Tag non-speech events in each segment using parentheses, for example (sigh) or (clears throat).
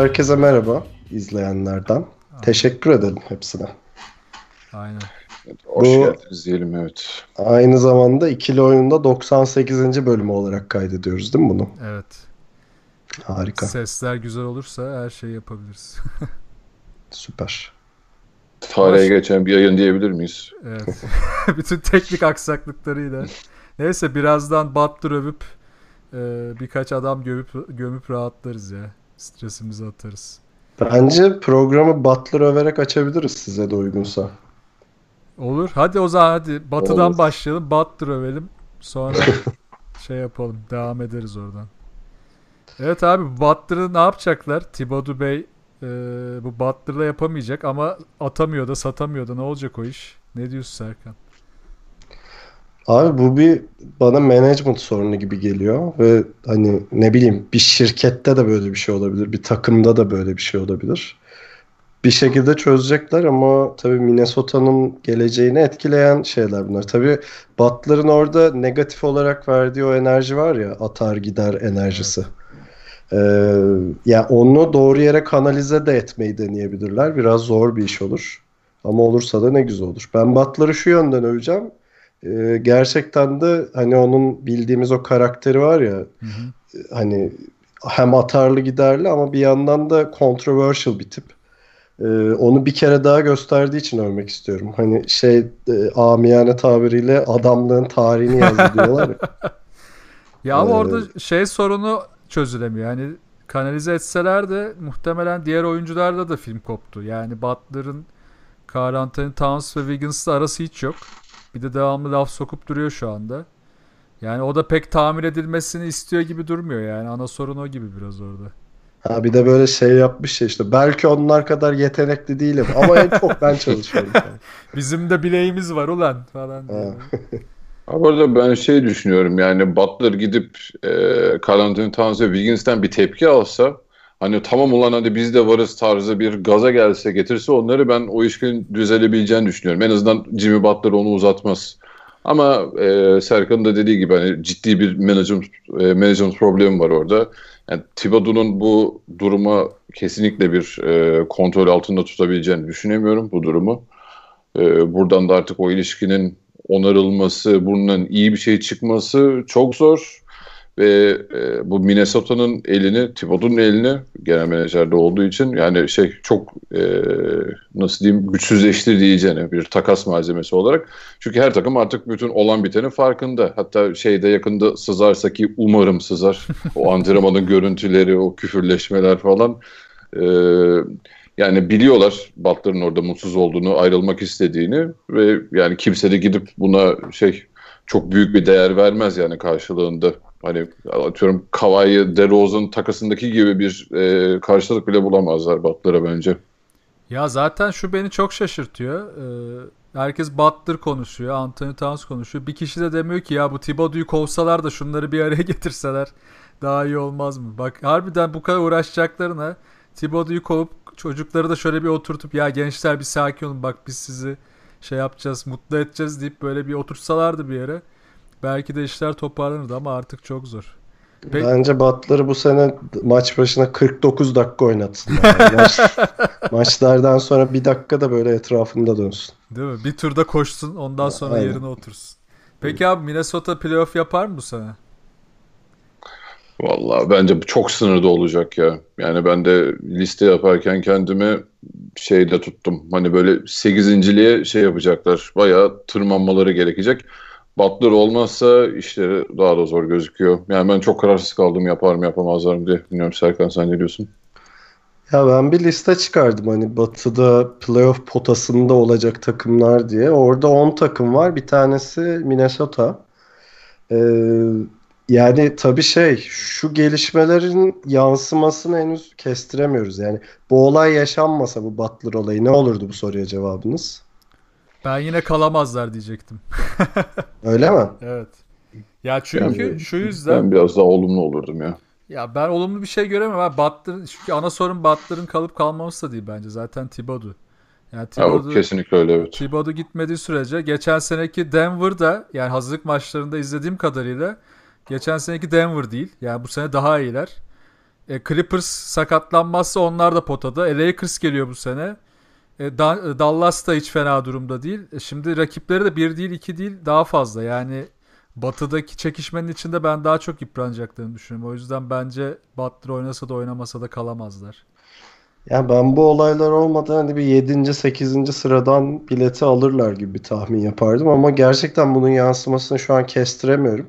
Herkese merhaba izleyenlerden. Teşekkür ederim hepsine. Aynen. Hoş Bu- geldiniz diyelim evet. Aynı zamanda ikili oyunda 98. bölümü olarak kaydediyoruz değil mi bunu? Evet. Harika. Sesler güzel olursa her şeyi yapabiliriz. (laughs) Süper. Tarihe Hoş- geçen bir yayın diyebilir miyiz? evet. (laughs) Bütün teknik aksaklıklarıyla. Neyse birazdan Butler övüp e, birkaç adam gömüp, gömüp rahatlarız ya. Stresimizi atarız. Bence programı Butler överek açabiliriz size de uygunsa. Olur. Hadi o zaman hadi. Batı'dan Olur. başlayalım. Butler övelim. Sonra (laughs) şey yapalım. Devam ederiz oradan. Evet abi Butler'ı ne yapacaklar? Thibodeau Bey e, bu Butler'la yapamayacak ama atamıyor da satamıyor da ne olacak o iş? Ne diyorsun Serkan? Abi bu bir bana management sorunu gibi geliyor ve hani ne bileyim bir şirkette de böyle bir şey olabilir, bir takımda da böyle bir şey olabilir. Bir şekilde çözecekler ama tabii Minnesota'nın geleceğini etkileyen şeyler bunlar. Tabii Butler'ın orada negatif olarak verdiği o enerji var ya atar gider enerjisi. Ee, ya onu doğru yere kanalize de etmeyi deneyebilirler. Biraz zor bir iş olur. Ama olursa da ne güzel olur. Ben Butler'ı şu yönden öveceğim. Ee, gerçekten de hani onun bildiğimiz o karakteri var ya Hı hı. hani hem atarlı giderli ama bir yandan da controversial bir tip. Ee, onu bir kere daha gösterdiği için övmek istiyorum. Hani şey e, amiyane tabiriyle adamlığın tarihini yazdı (laughs) diyorlar ya. Ya ama Ee, orada şey sorunu çözülemiyor. Yani kanalize etseler de muhtemelen diğer oyuncularda da film koptu. Yani Butler'ın Karl Anthony Towns ve Wiggins'la arası hiç yok. Bir de devamlı laf sokup duruyor şu anda. Yani o da pek tamir edilmesini istiyor gibi durmuyor yani. Ana sorun o gibi biraz orada. Ha bir de böyle şey yapmış ya işte belki onlar kadar yetenekli değilim ama en çok ben çalışıyorum. (laughs) Bizim de bileğimiz var ulan falan. diyor. (laughs) Abi arada ben şey düşünüyorum yani Butler gidip e, Carl Anthony Towns ve Wiggins'ten bir tepki alsa hani tamam ulan hadi biz de varız tarzı bir gaza gelse getirse onları ben o işin düzelebileceğini düşünüyorum. En azından Jimmy Butler onu uzatmaz. Ama e, Serkan'ın da dediği gibi hani ciddi bir management, e, management problemi var orada. Yani Thibodeau'nun bu duruma kesinlikle bir e, kontrol altında tutabileceğini düşünemiyorum bu durumu. E, buradan da artık o ilişkinin onarılması, bundan iyi bir şey çıkması çok zor. Ve e, bu Minnesota'nın elini, Thibodeau'nun elini genel menajerde olduğu için yani şey çok e, nasıl diyeyim güçsüzleştir diyeceğine bir takas malzemesi olarak. Çünkü her takım artık bütün olan bitenin farkında. Hatta şeyde yakında sızarsa ki umarım sızar. O antrenmanın (laughs) görüntüleri, o küfürleşmeler falan. E, yani biliyorlar Butler'ın orada mutsuz olduğunu, ayrılmak istediğini ve yani kimse de gidip buna şey çok büyük bir değer vermez yani karşılığında. Hani atıyorum Kawhi DeRozan takasındaki gibi bir e, karşılık bile bulamazlar Butler'a bence. Ya zaten şu beni çok şaşırtıyor. Ee, herkes Butler konuşuyor, Anthony Towns konuşuyor. Bir kişi de demiyor ki ya bu Thibodeau'yu kovsalar da şunları bir araya (laughs) getirseler daha iyi olmaz mı? Bak harbiden bu kadar uğraşacaklarına Thibodeau'yu kovup çocukları da şöyle bir oturtup ya gençler bir sakin olun bak biz sizi şey yapacağız, mutlu edeceğiz deyip böyle bir otursalardı bir yere. Belki de işler toparlanırdı ama artık çok zor. Peki- Bence Butler'ı bu sene maç başına 49 dakika oynatsınlar. Yani (laughs) maç, maçlardan sonra bir dakika da böyle etrafında dönsün. Değil mi? Bir turda koşsun ondan sonra Aynen. yerine otursun. Peki abi Minnesota playoff yapar mı bu sene? Vallahi bence çok sınırda olacak ya. Yani ben de liste yaparken kendimi şeyde tuttum. Hani böyle 8.liğe şey yapacaklar. Bayağı tırmanmaları gerekecek. Butler olmazsa işleri daha da zor gözüküyor. Yani ben çok kararsız kaldım yapar mı yapamazlar mı diye. Bilmiyorum Serkan sen ne diyorsun? Ya ben bir liste çıkardım hani Batı'da playoff potasında olacak takımlar diye. Orada 10 takım var. Bir tanesi Minnesota. Ee, Yani tabii şey şu gelişmelerin yansımasını henüz kestiremiyoruz. Yani bu olay yaşanmasa bu Butler olayı ne olurdu bu soruya cevabınız? Ben yine kalamazlar diyecektim. (laughs) Öyle mi? Evet. Ya çünkü Yani şu yüzden Ben biraz daha olumlu olurdum ya. ya ben olumlu bir şey göremiyorum. abi. Butler, çünkü ana sorun Butler'ın kalıp kalmaması da değil bence. Zaten Thibodeau. Yani Ya, o Thibodeau, kesinlikle öyle evet. Thibodeau gitmediği sürece geçen seneki Denver'da yani hazırlık maçlarında izlediğim kadarıyla geçen seneki Denver değil. Yani bu sene daha iyiler. E, Clippers sakatlanmazsa onlar da potada. E, Lakers geliyor bu sene. E, Da- Dallas da hiç fena durumda değil. E, şimdi rakipleri de bir değil iki değil daha fazla. Yani batıdaki çekişmenin içinde ben daha çok yıpranacaklarını düşünüyorum. O yüzden bence Butler oynasa da oynamasa da kalamazlar. Yani ben bu olaylar olmadan hani bir 7. 8. sıradan bileti alırlar gibi bir tahmin yapardım ama gerçekten bunun yansımasını şu an kestiremiyorum.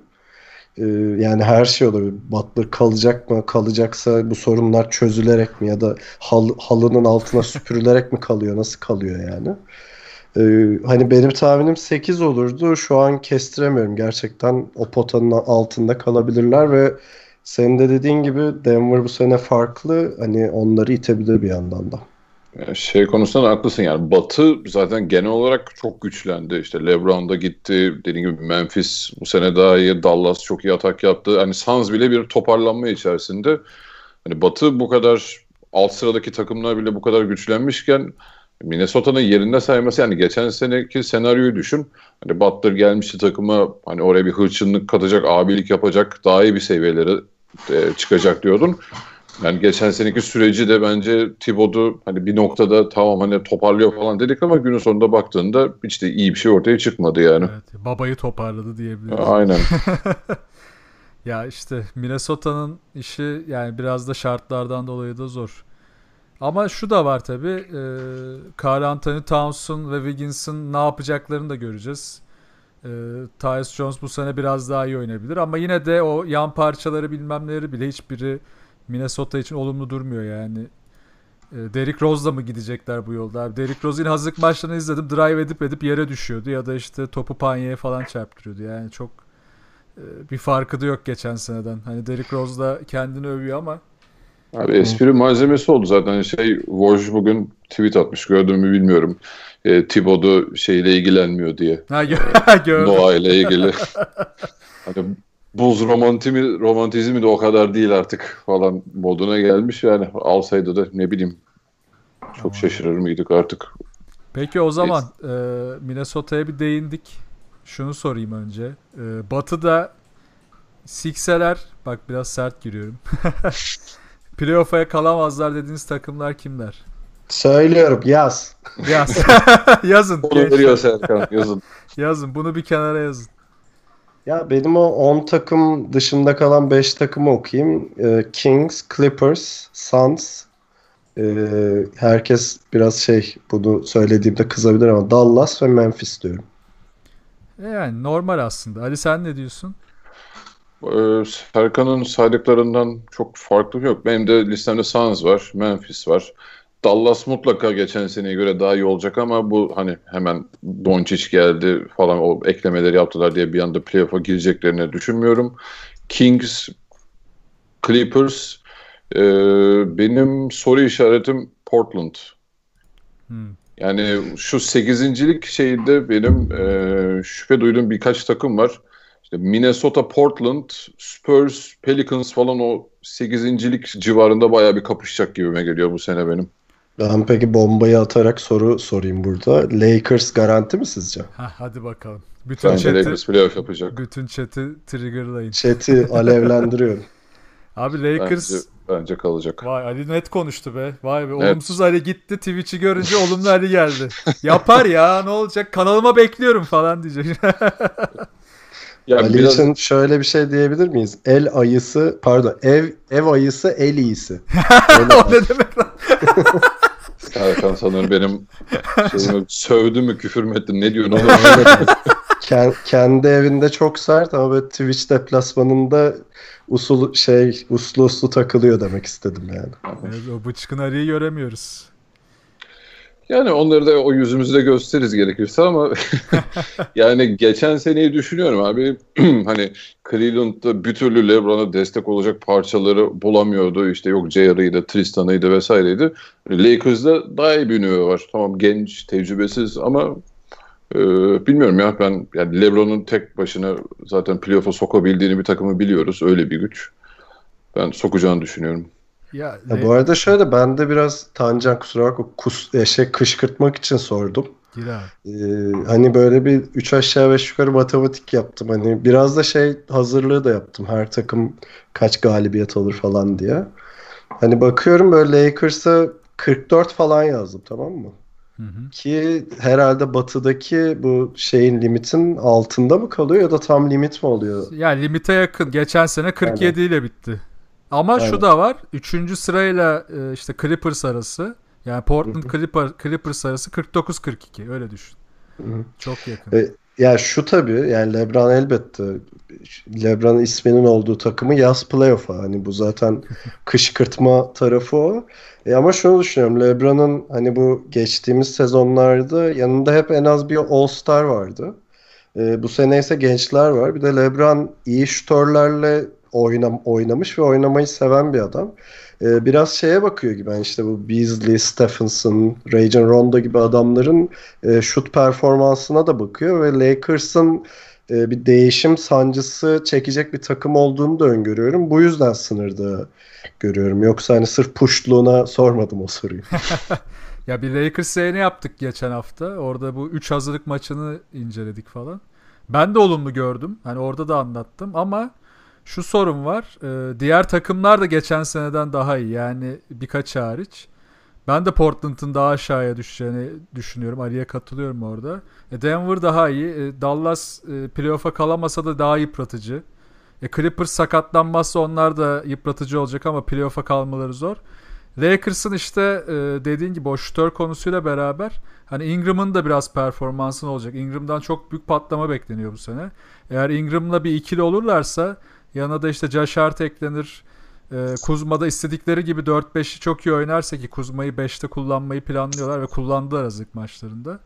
Ee, yani her şey olabilir. Butler kalacak mı? Kalacaksa bu sorunlar çözülerek mi ya da hal- halının altına (laughs) süpürülerek mi kalıyor? Nasıl kalıyor yani? Ee, hani benim tahminim 8 olurdu. Şu an kestiremiyorum. Gerçekten o potanın altında kalabilirler ve senin de dediğin gibi Denver bu sene farklı. Hani onları itebilir bir yandan da. Yani şey konusunda da haklısın yani Batı zaten genel olarak çok güçlendi. İşte LeBron da gitti. Dediğim gibi Memphis bu sene daha iyi. Dallas çok iyi atak yaptı. Hani Suns bile bir toparlanma içerisinde. Hani Batı bu kadar alt sıradaki takımlar bile bu kadar güçlenmişken Minnesota'nın yerinde sayması yani geçen seneki senaryoyu düşün. Hani Butler gelmişti takıma hani oraya bir hırçınlık katacak, abilik yapacak, daha iyi bir seviyelere e, çıkacak diyordun. Yani geçen seneki süreci de bence Thibodeau hani bir noktada tamam hani toparlıyor falan dedik ama günün sonunda baktığında hiç de iyi bir şey ortaya çıkmadı yani. Evet, babayı toparladı diyebiliriz. Aynen. (laughs) Ya işte Minnesota'nın işi yani biraz da şartlardan dolayı da zor. Ama şu da var tabii. E, Karl Anthony Towns'un ve Wiggins'in ne yapacaklarını da göreceğiz. E, Tyus Jones bu sene biraz daha iyi oynayabilir. Ama yine de o yan parçaları bilmem neleri bile hiçbiri Minnesota için olumlu durmuyor yani. E, Derrick Rose'la mı gidecekler bu yolda? Abi, Derrick Rose'un hazırlık maçlarını izledim. Drive edip edip yere düşüyordu ya da işte topu panyeye falan çarptırıyordu. Yani çok e, bir farkı da yok geçen seneden. Hani Derrick Rose da kendini övüyor ama Abi espri malzemesi oldu zaten. Şey Woj bugün tweet atmış gördün mü bilmiyorum. E, Thibodeau şeyle ilgilenmiyor diye. ha gö- (laughs) gördüm. Doğayla ilgili. (laughs) hani buz romantimi, romantizmi de o kadar değil artık falan moduna gelmiş yani alsaydı da ne bileyim çok şaşırır mıydık artık. Peki o zaman e, Minnesota'ya bir değindik. Şunu sorayım önce. E, Batı'da Sixer'ler bak biraz sert giriyorum. (laughs) Playoff'a kalamazlar dediğiniz takımlar kimler? Söylüyorum yaz. Yaz. (laughs) (laughs) yazın. Onu veriyor Serkan yazın. Yazın. Bunu bir kenara yazın. Ya benim o 10 takım dışında kalan 5 takımı okuyayım. Ee, Kings, Clippers, Suns. Ee, herkes biraz şey bunu söylediğimde kızabilir ama Dallas ve Memphis diyorum. E Yani normal aslında. Ali sen ne diyorsun? Ee, Serkan'ın saydıklarından çok farklı yok. Benim de listemde Suns var, Memphis var. Dallas mutlaka geçen seneye göre daha iyi olacak ama bu hani hemen Doncic geldi falan o eklemeleri yaptılar diye bir anda playoff'a gireceklerini düşünmüyorum. Kings, Clippers, ee, benim soru işaretim Portland. Hmm. Yani şu sekizincilik şeyde benim e, şüphe duyduğum birkaç takım var. İşte Minnesota, Portland, Spurs, Pelicans falan o sekizincilik civarında bayağı bir kapışacak gibime geliyor bu sene benim. Ben peki bombayı atarak soru sorayım burada. Lakers garanti mi sizce? Ha, hadi bakalım. Bütün Bence chat'i, Lakers playoff yapacak. bütün chat'i triggerlayın. Chat'i (laughs) alevlendiriyorum. Abi Lakers Bence, bence kalacak. Vay Ali net konuştu be. Vay be. Evet. Olumsuz Ali gitti. Twitch'i görünce olumlu Ali geldi. Yapar ya ne olacak? Kanalıma bekliyorum falan diyecek. (laughs) Yani Ali biraz için şöyle bir şey diyebilir miyiz? El ayısı, pardon, ev ev ayısı el iyisi. (laughs) O ne demek lan? Serkan sanırım benim şeyimi sövdü mü küfür mü etti ne diyorsun oğlum? (laughs) Ken- kendi evinde çok sert ama böyle Twitch deplasmanında usul şey uslu uslu takılıyor demek istedim yani. Evet, o bıçkın Ali'yi göremiyoruz. Yani onları da o yüzümüzde gösteririz gerekirse ama (laughs) yani geçen seneyi düşünüyorum abi. (clears throat) hani Cleveland'da bir türlü LeBron'a destek olacak parçaları bulamıyordu. İşte yok J.R.'ıydı, Tristan'ıydı vesaireydi. Lakers'da daha iyi bir nüve var. Tamam genç, tecrübesiz ama e, bilmiyorum ya ben yani LeBron'un tek başına zaten playoff'a sokabildiğini bir takımı biliyoruz. Öyle bir güç. Ben sokacağını düşünüyorum. Ya, ya bu arada şöyle ben de biraz Tancan kusura bakma kus, e, şey, kışkırtmak için sordum. Gir. Ee, hani böyle bir 3 aşağı 5 yukarı matematik yaptım. Hani biraz da şey hazırlığı da yaptım. Her takım kaç galibiyet alır falan diye. Hani bakıyorum böyle Lakers'a 44 falan yazdım tamam mı? Hı hı. Ki herhalde batıdaki bu şeyin limitin altında mı kalıyor ya da tam limit mi oluyor? Yani limite yakın. Geçen sene 47 Aynen. ile bitti. Ama Aynen. şu da var. Üçüncü sırayla e, işte Clippers arası yani Portland Clipper, Clippers arası 49-42 öyle düşün. Hı-hı. Çok yakın. E, ya şu tabii yani LeBron elbette LeBron isminin olduğu takımı yaz playoff'a. Hani bu zaten (laughs) kışkırtma tarafı o. E ama şunu düşünüyorum. LeBron'un hani bu geçtiğimiz sezonlarda yanında hep en az bir All-Star vardı. E, bu sene ise gençler var. Bir de LeBron iyi şutörlerle oynam oynamış ve oynamayı seven bir adam. Ee, biraz şeye bakıyor gibi yani işte bu Beasley, Stephenson, Rajon Rondo gibi adamların e, şut performansına da bakıyor ve Lakers'ın e, bir değişim sancısı çekecek bir takım olduğunu da öngörüyorum. Bu yüzden sınırda görüyorum. Yoksa hani sırf puşluğuna sormadım o soruyu. (laughs) ya bir Lakers yayını yaptık geçen hafta. Orada bu 3 hazırlık maçını inceledik falan. Ben de olumlu gördüm. Hani orada da anlattım ama şu sorun var. E, diğer takımlar da geçen seneden daha iyi. Yani birkaç hariç. Ben de Portland'ın daha aşağıya düşeceğini düşünüyorum. Ali'ye katılıyorum orada. E, Denver daha iyi. E, Dallas e, playoff'a kalamasa da daha yıpratıcı. E, Clippers sakatlanmazsa onlar da yıpratıcı olacak ama playoff'a kalmaları zor. Lakers'ın işte e, dediğin gibi o şutör konusuyla beraber hani Ingram'ın da biraz performansın olacak. Ingram'dan çok büyük patlama bekleniyor bu sene. Eğer Ingram'la bir ikili olurlarsa Yanına da işte Josh Hart eklenir. Ee, Kuzma'da istedikleri gibi 4-5'i çok iyi oynarsa ki Kuzma'yı 5'te kullanmayı planlıyorlar ve kullandılar azık maçlarında.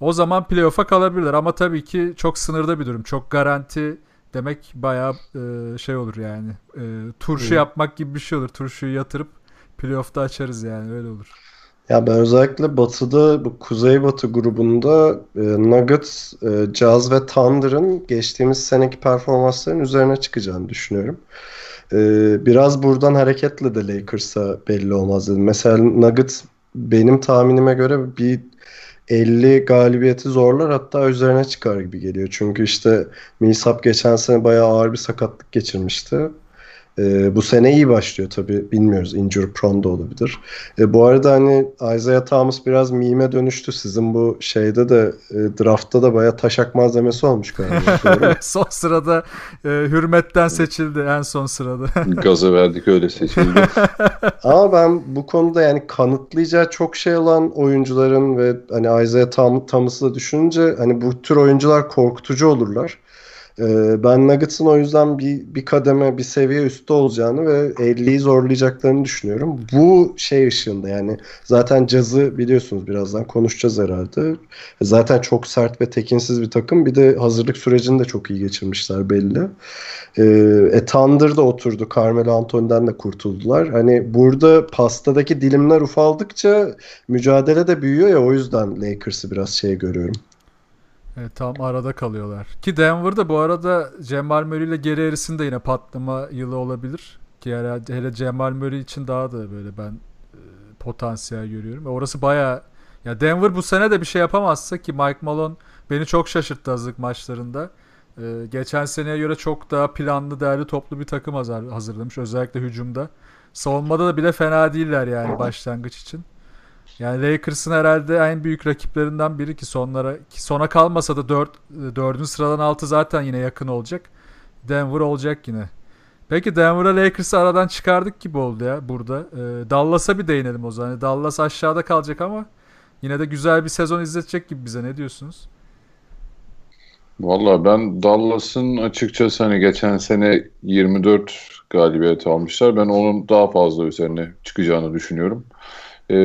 O zaman playoff'a kalabilirler ama tabii ki çok sınırda bir durum. Çok garanti demek bayağı e, şey olur yani. E, turşu evet. yapmak gibi bir şey olur. Turşuyu yatırıp playoff'ta açarız yani öyle olur. Ya ben özellikle Batı'da bu Kuzeybatı grubunda e, Nuggets, e, Jazz ve Thunder'ın geçtiğimiz seneki performansların üzerine çıkacağını düşünüyorum. E, biraz buradan hareketle de Lakers'a belli olmaz dedim. Mesela Nuggets benim tahminime göre bir 50 galibiyeti zorlar hatta üzerine çıkar gibi geliyor. Çünkü işte Millsap geçen sene bayağı ağır bir sakatlık geçirmişti. E, bu sene iyi başlıyor tabii. Bilmiyoruz. Injury prone da olabilir. E, bu arada hani Isaiah Thomas biraz mime dönüştü. Sizin bu şeyde de e, draftta da bayağı taşak malzemesi olmuş galiba. (laughs) son sırada e, hürmetten seçildi en son sırada. (laughs) Gazı verdik öyle seçildi. (laughs) Ama ben bu konuda yani kanıtlayacağı çok şey olan oyuncuların ve hani Isaiah Thomas'ı da düşününce hani bu tür oyuncular korkutucu olurlar. Ee, ben Nuggets'ın o yüzden bir, bir kademe, bir seviye üstte olacağını ve 50'yi zorlayacaklarını düşünüyorum. Bu şey ışığında yani zaten cazı biliyorsunuz birazdan konuşacağız herhalde. Zaten çok sert ve tekinsiz bir takım. Bir de hazırlık sürecini de çok iyi geçirmişler belli. Ee, e, Thunder da oturdu. Carmelo Anthony'den de kurtuldular. Hani burada pastadaki dilimler ufaldıkça mücadele de büyüyor ya o yüzden Lakers'ı biraz şey görüyorum. Evet, tam arada kalıyorlar. Ki Denver'da bu arada Cemal Murray ile geri erisinde yine patlama yılı olabilir. Ki herhalde hele Cemal Murray için daha da böyle ben e, potansiyel görüyorum. Ve orası baya ya Denver bu sene de bir şey yapamazsa ki Mike Malone beni çok şaşırttı hazırlık maçlarında. Ee, geçen seneye göre çok daha planlı, değerli, toplu bir takım hazırlamış. Özellikle hücumda. Savunmada da bile fena değiller yani başlangıç için. Yani Lakers'ın herhalde en büyük rakiplerinden biri ki sonlara ki sona kalmasa da 4 4. sıradan altı zaten yine yakın olacak. Denver olacak yine. Peki Denver'a Lakers'ı aradan çıkardık gibi oldu ya burada. Ee, Dallas'a bir değinelim o zaman. Dallas aşağıda kalacak ama yine de güzel bir sezon izletecek gibi bize. Ne diyorsunuz? Valla ben Dallas'ın açıkçası hani geçen sene 24 galibiyet almışlar. Ben onun daha fazla üzerine çıkacağını düşünüyorum. E,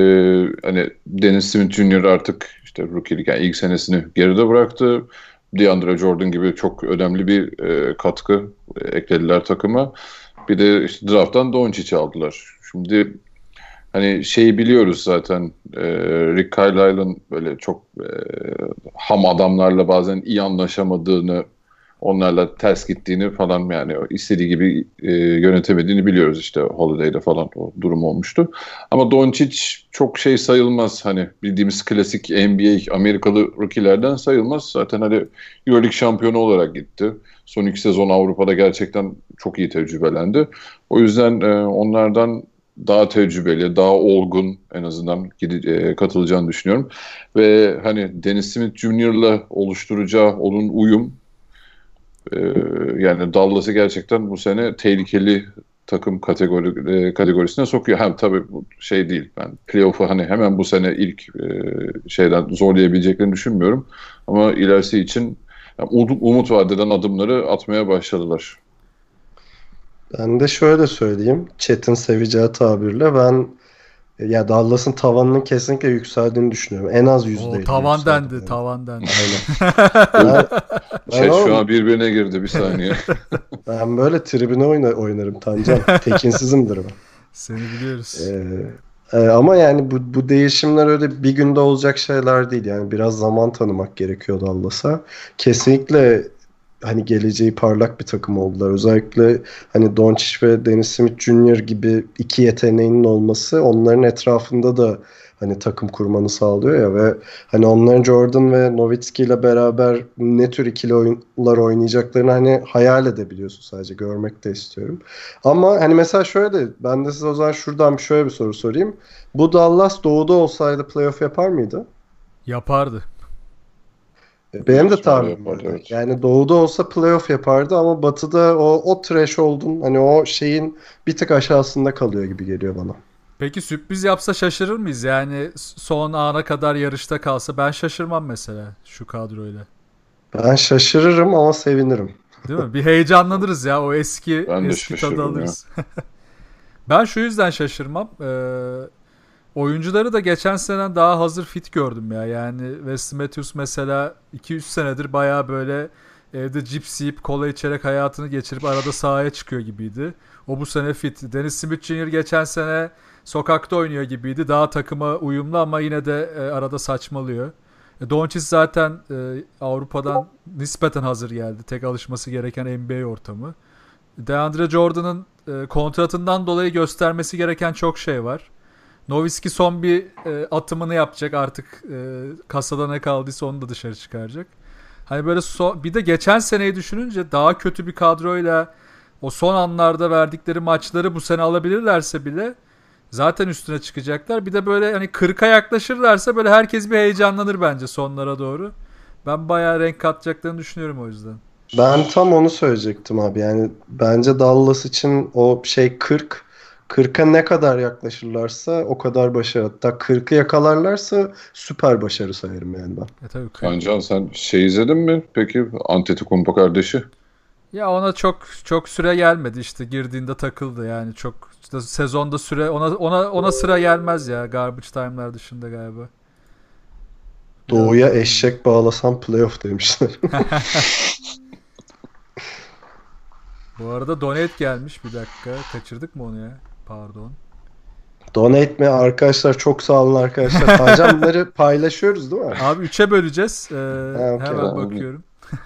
hani Dennis Smith Jr. artık işte rookie'lik yani ilk senesini geride bıraktı. DeAndre Jordan gibi çok önemli bir e, katkı e, eklediler takıma. Bir de işte drafttan Doncic'i aldılar. Şimdi hani şeyi biliyoruz zaten e, Rick Carlisle'ın böyle çok e, ham adamlarla bazen iyi anlaşamadığını onlarla ters gittiğini falan yani istediği gibi e, yönetemediğini biliyoruz işte Holiday'de falan o durum olmuştu. Ama Doncic çok şey sayılmaz hani bildiğimiz klasik NBA Amerikalı rookie'lerden sayılmaz. Zaten hani Euroleague şampiyonu olarak gitti. Son iki sezon Avrupa'da gerçekten çok iyi tecrübelendi. O yüzden e, onlardan daha tecrübeli, daha olgun en azından e, katılacağını düşünüyorum. Ve hani Dennis Smith Jr.'la oluşturacağı onun uyum e, yani Dallas'ı gerçekten bu sene tehlikeli takım kategori e, kategorisine sokuyor. Hem tabii bu şey değil. Ben playoff'u hani hemen bu sene ilk e, şeyden zorlayabileceklerini düşünmüyorum. Ama ilerisi için yani umut vadeden adımları atmaya başladılar. Ben de şöyle söyleyeyim. Chat'in seveceği tabirle ben ya Dallas'ın tavanının kesinlikle yükseldiğini düşünüyorum. En az %50. tavan dendi, yani. tavan dendi. Aynen. ben, (laughs) ben şey şu an birbirine girdi bir saniye. (laughs) ben böyle tribüne oyna, oynarım Tancan. (laughs) Tekinsizimdir ben. Seni biliyoruz. Ee, e, ama yani bu, bu değişimler öyle bir günde olacak şeyler değil. Yani biraz zaman tanımak gerekiyor Dallas'a. Kesinlikle hani geleceği parlak bir takım oldular. Özellikle hani Doncic ve Dennis Smith Jr. gibi iki yeteneğinin olması onların etrafında da hani takım kurmanı sağlıyor ya ve hani onların Jordan ve Nowitzki ile beraber ne tür ikili oyunlar oynayacaklarını hani hayal edebiliyorsun sadece görmek de istiyorum. Ama hani mesela şöyle ben de size o zaman şuradan şöyle bir soru sorayım. Bu Dallas doğuda olsaydı playoff yapar mıydı? Yapardı. Benim de tahminim Evet. Yani doğuda olsa playoff yapardı ama batıda o, o threshold'un hani o şeyin bir tık aşağısında kalıyor gibi geliyor bana. Peki sürpriz yapsa şaşırır mıyız? Yani son ana kadar yarışta kalsa ben şaşırmam mesela şu kadroyla. Ben şaşırırım ama sevinirim. Değil mi? Bir heyecanlanırız ya o eski ben eski tadı alırız. (laughs) ben şu yüzden şaşırmam. Ee, Oyuncuları da geçen sene daha hazır fit gördüm ya. Yani Wes Matthews mesela 2-3 senedir baya böyle evde cips yiyip kola içerek hayatını geçirip arada sahaya çıkıyor gibiydi. O bu sene fit. Dennis Smith Jr. geçen sene sokakta oynuyor gibiydi. Daha takıma uyumlu ama yine de e, arada saçmalıyor. E, Doncic zaten e, Avrupa'dan nispeten hazır geldi. Tek alışması gereken NBA ortamı. DeAndre Jordan'ın e, kontratından dolayı göstermesi gereken çok şey var. Noviski son bir e, atımını yapacak artık e, kasada ne kaldıysa onu da dışarı çıkaracak. Hani böyle so bir de geçen seneyi düşününce daha kötü bir kadroyla o son anlarda verdikleri maçları bu sene alabilirlerse bile zaten üstüne çıkacaklar. Bir de böyle hani 40'a yaklaşırlarsa böyle herkes bir heyecanlanır bence sonlara doğru. Ben bayağı renk katacaklarını düşünüyorum o yüzden. Ben tam onu söyleyecektim abi. Yani bence Dallas için o şey 40 40'a ne kadar yaklaşırlarsa o kadar başarı. Hatta 40'ı yakalarlarsa süper başarı sayarım yani ben. E tabii. Kancan sen şey izledin mi peki Antetokounmpo kardeşi? Ya ona çok çok süre gelmedi işte girdiğinde takıldı yani çok işte sezonda süre ona ona ona sıra gelmez ya garbage time'lar dışında galiba. Doğuya eşek bağlasam playoff demişler. (laughs) (laughs) Bu arada donate gelmiş bir dakika. Kaçırdık mı onu ya? Pardon. Donate mi arkadaşlar çok sağ olun arkadaşlar. Hocam (laughs) paylaşıyoruz değil mi? Abi 3'e böleceğiz. Ee, ha, okay. Hemen bakıyorum. (laughs)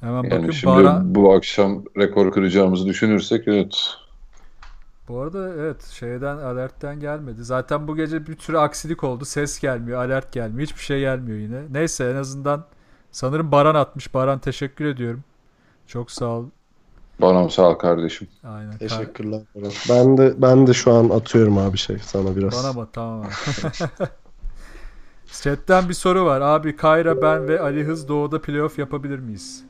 hemen yani bakıyorum. Şimdi Bara... bu akşam rekor kıracağımızı düşünürsek evet. Bu arada evet şeyden alertten gelmedi. Zaten bu gece bir sürü aksilik oldu. Ses gelmiyor, alert gelmiyor. Hiçbir şey gelmiyor yine. Neyse en azından sanırım Baran atmış. Baran teşekkür ediyorum. Çok sağ ol. Bana sağ ol kardeşim. Aynen. Teşekkürler. Ben de ben de şu an atıyorum abi şey sana biraz. Bana mı? Tamam (laughs) Chat'ten bir soru var. Abi Kayra, ben ve Ali Hız Doğu'da playoff yapabilir miyiz?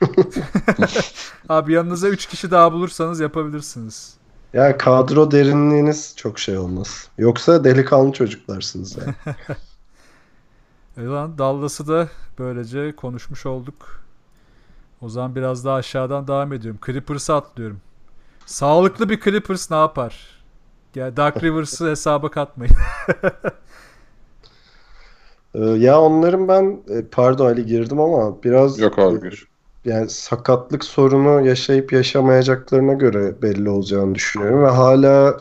(laughs) abi yanınıza 3 kişi daha bulursanız yapabilirsiniz. Ya kadro derinliğiniz çok şey olmaz. Yoksa delikanlı çocuklarsınız yani. (laughs) e Dallas'ı da böylece konuşmuş olduk. O zaman biraz daha aşağıdan devam ediyorum. Clippers'a atlıyorum. Sağlıklı bir Clippers ne yapar? Yani Dark Rivers'ı (laughs) hesaba katmayın. Ee, ya onların ben e, pardon Ali girdim ama biraz Yok abi gir. yani sakatlık sorunu yaşayıp yaşamayacaklarına göre belli olacağını düşünüyorum ve hala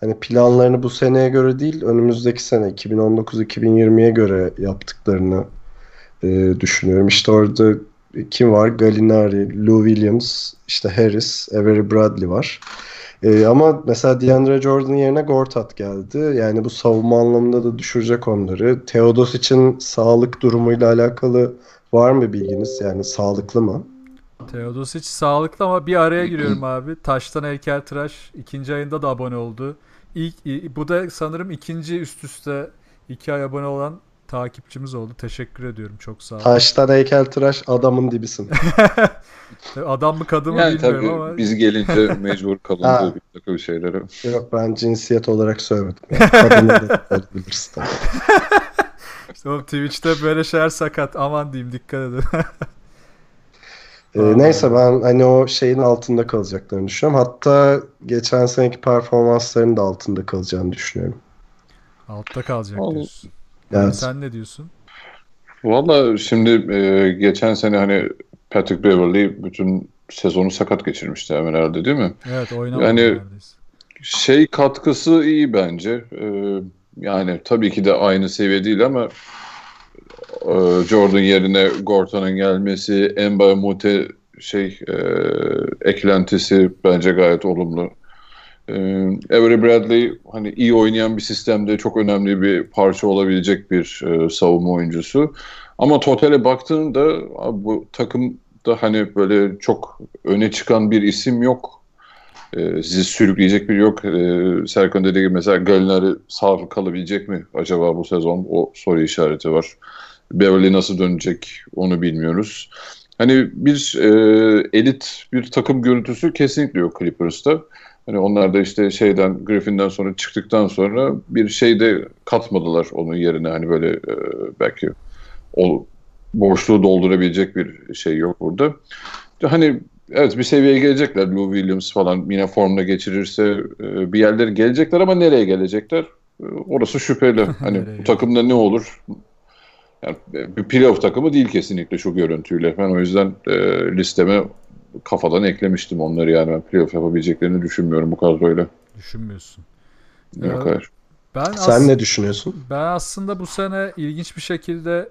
hani planlarını bu seneye göre değil önümüzdeki sene 2019-2020'ye göre yaptıklarını e, düşünüyorum. İşte orada kim var? Gallinari, Lou Williams, işte Harris, Avery Bradley var. E, ama mesela DeAndre Jordan yerine Gortat geldi. Yani bu savunma anlamında da düşürecek onları. Theodos için sağlık durumuyla alakalı var mı bilginiz? Yani sağlıklı mı? Teodosic sağlıklı ama bir araya giriyorum abi. Taştan heykeltıraş ikinci ayında da abone oldu. İlk, bu da sanırım ikinci üst üste iki ay abone olan takipçimiz oldu. Teşekkür ediyorum. Çok sağ ol. Taştan heykeltıraş adamın dibisin. (laughs) Adam mı kadın mı Yani bilmiyorum tabii ama biz gelince (laughs) mecbur Ha. kalındı bir takım şeylere. Yok ben cinsiyet olarak söylemedim. Yani (laughs) kadını da olabilirsin tabii. Oğlum Twitch'te böyle şeyler sakat. Aman diyeyim dikkat edin. Ee, neyse ben hani o şeyin altında kalacaklarını düşünüyorum. Hatta geçen seneki performanslarının da altında kalacağını düşünüyorum. Altta kalacak diyorsun. Evet. Sen ne diyorsun? Valla şimdi e, geçen sene hani Patrick Beverley bütün sezonu sakat geçirmişti hemen herhalde değil mi? Evet oynamadı Yani- neredeyse. Şey katkısı iyi bence. E, yani tabii ki de aynı seviye değil ama e, Jordan yerine Gorton'un gelmesi, Emba Mute şey e, eklentisi bence gayet olumlu. E, Avery Bradley hani iyi oynayan bir sistemde çok önemli bir parça olabilecek bir e, savunma oyuncusu. Ama totale baktığında abi bu takımda hani böyle çok öne çıkan bir isim yok. E, sizi sürükleyecek biri yok. E, Serkan dediği gibi mesela Gallinari sağ kalabilecek mi acaba bu sezon? O soru işareti var. Beverly nasıl dönecek onu bilmiyoruz. Hani bir e, elit bir takım görüntüsü kesinlikle yok Clippers'ta. Hani onlar da işte şeyden Griffin'den sonra çıktıktan sonra bir şey de katmadılar onun yerine hani böyle e, belki o boşluğu doldurabilecek bir şey yok burada. Hani evet bir seviyeye gelecekler. Lou Williams falan yine formda geçirirse e, bir yerlere gelecekler ama nereye gelecekler? E, Orası şüpheli. (laughs) Hani bu takımda ne olur? Yani e, bir playoff takımı değil kesinlikle şu görüntüyle. Ben o yüzden e, listeme kafadan eklemiştim onları yani. Ben playoff yapabileceklerini düşünmüyorum bu kadroyla. Düşünmüyorsun. Yok Ya, hayır. Ben Sen as- ne düşünüyorsun? Ben aslında bu sene ilginç bir şekilde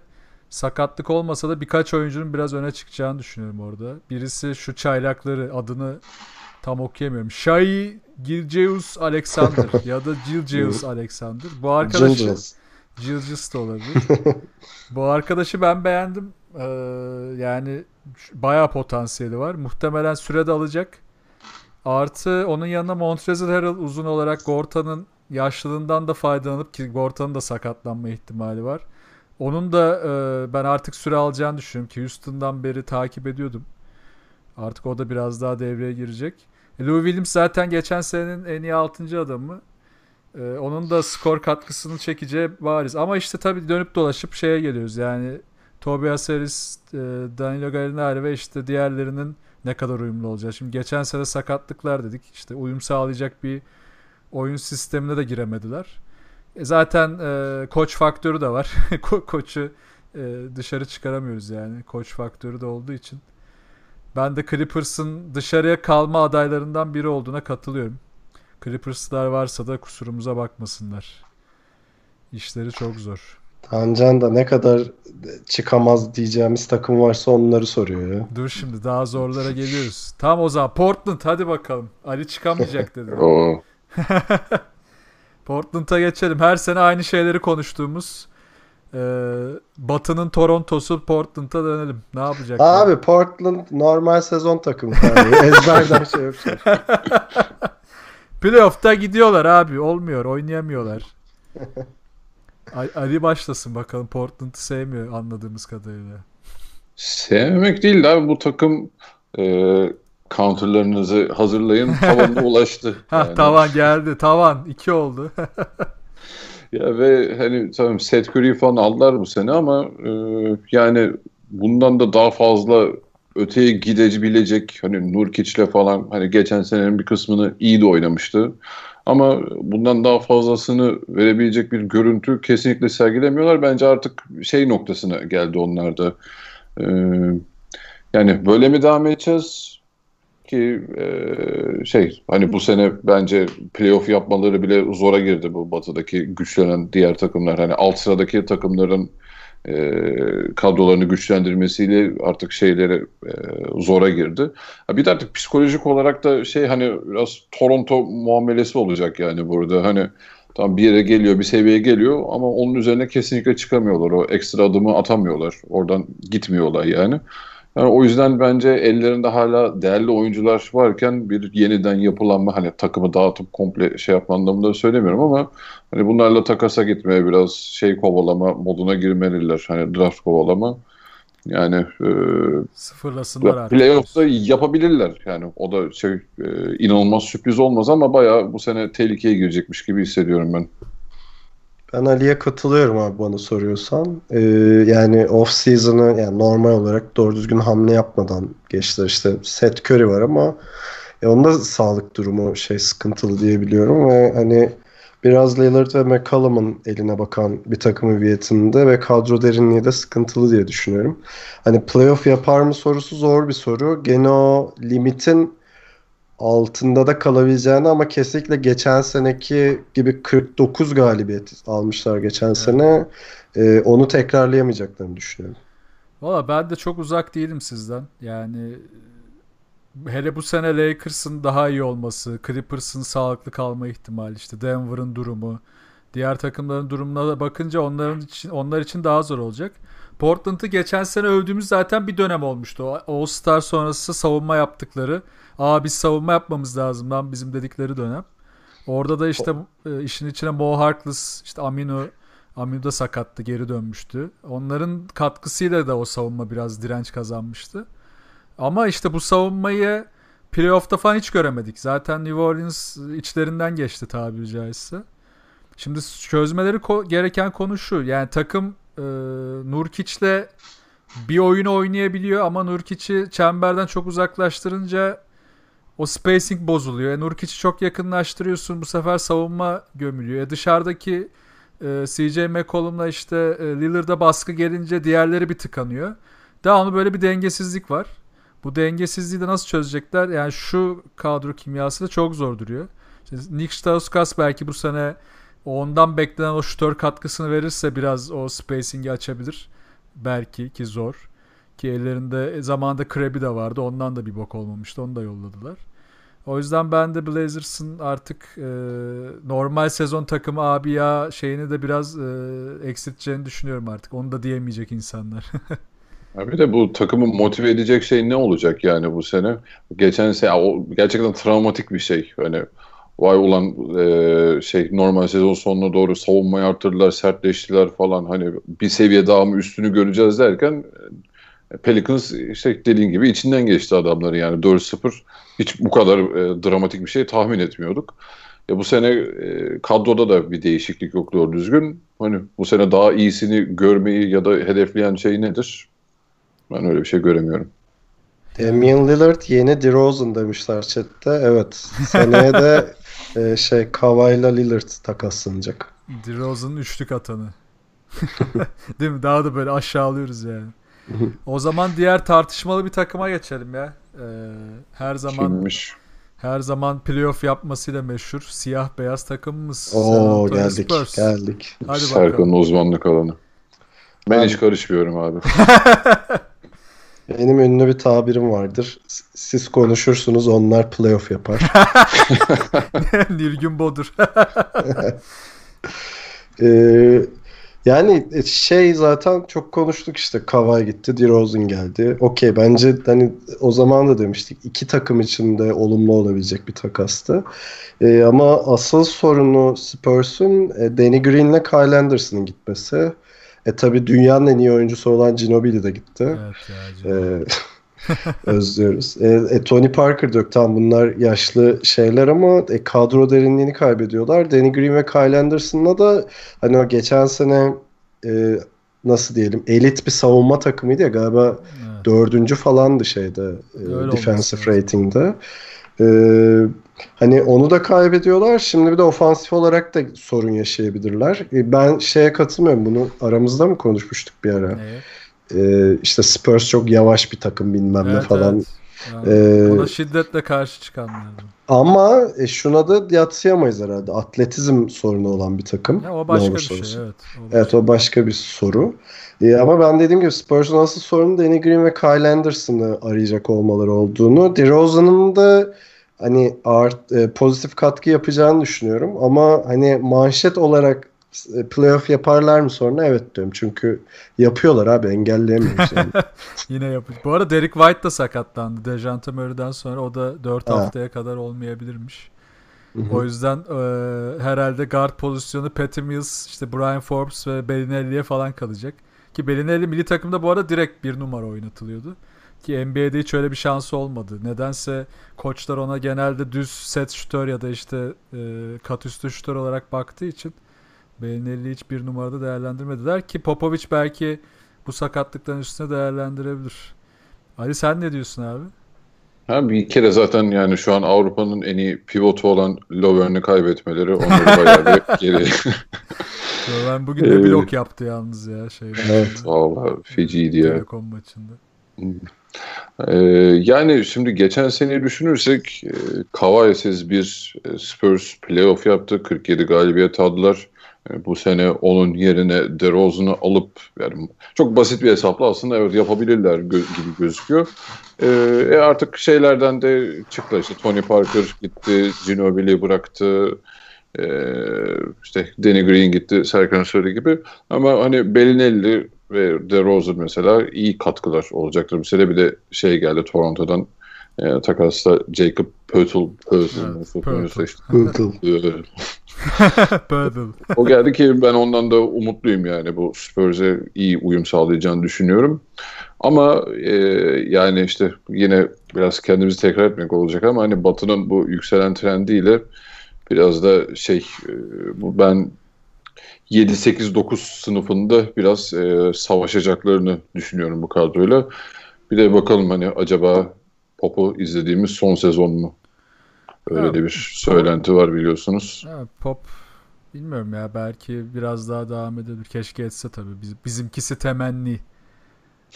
sakatlık olmasa da birkaç oyuncunun biraz öne çıkacağını düşünüyorum orada. Birisi şu çaylakları adını tam okuyamıyorum. Shai Gilgeous Alexander (laughs) ya da Gilgeous Alexander. Bu arkadaşı. Gilgeous da olabilir. Bu arkadaşı ben beğendim. Ee, yani bayağı potansiyeli var. Muhtemelen sürede alacak. Artı onun yanına Montrezl Harrell uzun olarak Gorta'nın yaşlılığından da faydalanıp ki Gorta'nın da sakatlanma ihtimali var. Onun da e, ben artık süre alacağını düşünüyorum ki Houston'dan beri takip ediyordum. Artık o da biraz daha devreye girecek. E, Lou Williams zaten geçen senenin en iyi 6. adamı. E, onun da skor katkısını çekeceği bariz. Ama işte tabii dönüp dolaşıp şeye geliyoruz. Yani Tobias Harris, e, Danilo Gallinari ve işte diğerlerinin ne kadar uyumlu olacağı. Şimdi geçen sene sakatlıklar dedik. İşte uyum sağlayacak bir oyun sistemine de giremediler. E zaten e, koç faktörü de var. (laughs) Ko- koçu e, dışarı çıkaramıyoruz yani. Koç faktörü de olduğu için. Ben de Clippers'ın dışarıya kalma adaylarından biri olduğuna katılıyorum. Clippers'lar varsa da kusurumuza bakmasınlar. İşleri çok zor. Tancan da ne kadar çıkamaz diyeceğimiz takım varsa onları soruyor ya. Dur şimdi daha zorlara geliyoruz. Tam o zaman Portland hadi bakalım. Ali çıkamayacak (laughs) dedi. (laughs) Portland'a geçelim. Her sene aynı şeyleri konuştuğumuz e, Batı'nın Toronto'su Portland'a dönelim. Ne yapacak? Abi Portland normal sezon takımı. Yani. (laughs) Ezberden şey yok. şey. Playoff'ta gidiyorlar abi. Olmuyor. Oynayamıyorlar. Ali başlasın bakalım. Portland'ı sevmiyor anladığımız kadarıyla. sevmemek değil de abi bu takım e, counterlarınızı hazırlayın (laughs) tavanına ulaştı. Ha Yani. tavan geldi. Tavan. iki oldu. (laughs) Ya ve hani tamam Seth Curry'i falan aldılar bu sene ama e, yani bundan da daha fazla öteye gidebilecek hani Nurkic'le falan hani geçen senenin bir kısmını iyi de oynamıştı. Ama bundan daha fazlasını verebilecek bir görüntü kesinlikle sergilemiyorlar. Bence artık şey noktasına geldi onlar da. Ee, yani böyle mi devam edeceğiz? Ki e, şey hani bu sene bence playoff yapmaları bile zora girdi bu batıdaki güçlenen diğer takımlar. Hani alt sıradaki takımların e, kadrolarını güçlendirmesiyle artık şeyleri e, zora girdi. Bir de artık psikolojik olarak da şey hani biraz Toronto muamelesi olacak yani burada. Hani tam bir yere geliyor, bir seviyeye geliyor ama onun üzerine kesinlikle çıkamıyorlar. O ekstra adımı atamıyorlar. Oradan gitmiyorlar yani. Yani o yüzden bence ellerinde hala değerli oyuncular varken bir yeniden yapılanma hani takımı dağıtıp komple şey yapma anlamında söylemiyorum ama hani bunlarla takasa gitmeye biraz şey kovalama moduna girmeliler. Hani draft kovalama. Yani e, sıfırlasınlar artık. Playoff'ta yapabilirler. Yani o da şey e, inanılmaz sürpriz olmaz ama bayağı bu sene tehlikeye girecekmiş gibi hissediyorum ben. Ben Ali'ye katılıyorum abi bana soruyorsan. Ee, yani off season'ı yani normal olarak doğru düzgün hamle yapmadan geçtiler. İşte Seth Curry var ama e, onda sağlık durumu şey sıkıntılı diyebiliyorum ve hani biraz Lillard ve McCollum'un eline bakan bir takım hüviyetinde ve kadro derinliği de sıkıntılı diye düşünüyorum. Hani playoff yapar mı sorusu zor bir soru. Gene o limitin altında da kalabileceğini ama kesinlikle geçen seneki gibi 49 galibiyet almışlar geçen evet. sene. Ee, onu tekrarlayamayacaklarını düşünüyorum. Valla ben de çok uzak değilim sizden. Yani hele bu sene Lakers'ın daha iyi olması, Clippers'ın sağlıklı kalma ihtimali işte Denver'ın durumu, diğer takımların durumuna da bakınca onların için onlar için daha zor olacak. Portland'ı geçen sene övdüğümüz zaten bir dönem olmuştu. All Star sonrası savunma yaptıkları aa biz savunma yapmamız lazım lan bizim dedikleri dönem. Orada da işte e, işin içine Mo Harkless, işte Aminu Aminu da sakattı, geri dönmüştü. Onların katkısıyla da o savunma biraz direnç kazanmıştı. Ama işte bu savunmayı playoff'ta falan hiç göremedik. Zaten New Orleans içlerinden geçti tabiri caizse. Şimdi çözmeleri ko- gereken konu şu. Yani takım e, Nurkic'le bir oyunu oynayabiliyor ama Nurkic'i çemberden çok uzaklaştırınca o spacing bozuluyor. E, Nurkic'i çok yakınlaştırıyorsun. Bu sefer savunma gömülüyor. E, dışarıdaki e, CJ McCollum'la işte e, Lillard'a baskı gelince diğerleri bir tıkanıyor. Onu böyle bir dengesizlik var. Bu dengesizliği de nasıl çözecekler? Yani şu kadro kimyası da çok zor duruyor. İşte Nick Stauskas belki bu sene ondan beklenen o şutör katkısını verirse biraz o spacing'i açabilir. Belki ki zor. Ki ellerinde zamanında Krabby de vardı. Ondan da bir bok olmamıştı. Onu da yolladılar. O yüzden ben de Blazers'ın artık e, normal sezon takımı abi ya şeyini de biraz e, eksilteceğini düşünüyorum artık. Onu da diyemeyecek insanlar. (laughs) Bir de bu takımı motive edecek şey ne olacak yani bu sene? Geçen sene o gerçekten travmatik bir şey. Hani vay ulan e, şey normal sezon sonuna doğru savunmayı arttırdılar, sertleştiler falan. Hani bir seviye daha mı üstünü göreceğiz derken Pelicans işte dediğin gibi içinden geçti adamları yani 4-0 hiç bu kadar e, dramatik bir şey tahmin etmiyorduk. Ya bu sene e, kadroda da bir değişiklik yok doğru düzgün. Hani bu sene daha iyisini görmeyi ya da hedefleyen şey nedir? Ben öyle bir şey göremiyorum. Damian Lillard yeni DeRozan demişler chatte. Evet. Seneye de e, şey Kawhi'la Lillard takaslanacak. DeRozan'ın üçlük atanı. (laughs) Değil mi? Daha da böyle aşağılıyoruz yani. O zaman diğer tartışmalı bir takıma geçelim ya. Ee, her zaman Kimmiş? her zaman playoff yapmasıyla meşhur siyah beyaz takımımız. Oo geldik Spurs. geldik. Hadi Serkan'ın uzmanlık alanı. Ben, ben hiç karışmıyorum abi. (laughs) Benim ünlü bir tabirim vardır. Siz konuşursunuz onlar playoff yapar. (laughs) Nilgün Bodur. (laughs) ee, yani e, şey zaten çok konuştuk işte Kawhi gitti, DeRozan geldi. Okey bence hani o zaman da demiştik iki takım için de olumlu olabilecek bir takastı. Ee, ama asıl sorunu Spurs'un e, Danny Green'le Kyle Anderson'ın gitmesi. E tabi dünyanın en iyi oyuncusu olan Ginobili de gitti. Evet ya, (laughs) (laughs) özlüyoruz. E, e, Tony Parker dök tam bunlar yaşlı şeyler ama e, kadro derinliğini kaybediyorlar. Danny Green ve Kyle Anderson'la da hani o geçen sene e, nasıl diyelim elit bir savunma takımıydı ya galiba dördüncü falandı şeyde e, defensive rating'de. Ee, hani onu da kaybediyorlar. Şimdi bir de ofansif olarak da sorun yaşayabilirler. E, ben şeye katılmıyorum. Bunu aramızda mı konuşmuştuk bir ara? Neye? Ee, işte Spurs çok yavaş bir takım bilmem ne Evet, falan. evet. Yani Ee, ona şiddetle karşı çıkanlardı. Ama e, şuna da yatsıyamayız herhalde. Atletizm sorunu olan bir takım. Ya o Ne başka bir şey. olsun. Evet. O Evet başka- o başka bir soru. Ee, ama ben dediğim gibi Spurs'un asıl sorunu Danny Green ve Kyle Anderson'ı arayacak olmaları olduğunu. DeRozan'ın da hani art, e, pozitif katkı yapacağını düşünüyorum. Ama hani manşet olarak e, playoff yaparlar mı sonra evet diyorum. Çünkü yapıyorlar abi engelleyemiyoruz yani. (laughs) Yine yapıyor. Bu arada Derek White da sakatlandı. Dejante Murray'den sonra o da 4 Ha. haftaya kadar olmayabilirmiş. Hı hı. O yüzden e, herhalde guard pozisyonu Patty Mills, işte Brian Forbes ve Bellinelli'ye falan kalacak. Ki Bellinelli milli takımda bu arada direkt bir numara oynatılıyordu. Ki NBA'de hiç öyle bir şansı olmadı. Nedense koçlar ona genelde düz set şütör ya da işte e, kat üstü şütör olarak baktığı için Bellinelli'yi hiç bir numarada değerlendirmediler. Ki Popovic belki bu sakatlıkların üstüne değerlendirebilir. Ali sen ne diyorsun abi? Ha, bir kere zaten yani şu an Avrupa'nın en iyi pivotu olan Lovern'i kaybetmeleri onları (laughs) bayağı bir geri. (laughs) Ben bugün de Ee, blok yaptı yalnız ya şeyde. Evet. Vallahi feciydi ya. Telekom maçında. Ee, yani şimdi geçen seneyi düşünürsek e, Kawhi'siz bir e, Spurs playoff yaptı. 47 galibiyet aldılar. E, bu sene onun yerine DeRozan'ı alıp yani çok basit bir hesapla aslında evet yapabilirler gö- gibi gözüküyor. E, e, artık şeylerden de çıktı işte Tony Parker gitti, Ginobili bıraktı. E, işte Danny Green gitti, Serkan söylediği gibi. Ama hani Bellinelli ve DeRozan mesela iyi katkılar olacaktır. Bu sene bir de şey geldi Toronto'dan e, takasla Jacob işte. Pırtıl. E, (laughs) Pöbel. o geldi ki ben ondan da umutluyum yani bu Spurs'e iyi uyum sağlayacağını düşünüyorum. Ama e, yani işte yine biraz kendimizi tekrar etmek olacak ama hani Batı'nın bu yükselen trendiyle biraz da şey e, bu ben 7-8-9 sınıfında biraz e, savaşacaklarını düşünüyorum bu kadroyla. Bir de bakalım hani acaba Pop'u izlediğimiz son sezon mu? Öyle Evet. de bir söylenti var biliyorsunuz. Ha, pop bilmiyorum ya belki biraz daha devam edebilir. Keşke etse tabii. Biz, bizimkisi temenni.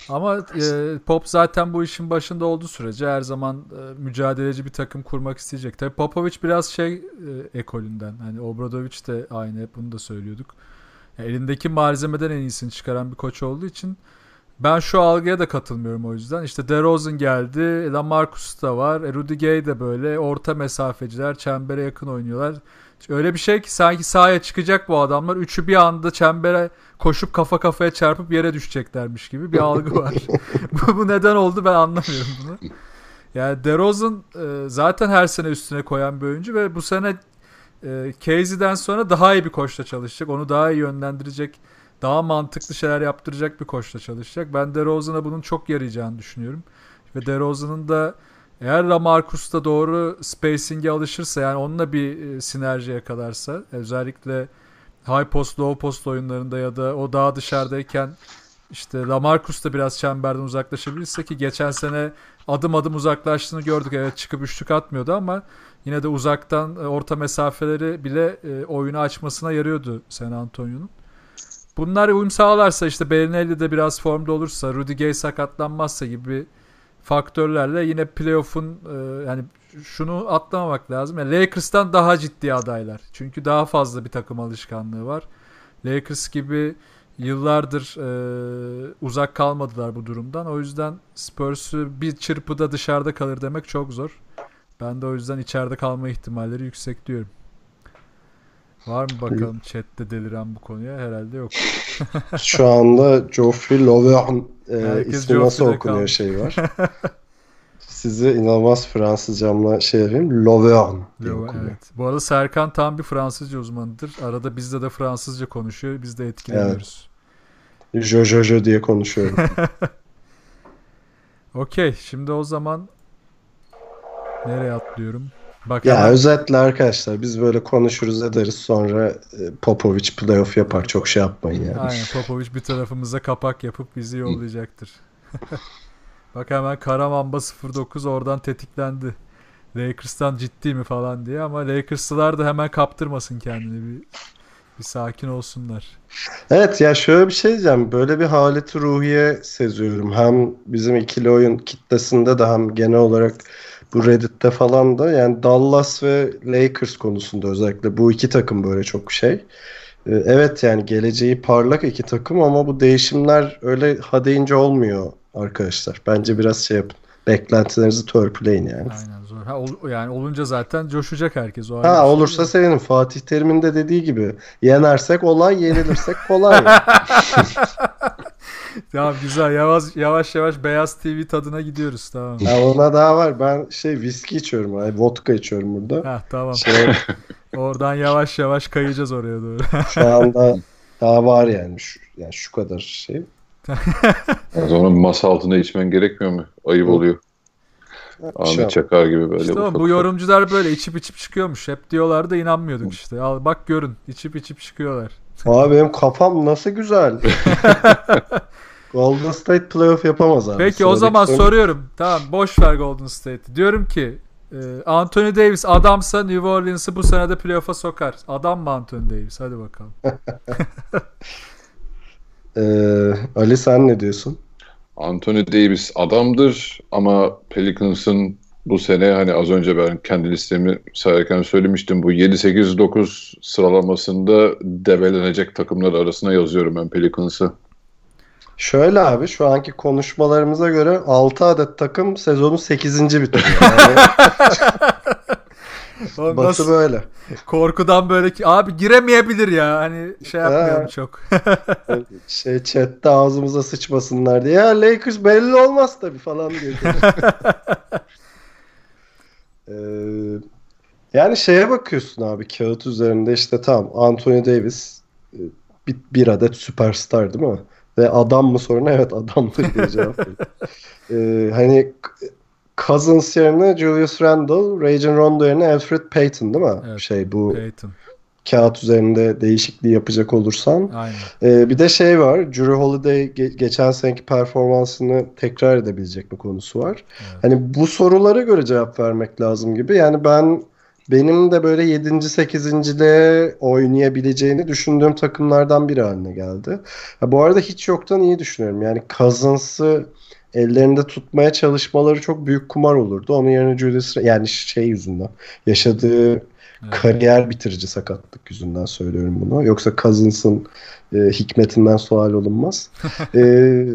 Ama e, Pop zaten bu işin başında olduğu sürece her zaman e, mücadeleci bir takım kurmak isteyecek. Tabii Popovic biraz şey e, ekolünden. Hani Obradovic de aynı hep bunu da söylüyorduk. Ya elindeki malzemeden en iyisini çıkaran bir koç olduğu için ben şu algıya da katılmıyorum o yüzden. İşte DeRozan geldi, Lamarcus da var, e, Rudy Gay de böyle orta mesafeciler, çembere yakın oynuyorlar. Öyle bir şey ki sanki sahaya çıkacak bu adamlar. Üçü bir anda çembere koşup kafa kafaya çarpıp yere düşeceklermiş gibi bir algı var. (laughs) (laughs) bu, bu neden oldu ben anlamıyorum bunu. Yani DeRozan e, zaten her sene üstüne koyan bir oyuncu ve bu sene e, Casey'den sonra daha iyi bir koçla çalışacak. Onu daha iyi yönlendirecek, daha mantıklı şeyler yaptıracak bir koçla çalışacak. Ben DeRozan'a bunun çok yarayacağını düşünüyorum. Ve DeRozan'ın da eğer Lamarcus da doğru spacing'e alışırsa yani onunla bir e, sinerji yakalarsa özellikle high post low post oyunlarında ya da o daha dışarıdayken işte Lamarcus da biraz çemberden uzaklaşabilirse ki geçen sene adım adım uzaklaştığını gördük. Evet çıkıp üçlük atmıyordu ama yine de uzaktan e, orta mesafeleri bile e, oyunu açmasına yarıyordu San Antonio'nun. Bunlar uyum sağlarsa işte Bellinelli de biraz formda olursa, Rudy Gay sakatlanmazsa gibi faktörlerle yine playoff'un e, yani şunu atlamamak lazım. Yani Lakers'tan daha ciddi adaylar. Çünkü daha fazla bir takım alışkanlığı var. Lakers gibi yıllardır e, uzak kalmadılar bu durumdan. O yüzden Spurs'u bir çırpıda dışarıda kalır demek çok zor. Ben de o yüzden içeride kalma ihtimalleri yüksek diyorum. Var mı bakalım chatte deliren bu konuya? Herhalde yok. (laughs) Şu anda Geoffrey Lauvergne e, Herkes ismi nasıl okunuyor kalmış. şey var. (laughs) Sizi inanılmaz Fransızcamla şey yapayım. Lauvergne diye okunuyor. evet. Bu arada Serkan tam bir Fransızca uzmanıdır. Arada bizde de Fransızca konuşuyor. Biz de etkileniyoruz. Jo jo jo diye konuşuyorum. (laughs) Okey. Şimdi o zaman nereye atlıyorum? Bak ya özetle arkadaşlar biz böyle konuşuruz ederiz sonra e, Popovic playoff yapar çok şey yapmayın yani. Aynen Popovic bir tarafımıza kapak yapıp bizi yollayacaktır. (laughs) Bak hemen Karamamba 09 oradan tetiklendi. Lakers'tan ciddi mi falan diye ama Lakers'lılar da hemen kaptırmasın kendini bir bir sakin olsunlar. Evet ya şöyle bir şey diyeceğim. Böyle bir haleti ruhiye seziyorum. Hem bizim ikili oyun kitlesinde de hem genel olarak bu Reddit'te falan da yani Dallas ve Lakers konusunda özellikle bu iki takım böyle çok şey. Ee, Evet yani geleceği parlak iki takım ama bu değişimler öyle ha deyince olmuyor arkadaşlar. Bence biraz şey yapın. Beklentilerinizi törpüleyin yani. Aynen zor. Ha, ol- yani olunca zaten coşacak herkes. O Ha şey olursa de. sevinirim. Fatih Terim'in de dediği gibi yenersek olay, yenilirsek kolay. yani. (laughs) Tamam güzel. Yavaş yavaş yavaş Beyaz TV tadına gidiyoruz. Tamam. Ya ona daha var. Ben şey viski içiyorum. Abi, vodka içiyorum burada. Ha tamam. Şey, Oradan yavaş yavaş kayacağız oraya doğru. şu anda daha var yani. Şu, yani şu kadar şey. (laughs) O zaman masa altında içmen gerekmiyor mu? Ayıp oluyor. Ahmet Çakar gibi böyle. İşte bu ufak. yorumcular böyle içip içip çıkıyormuş. Hep diyorlardı inanmıyorduk işte. Al bak görün. içip içip çıkıyorlar. Abi benim kafam nasıl güzel. (laughs) Golden State playoff yapamaz abi. Peki o Sıradaki zaman soru- soruyorum. Tamam boş ver Golden State'i. Diyorum ki e, Anthony Davis adamsa New Orleans'ı bu sene de playoff'a sokar. Adam mı Anthony Davis? Hadi bakalım. (laughs) Ee, Ali sen ne diyorsun? Anthony Davis adamdır ama Pelicans'ın bu sene hani az önce ben kendi listemi sayarken söylemiştim bu 7-8-9 sıralamasında develenecek takımlar arasına yazıyorum ben Pelicans'ı. Şöyle abi şu anki konuşmalarımıza göre 6 adet takım sezonu 8. bitiriyor. Yani (laughs) Oğlum batı nasıl- böyle. korkudan böyle ki abi giremeyebilir ya. Hani şey yapmayalım Ha. çok. (laughs) Şey chatte ağzımıza sıçmasınlar diye. Ya Lakers belli olmaz tabii falan diyor. (laughs) Ee, yani şeye bakıyorsun abi kağıt üzerinde işte tamam Anthony Davis e, bir, bir adet süperstar değil mi? Ve adam mı soruna evet adamdır diye cevap. (laughs) Ee, hani Cousins yerine Julius Randle, Rajon Rondo yerine Alfred Payton değil mi? Evet. Şey bu Peyton. Kağıt üzerinde değişikliği yapacak olursan. Aynen. Ee, bir de şey var. Drew Holiday ge- geçen seneki performansını tekrar edebilecek mi konusu var. Evet. Hani bu sorulara göre cevap vermek lazım gibi. Yani ben benim de böyle 7. 8. de oynayabileceğini düşündüğüm takımlardan biri haline geldi. Ha, bu arada hiç yoktan iyi düşünüyorum. Yani Cousins'ı ellerinde tutmaya çalışmaları çok büyük kumar olurdu. Onun yerine Julius yani şey yüzünden yaşadığı Evet. kariyer bitirici sakatlık yüzünden söylüyorum bunu. Yoksa Cousins'ın e, hikmetinden sual olunmaz. (laughs) E,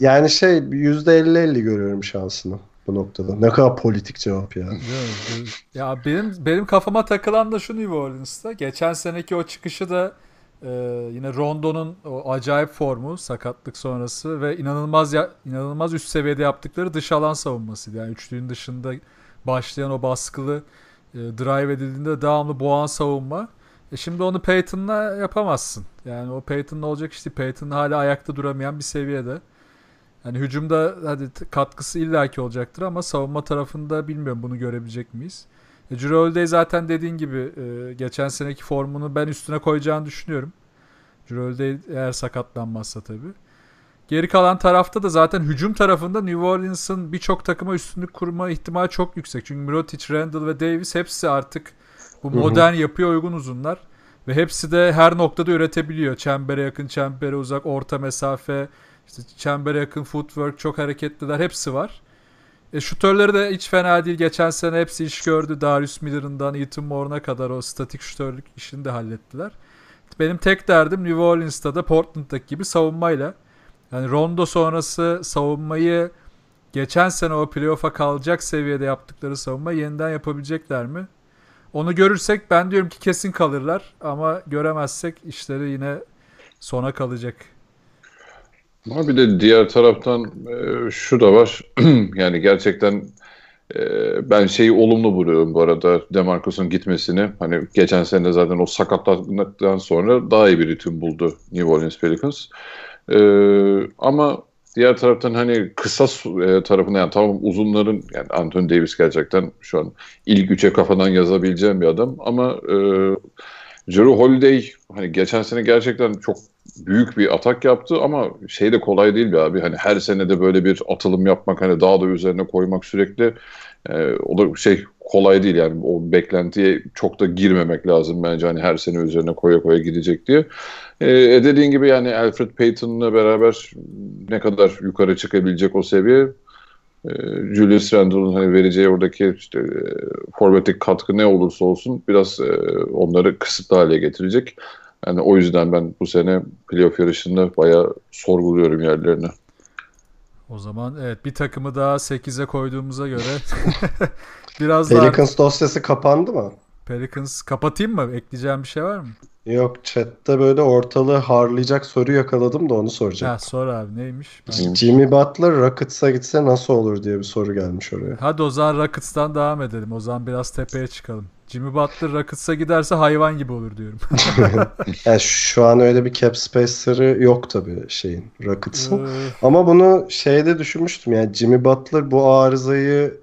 yani şey %50-50 görüyorum şansını bu noktada. Ne kadar politik cevap ya. Ya benim benim kafama takılan da şu New Orleans'ta. Geçen seneki o çıkışı da e, yine Rondo'nun o acayip formu, sakatlık sonrası ve inanılmaz ya, inanılmaz üst seviyede yaptıkları dış alan savunmasıydı. Yani üçlüğün dışında başlayan o baskılı e, drive edildiğinde devamlı boğan savunma. E şimdi onu Peyton'la yapamazsın. Yani o Peyton'la olacak işte Peyton hala ayakta duramayan bir seviyede. Yani hücumda hadi katkısı illaki olacaktır ama savunma tarafında bilmiyorum bunu görebilecek miyiz? E, Drew zaten dediğin gibi e, geçen seneki formunu ben üstüne koyacağını düşünüyorum. Drew eğer sakatlanmazsa tabii. Geri kalan tarafta da zaten hücum tarafında New Orleans'ın birçok takıma üstünlük kurma ihtimali çok yüksek. Çünkü Mirotic, Randall ve Davis hepsi artık bu modern yapıya uygun uzunlar. Ve hepsi de her noktada üretebiliyor. Çembere yakın, çembere uzak, orta mesafe, işte çembere yakın footwork, çok hareketliler. Hepsi var. E, şutörleri de hiç fena değil. Geçen sene hepsi iş gördü. Darius Miller'ından Ethan Moore'una kadar o statik şutörlük işini de hallettiler. Benim tek derdim New Orleans'ta da Portland'daki gibi savunmayla. Yani Rondo sonrası savunmayı geçen sene o playoff'a kalacak seviyede yaptıkları savunma yeniden yapabilecekler mi? Onu görürsek ben diyorum ki kesin kalırlar ama göremezsek işleri yine sona kalacak. Ama bir de diğer taraftan e, şu da var. (clears throat) yani gerçekten e, ben şeyi olumlu buluyorum bu arada Demarcus'un gitmesini. Hani geçen sene zaten o sakatlıktan sonra daha iyi bir ritim buldu New Orleans Pelicans. Ama diğer taraftan hani kısa e, tarafına yani tamam uzunların yani Anthony Davis gerçekten şu an ilk üçe kafadan yazabileceğim bir adam ama e, Drew Holiday hani geçen sene gerçekten çok büyük bir atak yaptı ama şey de kolay değil bir abi. Hani her sene de böyle bir atılım yapmak hani daha da üzerine koymak sürekli e, o da şey kolay değil yani o beklentiye çok da girmemek lazım bence hani her sene üzerine koya koya gidecek diye. E, e dediğin gibi yani Alfred Payton'la beraber ne kadar yukarı çıkabilecek o seviye e, Julius Randle'ın hani vereceği oradaki işte e, forvetik katkı ne olursa olsun biraz e, onları kısıtlı hale getirecek. Yani o yüzden ben bu sene playoff yarışında bayağı sorguluyorum yerlerini. O zaman evet bir takımı daha 8'e koyduğumuza göre (laughs) biraz Pelicans daha... dosyası kapandı mı? Pelicans kapatayım mı? Ekleyeceğim bir şey var mı? Yok chatte böyle ortalığı harlayacak soru yakaladım da onu soracağım. Ha sor abi neymiş? Ben... Jimmy Butler Rockets'a gitse nasıl olur diye bir soru gelmiş oraya. Hadi o zaman Rockets'tan devam edelim. O zaman biraz tepeye çıkalım. Jimmy Butler Rockets'a giderse hayvan gibi olur diyorum. (laughs) (laughs) yani şu an öyle bir cap space'ları yok tabii şeyin Rockets'ın. Ee. Ama bunu şeyde düşünmüştüm yani Jimmy Butler bu arızayı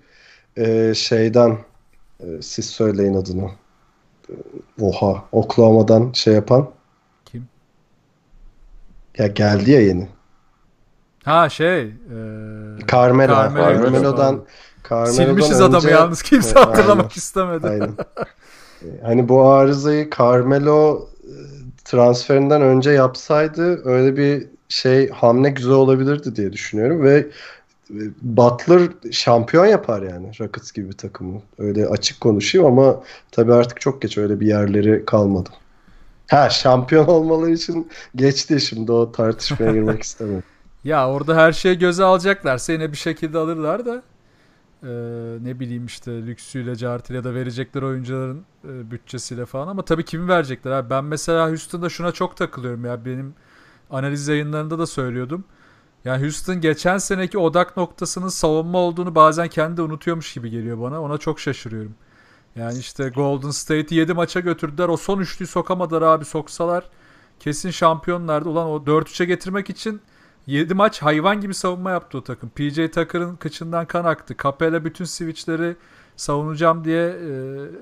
e, şeyden e, siz söyleyin adını. Oha Oklahoma'dan şey yapan. Kim? Ya geldi ya yeni. Ha şey. E... Carmelo. Carmelo. Carmelo'dan Carmelo'dan Silmişiz önce... adamı yalnız kimse (laughs) evet, hatırlamak aynen, istemedi. Aynen. (laughs) hani bu arızayı Carmelo e, transferinden önce yapsaydı öyle bir şey hamle güzel olabilirdi diye düşünüyorum ve e, Butler şampiyon yapar yani Rockets gibi bir takımı. Öyle açık konuşayım ama tabii artık çok geç öyle bir yerleri kalmadı. Ha şampiyon (laughs) olmaları için geçti şimdi o tartışmaya girmek istemiyorum. ya orada her şeyi göze alacaklar. yine bir şekilde alırlar da e, ne bileyim işte lüksüyle, cartıyla ya da verecekler oyuncuların e, bütçesiyle falan ama tabii kimi verecekler abi. Ben mesela Houston'da şuna çok takılıyorum ya benim analiz yayınlarında da söylüyordum. Yani Houston geçen seneki odak noktasının savunma olduğunu bazen kendi unutuyormuş gibi geliyor bana. Ona çok şaşırıyorum. Yani işte Golden State'i 7 maça götürdüler. O son üçlüyü sokamadılar abi. Soksalar kesin şampiyonlardı. Ulan o 4-3'e getirmek için 7 maç hayvan gibi savunma yaptı o takım. PJ Tucker'ın kıçından kan aktı. Capella bütün switchleri savunacağım diye e,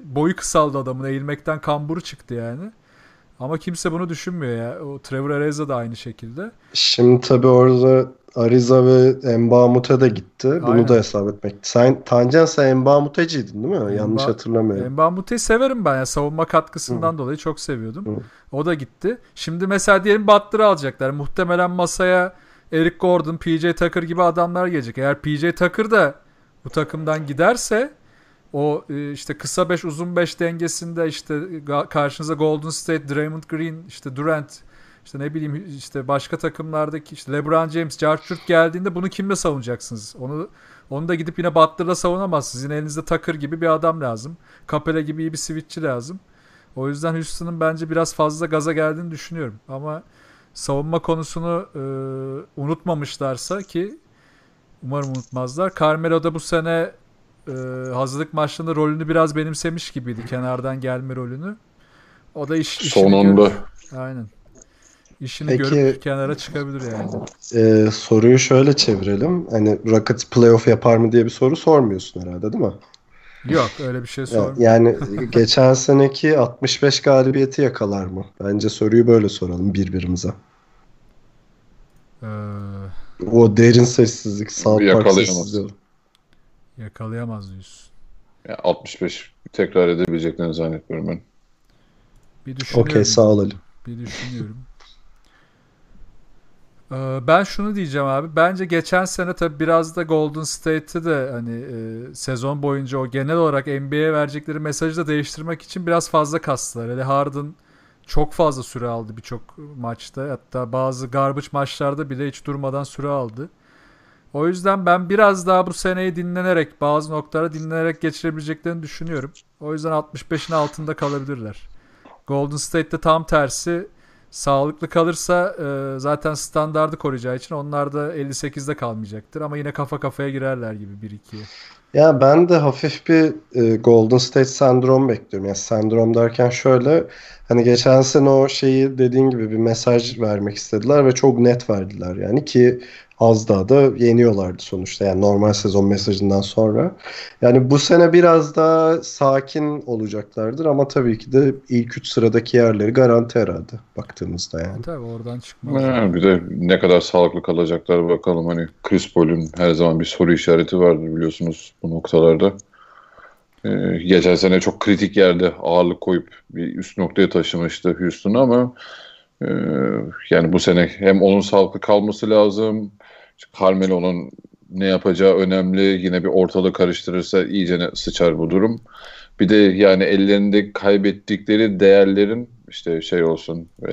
boyu kısaldı adamın. Eğilmekten kamburu çıktı yani. Ama kimse bunu düşünmüyor ya. O Trevor Ariza da aynı şekilde. Şimdi tabii orada Ariza ve Mbamute de gitti. Bunu Aynen. da hesap etmek. Sen Tancan sen Mbamuteciydin değil mi? Emba, Yanlış hatırlamıyorum. Mbamute'yi severim ben. Yani savunma katkısından Hı. dolayı çok seviyordum. Hı. O da gitti. Şimdi mesela diyelim Butler'ı alacaklar. Muhtemelen masaya Eric Gordon, PJ Tucker gibi adamlar gelecek. Eğer PJ Tucker da bu takımdan giderse o e, işte kısa 5 uzun 5 dengesinde işte karşınıza Golden State, Draymond Green, işte Durant, işte ne bileyim işte başka takımlardaki işte LeBron James, Jarchurt geldiğinde bunu kimle savunacaksınız? Onu onu da gidip yine Butler'la savunamazsınız. Yine elinizde Tucker gibi bir adam lazım. Capela gibi iyi bir switchçi lazım. O yüzden Houston'ın bence biraz fazla gaza geldiğini düşünüyorum. Ama savunma konusunu e, unutmamışlarsa ki umarım unutmazlar. Carmelo da bu sene e, hazırlık maçlarında rolünü biraz benimsemiş gibiydi. Kenardan gelme rolünü. O da iş, işini Sonunda. Görür. Aynen. İşini Peki, görüp kenara çıkabilir yani. E, soruyu şöyle çevirelim. Hani Rockets playoff yapar mı diye bir soru sormuyorsun herhalde değil mi? Yok öyle bir şey sormuyorum. Yani geçen seneki 65 galibiyeti yakalar mı? Bence soruyu böyle soralım birbirimize. Ee, o derin sessizlik, South Park sessizliği. Yakalayamaz diyorsun. Ya 65 tekrar edebileceklerini zannetmiyorum ben. Bir düşünüyorum. Okey sağ ol Ali. Bir düşünüyorum. Ee, ben şunu diyeceğim abi. Bence geçen sene tabi biraz da Golden State'i de hani e, sezon boyunca o genel olarak NBA'ye verecekleri mesajı da değiştirmek için biraz fazla kastılar. Hele Harden çok fazla süre aldı birçok maçta. Hatta bazı garbage maçlarda bile hiç durmadan süre aldı. O yüzden ben biraz daha bu seneyi dinlenerek bazı noktalara dinlenerek geçirebileceklerini düşünüyorum. O yüzden 65'in altında kalabilirler. Golden State'de tam tersi sağlıklı kalırsa e, zaten standardı koruyacağı için onlar da 58'de kalmayacaktır. Ama yine kafa kafaya girerler gibi 1-2'ye. Ya ben de hafif bir e, Golden State sendrom bekliyorum. Yani sendrom derken şöyle hani geçen sene o şeyi dediğin gibi bir mesaj vermek istediler ve çok net verdiler yani ki az daha da yeniyorlardı sonuçta. Yani normal sezon mesajından sonra. Yani bu sene biraz daha sakin olacaklardır ama tabii ki de ilk üç sıradaki yerleri garanti herhalde baktığımızda yani. Tabii oradan çıkmaz. Yani bir de ne kadar sağlıklı kalacaklar bakalım. Hani Chris Paul'un her zaman bir soru işareti vardır biliyorsunuz bu noktalarda. Ee, geçen sene çok kritik yerde ağırlık koyup bir üst noktaya taşımıştı Houston'u ama e, yani bu sene hem onun sağlıklı kalması lazım. Carmelo'nun ne yapacağı önemli. Yine bir ortalığı karıştırırsa iyice sıçar bu durum. Bir de yani ellerinde kaybettikleri değerlerin işte şey olsun e,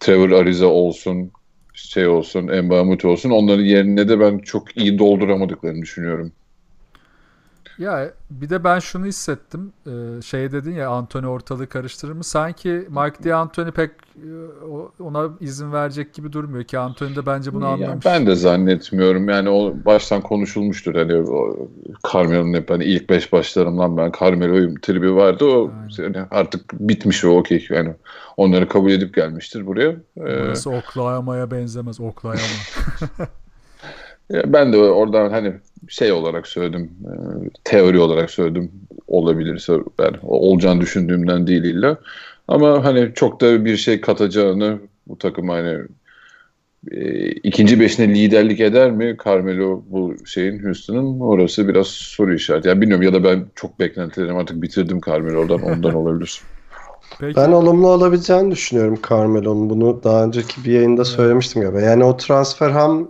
Trevor Ariza olsun şey olsun Mbamute olsun onların yerine de ben çok iyi dolduramadıklarını düşünüyorum. Ya bir de ben şunu hissettim. Ee, şey dedin ya Anthony ortalığı karıştırır mı? Sanki Mike D'Antoni pek e, ona izin verecek gibi durmuyor ki Anthony de bence bunu anlamış. Ben de zannetmiyorum. Yani o baştan konuşulmuştur. Hani Carmelo'nun hep hani ilk beş başlarımdan ben Carmelo'yum tribi vardı. O yani artık bitmiş o okey. Yani onları kabul edip gelmiştir buraya. Ee, Burası Oklahoma'ya benzemez. Oklahoma. (laughs) Ben de oradan hani şey olarak söyledim, e, teori olarak söyledim olabilirse ben olacağını düşündüğümden değil illa. Ama hani çok da bir şey katacağını bu takım hani e, ikinci beşine liderlik eder mi Carmelo bu şeyin Houston'ın orası biraz soru işareti. Yani bilmiyorum ya da ben çok beklentilerimi artık bitirdim Carmelo'dan ondan olabilir. (laughs) Peki. Ben olumlu olabileceğini düşünüyorum Carmelo'nun. Bunu daha önceki bir yayında söylemiştim galiba. Yani o transfer hem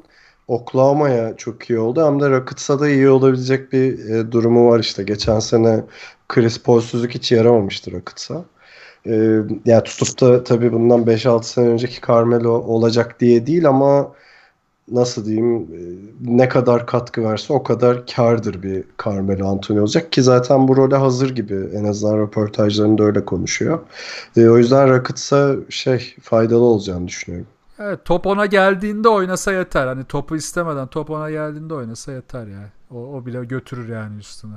Oklahoma'ya çok iyi oldu hem de Rockets'a da iyi olabilecek bir e, durumu var işte. Geçen sene Chris Paul'suzluk hiç yaramamıştı Rockets'a. E, yani tutup da tabii bundan 5-6 sene önceki Carmelo olacak diye değil ama nasıl diyeyim e, ne kadar katkı verse o kadar kardır bir Carmelo Anthony olacak ki zaten bu role hazır gibi en azından röportajlarında öyle konuşuyor. E, o yüzden Rockets'a şey faydalı olacağını düşünüyorum. Evet top ona geldiğinde oynasa yeter. Hani topu istemeden top ona geldiğinde oynasa yeter yani. O, o bile götürür yani üstüne.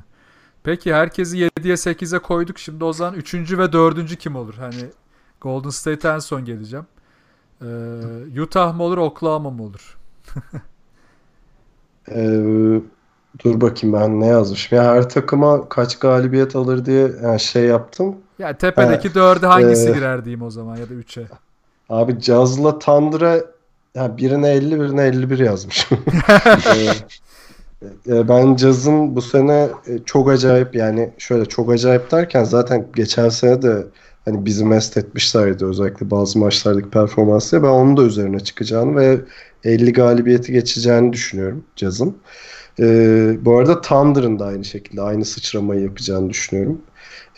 Peki herkesi 7'ye 8'e koyduk. Şimdi o zaman 3. ve 4. kim olur? Hani Golden State en son geleceğim. Ee, Utah mı olur Oklahoma mı olur? (laughs) ee, dur bakayım ben ne yazmışım. Ya her takıma kaç galibiyet alır diye yani şey yaptım. Ya yani tepedeki 4'e hangisi ee, girer diyeyim o zaman ya da 3'e. Abi Caz'la Thunder'a yani birine 50 birine 51 yazmışım. (laughs) Ee, ben Caz'ın bu sene e, çok acayip yani şöyle çok acayip derken zaten geçen sene de hani bizi mest etmişlerdi özellikle bazı maçlardaki performansıyla ben onun da üzerine çıkacağını ve 50 galibiyeti geçeceğini düşünüyorum Caz'ın. Ee, bu arada Thunder'ın da aynı şekilde aynı sıçramayı yapacağını düşünüyorum.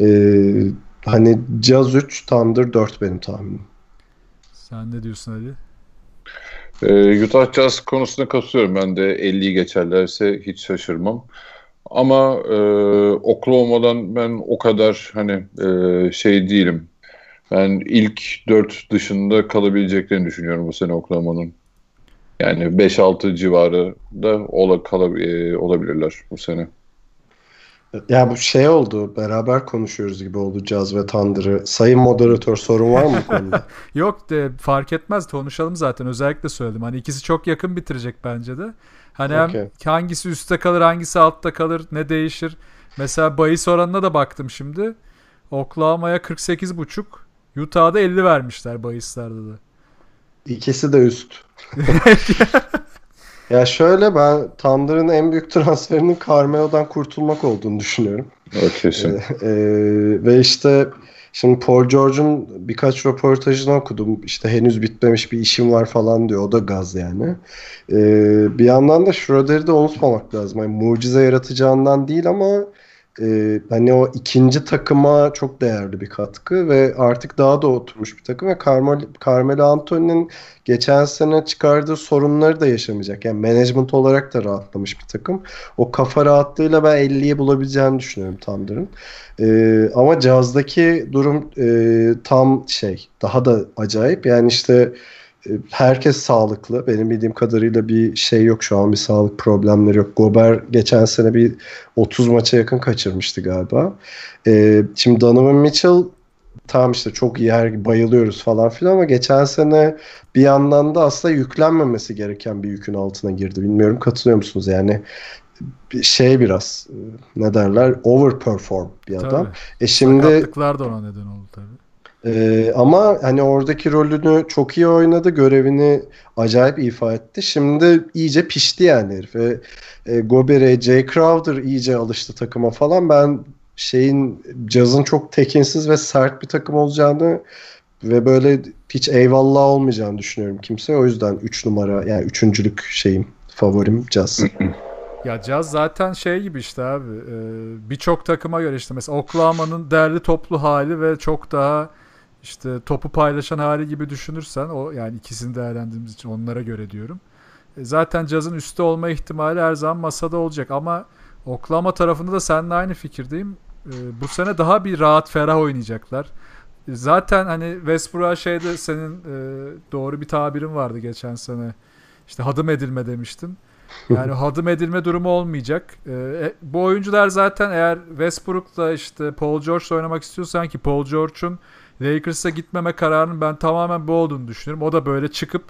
Ee, hani Caz 3, Thunder 4 benim tahminim. Sen ne diyorsun Ali? Ee, Utah Jazz konusunda katılıyorum. Ben de 50'yi geçerlerse hiç şaşırmam. Ama e, Oklahoma'dan ben o kadar hani e, şey değilim. Ben ilk 4 dışında kalabileceklerini düşünüyorum bu sene Oklahoma'nın. Yani 5-6 civarı da ola, kala, e, olabilirler bu sene. Ya bu şey oldu. Beraber konuşuyoruz gibi oldu Caz ve Thunder'ı. Sayın moderatör sorun var mı konuda? (laughs) Yok de fark etmez konuşalım zaten. Özellikle söyledim. Hani ikisi çok yakın bitirecek bence de. Hani okay. hem hangisi üstte kalır, hangisi altta kalır, ne değişir. Mesela bahis oranına da baktım şimdi. Oklahoma'ya 48.5, Utah'da 50 vermişler bahislerde de. İkisi de üst. (laughs) Ya şöyle ben Thunder'ın en büyük (laughs) transferinin Carmelo'dan kurtulmak olduğunu düşünüyorum. Kesin. Ee, e, ve işte şimdi Paul George'un birkaç röportajını okudum. İşte henüz bitmemiş bir işim var falan diyor. O da gaz yani. Ee, bir yandan da Schroeder'i de unutmamak lazım. Yani mucize yaratacağından değil ama e, hani o ikinci takıma çok değerli bir katkı ve artık daha da oturmuş bir takım ve Carmelo, Carmelo Anthony'nin geçen sene çıkardığı sorunları da yaşamayacak. Yani management olarak da rahatlamış bir takım. O kafa rahatlığıyla ben 50'yi bulabileceğini düşünüyorum Thunder'ın. E, ama Jazz'daki durum e, tam şey daha da acayip. Yani işte herkes sağlıklı. Benim bildiğim kadarıyla bir şey yok şu an bir sağlık problemleri yok. Gober geçen sene bir 30 maça yakın kaçırmıştı galiba. Ee, şimdi Donovan Mitchell tamam işte çok iyi her bayılıyoruz falan filan ama geçen sene bir yandan da aslında yüklenmemesi gereken bir yükün altına girdi. Bilmiyorum katılıyor musunuz? Yani bir şey biraz e, ne derler overperform bir adam. Tabii. E şimdi Sakatlıklar da ona neden oldu tabii. Ee, ama hani oradaki rolünü çok iyi oynadı. Görevini acayip ifa etti. Şimdi iyice pişti yani herif. Ve e, Gobert, Jay Crowder iyice alıştı takıma falan. Ben şeyin Caz'ın çok tekinsiz ve sert bir takım olacağını ve böyle hiç eyvallah olmayacağını düşünüyorum kimse. O yüzden 3 numara yani üçüncülük şeyim favorim Caz. (clears throat) Ya Jazz zaten şey gibi işte abi. e, Birçok takıma göre işte mesela Oklahoma'nın derli toplu hali ve çok daha işte topu paylaşan hali gibi düşünürsen o yani ikisini değerlendirdiğimiz için onlara göre diyorum. E, Zaten Jazz'ın üstte olma ihtimali her zaman masada olacak ama Oklahoma tarafında da seninle aynı fikirdeyim. E, Bu sene daha bir rahat ferah oynayacaklar. E, Zaten hani Westbrook'a şeyde senin e, doğru bir tabirin vardı geçen sene. İşte hadım edilme demiştin. Yani (laughs) hadım edilme durumu olmayacak. Bu oyuncular zaten eğer Westbrook'la işte Paul George'la oynamak istiyorsan ki Paul George'un Lakers'a gitmeme kararının ben tamamen bu olduğunu düşünüyorum. O da böyle çıkıp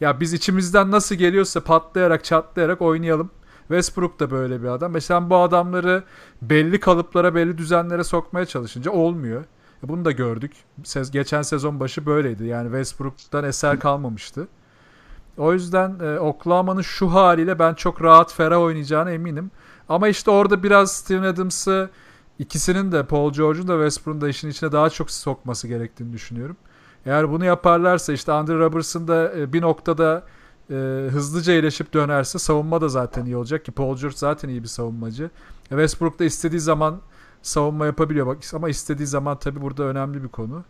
ya biz içimizden nasıl geliyorsa patlayarak çatlayarak oynayalım. Westbrook da böyle bir adam. Mesela bu adamları belli kalıplara, belli düzenlere sokmaya çalışınca olmuyor. E, Bunu da gördük. Se- Geçen sezon başı böyleydi. Yani Westbrook'tan eser kalmamıştı. O yüzden e, Oklahoma'nın şu haliyle ben çok rahat ferah oynayacağına eminim. Ama işte orada biraz Steven Adams'ı ikisinin de Paul George'un da Westbrook'un da işin içine daha çok sokması gerektiğini düşünüyorum. Eğer bunu yaparlarsa işte Andre Robertson da e, bir noktada e, hızlıca iyileşip dönerse savunma da zaten iyi olacak ki Paul George zaten iyi bir savunmacı. E, Westbrook da istediği zaman savunma yapabiliyor bak ama istediği zaman tabii burada önemli bir konu.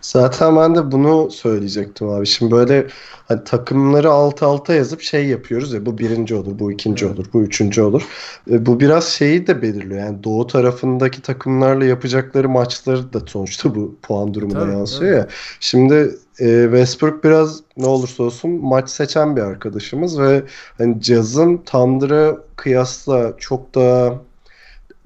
Zaten ben de bunu söyleyecektim abi. Şimdi böyle hani takımları alt alta yazıp şey yapıyoruz ya bu birinci olur, bu ikinci Evet. olur, bu üçüncü olur. E, bu biraz şeyi de belirliyor. Yani doğu tarafındaki takımlarla yapacakları maçları da sonuçta bu puan durumuna Tabii, yansıyor ya. Şimdi e, Westbrook biraz ne olursa olsun maç seçen bir arkadaşımız ve hani Jazz'ın Thunder'a kıyasla çok daha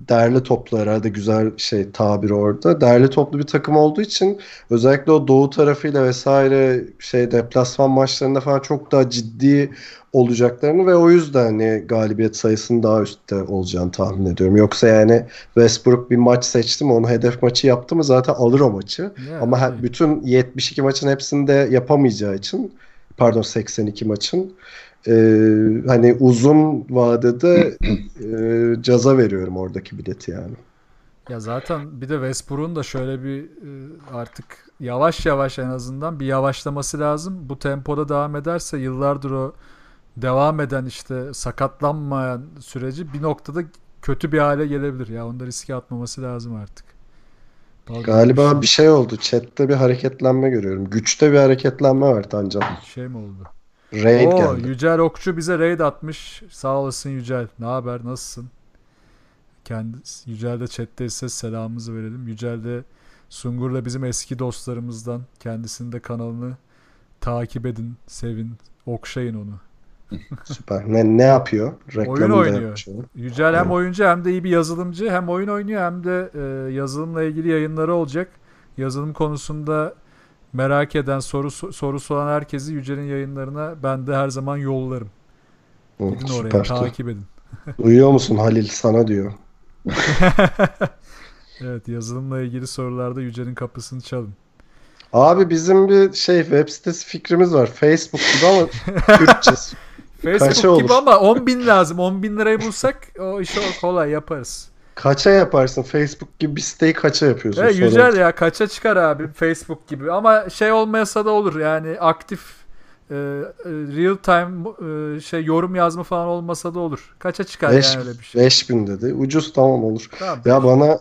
derli toplu herhalde güzel şey tabiri orada. Derli toplu bir takım olduğu için özellikle o doğu tarafıyla vesaire şey deplasman maçlarında falan çok daha ciddi olacaklarını ve o yüzden hani galibiyet sayısının daha üstte olacağını tahmin ediyorum. Yoksa yani Westbrook bir maç seçti mi onu hedef maçı yaptı mı zaten alır o maçı. Yani, Ama her- bütün 72 maçın hepsinde yapamayacağı için pardon 82 maçın e, hani uzun vadede (clears throat) e, caza veriyorum oradaki bileti yani. Ya zaten bir de Westbrook'un da şöyle bir e, artık yavaş yavaş en azından bir yavaşlaması lazım. Bu tempoda devam ederse yıllardır o devam eden işte sakatlanmayan süreci bir noktada kötü bir hale gelebilir. Ya onu da riske atmaması lazım artık. Pardon, Galiba bir bir şey oldu. Chat'te bir hareketlenme görüyorum. Güçte bir hareketlenme var Tancan. şey mi oldu? Raid Oo, geldi. Yücel Okçu bize raid atmış. Sağ olasın Yücel. Ne haber? Nasılsın? Kendisi, Yücel de chatteyse selamımızı verelim. Yücel de Sungur'la bizim eski dostlarımızdan. Kendisinin de kanalını takip edin, sevin, okşayın onu. (laughs) Süper. Ne ne yapıyor? Reklamını da oynuyor. onu. Yücel hem oyuncu hem de iyi bir yazılımcı. Hem oyun oynuyor hem de e, yazılımla ilgili yayınları olacak. Yazılım konusunda merak eden, soru sorusu olan herkesi Yücel'in yayınlarına ben de her zaman yollarım. Hı, Gidin oraya süper. takip edin. Uyuyor musun Halil sana diyor. (laughs) Evet yazılımla ilgili sorularda Yücel'in kapısını çalın. Abi bizim bir şey web sitesi fikrimiz var. Facebook gibi ama Türkçe. (laughs) Facebook Kaça gibi olur? ama 10 bin lazım. 10 bin lirayı bulsak o işi kolay yaparız. Kaça yaparsın? Facebook gibi bir siteyi kaça yapıyorsun? Evet Yücel ya kaça çıkar abi Facebook gibi ama şey olmayasa da olur yani aktif e, e, real time e, şey yorum yazma falan olmasa da olur. Kaça çıkar Beş- yani öyle bir şey. 5000 dedi. Ucuz tamam olur. Tamam. Ya bana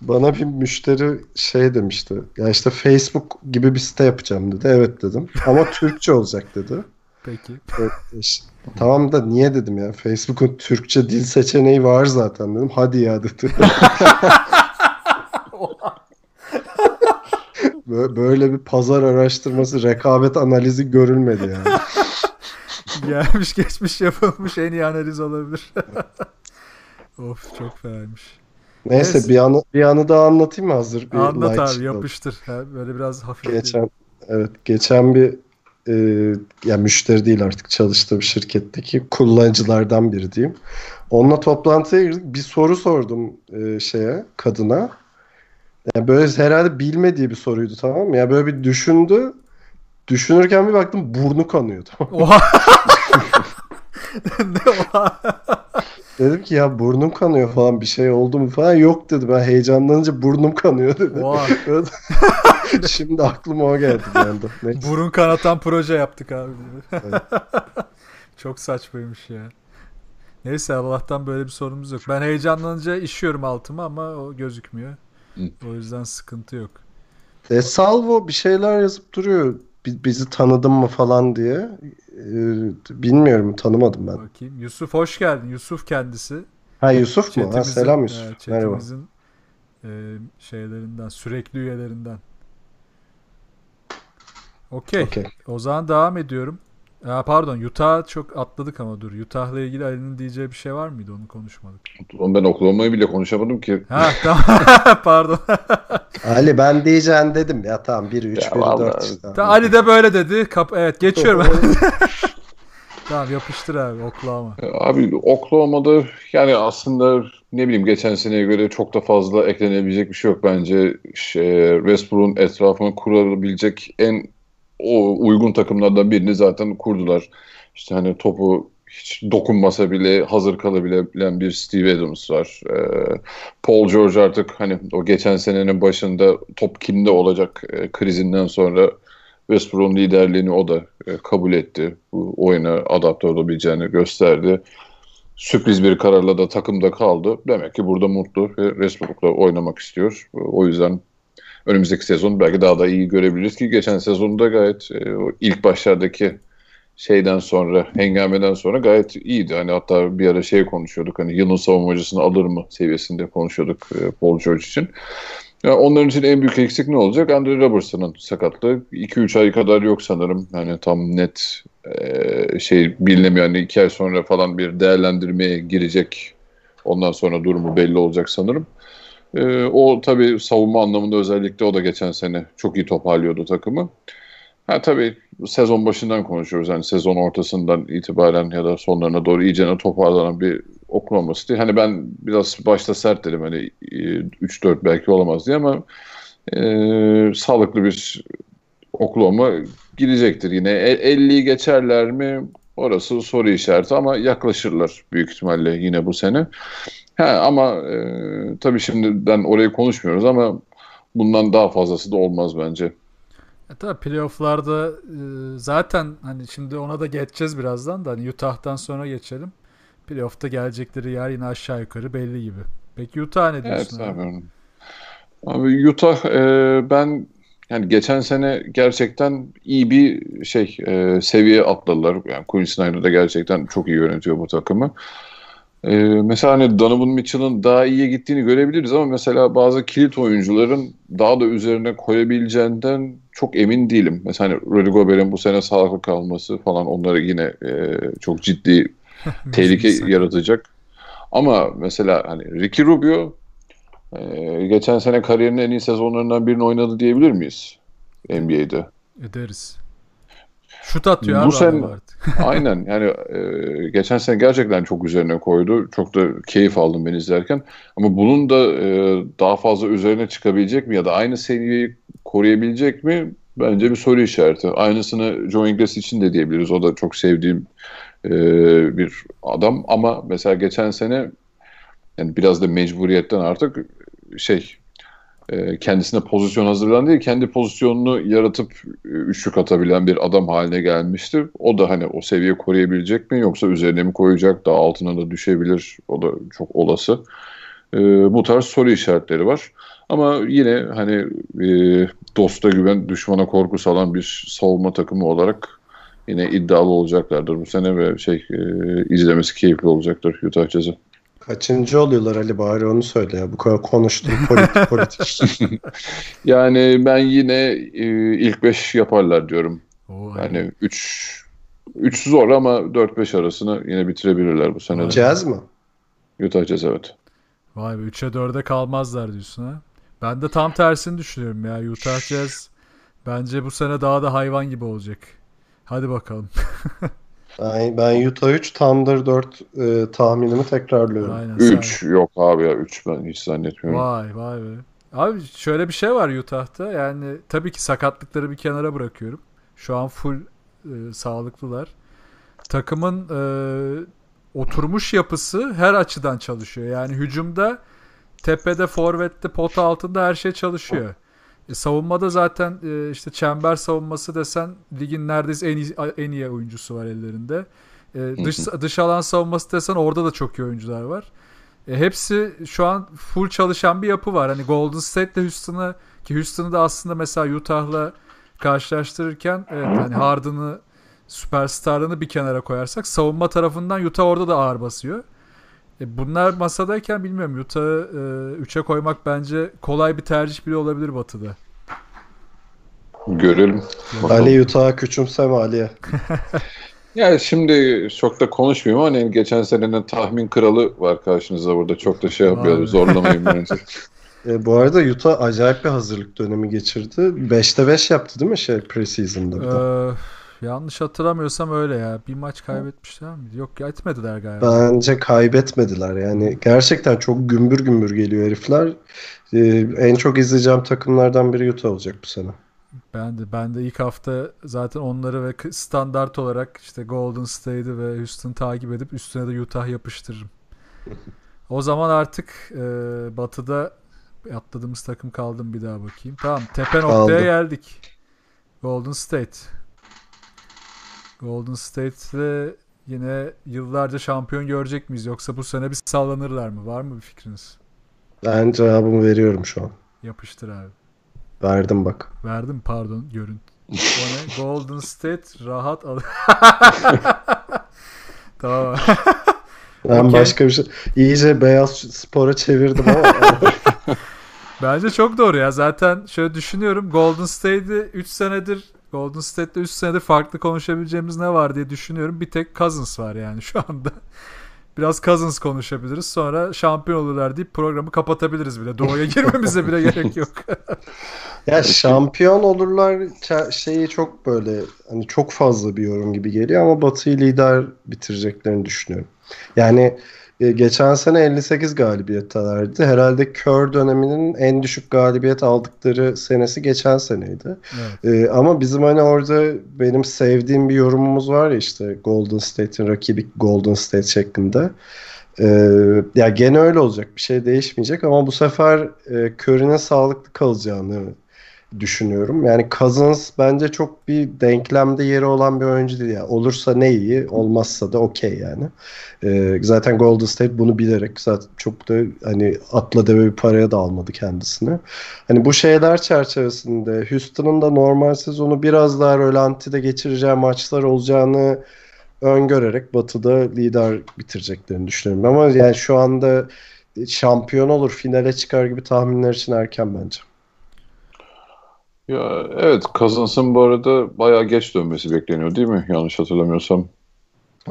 bana bir müşteri şey demişti. Ya işte Facebook gibi bir site yapacağım dedi. Evet dedim. Ama Türkçe olacak dedi. Peki. Evet, Tamam da niye dedim ya. Facebook'un Türkçe dil seçeneği var zaten dedim. Hadi ya dedi. (laughs) Bö- Böyle bir pazar araştırması, rekabet analizi görülmedi yani. (laughs) Gelmiş geçmiş yapılmış en iyi analiz olabilir. (laughs) of çok fenaymış. Neyse Neyse. bir anı bir anı daha anlatayım mı hazır bir Anlat abi çıkalım. yapıştır. Ha, böyle biraz hafif. Geçen evet geçen bir e, ya müşteri değil artık çalıştığım şirketteki kullanıcılardan biri diyeyim. Onunla toplantıya girdik. Bir soru sordum e, şeye kadına. Yani böyle herhalde bilmediği bir soruydu tamam mı? Ya böyle bir düşündü. Düşünürken bir baktım burnu kanıyor tamam? Oha. (laughs) ne? Dedim ki ya burnum kanıyor falan bir şey oldu mu falan. Yok dedi ben heyecanlanınca burnum kanıyor dedi. (laughs) Şimdi aklıma o geldi bir anda. Neyse. Burun kanatan proje yaptık abi. Evet. (laughs) Çok saçmaymış ya. Neyse Allah'tan böyle bir sorunumuz yok. Ben heyecanlanınca işiyorum altıma ama o gözükmüyor. Hı. O yüzden sıkıntı yok. E, Salvo bir şeyler yazıp duruyor. Bi- Bizi tanıdın mı falan diye. E, bilmiyorum tanımadım ben. Bakayım. Yusuf hoş geldin. Yusuf kendisi. Ha Yusuf mu? Ha, selam Yusuf. Evet, Merhaba. e, şeylerinden, sürekli üyelerinden. Okey. Okey. O zaman devam ediyorum. Aa, pardon Utah çok atladık ama dur. Utah'la ilgili Ali'nin diyeceği bir şey var mıydı onu konuşmadık. Oğlum ben Oklahoma'yı bile konuşamadım ki. Ha tamam (laughs) pardon. Ali ben diyeceğim dedim. Ya tamam 1 3 Ya 1 vallahi. 4 işte. Ta- Ali de böyle dedi. Kap evet geçiyorum. (laughs) tamam yapıştır abi Oklahoma. Abi Oklahoma'da yani aslında ne bileyim geçen seneye göre çok da fazla eklenebilecek bir şey yok bence. Şey, Westbrook'un etrafını kurabilecek en o uygun takımlardan birini zaten kurdular. İşte hani topu hiç dokunmasa bile hazır kalabilen bir Steve Adams var. Ee, Paul George artık hani o geçen senenin başında top kimde olacak e, krizinden sonra Westbrook'un liderliğini o da e, kabul etti. Bu oyuna adapte olabileceğini gösterdi. Sürpriz bir kararla da takımda kaldı. Demek ki burada mutlu ve Westbrook'la oynamak istiyor. O yüzden önümüzdeki sezon belki daha da iyi görebiliriz ki geçen sezonda gayet e, o ilk başlardaki şeyden sonra, hengameden sonra gayet iyiydi. Hani hatta bir ara şey konuşuyorduk hani yılın savunmacısını alır mı seviyesinde konuşuyorduk e, Paul George için. Ya onların için en büyük eksik ne olacak? Andre Robertson'ın sakatlığı. 2-3 ay kadar yok sanırım. Yani tam net e, şey bilinemiyor. Yani 2 ay sonra falan bir değerlendirmeye girecek. Ondan sonra durumu belli olacak sanırım. E, o tabii savunma anlamında özellikle o da geçen sene çok iyi toparlıyordu takımı. Ha tabii sezon başından konuşuyoruz. Yani sezon ortasından itibaren ya da sonlarına doğru iyicene toparlanan bir Oklahoma City. Hani ben biraz başta sert dedim hani e, 3-4 belki olamaz diye ama e, sağlıklı bir Oklahoma gidecektir yine. E, 50'yi geçerler mi? Orası soru işareti ama yaklaşırlar büyük ihtimalle yine bu sene. Ha, ama e, tabii şimdiden orayı konuşmuyoruz ama bundan daha fazlası da olmaz bence. E tabii playofflarda e, zaten hani şimdi ona da geçeceğiz birazdan da hani Utah'tan sonra geçelim. Playoff'ta gelecekleri yer yine aşağı yukarı belli gibi. Peki Utah ne Evet diyorsun abi? abi. Abi Utah e, ben yani geçen sene gerçekten iyi bir şey e, seviye atladılar. Yani Quinn Snyder da gerçekten çok iyi yönetiyor bu takımı. E, mesela hani Donovan Mitchell'ın daha iyiye gittiğini görebiliriz ama mesela bazı kilit oyuncuların daha da üzerine koyabileceğinden çok emin değilim. Mesela hani Rudy Gobert'in bu sene sağlıklı kalması falan onları yine e, çok ciddi (laughs) tehlike yaratacak. Ama mesela hani Ricky Rubio e, geçen sene kariyerinin en iyi sezonlarından birini oynadı diyebilir miyiz NBA'de? Ederiz. Şut atıyor Bu abi adam artık. (laughs) (laughs) Aynen yani e, geçen sene gerçekten çok üzerine koydu. Çok da keyif aldım ben izlerken. Ama bunun da e, daha fazla üzerine çıkabilecek mi ya da aynı seviyeyi koruyabilecek mi? Bence bir soru işareti. Aynısını Joe Ingles için de diyebiliriz. O da çok sevdiğim e, bir adam ama mesela geçen sene yani biraz da mecburiyetten artık şey e, kendisine pozisyon hazırlayan değil kendi pozisyonunu yaratıp e, üçlük atabilen bir adam haline gelmişti. O da hani o seviye koruyabilecek mi yoksa üzerine mi koyacak daha altına da düşebilir. O da çok olası. E, bu tarz soru işaretleri var. Ama yine hani e, dosta güven düşmana korku salan bir savunma takımı olarak yine iddialı olacaklardır bu sene ve şey e, izlemesi keyifli olacaktır Utah Jazz'ı. Kaçıncı oluyorlar Ali bari onu söyle ya. Bu kadar konuştum politik (laughs) politik. (laughs) Yani ben yine e, ilk 5 yaparlar diyorum. Oo, Yani 3 3 zor ama 4-5 arasını yine bitirebilirler bu sene. Jazz mı? Utah Jazz evet. Vay be 3'e 4'e kalmazlar diyorsun ha. Ben de tam tersini düşünüyorum ya. Utah Jazz bence bu sene daha da hayvan gibi olacak. Hadi bakalım. (laughs) Ben, ben Utah 3, Thunder 4 e, tahminimi tekrarlıyorum. Aynen. sen- 3 yok abi ya 3 ben hiç zannetmiyorum. Vay vay be. Abi şöyle bir şey var Utah'ta. Yani tabii ki sakatlıkları bir kenara bırakıyorum. Şu an full e, sağlıklılar. Takımın e, oturmuş yapısı her açıdan çalışıyor. Yani hücumda tepede, forvette, pota altında her şey çalışıyor. E, savunmada zaten e, işte çember savunması desen ligin neredeyse en iyi, en iyi oyuncusu var ellerinde. E, dış dış alan savunması desen orada da çok iyi oyuncular var. E, hepsi şu an full çalışan bir yapı var. Hani Golden State ile Houston'ı ki Houston'ı da aslında mesela Utah'la karşılaştırırken evet hani Harden'ı süperstarını bir kenara koyarsak savunma tarafından Utah orada da ağır basıyor. E, bunlar masadayken bilmiyorum Utah'ı 3'e koymak bence kolay bir tercih bile olabilir Batı'da. Görelim. Bakalım. Ali Utah'a küçümseme Ali'ye. (laughs) Yani şimdi çok da konuşmayayım ama hani geçen senenin tahmin kralı var karşınızda burada. Çok da şey yapmayalım zorlamayın (laughs) bence. E, bu arada Utah acayip bir hazırlık dönemi geçirdi. 5'te 5 yaptı değil mi şey preseason'da? Ee, yanlış hatırlamıyorsam öyle ya. Bir maç kaybetmişler mi? Yok ya etmediler galiba. Bence kaybetmediler. Yani gerçekten çok gümbür gümbür geliyor herifler. E, en çok izleyeceğim takımlardan biri Utah olacak bu sene. Ben de ben de ilk hafta zaten onları ve standart olarak işte Golden State'i ve Houston'ı takip edip üstüne de Utah yapıştırırım. O zaman artık e, Batı'da atladığımız takım kaldım bir daha bakayım. Tamam tepe noktaya Kaldı. geldik. Golden State. Golden State'le yine yıllarca şampiyon görecek miyiz? Yoksa bu sene bir sallanırlar mı? Var mı bir fikriniz? Ben cevabımı veriyorum şu an. Yapıştır abi. Verdim bak. Verdim pardon görüntü. (laughs) Golden State rahat al. (laughs) tamam. Ben Okey. başka bir şey... İyice beyaz spora çevirdim ama (laughs) Bence çok doğru ya. Zaten şöyle düşünüyorum. Golden State'i 3 senedir Golden State'de 3 senedir farklı konuşabileceğimiz ne var diye düşünüyorum. Bir tek Cousins var yani şu anda. (laughs) Biraz Cousins konuşabiliriz. Sonra şampiyon olurlar deyip programı kapatabiliriz bile. Doğuya girmemize bile gerek yok. (laughs) Ya şampiyon olurlar şeyi çok böyle hani çok fazla bir yorum gibi geliyor ama Batı'yı lider bitireceklerini düşünüyorum. Yani e, geçen sene 58 galibiyettelerdi. Herhalde Kör döneminin en düşük galibiyet aldıkları senesi geçen seneydi. evet. E, ama bizim hani orada benim sevdiğim bir yorumumuz var ya işte Golden State'in rakibi Golden State şeklinde. E, ya gene öyle olacak. Bir şey değişmeyecek ama bu sefer e, Curry'nin sağlıklı kalacağını düşünüyorum. Yani Cousins bence çok bir denklemde yeri olan bir oyuncu değil. Yani olursa ne iyi, olmazsa da okey yani. Ee, zaten Golden State bunu bilerek zaten çok da hani atla deve bir paraya da almadı kendisini. Hani bu şeyler çerçevesinde Houston'ın da normal sezonu biraz daha rölantide geçireceği maçlar olacağını öngörerek Batı'da lider bitireceklerini düşünüyorum. Ama yani şu anda şampiyon olur, finale çıkar gibi tahminler için erken bence. Ya evet Cousins'ın bu arada bayağı geç dönmesi bekleniyor değil mi? Yanlış hatırlamıyorsam.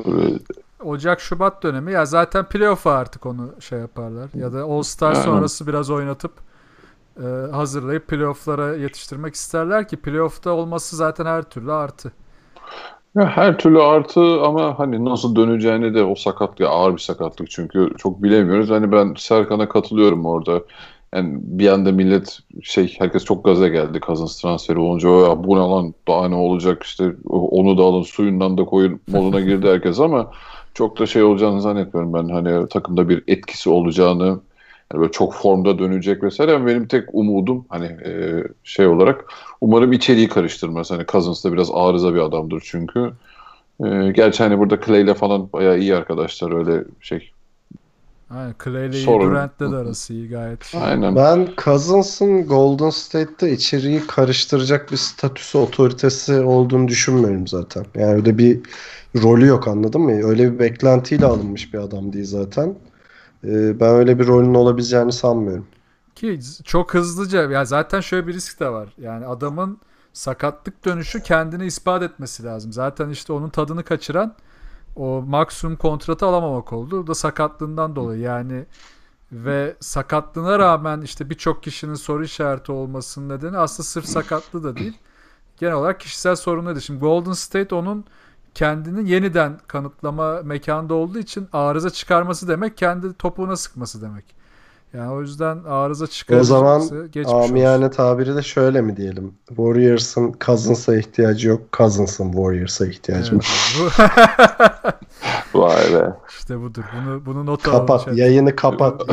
Böyle Ocak Şubat dönemi ya zaten playoff'a artık onu şey yaparlar ya da All Star Aynen. sonrası biraz oynatıp e, hazırlayıp playoff'lara yetiştirmek isterler ki playoff'ta olması zaten her türlü artı. Ya her türlü artı ama hani nasıl döneceğini de o sakatlık ağır bir sakatlık çünkü çok bilemiyoruz. Hani ben Serkan'a katılıyorum orada. Yani bir anda millet şey herkes çok gaza geldi Cousins transferi olunca ya bu ne lan daha ne olacak işte onu da alın suyundan da koyun moduna girdi herkes ama çok da şey olacağını zannetmiyorum ben hani takımda bir etkisi olacağını yani böyle çok formda dönecek vesaire ama benim tek umudum hani e, şey olarak umarım içeriği karıştırmaz. Hani Cousins da biraz arıza bir adamdır çünkü. E, gerçi hani burada Clay ile falan bayağı iyi arkadaşlar öyle şey. Aynen Clay ile. Durant'le de arası iyi gayet. Aynen. Ben Cousins'ın Golden State'te içeriği karıştıracak bir statüsü, otoritesi olduğunu düşünmüyorum zaten. Yani öyle bir rolü yok anladın mı? Öyle bir beklentiyle alınmış bir adam değil zaten. Ee, ben öyle bir rolün olabileceğini sanmıyorum. Ki çok hızlıca ya zaten şöyle bir risk de var. Yani adamın sakatlık dönüşü kendini ispat etmesi lazım. Zaten işte onun tadını kaçıran o maksimum kontratı alamamak oldu. O da sakatlığından dolayı. Yani ve sakatlığına rağmen işte birçok kişinin soru işareti olmasının nedeni aslında sırf sakatlığı da değil. Genel olarak kişisel sorunları. Şimdi Golden State onun kendini yeniden kanıtlama mekanda olduğu için arıza çıkarması demek kendi topuğuna sıkması demek. Yani o yüzden arıza O çıkarırsa zaman geçmiş amiyane olsun. tabiri de şöyle mi diyelim? Warriors'ın Cousins'a ihtiyacı yok. Cousins'ın Warriors'a ihtiyacı Evet, var. (laughs) Vay be. işte budur. Bunu bunu not. Kapat. chat. Yayını kapat. (laughs)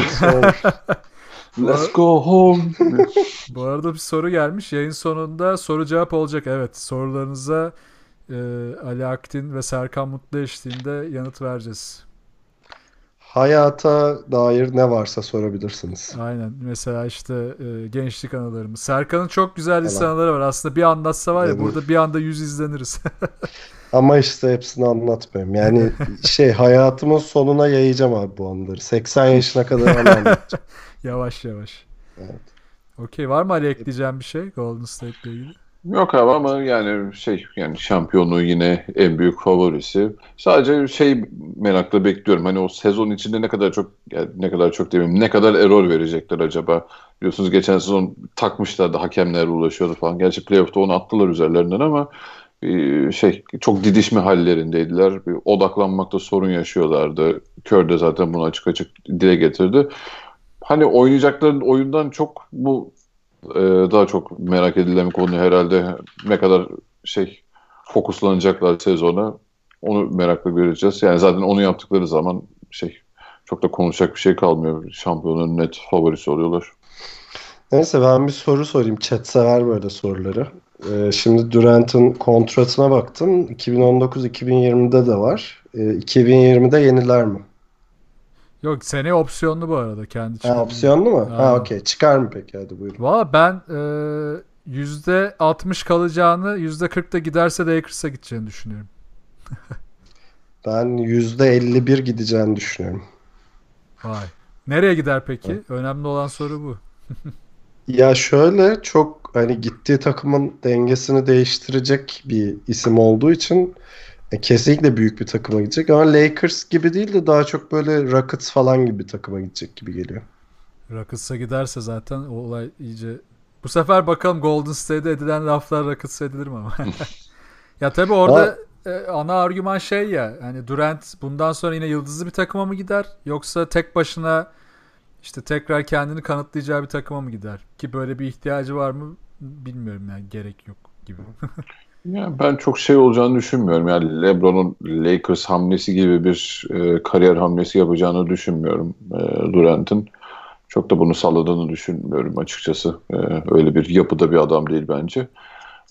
Let's go home. (laughs) Bu arada bir soru gelmiş. Yayın sonunda soru cevap olacak. Evet. Sorularınıza e, Ali Aktin ve Serkan Mutlu eşliğinde yanıt vereceğiz. Hayata dair ne varsa sorabilirsiniz. Aynen. Mesela işte e, gençlik anılarımız. Serkan'ın çok güzel anıları var. Aslında bir anlatsa var ya Evet. burada bir anda yüz izleniriz. (laughs) Ama işte hepsini anlatmayayım. Yani (laughs) şey hayatımın sonuna yayacağım abi bu anıları. 80 yaşına kadar anlatacağım. (laughs) yavaş yavaş. Evet. Okey. Var mı Ali ekleyeceğim bir şey Golden State ile ilgili? Yok abi ama yani şey yani şampiyonluğu yine en büyük favorisi. Sadece şey merakla bekliyorum. Hani o sezon içinde ne kadar çok yani ne kadar çok demeyeyim ne kadar error verecekler acaba? Biliyorsunuz geçen sezon takmışlardı hakemler ulaşıyordu falan. Gerçi playoff'ta onu attılar üzerlerinden ama e, şey çok didişme hallerindeydiler. Bir odaklanmakta sorun yaşıyorlardı. Kör de zaten bunu açık açık dile getirdi. Hani oynayacakların oyundan çok bu e, daha çok merak edilen bir konu herhalde ne kadar şey fokuslanacaklar sezona onu merakla göreceğiz. Yani zaten onu yaptıkları zaman şey çok da konuşacak bir şey kalmıyor. Şampiyonun net favorisi oluyorlar. Neyse ben bir soru sorayım. Chat sever böyle soruları. Ee, şimdi Durant'ın kontratına baktım. 2019-2020'de de var. Ee, 2020'de yeniler mi? Yok seneye opsiyonlu bu arada kendi. Ha, opsiyonlu mu? Ha. Ha okey. Çıkar mı peki? Hadi buyurun. Valla ben e, %60 kalacağını %40'da giderse Lakers'a gideceğini düşünüyorum. (laughs) Ben %51 gideceğini düşünüyorum. Vay. Nereye gider peki? Önemli olan soru bu. (laughs) Ya şöyle çok hani gittiği takımın dengesini değiştirecek bir isim olduğu için e, kesinlikle büyük bir takıma gidecek. Ama Lakers gibi değil de daha çok böyle Rockets falan gibi bir takıma gidecek gibi geliyor. Rockets'a giderse zaten o olay iyice... Bu sefer bakalım Golden State'de edilen laflar Rockets'a edilir mi ama? (laughs) (laughs) ya tabii orada e, ana argüman şey ya hani Durant bundan sonra yine yıldızlı bir takıma mı gider yoksa tek başına işte tekrar kendini kanıtlayacağı bir takıma mı gider? Ki böyle bir ihtiyacı var mı bilmiyorum yani gerek yok gibi. (laughs) Yani ben çok şey olacağını düşünmüyorum. Yani LeBron'un Lakers hamlesi gibi bir e, kariyer hamlesi yapacağını düşünmüyorum e, Durant'ın. Çok da bunu sağladığını düşünmüyorum açıkçası. E, öyle bir yapıda bir adam değil bence.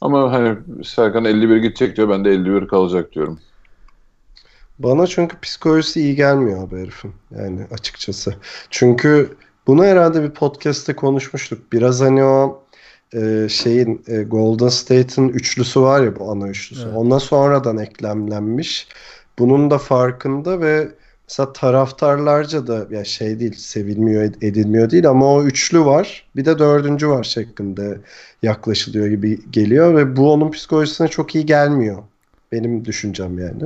Ama hani Serkan 51 gidecek diyor. Ben de 51 kalacak diyorum. Bana çünkü psikolojisi iyi gelmiyor abi herifin. Yani açıkçası. Çünkü bunu herhalde bir podcast'te konuşmuştuk. Biraz hani o e, şeyin e, Golden State'in üçlüsü var ya bu ana üçlüsü. Evet. Ona sonradan eklemlenmiş. Bunun da farkında ve mesela taraftarlarca da ya şey değil sevilmiyor ed- edilmiyor değil ama o üçlü var. Bir de dördüncü var şeklinde yaklaşılıyor gibi geliyor ve bu onun psikolojisine çok iyi gelmiyor. Benim düşüncem yani.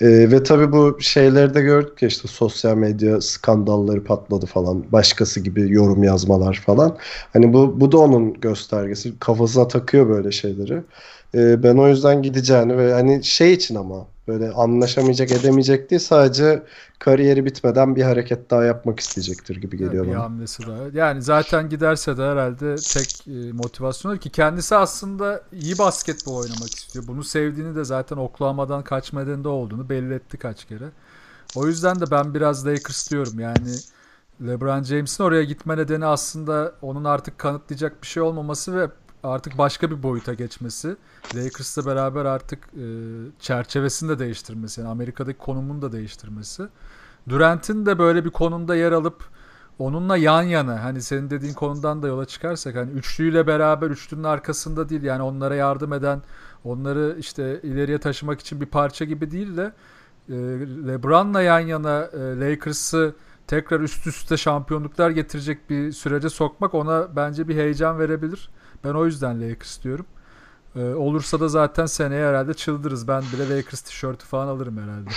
Ee, ve tabii bu şeyleri de gördük ya işte sosyal medya skandalları patladı falan. Başkası gibi yorum yazmalar falan. Hani bu, bu da onun göstergesi. Kafasına takıyor böyle şeyleri. Ee, ben o yüzden gideceğini ve hani şey için ama böyle anlaşamayacak edemeyecek değil sadece kariyeri bitmeden bir hareket daha yapmak isteyecektir gibi geliyor bir bana. hamlesi daha. Yani zaten giderse de herhalde tek e, motivasyonu ki kendisi aslında iyi basketbol oynamak istiyor. Bunu sevdiğini de zaten Oklahoma'dan kaçma nedeni de olduğunu belli etti kaç kere. O yüzden de ben biraz Lakers diyorum. Yani LeBron James'in oraya gitme nedeni aslında onun artık kanıtlayacak bir şey olmaması ve artık başka bir boyuta geçmesi. Lakers'la beraber artık e, çerçevesini de değiştirmesi. Yani Amerika'daki konumunu da değiştirmesi. Durant'in de böyle bir konumda yer alıp onunla yan yana hani senin dediğin konudan da yola çıkarsak hani üçlüyle beraber üçlünün arkasında değil yani onlara yardım eden onları işte ileriye taşımak için bir parça gibi değil de e, LeBron'la yan yana e, Lakers'ı tekrar üst üste şampiyonluklar getirecek bir sürece sokmak ona bence bir heyecan verebilir. Ben o yüzden Lakers diyorum. Ee, olursa da zaten seneye herhalde çıldırırız. Ben bile Lakers tişörtü falan alırım herhalde.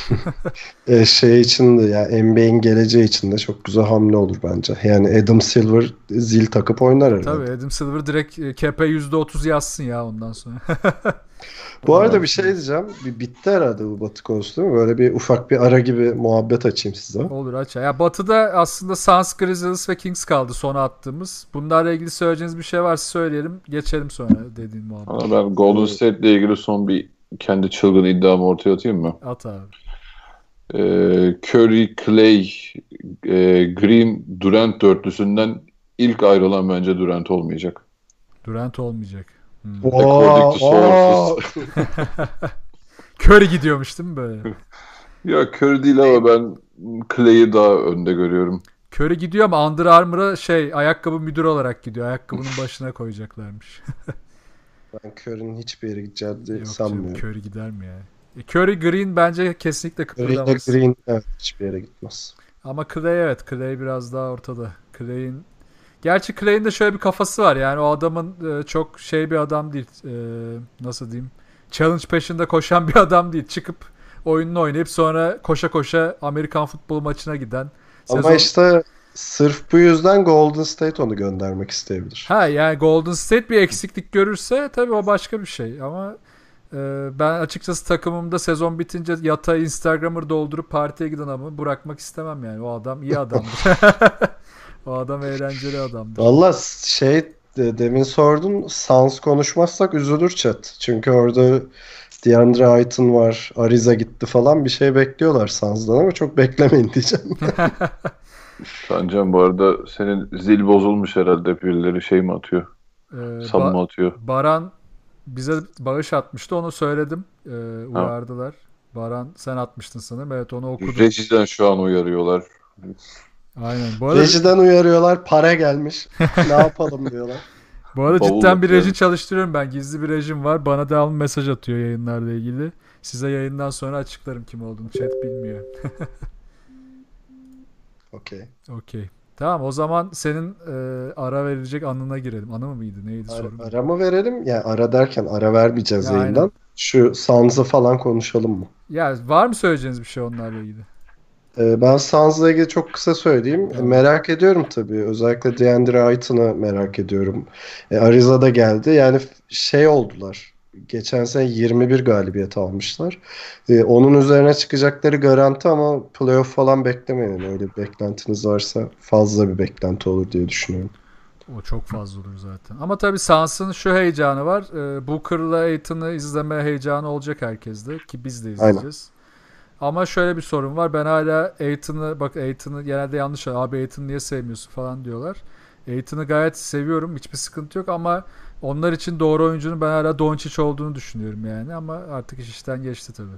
(laughs) E, şey için de ya NBA'in geleceği için de çok güzel hamle olur bence. Yani Adam Silver zil takıp oynar herhalde. Tabii Adam Silver direkt e, cap'e %30 yazsın ya ondan sonra. (laughs) Bu arada bir şey diyeceğim. Bir bitti herhalde bu Batı konusu değil mi? Böyle bir ufak bir ara gibi muhabbet açayım size. Olur aç. Ya Batı'da aslında Suns, Grizzlies ve Kings kaldı sona attığımız. Bunlarla ilgili söyleyeceğiniz bir şey varsa söyleyelim. Geçelim sonra dediğin muhabbet. Valla ben Golden State ile ilgili son bir kendi çılgın iddiamı ortaya atayım mı? At abi. Ee, Curry, Clay, e, Green, Durant dörtlüsünden ilk ayrılan bence Durant olmayacak. Durant olmayacak. Hmm. Sources. Curry gidiyormuş değil mi böyle? (laughs) Ya Curry değil ama ben Clay'i daha önde görüyorum. Curry gidiyor ama Under Armour'a şey ayakkabı müdürü olarak gidiyor. Ayakkabının başına koyacaklarmış. (laughs) Ben Curry'nin hiçbir yere gideceğini Yok sanmıyorum. Curry gider mi yani? E, Curry Green bence kesinlikle Curry kıpırdamaz. Green evet, hiçbir yere gitmez. Ama Clay evet. Clay biraz daha ortada. Clay'in Gerçi Clay'in de şöyle bir kafası var. Yani o adamın e, çok şey bir adam değil. E, nasıl diyeyim? Challenge peşinde koşan bir adam değil. Çıkıp oyununu oynayıp sonra koşa koşa Amerikan futbol maçına giden. Ama sezon- işte sırf bu yüzden Golden State onu göndermek isteyebilir. Ha yani Golden State bir eksiklik görürse tabii o başka bir şey ama e, ben açıkçası takımımda sezon bitince yata Instagram'ı doldurup partiye giden adamı bırakmak istemem yani. O adam iyi adamdır. (laughs) (laughs) o adam eğlenceli adamdır. Valla şey de- demin sordun Suns konuşmazsak üzülür chat. Çünkü orada DeAndre Ayton var, Ariza gitti falan bir şey bekliyorlar Suns'dan ama çok beklemeyin diyeceğim. (laughs) Sancan bu arada senin zil bozulmuş herhalde birileri şey mi atıyor? Ee, Sab Ba- mı atıyor? Baran bize bağış atmıştı onu söyledim. Ee, uyardılar. Baran sen atmıştın sanırım. Evet onu okudum. Rejiden şu an uyarıyorlar. Aynen. Bu arada, Rejiden uyarıyorlar para gelmiş. ne yapalım diyorlar. (laughs) bu arada Bavul cidden bir reji çalıştırıyorum ben. Gizli bir rejim var. Bana devamlı mesaj atıyor yayınlarla ilgili. Size yayından sonra açıklarım kim olduğunu. Chat bilmiyor. (laughs) Okey. Okey. Tamam o zaman senin e, ara verilecek anına girelim. Anı mı mıydı? Neydi Ara, sorun? ara mı verelim? Yani ara derken ara vermeyeceğiz Ya, yayından. aynen. Şu Suns'ı falan konuşalım mı? Ya var mı söyleyeceğiniz bir şey onlarla ilgili? Ee, Ben Suns'la ilgili çok kısa söyleyeyim. Tamam. Merak ediyorum tabii. Özellikle DeAndre Ayton'ı merak ediyorum. E, Ariza'da geldi. Yani şey oldular. Geçen sene 21 galibiyet almışlar. E, onun üzerine çıkacakları garanti ama playoff falan beklemeyin. Öyle bir beklentiniz varsa fazla bir beklenti olur diye düşünüyorum. O çok fazla olur zaten. Ama tabii Suns'ın şu heyecanı var. Ee, Booker'la Aiton'u izleme heyecanı olacak herkeste ki biz de izleyeceğiz. Ama şöyle bir sorun var. Ben hala Aiton'u bak Aiton'u genelde yanlış abi Aiton'u niye sevmiyorsun falan diyorlar. Aiton'u gayet seviyorum. Hiçbir sıkıntı yok ama onlar için doğru oyuncunun ben hala Doncic olduğunu düşünüyorum yani ama artık iş işten geçti tabii.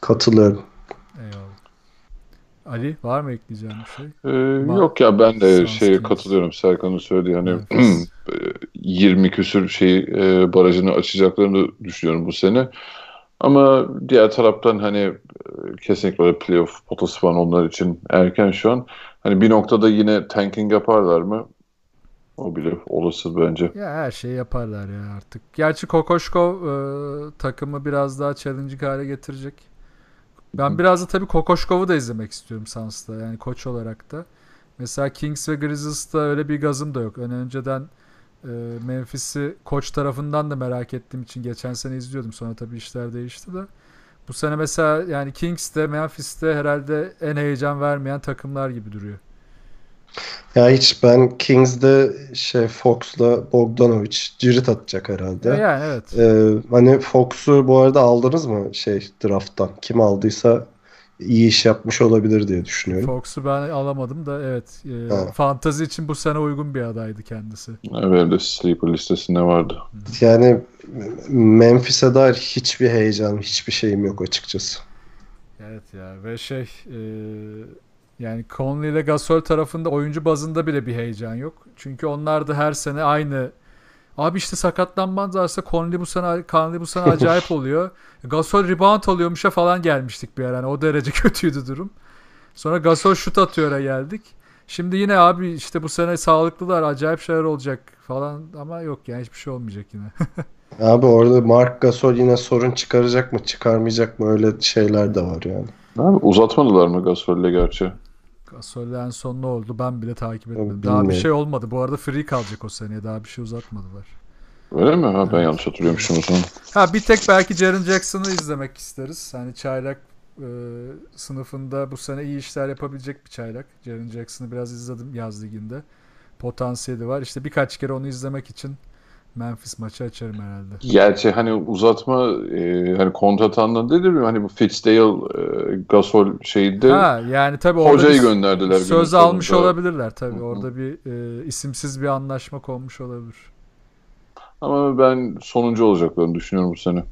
Katılıyorum. Eyvallah. Ali var mı ekleyeceğin bir şey? Ee, yok ya ben de Sans şeye katılıyorum Serkan'ın söylediği hani (clears throat) Memphis. 20 küsür şey e, barajını açacaklarını düşünüyorum bu sene. Ama diğer taraftan hani e, kesinlikle öyle playoff potası falan onlar için erken şu an. Hani bir noktada yine tanking yaparlar mı? O bile olası bence. Ya her şeyi yaparlar ya artık. Gerçi Kokoşkov e, takımı biraz daha challenging hale getirecek. Ben biraz da tabii Kokoşkov'u da izlemek istiyorum Suns'ta. Yani koç olarak da. Mesela Kings ve Grizzlies'ta öyle bir gazım da yok. Ön önceden e, Memphis'i koç tarafından da merak ettiğim için geçen sene izliyordum. Sonra tabii işler değişti de. Bu sene mesela yani Kings'te, Memphis'te herhalde en heyecan vermeyen takımlar gibi duruyor. Ya hiç ben Kings'de şey Fox'la Bogdanovic cirit atacak herhalde. Yani evet. Ee, hani Fox'u bu arada aldınız mı şey draft'tan? Kim aldıysa iyi iş yapmış olabilir diye düşünüyorum. Fox'u ben alamadım da evet. E, Ha. fantazi için bu sene uygun bir adaydı kendisi. Benim de sleeper listesinde vardı. Yani Memphis'e dair hiçbir heyecanım, hiçbir şeyim yok açıkçası. Evet ya ve şey e, yani Conley ile Gasol tarafında oyuncu bazında bile bir heyecan yok. Çünkü onlar da her sene aynı Abi işte sakatlanmazlarsa Conley bu sene Conley bu sene acayip (laughs) oluyor. Gasol rebound alıyormuşa falan gelmiştik bir ara. Yani o derece (laughs) kötüydü durum. Sonra Gasol şut atıyor'a geldik. Şimdi yine abi işte bu sene sağlıklılar acayip şeyler olacak falan ama yok yani hiçbir şey olmayacak yine. (laughs) Abi orada Mark Gasol yine sorun çıkaracak mı çıkarmayacak mı öyle şeyler de var yani. Abi uzatmadılar mı Gasol'le gerçi? Gasol'le en son ne oldu ben bile takip etmedim. Bilmiyorum. Daha bir şey olmadı. Bu arada free kalacak o seneye. Daha bir şey uzatmadılar. Öyle mi? Ha, ben yanlış hatırlıyormuşum o zaman. Ha bir tek belki Jaren Jackson'ı izlemek isteriz. Hani çaylak e, sınıfında bu sene iyi işler yapabilecek bir çaylak. Jaren Jackson'ı biraz izledim yaz liginde. Potansiyeli var. İşte birkaç kere onu izlemek için Memphis maçı açarım herhalde. Gerçi hani uzatma e, hani kontrat anlamında mi? Hani bu Fitzdale e, Gasol şeyinde Ha yani tabii orada hocayı gönderdiler. söz almış sonunda. olabilirler tabii. Hı hı. Orada bir e, isimsiz bir anlaşma konmuş olabilir. Ama ben sonuncu olacaklarını düşünüyorum bu sene.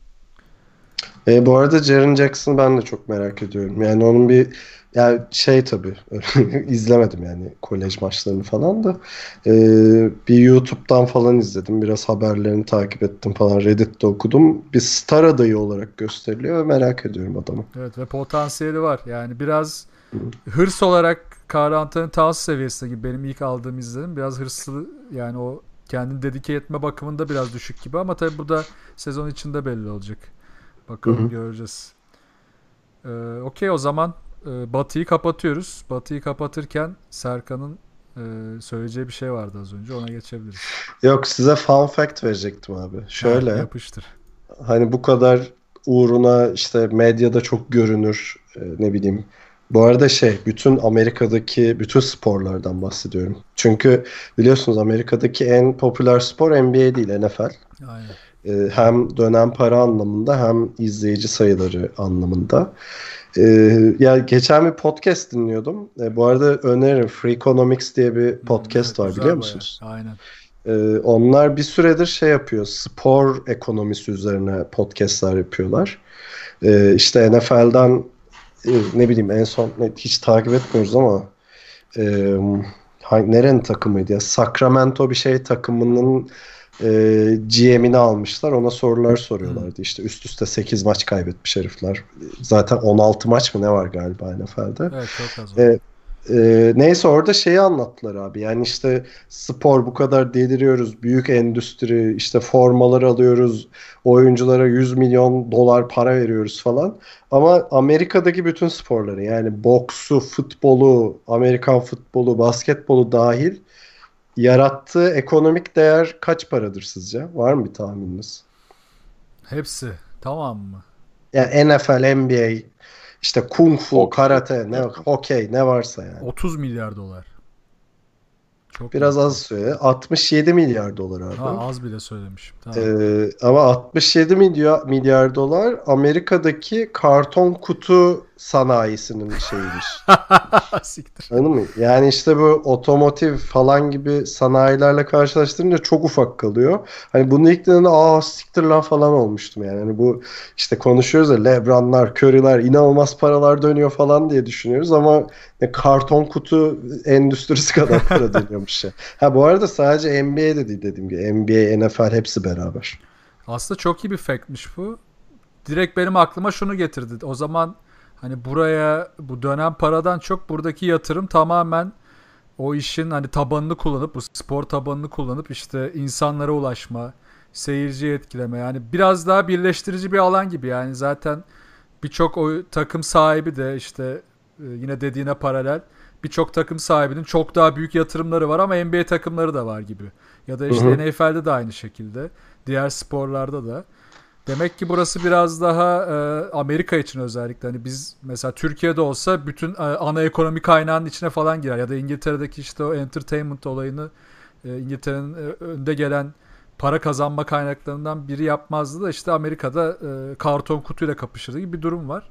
E, bu arada Jaren Jackson'ı ben de çok merak ediyorum. Yani onun bir yani şey tabii (laughs) izlemedim yani kolej maçlarını falan da E, bir YouTube'dan falan izledim. Biraz haberlerini takip ettim falan. Reddit'te okudum. Bir star adayı olarak gösteriliyor ve merak ediyorum adamı. Evet ve potansiyeli var. Yani biraz hırs olarak Karl Anthony Towns seviyesinde gibi benim ilk aldığım izlenim. Biraz hırslı yani o kendini dedike etme bakımında biraz düşük gibi ama tabii bu da sezon içinde belli olacak. Bakalım Hı hı. göreceğiz. Ee, Okey o zaman e, Batı'yı kapatıyoruz. Batı'yı kapatırken Serkan'ın e, söyleyeceği bir şey vardı az önce. Ona geçebiliriz. Yok size fun fact verecektim abi. Şöyle. Ha, yapıştır. hani bu kadar uğruna işte medyada çok görünür e, ne bileyim. Bu arada şey bütün Amerika'daki bütün sporlardan bahsediyorum. Çünkü biliyorsunuz Amerika'daki en popüler spor NBA değil NFL. Aynen. Hem dönem para anlamında hem izleyici sayıları anlamında. E, ya geçen bir podcast dinliyordum. E, bu arada öneririm. Freakonomics diye bir podcast Evet, var biliyor bayağı. musunuz? Aynen. Ee, onlar bir süredir şey yapıyor. Spor ekonomisi üzerine podcastlar yapıyorlar. Ee, işte NFL'den e, ne bileyim en son hiç takip etmiyoruz ama e, hangi, nerenin takımıydı ya? Sacramento bir şey takımının e, GM'ini almışlar. Ona sorular soruyorlardı. İşte üst üste 8 maç kaybetmiş herifler. Zaten 16 maç mı ne var galiba NFL'de? Evet çok az. Evet. Ee, neyse orada şeyi anlattılar abi. Yani işte spor bu kadar deliriyoruz. Büyük endüstri işte formalar alıyoruz. Oyunculara 100 milyon dolar para veriyoruz falan. Ama Amerika'daki bütün sporları yani boksu, futbolu, Amerikan futbolu, basketbolu dahil yarattığı ekonomik değer kaç paradır sizce? Var mı bir tahmininiz? Hepsi. Tamam mı? Yani NFL, NBA, işte kung fu, Hokey. karate, ne hokey ne varsa yani. 30 milyar dolar. Çok Biraz az söyle. 67 milyar dolar abi. Ha, az bile söylemişim. Tamam. Ee, ama 67 milyar, milyar dolar Amerika'daki karton kutu sanayisinin şeyiymiş. (laughs) Siktir. Anladın mı? Yani işte bu otomotiv falan gibi sanayilerle karşılaştırınca çok ufak kalıyor. Hani bunu ilk dediğinde aa siktir lan falan olmuştum yani. Hani bu işte konuşuyoruz ya Lebronlar, Curry'ler inanılmaz paralar dönüyor falan diye düşünüyoruz ama ne karton kutu endüstrisi kadar para (laughs) dönüyormuş ya. Ha bu arada sadece NBA de değil dediğim gibi. NBA, NFL hepsi beraber. Aslında çok iyi bir factmiş bu. Direkt benim aklıma şunu getirdi. O zaman hani buraya bu dönem paradan çok buradaki yatırım tamamen o işin hani tabanını kullanıp bu spor tabanını kullanıp işte insanlara ulaşma, seyirciyi etkileme yani biraz daha birleştirici bir alan gibi yani zaten birçok o takım sahibi de işte e, yine dediğine paralel birçok takım sahibinin çok daha büyük yatırımları var ama NBA takımları da var gibi. Ya da işte Hı hı. NFL'de de aynı şekilde. Diğer sporlarda da. Demek ki burası biraz daha e, Amerika için özellikle. Hani biz mesela Türkiye'de olsa bütün e, ana ekonomi kaynağının içine falan girer. Ya da İngiltere'deki işte o entertainment olayını e, İngiltere'nin e, önde gelen para kazanma kaynaklarından biri yapmazdı da işte Amerika'da e, karton kutuyla kapışırdı gibi bir durum var.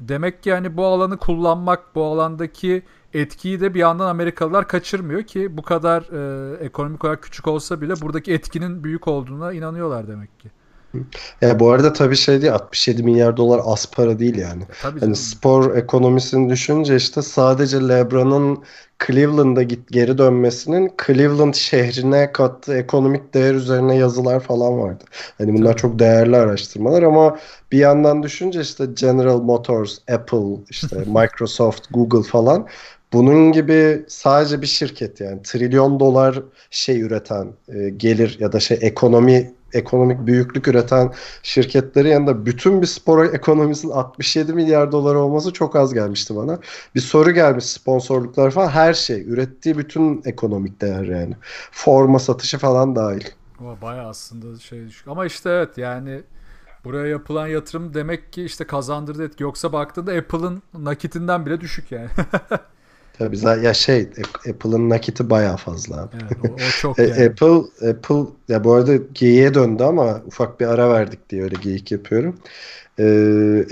Demek ki yani bu alanı kullanmak, bu alandaki etkiyi de bir yandan Amerikalılar kaçırmıyor ki bu kadar e, ekonomik olarak küçük olsa bile buradaki etkinin büyük olduğuna inanıyorlar demek ki. Ya bu arada tabii şey değil 67 milyar dolar az para değil yani. Tabii Hani canım. spor ekonomisini düşünce işte sadece LeBron'un Cleveland'a git geri dönmesinin Cleveland şehrine kattığı ekonomik değer üzerine yazılar falan vardı. Hani bunlar Tabii. çok değerli araştırmalar ama bir yandan düşünce işte General Motors, Apple, işte (laughs) Microsoft, Google falan bunun gibi sadece bir şirket yani trilyon dolar şey üreten e, gelir ya da şey ekonomi ekonomik büyüklük üreten şirketleri yanında bütün bir spor ekonomisinin 67 milyar dolar olması çok az gelmişti bana. Bir soru gelmiş sponsorluklar falan her şey ürettiği bütün ekonomik değer yani. Forma satışı falan dahil. O bayağı aslında şey düşük. Ama işte evet yani buraya yapılan yatırım demek ki işte kazandırdı etki. Yoksa baktığında Apple'ın nakitinden bile düşük yani. (laughs) Tabii za- ya şey Apple'ın nakiti bayağı fazla abi. evet, o, o çok (laughs) E, yani. Apple Apple ya bu arada geyiğe döndü ama ufak bir ara verdik diye öyle geyik yapıyorum. E,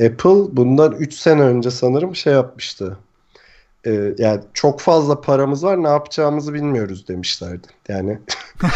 Apple bundan 3 sene önce sanırım şey yapmıştı. E, yani çok fazla paramız var ne yapacağımızı bilmiyoruz demişlerdi. Yani (laughs)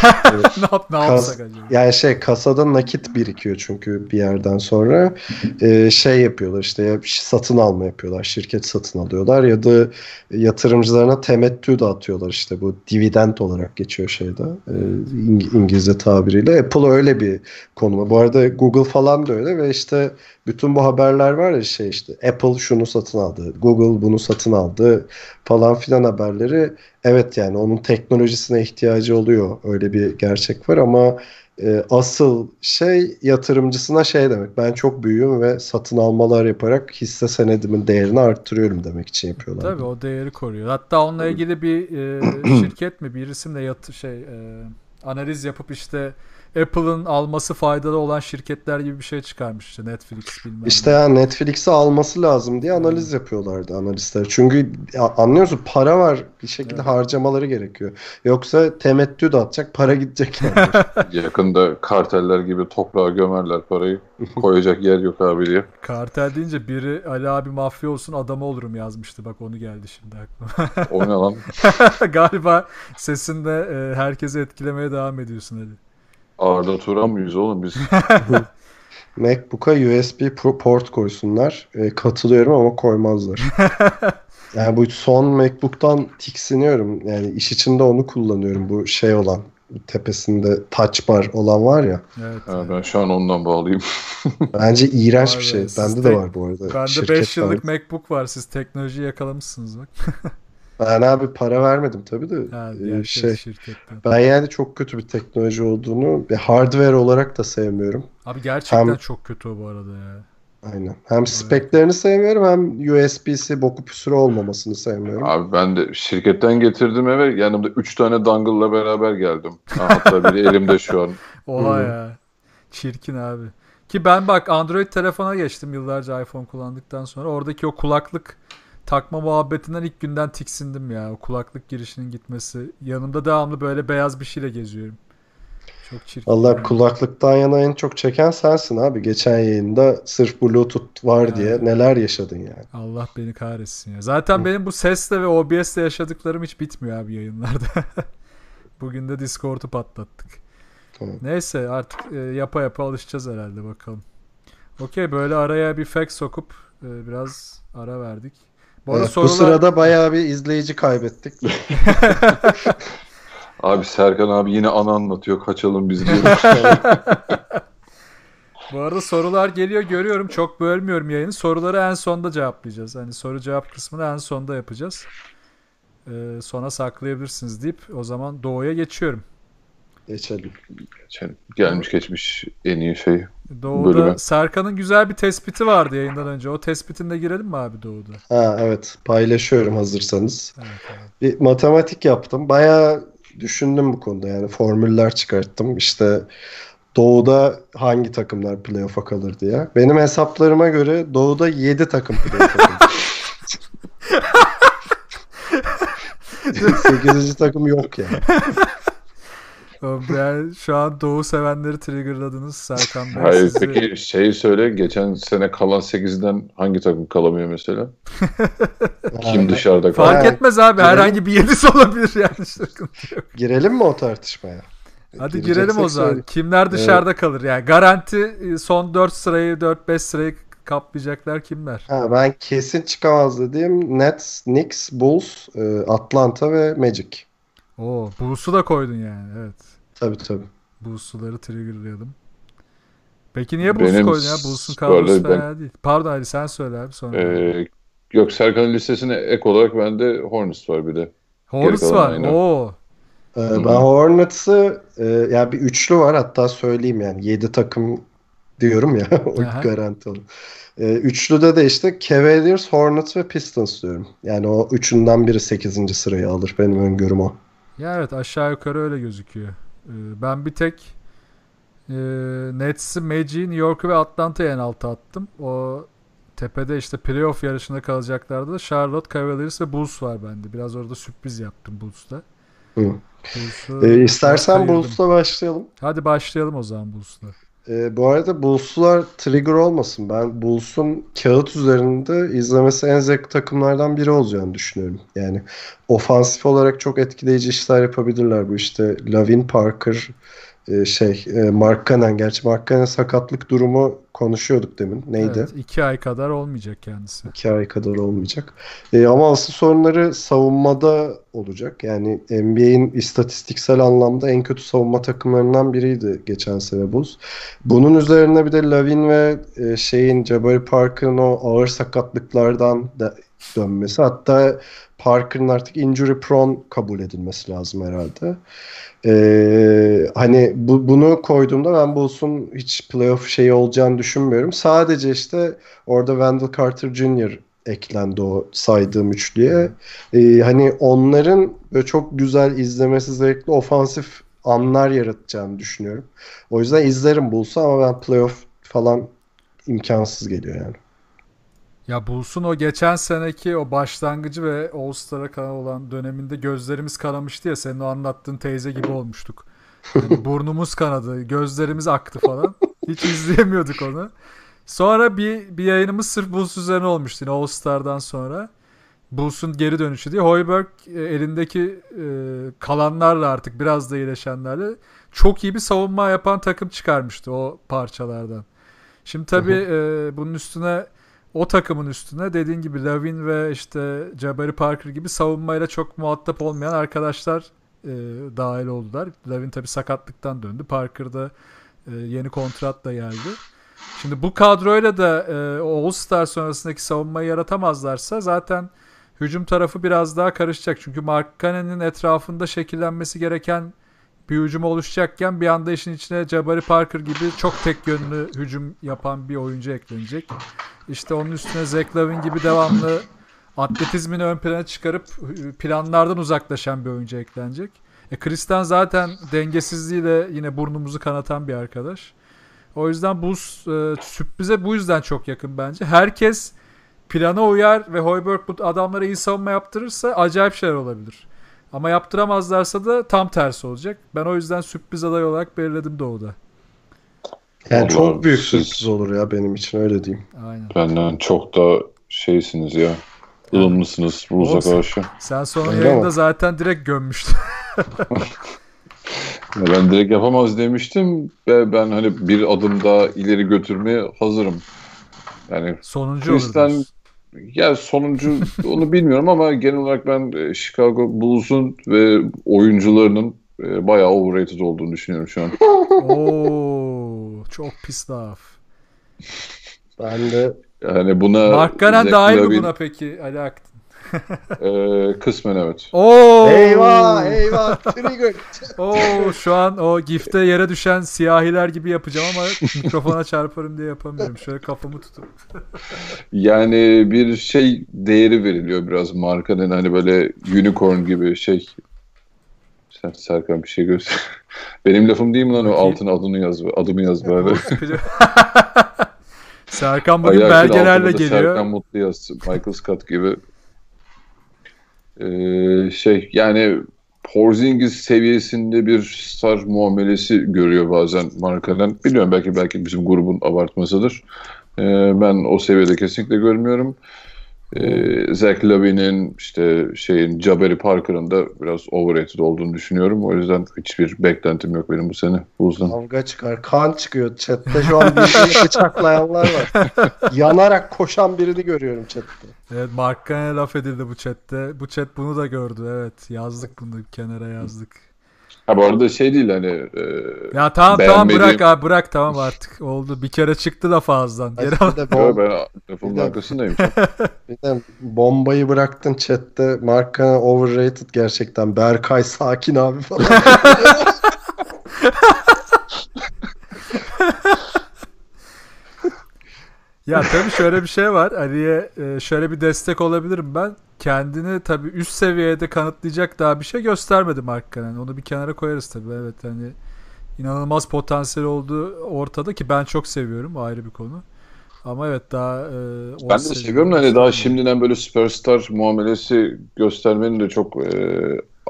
ne yap ne yapsak acaba? yani şey kasada nakit birikiyor çünkü bir yerden sonra Ee, şey yapıyorlar işte ya satın alma yapıyorlar şirket satın alıyorlar ya da yatırımcılarına temettü dağıtıyorlar işte bu dividend olarak geçiyor şeyde e, İng- İngilizce tabiriyle Apple öyle bir konuma bu arada Google falan da öyle ve işte bütün bu haberler var ya şey işte Apple şunu satın aldı Google bunu satın aldı falan filan haberleri evet yani onun teknolojisine ihtiyacı oluyor öyle bir gerçek var ama e, asıl şey yatırımcısına şey demek. Ben çok büyüğüm ve satın almalar yaparak hisse senedimin değerini arttırıyorum demek için yapıyorlar. Tabii o değeri koruyor. Hatta onunla ilgili bir e, (clears throat) şirket mi bir isimle yat şey e, analiz yapıp işte Apple'ın alması faydalı olan şirketler gibi bir şey çıkarmış işte Netflix bilmem. İşte yani Netflix'i alması lazım diye analiz yapıyorlardı analistler. Çünkü anlıyorsun para var bir şekilde Evet. harcamaları gerekiyor. Yoksa temettü dağıtacak para gidecek yani. (laughs) Yakında karteller gibi toprağa gömerler parayı. Koyacak yer yok abi diye. Kartel deyince biri Ali abi mafya olsun adamı olurum yazmıştı. Bak onu geldi şimdi aklıma. O ne lan? (laughs) Galiba sesinde e, herkesi etkilemeye devam ediyorsun Ali. Arda Turan mıyız oğlum biz? (laughs) MacBook'a USB pro- port koysunlar. E, katılıyorum ama koymazlar. (laughs) Yani bu son MacBook'tan tiksiniyorum. Yani iş içinde onu kullanıyorum. Bu şey olan tepesinde touch bar olan var ya. Evet. Ha, ben şu an ondan bağlıyım. (laughs) Bence iğrenç bir şey. Bende de var bu arada. Bende Şirket 5 yıllık var. MacBook var. Siz teknolojiyi yakalamışsınız bak. Ben abi para vermedim tabii de. Ha, e, şey. şirketten. Ben yani çok kötü bir teknoloji olduğunu ve hardware olarak da sevmiyorum. Abi gerçekten Hem- çok kötü o bu arada ya. Aynen. Hem speklerini sevmiyorum hem USB'si boku püsürü olmamasını sevmiyorum. Abi ben de şirketten getirdim eve. Yanımda 3 tane dongle'la beraber geldim. Ha, hatta biri (laughs) elimde şu an. Oha ya. Çirkin abi. Ki ben bak Android telefona geçtim yıllarca iPhone kullandıktan sonra. Oradaki o kulaklık takma muhabbetinden ilk günden tiksindim ya. O kulaklık girişinin gitmesi. Yanımda devamlı böyle beyaz bir şeyle geziyorum. Çok çirkin. Allah yani. kulaklıktan yana en çok çeken sensin abi. Geçen yayında sırf Bluetooth var Ya. diye neler yaşadın yani. Allah beni kahretsin ya. Zaten benim bu sesle ve OBS'le yaşadıklarım hiç bitmiyor abi yayınlarda. (laughs) Bugün de Discord'u patlattık. Tamam. Neyse artık e, yapa yapa alışacağız herhalde bakalım. Okey böyle araya bir fax sokup e, biraz ara verdik. Bu arada Evet, bu sorular... sırada bayağı bir izleyici kaybettik. (laughs) Abi Serkan abi yine ana anlatıyor. Kaçalım biz diyor. Bu arada sorular geliyor görüyorum. Çok bölmüyorum yayını. Soruları en sonda cevaplayacağız. Hani soru cevap kısmını en sonda yapacağız. Ee, sona saklayabilirsiniz deyip o zaman Doğu'ya geçiyorum. Geçelim. Geçen- Gelmiş geçmiş en iyi şey. Doğu'da Bölüme. Serkan'ın güzel bir tespiti vardı yayından önce. O tespitinde girelim mi abi Doğu'da? Ha evet paylaşıyorum hazırsanız. Evet, evet. Bir matematik yaptım. Bayağı düşündüm bu konuda yani formüller çıkarttım. İşte Doğu'da hangi takımlar playoff'a kalır diye. Benim hesaplarıma göre Doğu'da 7 takım playoff'a kalır. (laughs) 8. takım yok yani. (laughs) Yani şu an Doğu sevenleri triggerladınız Serkan Bey. Hayır sizi- peki şeyi söyle. Geçen sene kalan 8'den hangi takım kalamıyor mesela? (laughs) Kim dışarıda kalıyor? Fark etmez abi. girelim. Herhangi bir yedisi (laughs) olabilir yani. Girelim mi o tartışmaya? Hadi girelim o zaman. söyle. Kimler dışarıda kalır? Yani garanti e, son 4 sırayı 4-5 sırayı kaplayacaklar kimler? Ha, ben kesin çıkamaz dediğim Nets, Knicks, Bulls, e, Atlanta ve Magic. Oo, Bulls'u da koydun yani. Evet. Tabii tabii. Bulls'uları triggerlayalım. Peki niye Benim koydun ya? Skorları kadrosu ben- fena değil. Pardon Ali sen söyle abi sonra. Ee, Yok Serkan'ın listesine ek olarak bende Hornets var bir de. Hornets var. aynı. Oo. Ee, ben Hornets'ı e, ya bir üçlü var hatta söyleyeyim yani 7 takım diyorum ya (laughs) o Aha. garanti olur. Ee, üçlüde de işte Cavaliers, Hornets ve Pistons diyorum. Yani o üçünden biri 8. sırayı alır benim öngörüm o. Ya evet aşağı yukarı öyle gözüküyor. Ee, ben bir tek e, Nets'i, Magic'i, New York'u ve Atlanta'yı en alta attım. O tepede işte playoff yarışında kalacaklardı da Charlotte, Cavaliers ve Bulls var bende. Biraz orada sürpriz yaptım Bulls'ta. Bulls'u Ee, istersen. Bulls'la başlayalım. Hadi başlayalım o zaman Bulls'la. Ee, bu arada Bulls'lar trigger olmasın. Ben Bulls'un kağıt üzerinde izlemesi en zevkli takımlardan biri olacağını düşünüyorum. Yani ofansif olarak çok etkileyici işler yapabilirler bu işte. Lavin Parker, e, şey, e, Mark Cannon. Gerçi Mark Cannon sakatlık durumu konuşuyorduk demin. Neydi? Evet, iki ay kadar olmayacak kendisi. İki ay kadar olmayacak. E, ama asıl sorunları savunmada olacak. Yani NBA'in istatistiksel anlamda en kötü savunma takımlarından biriydi geçen sene Bulls. Bunun üzerine bir de Lavin ve e, şeyin Jabari Parker'ın o ağır sakatlıklardan da dönmesi. Hatta Parker'ın artık injury prone kabul edilmesi lazım herhalde. Ee, hani bu, bunu koyduğumda ben Bulls'un hiç playoff şeyi olacağını düşünmüyorum. Sadece işte orada Wendell Carter Jr. eklendi o saydığım üçlüye. Ee, hani onların böyle çok güzel izlemesi zevkli ofansif anlar yaratacağını düşünüyorum. O yüzden izlerim Bulls'u ama ben playoff falan imkansız geliyor yani. Ya Bulls'un o geçen seneki o başlangıcı ve All-Star'a kadar olan döneminde gözlerimiz kanamıştı ya senin o anlattığın teyze gibi olmuştuk. Yani (laughs) burnumuz kanadı, gözlerimiz aktı falan. Hiç izleyemiyorduk onu. Sonra bir, bir yayınımız sırf Bulls üzerine olmuştu yine All-Star'dan sonra. Bulls'un geri dönüşü diye. Hoiberg e, elindeki e, kalanlarla artık biraz da iyileşenlerle çok iyi bir savunma yapan takım çıkarmıştı o parçalardan. Şimdi tabii e, bunun üstüne o takımın üstüne dediğin gibi Lavin ve işte Jabari Parker gibi savunmayla çok muhatap olmayan arkadaşlar e, dahil oldular. Lavin tabii sakatlıktan döndü. Parker da e, yeni kontratla geldi. Şimdi bu kadroyla da e, All-Star sonrasındaki savunmayı yaratamazlarsa zaten hücum tarafı biraz daha karışacak. Çünkü Mark Cannon'ın etrafında şekillenmesi gereken bir hücum oluşacakken bir anda işin içine Jabari Parker gibi çok tek yönlü hücum yapan bir oyuncu eklenecek. İşte onun üstüne Zach Lavin gibi devamlı atletizmini ön plana çıkarıp planlardan uzaklaşan bir oyuncu eklenecek. E Kristan zaten dengesizliğiyle yine burnumuzu kanatan bir arkadaş. O yüzden bu e, sürprize bu yüzden çok yakın bence. Herkes plana uyar ve Hoiberg bu adamlara iyi savunma yaptırırsa acayip şeyler olabilir. Ama yaptıramazlarsa da tam tersi olacak. Ben o yüzden sürpriz aday olarak belirledim Doğu'da. Yani Vallahi çok büyük siz- sürpriz olur ya benim için öyle diyeyim. Aynen. Benden çok da şeysiniz ya. ılımlısınız Olsun. karşı. Sen son Öyle yayında mi? zaten direkt gömmüştün. (laughs) Ben direkt yapamaz demiştim ve ben hani bir adım daha ileri götürmeye hazırım. Yani Sonuncu olur. Kristan diyorsun. Ya sonuncu (laughs) onu bilmiyorum ama genel olarak ben e, Chicago Bulls'un ve oyuncularının e, bayağı overrated olduğunu düşünüyorum şu an. (laughs) Oo, çok pis laf. Ben de Yani buna Mark Zach dahil mi buna peki Ali Aktin? e, kısmen evet. Oo! eyvah eyvah trigger. (laughs) Oo, şu an o gifte yere düşen siyahiler gibi yapacağım ama mikrofona çarparım diye yapamıyorum. Şöyle kafamı tutup. (laughs) Yani bir şey değeri veriliyor biraz markanın hani böyle unicorn gibi şey. Sen Serkan bir şey göster. (laughs) Benim lafım değil mi lan o altına adını yaz adımı yaz bari. Serkan bugün Ayakın belgelerle geliyor. Serkan Mutlu yaz. Michael Scott gibi. Ee, şey yani Porzingis seviyesinde bir star muamelesi görüyor bazen markadan. Biliyorum belki belki bizim grubun abartmasıdır. Ee, ben o seviyede kesinlikle görmüyorum. Ee, Zach Lavin'in işte şeyin Jabari Parker'ın da biraz overrated olduğunu düşünüyorum. O yüzden hiçbir beklentim yok benim bu sene Bulls'dan. Kavga çıkar. Kan çıkıyor chatte. Şu an birbirini (laughs) bıçaklayanlar var. Yanarak koşan birini görüyorum chatte. Evet Mark Cannon'a laf edildi bu chatte. Bu chat bunu da gördü evet. Yazdık bunu kenara yazdık. Ha bu arada şey değil hani e, Ya tamam tamam Beğenmediğim- bırak abi bırak tamam artık. Oldu. Bir kere çıktı da fazladan. Geri al. Yo, bom- ben lafımın arkasındayım. (laughs) bir de bombayı bıraktın chatte. Marka overrated gerçekten. Berkay sakin abi falan. (laughs) Ya tabii şöyle bir şey var. Ali'ye e, şöyle bir destek olabilirim ben. Kendini tabii üst seviyede kanıtlayacak daha bir şey göstermedi Mark Cannon. Onu bir kenara koyarız tabii. Evet hani inanılmaz potansiyel olduğu ortada ki ben çok seviyorum. Ayrı bir konu. Ama evet daha e, Ben de seviyorum da hani daha şimdiden böyle süperstar muamelesi göstermenin de çok e,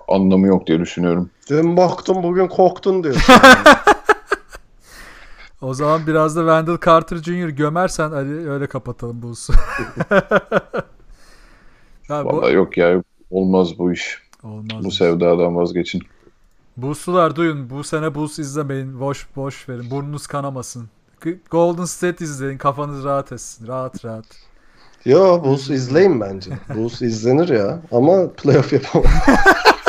anlamı yok diye düşünüyorum. Dün baktın bugün korktun diyorsun. (laughs) O zaman biraz da Wendell Carter Jr. gömersen Ali öyle kapatalım bu husu. (laughs) Bu Vallahi yok ya olmaz bu iş. olmaz. Bu sevdadan vazgeçin. Busular duyun. Bu sene Bus izlemeyin. Boş boş verin. Burnunuz kanamasın. Golden State izleyin. Kafanız rahat etsin. Rahat rahat. Yo Bulls izleyin bence. Bulls izlenir ya. Ama playoff yapamaz. (laughs)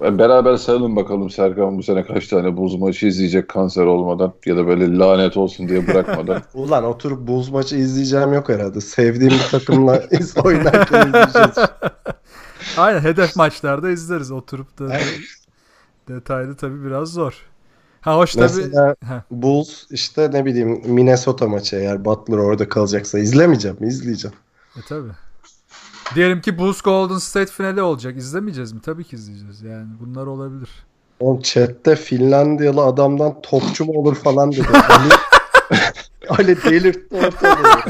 E, Beraber sayalım bakalım Serkan bu sene kaç tane buz maçı izleyecek kanser olmadan ya da böyle lanet olsun diye bırakmadan. (laughs) Ulan oturup Bulls maçı izleyeceğim yok herhalde. Sevdiğim bir takımla (laughs) iz oynarken izleyeceğiz. (laughs) Aynen hedef maçlarda izleriz. Oturup da detaylı tabii biraz zor. Ha hoş tabii. Mesela Heh. Bulls işte ne bileyim Minnesota maçı eğer Butler orada kalacaksa izlemeyeceğim mi? İzleyeceğim. E tabii. Diyelim ki Bulls Golden State finali olacak. İzlemeyeceğiz mi? Tabii ki izleyeceğiz. Yani bunlar olabilir. Oğlum chatte Finlandiyalı adamdan topçu mu olur falan dedi. (laughs) Ali, Ali delirtti ortalığı.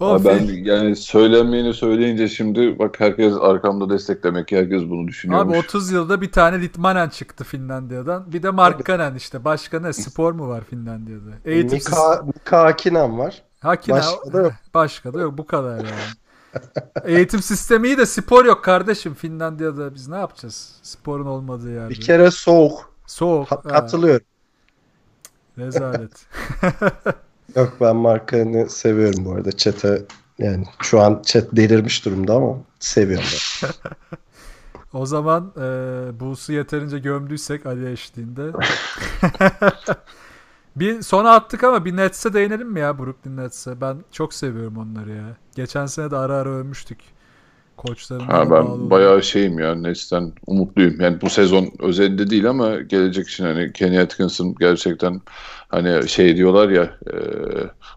Ben yani söylenmeyeni söyleyince şimdi bak herkes arkamda desteklemek herkes bunu düşünüyormuş. Abi 30 yılda bir tane Litmanen çıktı Finlandiya'dan. Bir de Markkanen işte. Başka ne? Spor mu var Finlandiya'da? Eğitim Mika, Mika Hakkinen var. Hakina, Başka da yok. (laughs) Başka da yok. Bu kadar yani. Eğitim sistemi iyi de spor yok kardeşim Finlandiya'da. Biz ne yapacağız? Sporun olmadığı yerde. Bir kere soğuk. Soğuk. Ha- katılıyorum. rezalet. (laughs) Yok ben Markan'ı seviyorum bu arada. Chat'e yani şu an chat delirmiş durumda ama seviyorum ben. (laughs) o zaman e, Bulls'u yeterince gömdüysek Ali eşliğinde. Bir sona attık ama bir Nets'e değinelim mi ya Brooklyn Nets'e? Ben çok seviyorum onları ya. Geçen sene de ara ara övmüştük. Koçların Ha, ben bayağı şeyim ya Nets'ten umutluyum. Yani bu sezon özelinde değil ama gelecek için hani Kenny Atkinson gerçekten hani şey diyorlar ya e,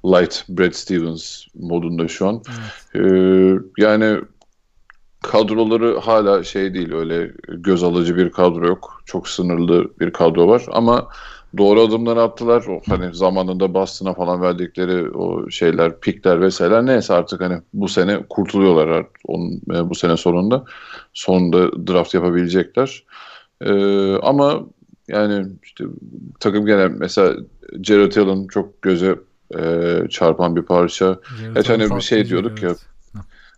light Brad Stevens modunda şu an. E, yani kadroları hala şey değil öyle göz alıcı bir kadro yok. Çok sınırlı bir kadro var ama doğru adımlar attılar. O hani zamanında Boston'a falan verdikleri o şeyler, pikler vesaireler neyse artık hani bu sene kurtuluyorlar artık onun e, bu sene sonunda. Sonunda draft yapabilecekler. E, ama yani işte takım genel mesela Jared Allen çok göze e, çarpan bir parça. Geçen hani bir şey diyorduk ya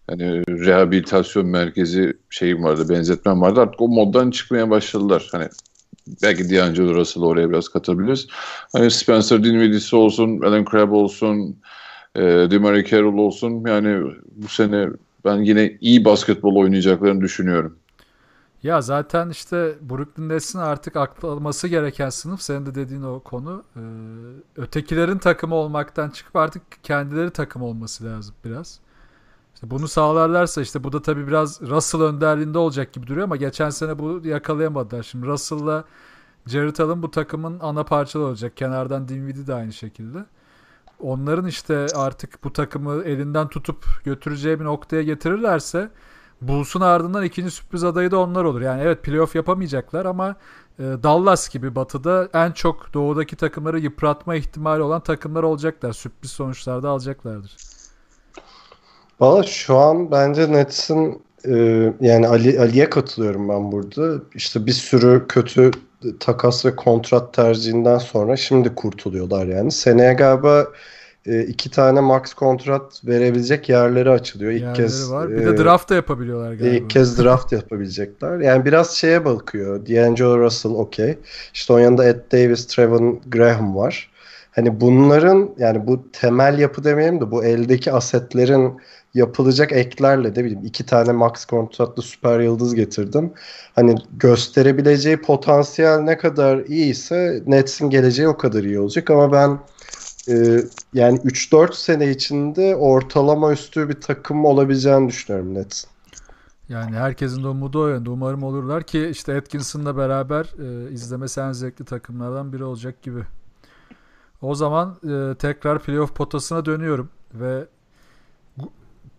hani rehabilitasyon merkezi şeyim vardı, benzetmem vardı. Artık o moddan çıkmaya başladılar. Hani belki D'Angelo Russell'ı oraya biraz katabiliriz. Hani Spencer Dinwiddie'si olsun, Alan Crabb olsun, e, DeMarre Carroll olsun. Yani bu sene ben yine iyi basketbol oynayacaklarını düşünüyorum. Ya zaten işte Brooklyn Nets'in artık aklanması gereken sınıf senin de dediğin o konu. Ee, ötekilerin takımı olmaktan çıkıp artık kendileri takım olması lazım biraz. İşte bunu sağlarlarsa işte bu da tabii biraz Russell önderliğinde olacak gibi duruyor ama geçen sene bu yakalayamadılar. Şimdi Russell'la Jared Allen bu takımın ana parçaları olacak. Kenardan Dinwiddie de aynı şekilde. Onların işte artık bu takımı elinden tutup götüreceği bir noktaya getirirlerse Bulls'un ardından ikinci sürpriz adayı da onlar olur. Yani evet playoff yapamayacaklar ama e, Dallas gibi batıda en çok doğudaki takımları yıpratma ihtimali olan takımlar olacaklar. Sürpriz sonuçlarda alacaklardır. Valla şu an bence Nets'in e, yani Ali Ali'ye katılıyorum ben burada. İşte bir sürü kötü takas ve kontrat tercihinden sonra şimdi kurtuluyorlar yani. Seneye galiba e, iki tane max kontrat verebilecek yerleri açılıyor. İlk Yerleri kez var. Bir e, de draft da yapabiliyorlar galiba. İlk kez draft yapabilecekler. Yani biraz şeye bakıyor. D'Angelo Russell okey. İşte onun yanında Ed Davis, Trevor Graham var. Hani bunların yani bu temel yapı demeyeyim de bu eldeki asetlerin yapılacak eklerle de bileyim iki tane max kontratlı süper yıldız getirdim. Hani gösterebileceği potansiyel ne kadar iyiyse Nets'in geleceği o kadar iyi olacak ama ben e, yani 3-4 sene içinde ortalama üstü bir takım olabileceğini düşünüyorum Nets'in. Yani herkesin de umudu o yönde. Umarım olurlar ki işte Atkinson'la beraber e, izlemesi en zevkli takımlardan biri olacak gibi. O zaman e, tekrar playoff potasına dönüyorum ve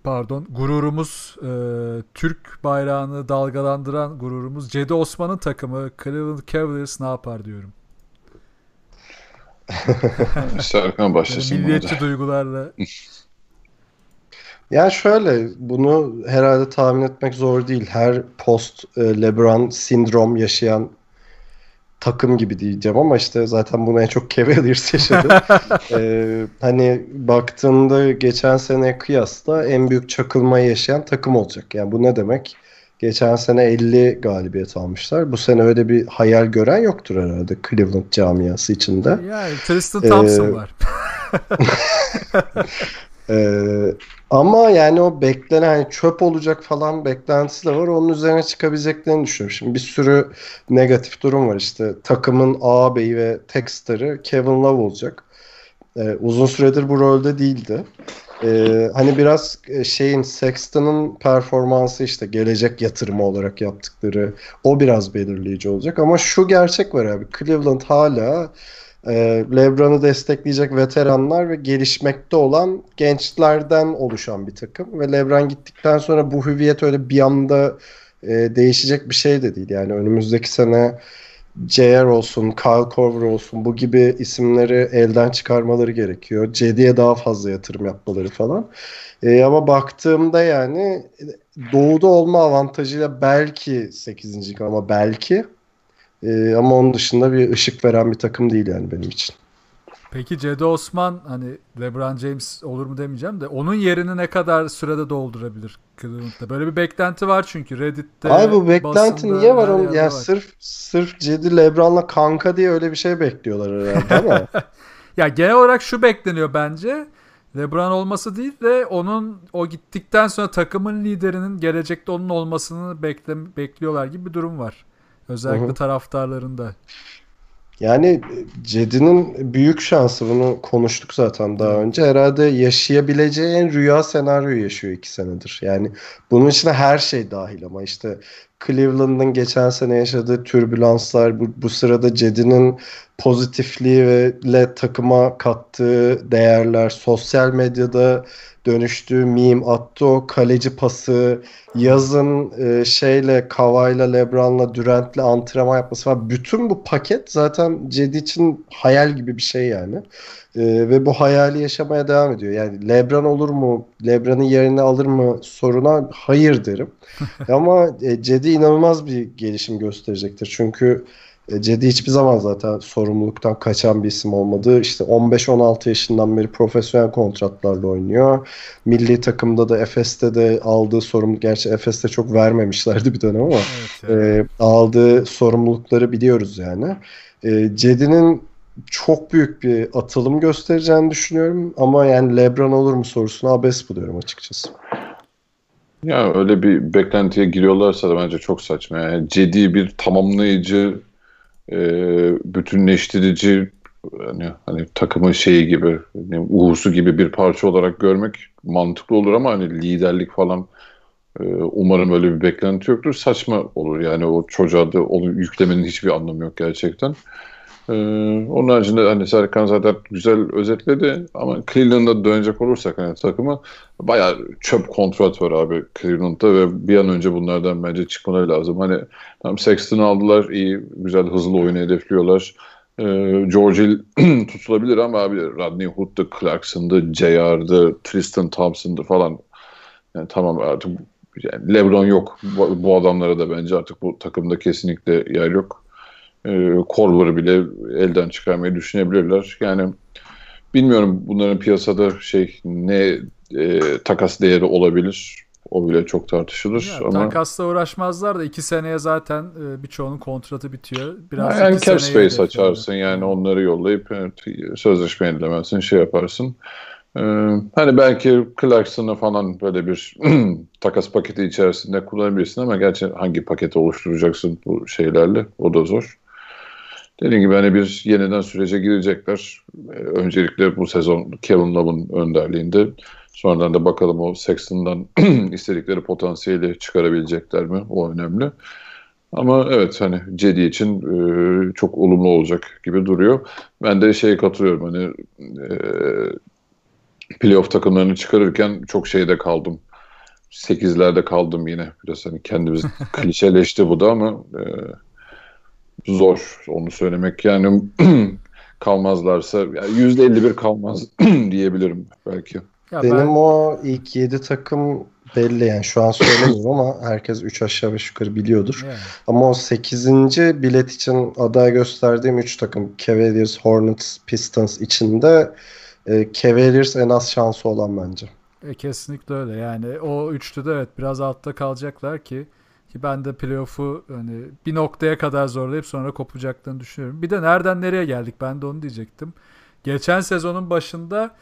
pardon gururumuz e, Türk bayrağını dalgalandıran gururumuz Cedi Osman'ın takımı Cleveland Cavaliers ne yapar diyorum. (laughs) Serkan başlasın. Milliyetçi duygularla. Yani şöyle bunu herhalde tahmin etmek zor değil. Her post e, LeBron sindrom yaşayan takım gibi diyeceğim ama işte zaten bunu en çok Cavaliers (laughs) yaşadı. ee, hani baktığında geçen sene kıyasla en büyük çakılmayı yaşayan takım olacak. Yani bu ne demek? Geçen sene 50 galibiyet almışlar. Bu sene öyle bir hayal gören yoktur herhalde Cleveland camiası içinde. Yani Tristan Thompson ee, var. (laughs) ee, ama yani o beklenen hani çöp olacak falan beklentisi de var. Onun üzerine çıkabileceklerini düşünüyorum. Şimdi bir sürü negatif durum var işte. Takımın ağabeyi ve tek starı Kevin Love olacak. Ee, uzun süredir bu rolde değildi. Ee, hani biraz e, şeyin Sexton'ın performansı işte gelecek yatırımı olarak yaptıkları o biraz belirleyici olacak. Ama şu gerçek var abi. Cleveland hala e, LeBron'u destekleyecek veteranlar ve gelişmekte olan gençlerden oluşan bir takım. Ve LeBron gittikten sonra bu hüviyet öyle bir anda e, değişecek bir şey de değil. Yani önümüzdeki sene JR olsun, Kyle Korver olsun bu gibi isimleri elden çıkarmaları gerekiyor. Cedi'ye daha fazla yatırım yapmaları falan. E, ama baktığımda yani doğuda olma avantajıyla belki 8. ama belki ee, ama onun dışında bir ışık veren bir takım değil yani benim için. Peki Cedi Osman hani LeBron James olur mu demeyeceğim de onun yerini ne kadar sürede doldurabilir Cleveland'da? Böyle bir beklenti var çünkü Reddit'te. Ay bu beklenti basında, niye var onun? Yani var. sırf sırf Cedi LeBron'la kanka diye öyle bir şey bekliyorlar herhalde ama. (laughs) ya genel olarak şu bekleniyor bence. LeBron olması değil de onun o gittikten sonra takımın liderinin gelecekte onun olmasını bekle, bekliyorlar gibi bir durum var. Özellikle Hı-hı. taraftarlarında. Yani Cedi'nin büyük şansı bunu konuştuk zaten daha önce. Herhalde yaşayabileceği en rüya senaryoyu yaşıyor iki senedir. Yani bunun içine her şey dahil ama işte Cleveland'ın geçen sene yaşadığı türbülanslar, bu, bu sırada Cedi'nin pozitifliği ve le takıma kattığı değerler, sosyal medyada dönüştüğü meme, attı o kaleci pası, yazın e, şeyle Kavay'la, Lebron'la, Durant'le antrenman yapması falan. Bütün bu paket zaten Cedi için hayal gibi bir şey yani. E, ve bu hayali yaşamaya devam ediyor. Yani Lebron olur mu, Lebron'un yerini alır mı soruna hayır derim. (laughs) Ama e, Cedi inanılmaz bir gelişim gösterecektir. Çünkü e, Cedi hiçbir zaman zaten sorumluluktan kaçan bir isim olmadı. İşte 15-16 yaşından beri profesyonel kontratlarla oynuyor. Milli takımda da Efes'te de aldığı sorumluluk, gerçi Efes'te çok vermemişlerdi bir dönem ama evet, yani. e, aldığı sorumlulukları biliyoruz yani. E, Cedi'nin çok büyük bir atılım göstereceğini düşünüyorum ama yani LeBron olur mu sorusuna abes buluyorum açıkçası. Ya öyle bir beklentiye giriyorlarsa da bence çok saçma. Yani Cedi bir tamamlayıcı e, bütünleştirici hani, hani takımın şeyi gibi ne, uğusu gibi bir parça olarak görmek mantıklı olur ama hani liderlik falan e, umarım öyle bir beklenti yoktur. Saçma olur yani o çocuğa da onu yüklemenin hiçbir anlamı yok gerçekten. Ee, onun haricinde hani Serkan zaten güzel özetledi ama Cleveland'a dönecek olursak hani takımı bayağı çöp kontrat var abi Cleveland'da ve bir an önce bunlardan bence çıkmaları lazım. Hani tam Sexton'ı aldılar iyi güzel hızlı oyunu hedefliyorlar. Ee, George Hill (clears throat) tutulabilir ama abi Rodney Hood'du, Clarkson'dı, JR'dı, Tristan Thompson'dı falan. Yani tamam artık yani LeBron yok. Bu, bu adamlara da bence artık bu takımda kesinlikle yer yok e, bile elden çıkarmayı düşünebilirler. Yani bilmiyorum bunların piyasada şey ne e, takas değeri olabilir. o bile çok tartışılır. Ya, ama Takasla uğraşmazlar da iki seneye zaten e, birçoğunun kontratı bitiyor. Biraz yani cap space açarsın yani onları yollayıp evet, sözleşme yenilemezsin şey yaparsın. Ee, hani belki Clarkson'ı falan böyle bir (clears throat) takas paketi içerisinde kullanabilirsin ama gerçi hangi paketi oluşturacaksın bu şeylerle o da zor. Dediğim gibi hani bir yeniden sürece girecekler. Ee, öncelikle bu sezon Kevin Love'ın önderliğinde. Sonradan da bakalım o Sexton'dan (clears throat) istedikleri potansiyeli çıkarabilecekler mi? O önemli. Ama evet hani Cedi için e, çok olumlu olacak gibi duruyor. Ben de şeye katılıyorum hani e, playoff takımlarını çıkarırken çok şeyde kaldım. 8'lerde kaldım yine. Biraz hani kendimiz (laughs) klişeleşti bu da ama e, zor onu söylemek. Yani (clears throat) kalmazlarsa yani %51 kalmaz (clears throat) diyebilirim belki. Ya Benim ben- o ilk 7 takım belli yani şu an söylemiyorum ama herkes 3 aşağı 5 yukarı biliyordur. yani. Ama o 8. bilet için aday gösterdiğim 3 takım Cavaliers, Hornets, Pistons içinde e, Cavaliers en az şansı olan bence. E, kesinlikle öyle. Yani o üçlü de evet biraz altta kalacaklar ki ki ben de playoff'u hani bir noktaya kadar zorlayıp sonra kopacaklarını düşünüyorum. Bir de nereden nereye geldik? Ben de onu diyecektim. Geçen sezonun başında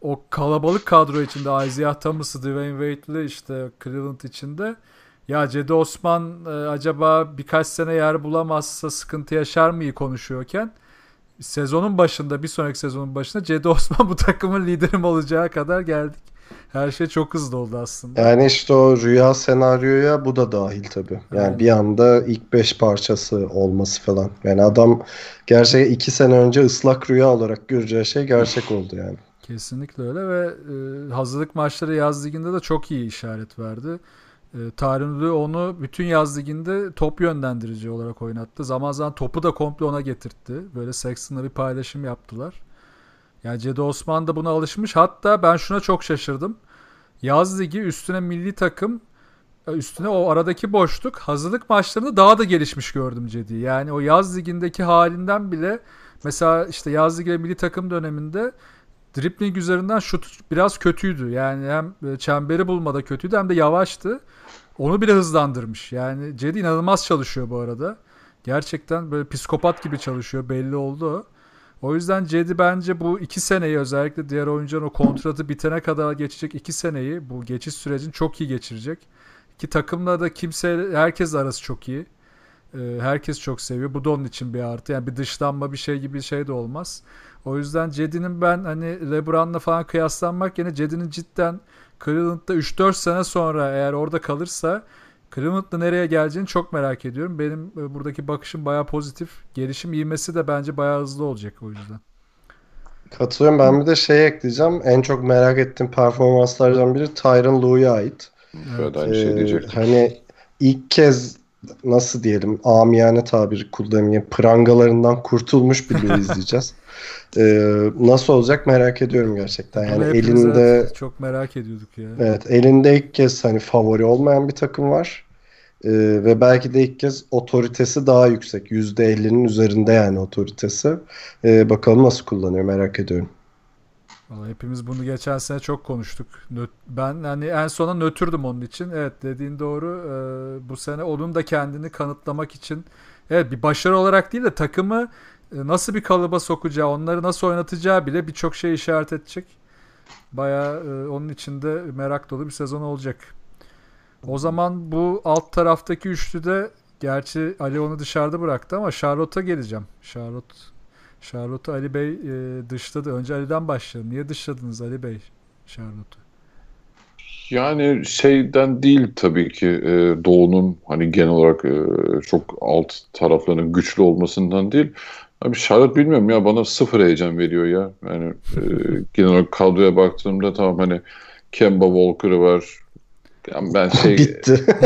o kalabalık kadro içinde Isaiah Thomas'ı, Dwayne Wade'li işte Cleveland içinde ya Cedi Osman e, acaba birkaç sene yer bulamazsa sıkıntı yaşar mıyı konuşuyorken sezonun başında bir sonraki sezonun başında Cedi Osman (laughs) bu takımın liderim olacağı kadar geldik. Her şey çok hızlı oldu aslında. Yani işte o rüya senaryoya bu da dahil tabii. Yani Aynen. bir anda ilk 5 parçası olması falan. Yani adam gerçekten 2 sene önce ıslak rüya olarak göreceği şey gerçek oldu yani. Kesinlikle öyle ve e, hazırlık maçları yaz liginde de çok iyi işaret verdi. E, Lue onu bütün yaz liginde top yönlendirici olarak oynattı. Zaman zaman topu da komple ona getirtti. Böyle Sexton'la bir paylaşım yaptılar. Yani Cedi Osman da buna alışmış. Hatta ben şuna çok şaşırdım. Yaz ligi üstüne milli takım e, üstüne o aradaki boşluk hazırlık maçlarında daha da gelişmiş gördüm Cedi'yi. Yani o yaz ligindeki halinden bile mesela işte yaz ligi ve milli takım döneminde dribbling üzerinden şut biraz kötüydü. Yani hem e, çemberi bulmada kötüydü hem de yavaştı. Onu bile hızlandırmış. Yani Cedi inanılmaz çalışıyor bu arada. Gerçekten böyle psikopat gibi çalışıyor. Belli oldu o. Yüzden Cedi bence bu iki seneyi özellikle diğer oyuncuların o kontratı bitene kadar geçecek iki seneyi bu geçiş sürecini çok iyi geçirecek. Ki takımla da kimse herkes arası çok iyi. Ee, herkes çok seviyor. Bu da onun için bir artı. Yani bir dışlanma bir şey gibi bir şey de olmaz. O yüzden Cedi'nin ben hani LeBron'la falan kıyaslanmak yerine Cedi'nin cidden Cleveland'da 3-4 sene sonra eğer orada kalırsa Cleveland'da nereye geleceğini çok merak ediyorum. Benim e, buradaki bakışım bayağı pozitif. Gelişim ivmesi de bence bayağı hızlı olacak o yüzden. Katılıyorum. Ben bir de şey ekleyeceğim. En çok merak ettiğim performanslardan biri Tyron Lue'ya ait. Evet, aynı şey Ee, diyecektim. hani ilk kez nasıl diyelim amiyane tabiri kullanayım prangalarından kurtulmuş bir (laughs) izleyeceğiz. Ee, nasıl olacak merak ediyorum gerçekten. Yani hepimiz elinde evet çok merak ediyorduk ya. evet elinde ilk kez hani favori olmayan bir takım var. Ee, ve belki de ilk kez otoritesi daha yüksek. %50'nin üzerinde yani otoritesi. Ee, bakalım nasıl kullanıyor merak ediyorum. Vallahi hepimiz bunu geçen sene çok konuştuk. Ben hani en sona nötrdüm onun için. Evet dediğin doğru. Ee, bu sene onun da kendini kanıtlamak için evet bir başarı olarak değil de takımı e, nasıl bir kalıba sokacağı, onları nasıl oynatacağı bile birçok şey işaret edecek. Bayağı e, onun içinde merak dolu bir sezon olacak. O zaman bu alt taraftaki üçlüde gerçi Ali onu dışarıda bıraktı ama Charlotte'a geleceğim. Charlotte Charlotte'u Ali Bey e, dışladı. Önce Ali'den başlayalım. Niye dışladınız Ali Bey Charlotte'u? Yani şeyden değil tabii ki e, Doğu'nun hani genel olarak e, çok alt taraflarının güçlü olmasından değil. Abi Charlotte bilmiyorum ya bana sıfır heyecan veriyor ya. Yani e, (laughs) genel olarak kadroya baktığımda tamam hani Kemba Walker'ı var. Yani ben şey (laughs) Bitti. (laughs)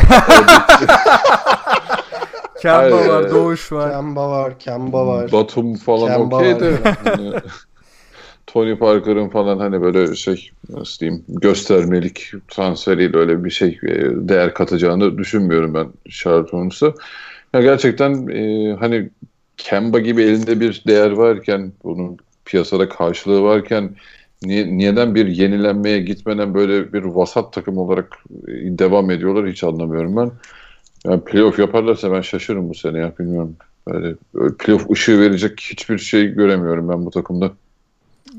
Kemba Hayır, var, e, Doğuş var. Kemba var, Kemba var. Batum falan okey de hani Tony Parker'ın falan hani böyle şey nasıl diyeyim göstermelik transferiyle öyle bir şey e, değer katacağını düşünmüyorum ben Charlotte Hornets'a. Ya gerçekten e, hani Kemba gibi elinde bir değer varken bunun piyasada karşılığı varken Niye, niyeden bir yenilenmeye gitmeden böyle bir vasat takım olarak e, devam ediyorlar hiç anlamıyorum ben. Yani playoff yaparlarsa ben şaşırırım bu sene ya bilmiyorum. Böyle, böyle playoff ışığı verecek hiçbir şey göremiyorum ben bu takımda.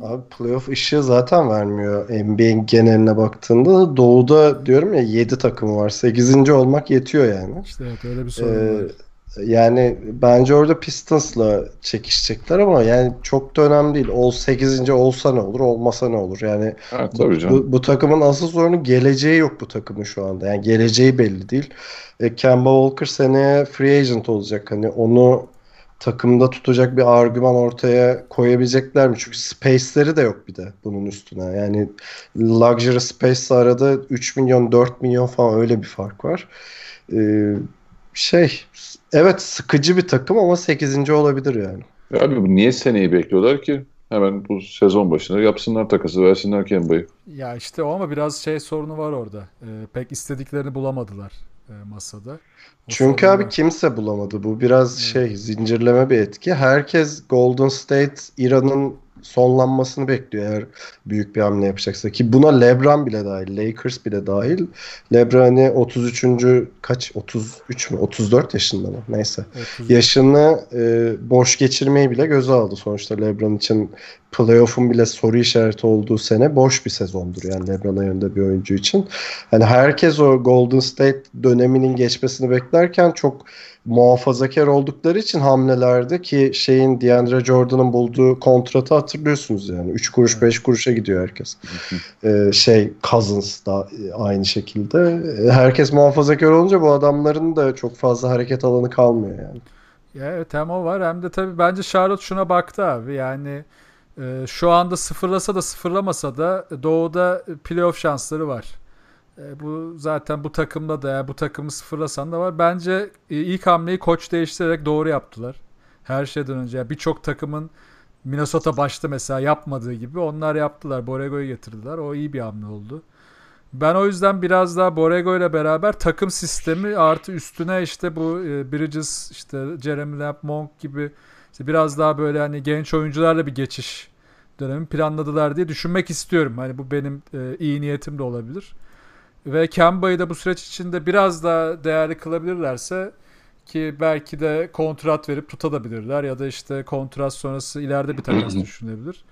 Abi playoff ışığı zaten vermiyor NBA'in geneline baktığında. Doğu'da diyorum ya 7 takım var. 8. olmak yetiyor yani. İşte evet öyle bir sorun Ee, var. Yani bence orada Pistons'la çekişecekler ama yani çok da önemli değil. Ol 8. olsa ne olur, olmasa ne olur. Yani Ha, tabii canım. bu, bu takımın asıl sorunu geleceği yok bu takımın şu anda. Yani geleceği belli değil. E, Kemba Walker seneye free agent olacak. Hani onu takımda tutacak bir argüman ortaya koyabilecekler mi? Çünkü space'leri de yok bir de bunun üstüne. Yani luxury space arada 3 milyon 4 milyon falan öyle bir fark var. Ee, şey evet sıkıcı bir takım ama 8. olabilir yani. Abi bu niye seneyi bekliyorlar ki? Hemen bu sezon başında yapsınlar takası versinler Kemba'yı. Ya işte o ama biraz şey sorunu var orada. Ee, pek istediklerini bulamadılar e, masada. O Çünkü sorun abi kimse bulamadı. Bu biraz şey zincirleme bir etki. Herkes Golden State İran'ın sonlanmasını bekliyor eğer büyük bir hamle yapacaksa. Ki buna LeBron bile dahil, Lakers bile dahil. LeBron hani 33. kaç? 33 mü? 34 yaşında mı? Neyse. 30 Yaşını e, boş geçirmeyi bile göze aldı. Sonuçta LeBron için playoff'un bile soru işareti olduğu sene boş bir sezondur yani LeBron'a yönde bir oyuncu için. Hani herkes o Golden State döneminin geçmesini beklerken çok muhafazakar oldukları için hamlelerde ki şeyin DeAndre Jordan'ın bulduğu kontratı hatırlıyorsunuz yani. 3 kuruş 5 kuruşa gidiyor herkes. Ee, şey Cousins da aynı şekilde. Ee, Herkes muhafazakar olunca bu adamların da çok fazla hareket alanı kalmıyor yani. Ya evet hem o var hem de tabii bence Charlotte şuna baktı abi. Yani e, şu anda sıfırlasa da sıfırlamasa da doğuda playoff şansları var. E, bu zaten bu takımda da ya bu takımı sıfırlasan da var. Bence e, ilk hamleyi koç değiştirerek doğru yaptılar. Her şeyden önce. Yani birçok takımın Minnesota başta mesela yapmadığı gibi onlar yaptılar. Borrego'yu getirdiler. O iyi bir hamle oldu. Ben o yüzden biraz daha Borrego ile beraber takım sistemi artı üstüne işte bu e, Bridges işte Jeremy Lamb, Monk gibi işte biraz daha böyle hani genç oyuncularla bir geçiş dönemi planladılar diye düşünmek istiyorum. Hani bu benim e, iyi niyetim de olabilir. Ve Kemba'yı da bu süreç içinde biraz daha değerli kılabilirlerse ki belki de kontrat verip tutabilirler ya da işte kontrat sonrası ileride bir takas (clears throat) düşünebilir.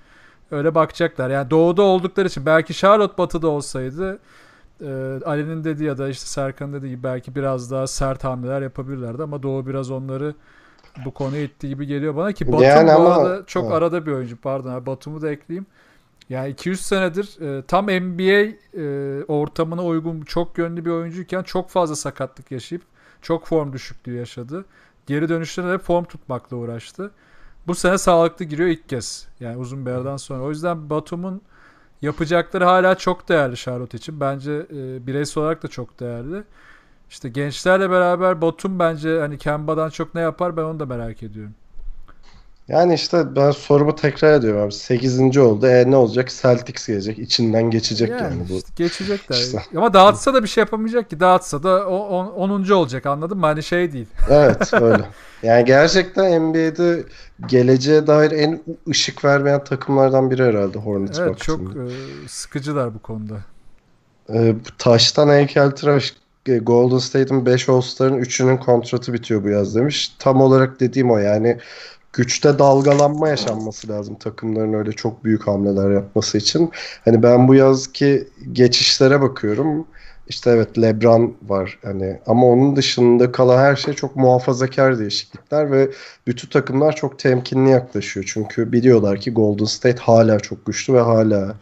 Öyle bakacaklar. Yani doğuda oldukları için belki Charlotte batıda olsaydı e, Ali'nin dediği ya da işte Serkan'ın dediği gibi belki biraz daha sert hamleler yapabilirlerdi ama Doğu biraz onları bu konuya ittiği gibi geliyor bana ki Batum Yani bu ama- arada çok Evet. arada bir oyuncu pardon Batum'u da ekleyeyim. Yani 200 senedir e, tam NBA e, ortamına uygun çok yönlü bir oyuncuyken çok fazla sakatlık yaşayıp çok form düşüklüğü yaşadı. Geri dönüşlerinde de form tutmakla uğraştı. Bu sene sağlıklı giriyor ilk kez. Yani uzun bir aradan sonra. O yüzden Batum'un yapacakları hala çok değerli Charlotte için. Bence e, bireysel olarak da çok değerli. İşte gençlerle beraber Batum bence hani Kemba'dan çok ne yapar ben onu da merak ediyorum. Yani işte ben sorumu tekrar ediyorum abi. 8. oldu. E ne olacak? Celtics gelecek. İçinden geçecek yani, bu. işte geçecekler. İşte. Ama dağıtsa da bir şey yapamayacak ki. Dağıtsa da o, on, 10. olacak anladın mı? Hani şey değil. Evet (laughs) öyle. Yani gerçekten NBA'de geleceğe dair en ışık vermeyen takımlardan biri herhalde Hornets Evet çok baktığında. e, sıkıcılar bu konuda. Bu taştan heykeltıraş e, Golden State'in 5 All-Star'ın 3'ünün kontratı bitiyor bu yaz demiş. Tam olarak dediğim o yani güçte dalgalanma yaşanması lazım takımların öyle çok büyük hamleler yapması için. Hani ben bu yazki geçişlere bakıyorum. İşte evet LeBron var hani ama onun dışında kalan her şey çok muhafazakar değişiklikler ve bütün takımlar çok temkinli yaklaşıyor. Çünkü biliyorlar ki Golden State hala çok güçlü ve hala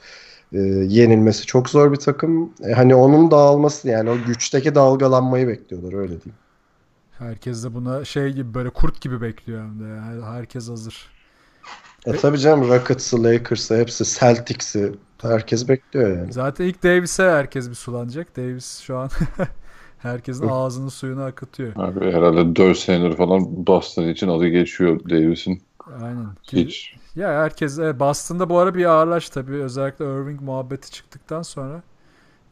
e, yenilmesi çok zor bir takım. E, hani onun dağılması yani o güçteki dalgalanmayı bekliyorlar öyle diyeyim. Herkes de buna şey gibi böyle kurt gibi bekliyor hem de. Yani herkes hazır. E tabii canım Rockets'ı, Lakers'ı, hepsi Celtics'i herkes bekliyor yani. Zaten ilk Davis'e herkes bir sulanacak. Davis şu an (laughs) herkesin ağzının suyunu akıtıyor. Abi herhalde 4 senedir falan Boston için adı geçiyor Davis'in. Aynen. Hiç. Ya herkes e, Boston'da bu ara bir ağırlaş tabii. Özellikle Irving muhabbeti çıktıktan sonra.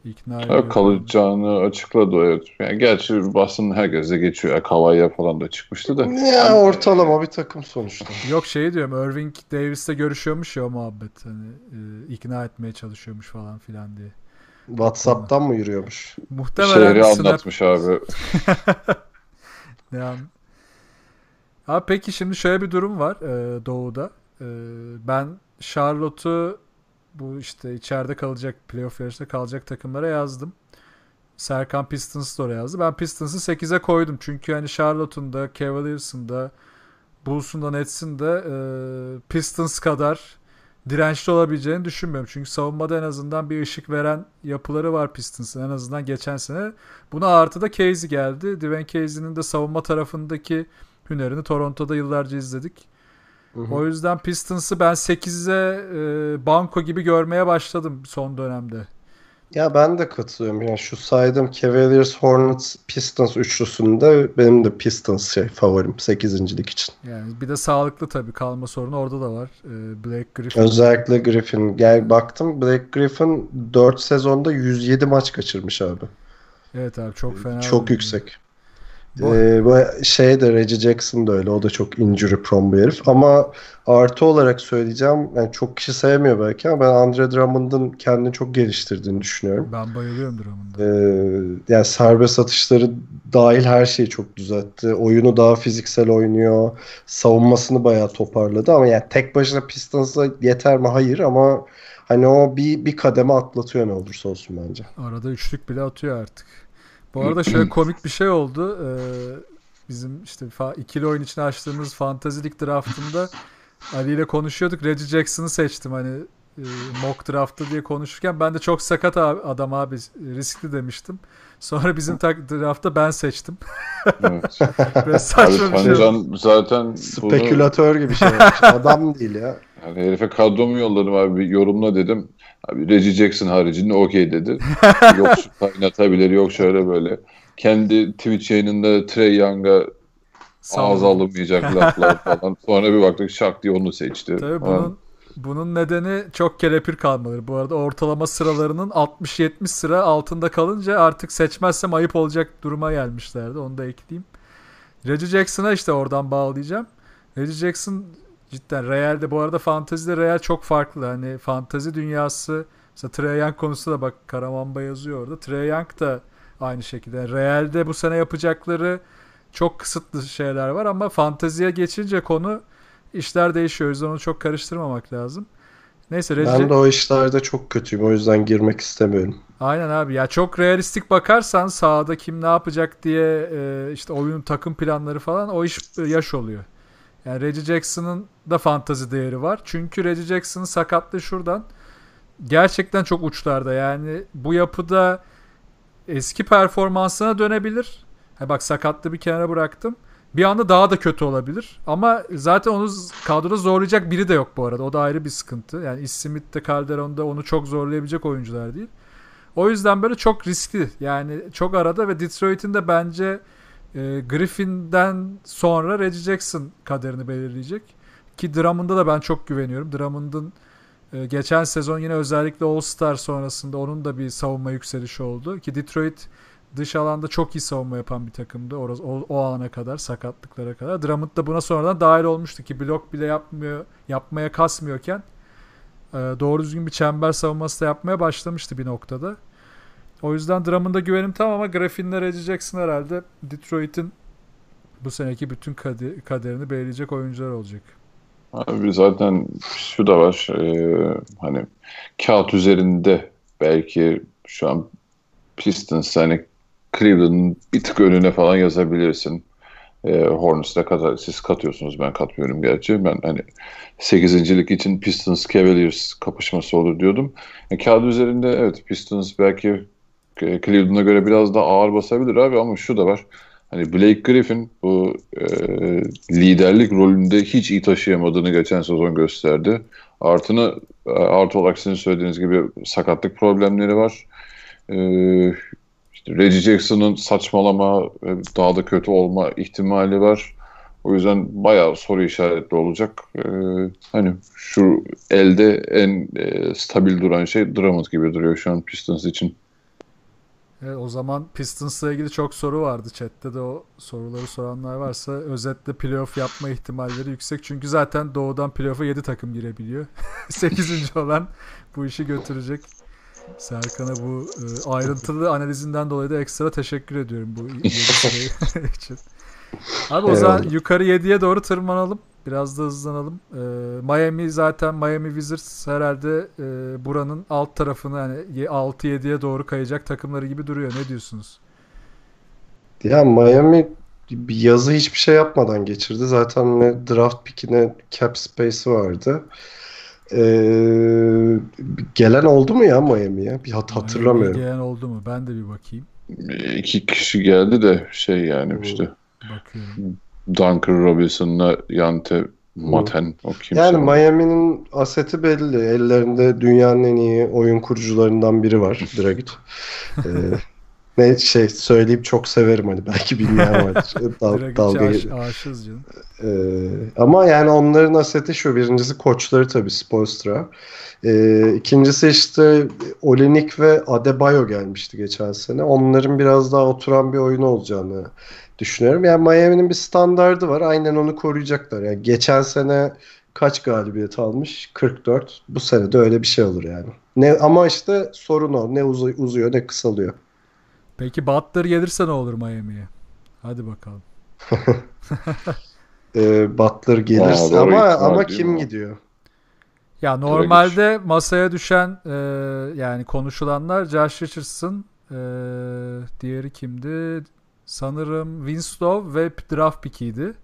İkna ediyor. kalacağını açıkladı evet. Yani gerçi Boston herkese geçiyor. Yani Kawhi'ye falan da çıkmıştı da. Ya ortalama bir takım sonuçta. Yok şey diyorum Irving Davis'le görüşüyormuş ya o muhabbet. Hani e, ikna etmeye çalışıyormuş falan filan diye. WhatsApp'tan mı yürüyormuş? Muhtemelen Şehri Snap- anlatmış abi. (laughs) Ne an- Abi peki şimdi şöyle bir durum var e, Doğu'da. E, ben Charlotte'u bu işte içeride kalacak playoff yarışında kalacak takımlara yazdım. Serkan Pistons'ı da oraya yazdı. Ben Pistons'ı 8'e koydum. Çünkü hani Charlotte'un da Cavaliers'ın da Bulls'un da Nets'in de e, Pistons kadar dirençli olabileceğini düşünmüyorum. Çünkü savunmada en azından bir ışık veren yapıları var Pistons'ın. En azından geçen sene. Buna artı da Casey geldi. Dwayne Casey'nin de savunma tarafındaki hünerini Toronto'da yıllarca izledik. Hı hı. O yüzden Pistons'ı ben 8'e e, banko gibi görmeye başladım son dönemde. Ya ben de katılıyorum. Yani şu saydığım Cavaliers, Hornets, Pistons üçlüsünde benim de Pistons şey favorim 8. lig için. Yani bir de sağlıklı tabii kalma sorunu orada da var. E, Blake Griffin. Özellikle Griffin. Yani baktım Blake Griffin 4 sezonda 107 maç kaçırmış abi. Evet abi çok fena. Çok yüksek. Bu- Ee, bu şey de Reggie Jackson da öyle. O da çok injury prone bir herif. Ama artı olarak söyleyeceğim. Yani çok kişi sevmiyor belki ama ben Andre Drummond'ın kendini çok geliştirdiğini düşünüyorum. Ben bayılıyorum Drummond'a. Ee, yani serbest atışları dahil her şeyi çok düzeltti. Oyunu daha fiziksel oynuyor. Savunmasını bayağı toparladı ama yani tek başına Pistons'a yeter mi? Hayır ama hani o bir bir kademe atlatıyor ne olursa olsun bence. Arada üçlük bile atıyor artık. Bu arada şöyle komik bir şey oldu. Ee, bizim işte ikili oyun için açtığımız Fantasy League draftında Ali ile konuşuyorduk. Reggie Jackson'ı seçtim hani e, mock draft'ta diye konuşurken ben de çok sakat abi, adam abi riskli demiştim. Sonra bizim tak draftta ben seçtim. Evet. (laughs) Abi saçma bir şey zaten bunu, Spekülatör gibi şey. Adam değil ya. yani herife kadromu yolladım abi bir yorumla dedim. Abi Reggie Jackson haricinde okey dedi. (laughs) yok kaynatabilir yok şöyle böyle. Kendi Twitch yayınında Trey Young'a ağız alınmayacak laflar (laughs) falan. Sonra bir baktık şak diye onu seçti. Tabii bunun bunun nedeni çok kelepir kalmaları. Bu arada ortalama sıralarının 60-70 sıra altında kalınca artık seçmezsem ayıp olacak duruma gelmişlerdi. Onu da ekleyeyim. Reggie Jackson'a işte oradan bağlayacağım. Reggie Jackson cidden Real'de bu arada fantezide Real çok farklı. Hani fantezi dünyası mesela Trae Young konusu da bak Karamamba yazıyor orada. Trae Young da aynı şekilde. Real'de bu sene yapacakları çok kısıtlı şeyler var ama fanteziye geçince konu işler değişiyor. O yüzden onu çok karıştırmamak lazım. Neyse Reggie... Ben de o işlerde çok kötüyüm. O yüzden girmek istemiyorum. Aynen abi ya çok realistik bakarsan sahada kim ne yapacak diye e, işte oyun takım planları falan o iş yaş oluyor. Yani Reggie Jackson'ın da fantazi değeri var. Çünkü Reggie Jackson'ın sakatlığı şuradan gerçekten çok uçlarda. Yani bu yapıda eski performansına dönebilir. Ha bak sakatlığı bir kenara bıraktım. Bir anda daha da kötü olabilir. Ama zaten onu kadroda zorlayacak biri de yok bu arada. O da ayrı bir sıkıntı. Yani Smith de Calderon'da onu çok zorlayabilecek oyuncular değil. O yüzden böyle çok riskli. Yani çok arada ve Detroit'in de bence e, Griffin'den sonra Reggie Jackson kaderini belirleyecek. Ki Drummond'a da ben çok güveniyorum. Drummond'ın e, geçen sezon yine özellikle All-Star sonrasında onun da bir savunma yükselişi oldu. Ki Detroit dış alanda çok iyi savunma yapan bir takımdı orası, o, o ana kadar sakatlıklara kadar. Drummond da buna sonradan dahil olmuştu ki blok bile yapmıyor yapmaya kasmıyorken e, doğru düzgün bir çember savunması da yapmaya başlamıştı bir noktada. O yüzden Drummond'a güvenim tam ama Griffin'le Reggie Jackson herhalde Detroit'in bu seneki bütün kade- kaderini belirleyecek oyuncular olacak. Abi zaten şu da var. e, hani kağıt üzerinde belki şu an Pistons hani Cleveland'ın bir tık önüne falan yazabilirsin. E, Hornets'te kadar siz katıyorsunuz ben katmıyorum gerçi. Ben hani 8. için Pistons Cavaliers kapışması olur diyordum. E, kağıt üzerinde evet Pistons belki Cleveland'a göre biraz daha ağır basabilir abi ama şu da var. Hani Blake Griffin bu e, liderlik rolünde hiç iyi taşıyamadığını geçen sezon gösterdi. Artıını e, artı olarak sizin söylediğiniz gibi sakatlık problemleri var. E, işte Reggie Jackson'ın saçmalama e, daha da kötü olma ihtimali var. O yüzden bayağı soru işaretli olacak. E, hani şu elde en e, stabil duran şey Drummond gibi duruyor şu an Pistons için. Evet, o zaman Pistons'la ilgili çok soru vardı chatte de o soruları soranlar varsa özetle playoff yapma ihtimalleri yüksek. Çünkü zaten doğudan playoff'a 7 takım girebiliyor. (laughs) 8. olan bu işi götürecek. Serkan'a bu e, ayrıntılı analizinden dolayı da ekstra teşekkür ediyorum bu (laughs) için. Abi o zaman yukarı 7'ye doğru tırmanalım. Biraz da hızlanalım. Ee, Miami zaten Miami Wizards herhalde e, buranın alt tarafını hani 6-7'ye doğru kayacak takımları gibi duruyor. Ne diyorsunuz? Ya Miami bir yazı hiçbir şey yapmadan geçirdi. Zaten ne draft pick'i ne cap space'i vardı. Ee, gelen oldu mu ya Miami'ye? Bir hat hatırlamıyorum. Gelen oldu mu? Ben de bir bakayım. İki kişi geldi de şey yani işte Bakıyorum. Duncan Robinson'la Yante Maten o kimse. Yani Miami'nin aseti belli. Ellerinde dünyanın en iyi oyun kurucularından biri var. (laughs) Dragic. Ee, ne şey söyleyip çok severim hani belki bilmeyen vardır. (laughs) Dal, dalga aş, canım. Ee, ama yani onların aseti şu. Birincisi koçları tabii Spoelstra. Ee, ikincisi işte Olenik ve Adebayo gelmişti geçen sene. Onların biraz daha oturan bir oyunu olacağını düşünüyorum. Yani Miami'nin bir standardı var. Aynen onu koruyacaklar. Yani geçen sene kaç galibiyet almış? 44. Bu sene de öyle bir şey olur yani. Ne ama işte sorun o. Ne uzu- uzuyor ne kısalıyor. Peki Butler gelirse ne olur Miami'ye? Hadi bakalım. (laughs) Ee, Butler gelirse Aa, ama ama kim mi? gidiyor? Ya normalde masaya düşen e, yani konuşulanlar Josh Richardson, e, diğeri kimdi? Sanırım Winslow ve draft pick'iydi.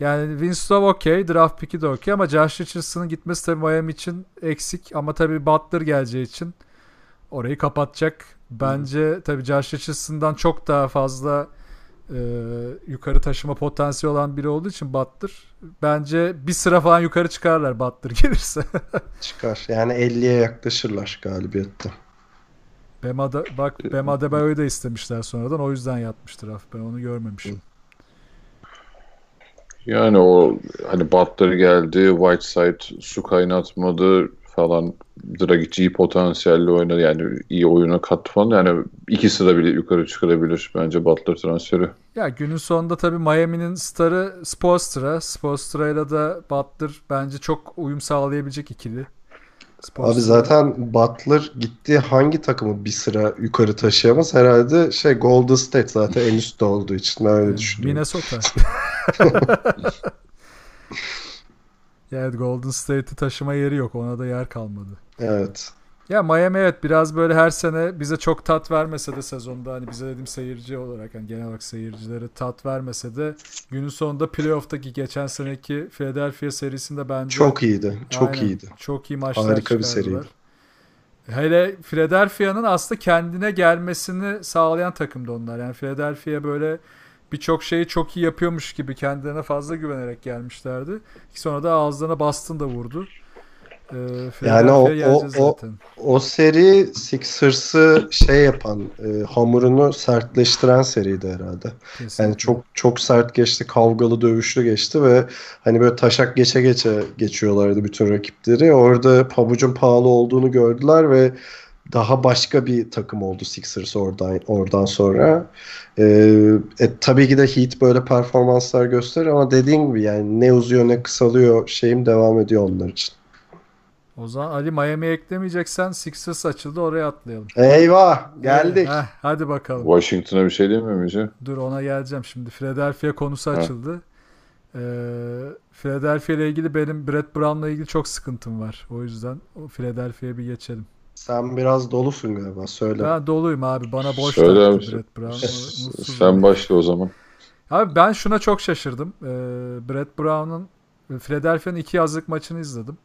Yani Winslow okey, draft pick'i de okey ama Josh Richardson'ın gitmesi tabii Miami için eksik ama tabii Butler geleceği için orayı kapatacak. Bence tabii Josh Richardson'dan çok daha fazla e, yukarı taşıma potansiyeli olan biri olduğu için Butler bence bir sıra falan yukarı çıkarlar Butler gelirse. (laughs) Çıkar. Yani 50'ye yaklaşırlar galibiyette. Bam Ade- bak Bam Adebayo'yu da istemişler sonradan o yüzden yatmıştır af. Ben onu görmemişim. Yani o hani Butler geldi, Whiteside su kaynatmadı falan. Dragic iyi potansiyelli oynadı yani iyi oyuna kattı falan. Yani iki sıra bile yukarı çıkarabilir bence Butler transferi. Ya günün sonunda tabii Miami'nin starı Spoelstra. Spoelstra'yla da Butler bence çok uyum sağlayabilecek ikili. Spoelstra- Abi zaten Butler gitti hangi takımı bir sıra yukarı taşıyamaz? Herhalde şey Golden State zaten en üstte olduğu için ben öyle (laughs) düşünüyorum. Minnesota. (laughs) yani Golden State'i taşıma yeri yok. Ona da yer kalmadı. Evet. Ya Miami evet biraz böyle her sene bize çok tat vermese de sezonda hani bize dedim seyirci olarak hani genel olarak seyircilere tat vermese de günün sonunda playoff'taki geçen seneki Philadelphia serisinde bence Çok iyiydi. Çok Aynen, iyiydi. Çok iyi maçlar Harika bir seriydi. Hele Philadelphia'nın aslında kendine gelmesini sağlayan takımdı onlar. Yani Philadelphia böyle birçok şeyi çok iyi yapıyormuş gibi kendilerine fazla güvenerek gelmişlerdi. Sonra da ağızlarına bastın da vurdu. Ee, Yani o- o- o-. O seri Sixers'ı şey yapan, e, hamurunu sertleştiren seriydi herhalde. Kesinlikle. Yani çok çok sert geçti, kavgalı, dövüşlü geçti ve hani böyle taşak geçe geçe geçiyorlardı bütün rakipleri. Orada pabucun pahalı olduğunu gördüler ve daha başka bir takım oldu Sixers oradan oradan sonra. Ee, e, tabii ki de Heat böyle performanslar gösterir ama dediğin gibi yani ne uzuyor ne kısalıyor şeyim devam ediyor onlar için. O zaman Ali Miami'ye eklemeyeceksen Sixers açıldı oraya atlayalım. Eyvah geldik. Heh, hadi bakalım. Washington'a bir şey demiyor muyuz? Dur ona geleceğim şimdi. Philadelphia konusu Ha. açıldı. Ee, Philadelphia ile ilgili benim Brett Brown'la ilgili çok sıkıntım var. O yüzden o Philadelphia'ya bir geçelim. Sen biraz dolusun galiba söyle. Ben doluyum abi. Bana boş Söyle. Brett Brown. Sen başla o zaman. Abi ben şuna çok şaşırdım. Ee, Brett Brown'un Philadelphia'nın iki yazlık maçını izledim.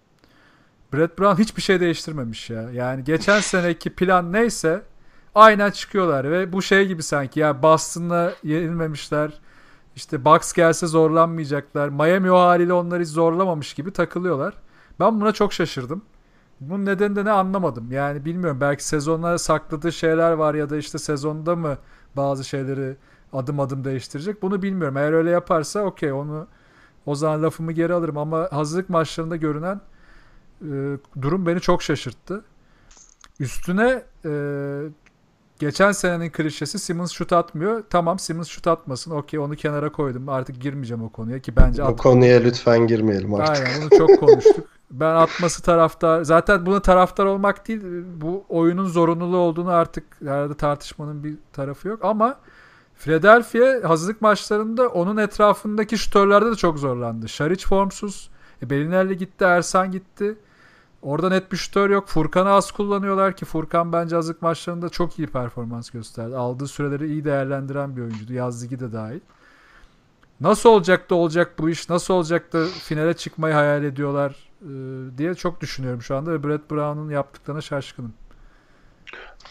Brett Brown hiçbir şey değiştirmemiş ya. Yani geçen seneki plan neyse aynen çıkıyorlar ve bu şey gibi sanki ya Boston'la yenilmemişler. İşte Bucks gelse zorlanmayacaklar. Miami o haliyle onları zorlamamış gibi takılıyorlar. Ben buna çok şaşırdım. Bunun nedeni de ne anlamadım. Yani bilmiyorum belki sezonlara sakladığı şeyler var ya da işte sezonda mı bazı şeyleri adım adım değiştirecek. Bunu bilmiyorum. Eğer öyle yaparsa okey onu o zaman lafımı geri alırım ama hazırlık maçlarında görünen e, durum beni çok şaşırttı. Üstüne e, geçen senenin klişesi Simmons şut atmıyor. Tamam Simmons şut atmasın. Okey onu kenara koydum. Artık girmeyeceğim o konuya ki bence O konuya lütfen girmeyelim artık. Aynen bunu çok konuştuk. Ben atması taraftar zaten buna taraftar olmak değil bu oyunun zorunluluğu olduğunu artık herhalde tartışmanın bir tarafı yok ama Philadelphia hazırlık maçlarında onun etrafındaki şutörlerde de çok zorlandı. Şaric formsuz. E, Belinelli gitti, Ersan gitti. Orada net bir şutör yok. Furkan'ı az kullanıyorlar ki Furkan bence hazırlık maçlarında çok iyi performans gösterdi. Aldığı süreleri iyi değerlendiren bir oyuncuydu. Yaz ligi de dahil. Nasıl olacak da olacak bu iş? Nasıl olacak da finale çıkmayı hayal ediyorlar e, diye çok düşünüyorum şu anda ve Brett Brown'un yaptıklarına şaşkınım.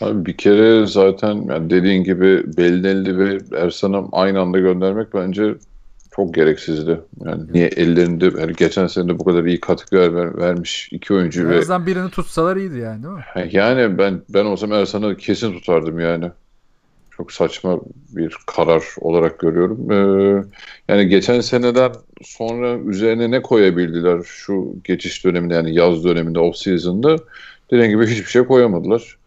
Abi bir kere zaten yani dediğin gibi Belinelli ve Ersan'ı aynı anda göndermek bence çok gereksizdi. Yani niye ellerinde yani geçen sene de bu kadar iyi katkılar ver, vermiş iki oyuncu En ve azından birini tutsalar iyiydi yani değil mi? yani ben ben olsam Ersan'ı kesin tutardım yani. Çok saçma bir karar olarak görüyorum. Ee, yani geçen seneden sonra üzerine ne koyabildiler şu geçiş döneminde yani yaz döneminde off season'da dediğim gibi hiçbir şey koyamadılar.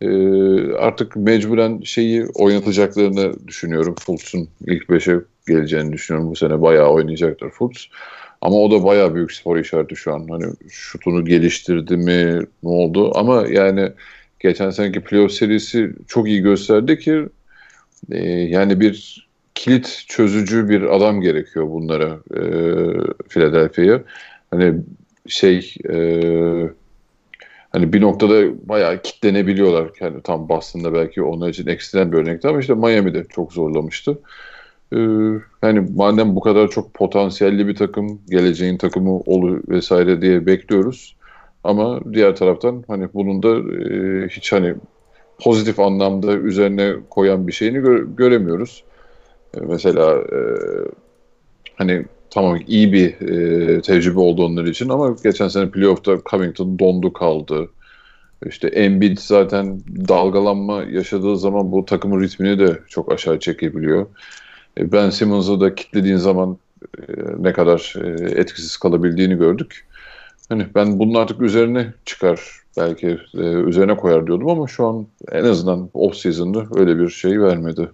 Ee, artık mecburen şeyi oynatacaklarını düşünüyorum. Fultz'un ilk 5'e geleceğini düşünüyorum. Bu sene bayağı oynayacaktır Fultz. Ama o da bayağı büyük spor işareti şu an. Hani şutunu geliştirdi mi ne oldu? Ama yani geçen seneki playoff serisi çok iyi gösterdi ki e, yani bir kilit çözücü bir adam gerekiyor bunlara e, Philadelphia'ya. Hani şey e, hani bir noktada bayağı kitlenebiliyorlar. Yani tam Boston'da belki onlar için ekstrem bir örnekti ama işte Miami'de çok zorlamıştı. Ee, yani madem bu kadar çok potansiyelli bir takım, geleceğin takımı olur vesaire diye bekliyoruz. Ama diğer taraftan hani bunun da e, hiç hani pozitif anlamda üzerine koyan bir şeyini gö- göremiyoruz. E, mesela e, hani tamam iyi bir e, tecrübe oldu onlar için ama geçen sene playoff'ta Covington dondu kaldı. İşte Embiid zaten dalgalanma yaşadığı zaman bu takımın ritmini de çok aşağı çekebiliyor. E, Ben Simmons'ı da kitlediğin zaman e, ne kadar e, etkisiz kalabildiğini gördük. Hani ben bunun artık üzerine çıkar belki üzerine koyar diyordum ama şu an en azından off season'da öyle bir şey vermedi.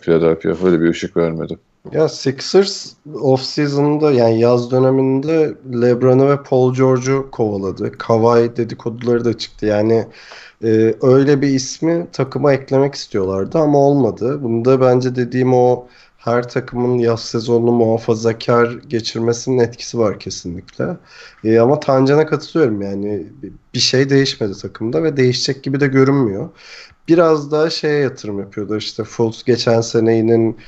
Philadelphia öyle bir ışık vermedi. Ya Sixers off-season'da yani yaz döneminde LeBron'u ve Paul George'u kovaladı. Kawhi dedikoduları da çıktı. Yani e, öyle bir ismi takıma eklemek istiyorlardı ama olmadı. Bunda bence dediğim o her takımın yaz sezonunu muhafazakar geçirmesinin etkisi var kesinlikle. E, ama Tancan'a katılıyorum yani bir şey değişmedi takımda ve değişecek gibi de görünmüyor. Biraz daha şeye yatırım yapıyordu işte Fultz geçen senenin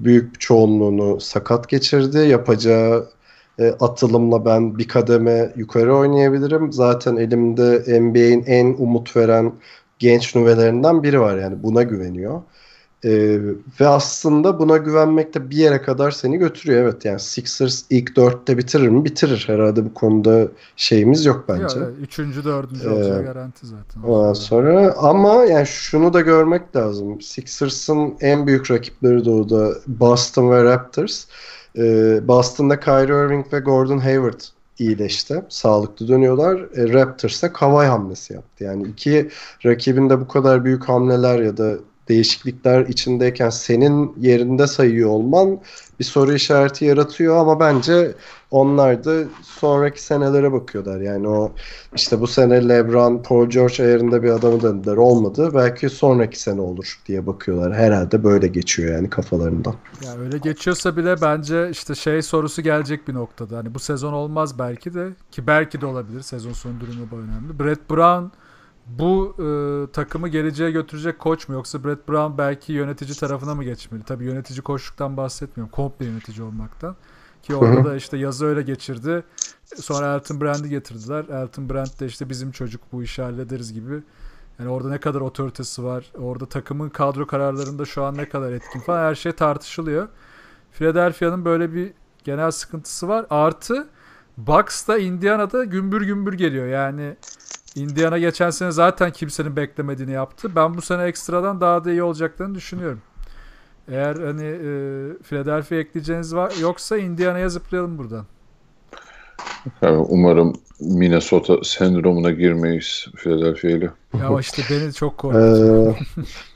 büyük çoğunluğunu sakat geçirdi. Yapacağı e, atılımla ben bir kademe yukarı oynayabilirim. Zaten elimde NBA'in en umut veren genç nüvelerinden biri var yani buna güveniyor. E, ve aslında buna güvenmek de bir yere kadar seni götürüyor. Evet yani Sixers ilk dörtte bitirir mi? Bitirir. Herhalde bu konuda şeyimiz yok bence. Ya, üçüncü, dördüncü Ee, olacağı garanti zaten. Ondan sonra ama yani şunu da görmek lazım. Sixers'ın en büyük rakipleri doğuda Boston ve Raptors. Ee, Boston'da Kyrie Irving ve Gordon Hayward iyileşti. Sağlıklı dönüyorlar. E, Raptors'ta Kawhi hamlesi yaptı. Yani iki rakibin de bu kadar büyük hamleler ya da değişiklikler içindeyken senin yerinde sayıyor olman bir soru işareti yaratıyor ama bence onlar da sonraki senelere bakıyorlar. Yani o işte bu sene LeBron, Paul George ayarında bir adamı döndüler. Olmadı. Belki sonraki sene olur diye bakıyorlar. Herhalde böyle geçiyor yani kafalarından. Ya öyle geçiyorsa bile bence işte şey sorusu gelecek bir noktada. Hani bu sezon olmaz belki de ki belki de olabilir. Sezon sonu durumu önemli. Brett Brown bu e, takımı geleceğe götürecek koç mu yoksa Brett Brown belki yönetici tarafına mı geçmeli? Tabii yönetici koçluktan bahsetmiyorum. Komple yönetici olmaktan. Ki orada da işte yazı öyle geçirdi. Sonra Elton Brand'i getirdiler. Elton Brand de işte bizim çocuk bu işi hallederiz gibi. Yani orada ne kadar otoritesi var. Orada takımın kadro kararlarında şu an ne kadar etkin falan her şey tartışılıyor. Philadelphia'nın böyle bir genel sıkıntısı var. Artı Bucks da Indiana'da gümbür gümbür geliyor. Yani Indiana geçen sene zaten kimsenin beklemediğini yaptı. Ben bu sene ekstradan daha da iyi olacaklarını düşünüyorum. Eğer hani e, Philadelphia ekleyeceğiniz var yoksa Indiana'ya zıplayalım buradan. Yani umarım Minnesota sendromuna girmeyiz Philadelphia ile. Ya işte (laughs) beni çok korkutuyor. Ee,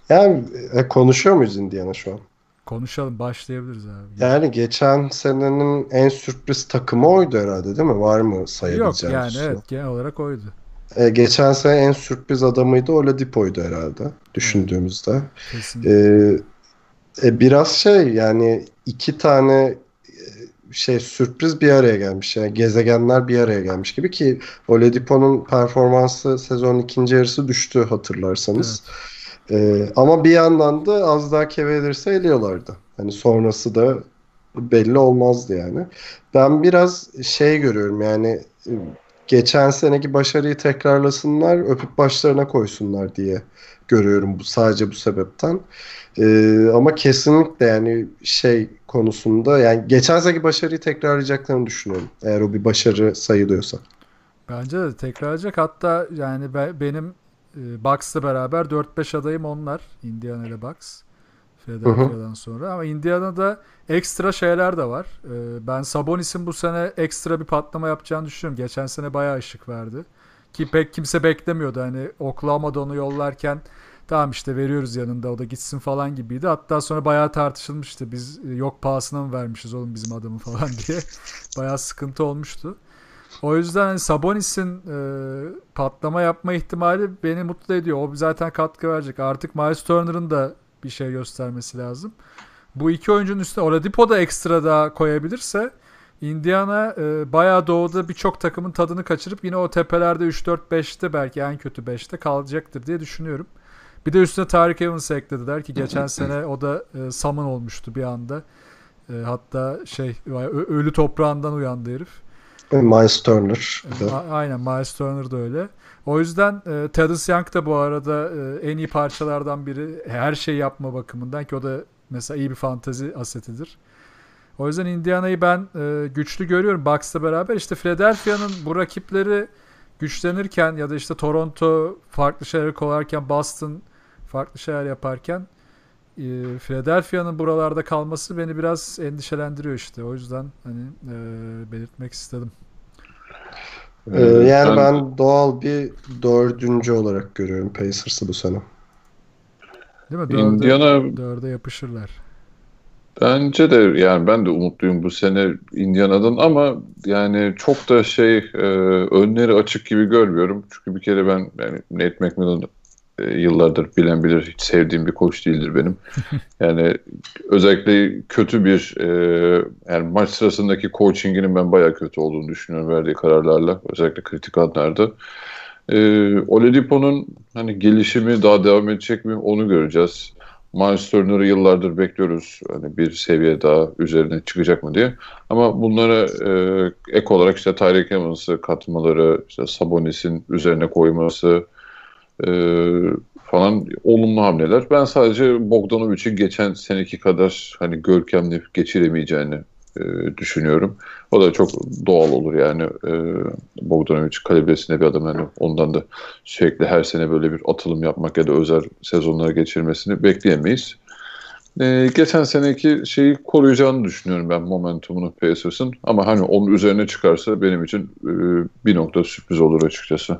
(laughs) yani e, konuşuyor muyuz Indiana şu an? Konuşalım başlayabiliriz abi. Yani geçen senenin en sürpriz takımı oydu herhalde değil mi? Var mı Yok sayabileceğimiz? yani şey? evet genel olarak oydu. Ee, geçen sene en sürpriz adamıydı Oladipo'ydu herhalde düşündüğümüzde. Ee, e, biraz şey yani iki tane e, şey sürpriz bir araya gelmiş. Yani gezegenler bir araya gelmiş gibi ki Oladipo'nun performansı sezonun ikinci yarısı düştü hatırlarsanız. Ee, ama bir yandan da az daha Cavaliers'e eliyorlardı. Hani sonrası da belli olmazdı yani. Ben biraz şey görüyorum yani e, geçen seneki başarıyı tekrarlasınlar, öpüp başlarına koysunlar diye görüyorum bu sadece bu sebepten. Ee, ama kesinlikle yani şey konusunda yani geçen seneki başarıyı tekrarlayacaklarını düşünüyorum. Eğer o bir başarı sayılıyorsa. Bence de tekrarlayacak. Hatta yani be- benim e, Bucks'la beraber 4-5 adayım onlar. Indiana ile Bucks. Philadelphia'dan sonra. Ama Indiana'da ekstra şeyler de var. E, ben Sabonis'in bu sene ekstra bir patlama yapacağını düşünüyorum. Geçen sene bayağı ışık verdi. Ki pek kimse beklemiyordu. Hani Oklahoma'da onu yollarken tamam işte veriyoruz yanında o da gitsin falan gibiydi. Hatta sonra bayağı tartışılmıştı. Biz yok pahasına mı vermişiz oğlum bizim adamı falan diye. (laughs) bayağı sıkıntı olmuştu. O yüzden hani Sabonis'in e, patlama yapma ihtimali beni mutlu ediyor. O zaten katkı verecek. Artık Miles Turner'ın da bir şey göstermesi lazım. Bu iki oyuncunun üstüne Oladipo da ekstra daha koyabilirse Indiana e, bayağı doğuda birçok takımın tadını kaçırıp yine o tepelerde 3-4-5'te belki en kötü 5'te kalacaktır diye düşünüyorum. Bir de üstüne Tarık Evans'ı eklediler ki geçen (laughs) sene o da e, summon olmuştu bir anda. E, hatta şey ölü toprağından uyandı herif. Miles Turner. de. A- Aynen Miles Turner da öyle. O yüzden e, Thaddeus Young da bu arada e, en iyi parçalardan biri. Her şeyi yapma bakımından ki o da mesela iyi bir fantazi asetidir. O yüzden Indiana'yı ben e, güçlü görüyorum Bucks'la beraber. İşte Philadelphia'nın bu rakipleri güçlenirken ya da işte Toronto farklı şeyler kolarken Boston farklı şeyler yaparken e, Philadelphia'nın buralarda kalması beni biraz endişelendiriyor işte. O yüzden hani e, belirtmek istedim. Ee, yani ben doğal bir dördüncü olarak görüyorum Pacers'ı bu sene. Değil mi? Dörde, Indiana dörde yapışırlar. Bence de yani ben de umutluyum bu sene Indiana'dan ama yani çok da şey e, önleri açık gibi görmüyorum. Çünkü bir kere ben yani Nate McMillan e, yıllardır bilen bilir hiç sevdiğim bir koç değildir benim. (laughs) Yani özellikle kötü bir e, yani maç sırasındaki coachinginin ben bayağı kötü olduğunu düşünüyorum verdiği kararlarla özellikle kritik anlarda. E, Oladipo'nun hani gelişimi daha devam edecek mi onu göreceğiz. Miles Turner'ı yıllardır bekliyoruz. Hani bir seviye daha üzerine çıkacak mı diye. Ama bunlara e, ek olarak işte Tyreek Evans'ı katmaları, işte Sabonis'in üzerine koyması e, falan olumlu hamleler. Ben sadece Bogdanovic'i geçen seneki kadar hani görkemli geçiremeyeceğini e, düşünüyorum. O da çok doğal olur yani. E, Bogdanovic kalibresinde bir adam yani ondan da sürekli her sene böyle bir atılım yapmak ya da özel sezonlara geçirmesini bekleyemeyiz. E, geçen seneki şeyi koruyacağını düşünüyorum ben momentumunu Pacers'ın. Ama hani onun üzerine çıkarsa benim için e, bir nokta sürpriz olur açıkçası.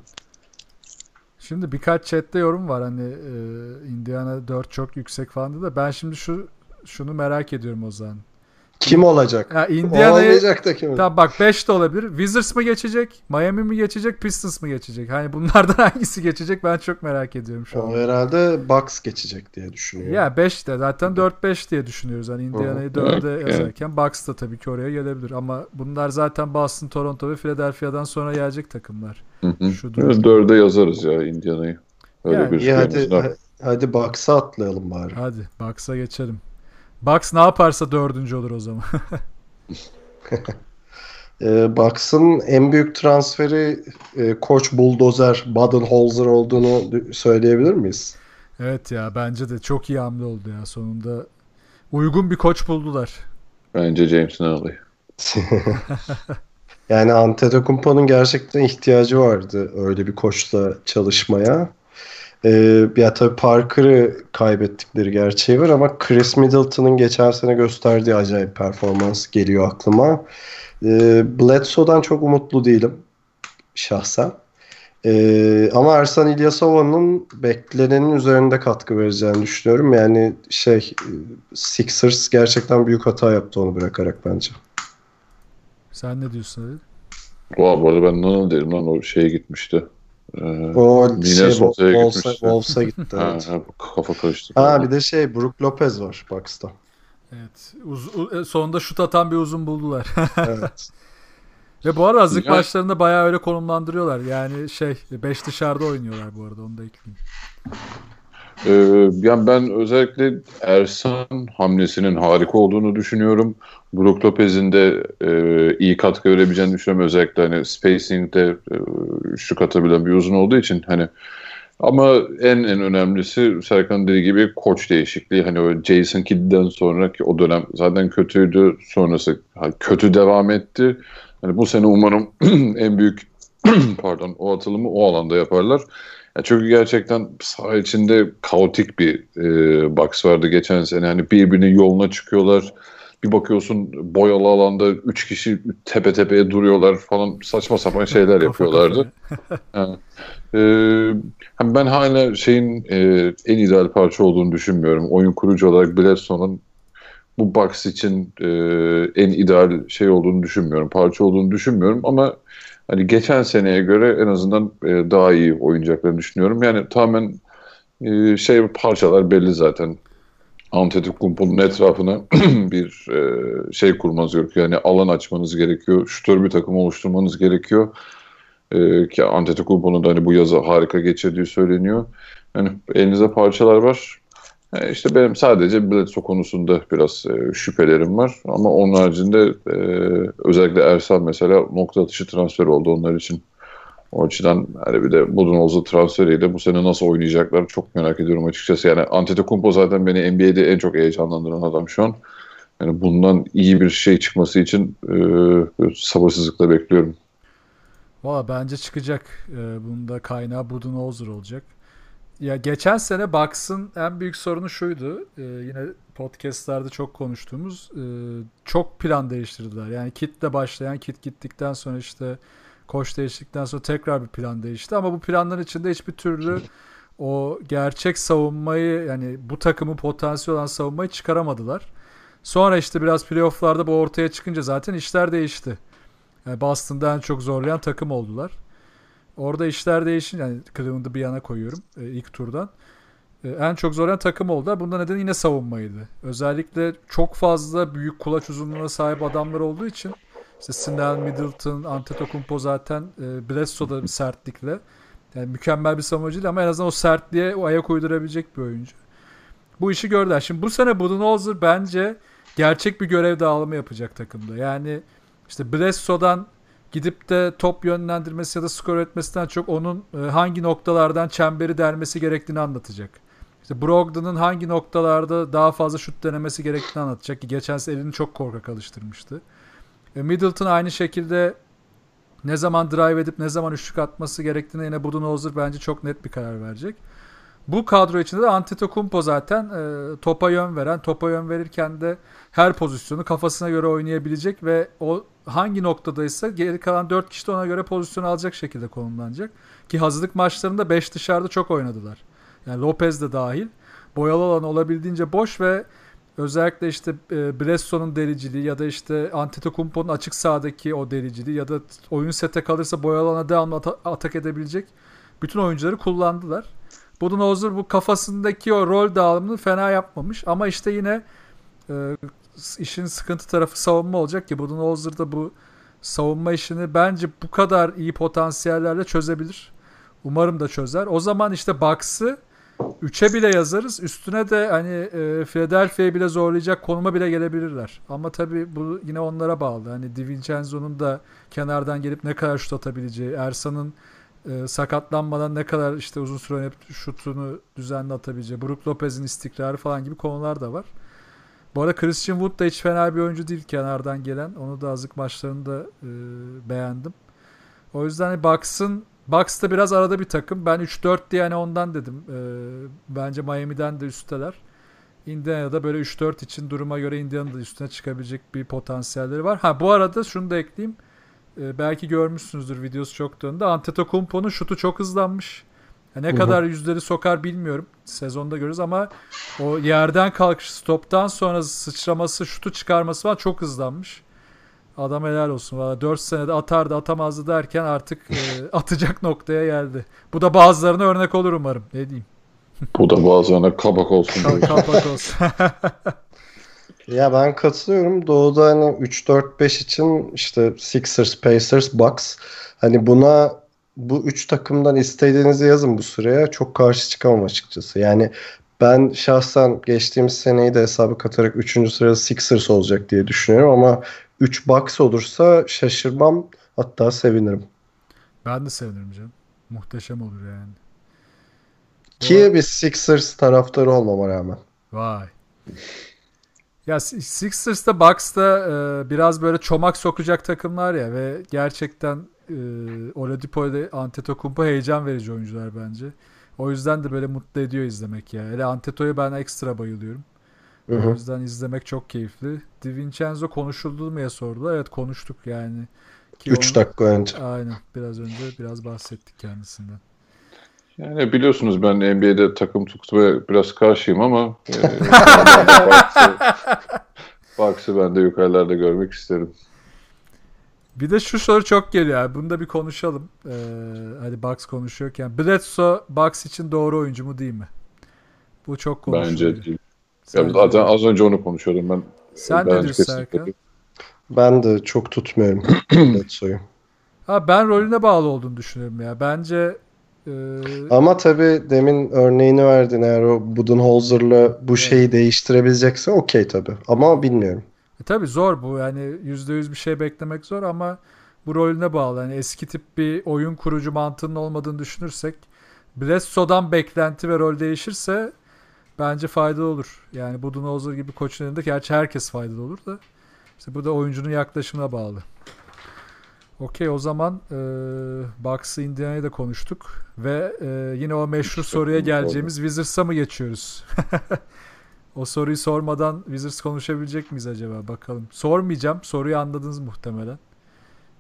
Şimdi birkaç chatte yorum var hani e, Indiana 4 çok yüksek falan de ben şimdi şu şunu merak ediyorum o zaman. Kim olacak? Ya O Indiana'yı olmayacak da kim olacak? Tamam bak 5 de olabilir. Wizards mı geçecek? Miami mi geçecek? Pistons mı geçecek? Hani bunlardan (laughs) hangisi geçecek ben çok merak ediyorum şu O an. herhalde Bucks geçecek diye düşünüyorum. Ya 5 de zaten 4-5 diye düşünüyoruz. Hani Indiana'yı Hı. 4'e Evet, yazarken Bucks da tabii ki oraya gelebilir. Ama bunlar zaten Boston, Toronto ve Philadelphia'dan sonra gelecek takımlar. Hı hı. Şu durum. Dörde yazarız ya Indiana'yı. Öyle Yani, bir hadi, var. hadi Bucks'a atlayalım bari. Hadi Bucks'a geçelim. Bucks ne yaparsa dördüncü olur o zaman. (laughs) Ee, Bucks'ın en büyük transferi e, Koç Bulldozer Budenholzer olduğunu söyleyebilir miyiz? evet ya bence de çok iyi hamle oldu ya sonunda. Uygun bir koç buldular. Bence James Nunnally. (laughs) Yani Antetokounmpo'nun gerçekten ihtiyacı vardı öyle bir koçla çalışmaya. Ee, ya tabii Parker'ı kaybettikleri gerçeği var ama Chris Middleton'ın geçen sene gösterdiği acayip performans geliyor aklıma. Ee, Bledsoe'dan çok umutlu değilim şahsen. Ee, ama Ersan İlyasova'nın beklenenin üzerinde katkı vereceğini düşünüyorum. Yani şey Sixers gerçekten büyük hata yaptı onu bırakarak bence. Sen ne diyorsun Ali? Valla bu arada ben Nana derim lan o şeye gitmişti. Ee, O şey, Wolves'a. Wolves'a gitti. evet. ha, kafa karıştı. Ha bir de şey Brook Lopez var Bucks'ta. Evet. Uz- u- e, sonunda şut atan bir uzun buldular. (laughs) Evet. Ve bu arada hazırlık maçlarında bayağı öyle konumlandırıyorlar. Yani şey 5 dışarıda oynuyorlar bu arada onu da ekleyeyim. Ee, yani ben özellikle Ersan hamlesinin harika olduğunu düşünüyorum. Brook Lopez'in de e, iyi katkı verebileceğini düşünüyorum. Özellikle hani spacing'de e, üçlük atabilen bir uzun olduğu için hani ama en en önemlisi Serkan dediği gibi koç değişikliği. Hani o Jason Kidd'den sonraki o dönem zaten kötüydü. Sonrası kötü devam etti. Hani bu sene umarım (clears throat) en büyük (clears throat) pardon o atılımı o alanda yaparlar. Ya çünkü gerçekten saha içinde kaotik bir e, box vardı geçen sene. Hani birbirinin yoluna çıkıyorlar. Bir bakıyorsun boyalı alanda 3 kişi tepe tepeye duruyorlar falan saçma sapan şeyler yapıyorlardı. kafaya. Ee, hem ben hala şeyin e, en ideal parça olduğunu düşünmüyorum. Oyun kurucu olarak Bledsoe'nun bu box için e, en ideal şey olduğunu düşünmüyorum. Parça olduğunu düşünmüyorum ama hani geçen seneye göre en azından e, daha iyi oynayacaklarını düşünüyorum. Yani tamamen e, şey parçalar belli zaten. Antetokounmpo'nun etrafına (clears throat) bir e, şey kurmanız gerekiyor. Yani alan açmanız gerekiyor. Şutör bir takım oluşturmanız gerekiyor. E, ki Antetokounmpo'nun da hani bu yazı harika geçirdiği söyleniyor. Yani elinizde parçalar var. E, işte benim sadece Bledsoe konusunda biraz e, şüphelerim var. Ama onun haricinde e, özellikle Ersan mesela nokta atışı transfer oldu onlar için. O açıdan hani bir de Budenholzer transferiyle bu sene nasıl oynayacaklar çok merak ediyorum açıkçası. Yani Antetokounmpo zaten beni NBA'de en çok heyecanlandıran adam şu an. Yani bundan iyi bir şey çıkması için e, sabırsızlıkla bekliyorum. Valla bence çıkacak. Ee, bunun da kaynağı Budenholzer olacak. Ya geçen sene Bucks'ın en büyük sorunu şuydu. Ee, yine podcastlarda çok konuştuğumuz e, çok plan değiştirdiler. Yani kitle başlayan kit gittikten sonra işte koç değiştikten sonra tekrar bir plan değişti. Ama bu planların içinde hiçbir türlü o gerçek savunmayı yani bu takımın potansiyel olan savunmayı çıkaramadılar. Sonra işte biraz playofflarda bu ortaya çıkınca zaten işler değişti. Yani Boston'da en çok zorlayan takım oldular. Orada işler değişince yani Cleveland'ı bir yana koyuyorum e, ilk turdan. E, en çok zorlayan takım oldular. Bunda neden yine savunmaydı. Özellikle çok fazla büyük kulaç uzunluğuna sahip adamlar olduğu için işte Snell, Middleton, Antetokounmpo zaten e, Bledsoe'da bir sertlikle yani mükemmel bir savunmacı değil ama en azından o sertliğe o ayak uydurabilecek bir oyuncu. Bu işi gördüler. Şimdi bu sene Budenholzer bence gerçek bir görev dağılımı yapacak takımda. Yani işte Bledsoe'dan gidip de top yönlendirmesi ya da skor etmesinden çok onun e, hangi noktalardan çemberi delmesi gerektiğini anlatacak. İşte Brogdon'un hangi noktalarda daha fazla şut denemesi gerektiğini anlatacak ki geçen sene elini çok korkak alıştırmıştı. E, Middleton aynı şekilde ne zaman drive edip ne zaman üçlük atması gerektiğine yine Budenholzer bence çok net bir karar verecek. Bu kadro içinde de Antetokounmpo zaten e, topa yön veren, topa yön verirken de her pozisyonu kafasına göre oynayabilecek ve o hangi noktadaysa geri kalan 4 kişi de ona göre pozisyon alacak şekilde konumlanacak. Ki hazırlık maçlarında 5 dışarıda çok oynadılar. Yani Lopez de dahil. Boyalı alan olabildiğince boş ve özellikle işte e, Bledsoe'nun deliciliği ya da işte Antetokounmpo'nun açık sahadaki o deliciliği ya da oyun sete kalırsa boyalı alana devamlı ata- atak edebilecek bütün oyuncuları kullandılar. Budenholzer bu kafasındaki o rol dağılımını fena yapmamış ama işte yine e, işin sıkıntı tarafı savunma olacak ki Budenholzer da bu savunma işini bence bu kadar iyi potansiyellerle çözebilir. Umarım da çözer. O zaman işte Bucks'ı 3'e bile yazarız. Üstüne de hani e, Philadelphia'yı bile zorlayacak konuma bile gelebilirler. Ama tabii bu yine onlara bağlı. Hani DiVincenzo'nun da kenardan gelip ne kadar şut atabileceği, Ersan'ın e, sakatlanmadan ne kadar işte uzun süre hep şutunu düzenli atabileceği, Brook Lopez'in istikrarı falan gibi konular da var. Bu arada Christian Wood da hiç fena bir oyuncu değil kenardan gelen. Onu da azık maçlarında e, beğendim. O yüzden hani Bucks'ın Bucks da biraz arada bir takım. Ben 3-4 diye hani ondan dedim. Ee, bence Miami'den de üstteler. Indiana'da böyle 3-4 için duruma göre Indiana'da da üstüne çıkabilecek bir potansiyelleri var. Ha bu arada şunu da ekleyeyim. Ee, belki görmüşsünüzdür videosu çok döndü. Antetokounmpo'nun şutu çok hızlanmış. Ya ne Hı hı. kadar yüzleri sokar bilmiyorum. Sezonda görürüz ama o yerden kalkış stoptan sonra sıçraması, şutu çıkarması falan çok hızlanmış. Adam helal olsun. Valla 4 senede atardı atamazdı derken artık e, (laughs) atacak noktaya geldi. Bu da bazılarına örnek olur umarım. Ne diyeyim. Bu da bazılarına kabak olsun. Ka- diye. Kapak olsun. (laughs) Ya ben katılıyorum. Doğu'da hani 3-4-5 için işte Sixers, Pacers, Bucks. Hani buna bu üç takımdan istediğinizi yazın bu sıraya. Çok karşı çıkamam açıkçası. Yani ben şahsen geçtiğimiz seneyi de hesabı katarak 3. sırada Sixers olacak diye düşünüyorum ama 3 Bucks olursa şaşırmam hatta sevinirim. ben de sevinirim canım. Muhteşem olur yani. Ki bir Sixers taraftarı olmama rağmen. Vay. Ya Si- Sixers'ta Bucks'ta e, biraz böyle çomak sokacak takımlar ya ve gerçekten e, Oladipo ile Antetokounmpo heyecan verici oyuncular bence. O yüzden de böyle mutlu ediyor izlemek ya. Hele Anteto'ya ben ekstra bayılıyorum. Hı O hı. yüzden izlemek çok keyifli. DiVincenzo konuşuldu mu diye sordular. Evet konuştuk yani. Ki 3 onu- dakika önce. Aynen. Biraz önce biraz bahsettik kendisinden. Yani biliyorsunuz ben NBA'de takım tutmaya biraz karşıyım ama e, (laughs) Bucks'ı- Bucks'ı ben de yukarılarda görmek isterim. Bir de şu soru çok geliyor abi. Bunu da bir konuşalım. Ee, hadi Bucks konuşuyorken. Bledsoe Bucks için doğru oyuncu mu değil mi? Bu çok konuşuluyor. Bence değil. Sen, Ya zaten az önce onu konuşuyordum ben. sen Bence ne diyorsun kesinlikle Serkan? Ben de çok tutmuyorum (clears throat) Bledsoe'yu. Ha, ben rolüne bağlı olduğunu düşünüyorum ya. Bence e, Ama tabii demin örneğini verdin eğer o Budenholzer'la bu şeyi değiştirebilecekse okey tabii. Ama bilmiyorum. e, tabii zor bu. Yani %100 bir şey beklemek zor ama bu rolüne bağlı. Yani eski tip bir oyun kurucu mantığının olmadığını düşünürsek Bledsoe'dan beklenti ve rol değişirse bence faydalı olur. Yani Budenholzer gibi koçun elinde gerçi herkes faydalı olur da işte bu da oyuncunun yaklaşımına bağlı. Okey o zaman e, Bucks'ı Indiana'yı da konuştuk ve e, yine o meşhur soruya geleceğimiz Wizards'a mı geçiyoruz? (laughs) o soruyu sormadan Wizards konuşabilecek miyiz acaba bakalım. Sormayacağım. Soruyu anladınız muhtemelen.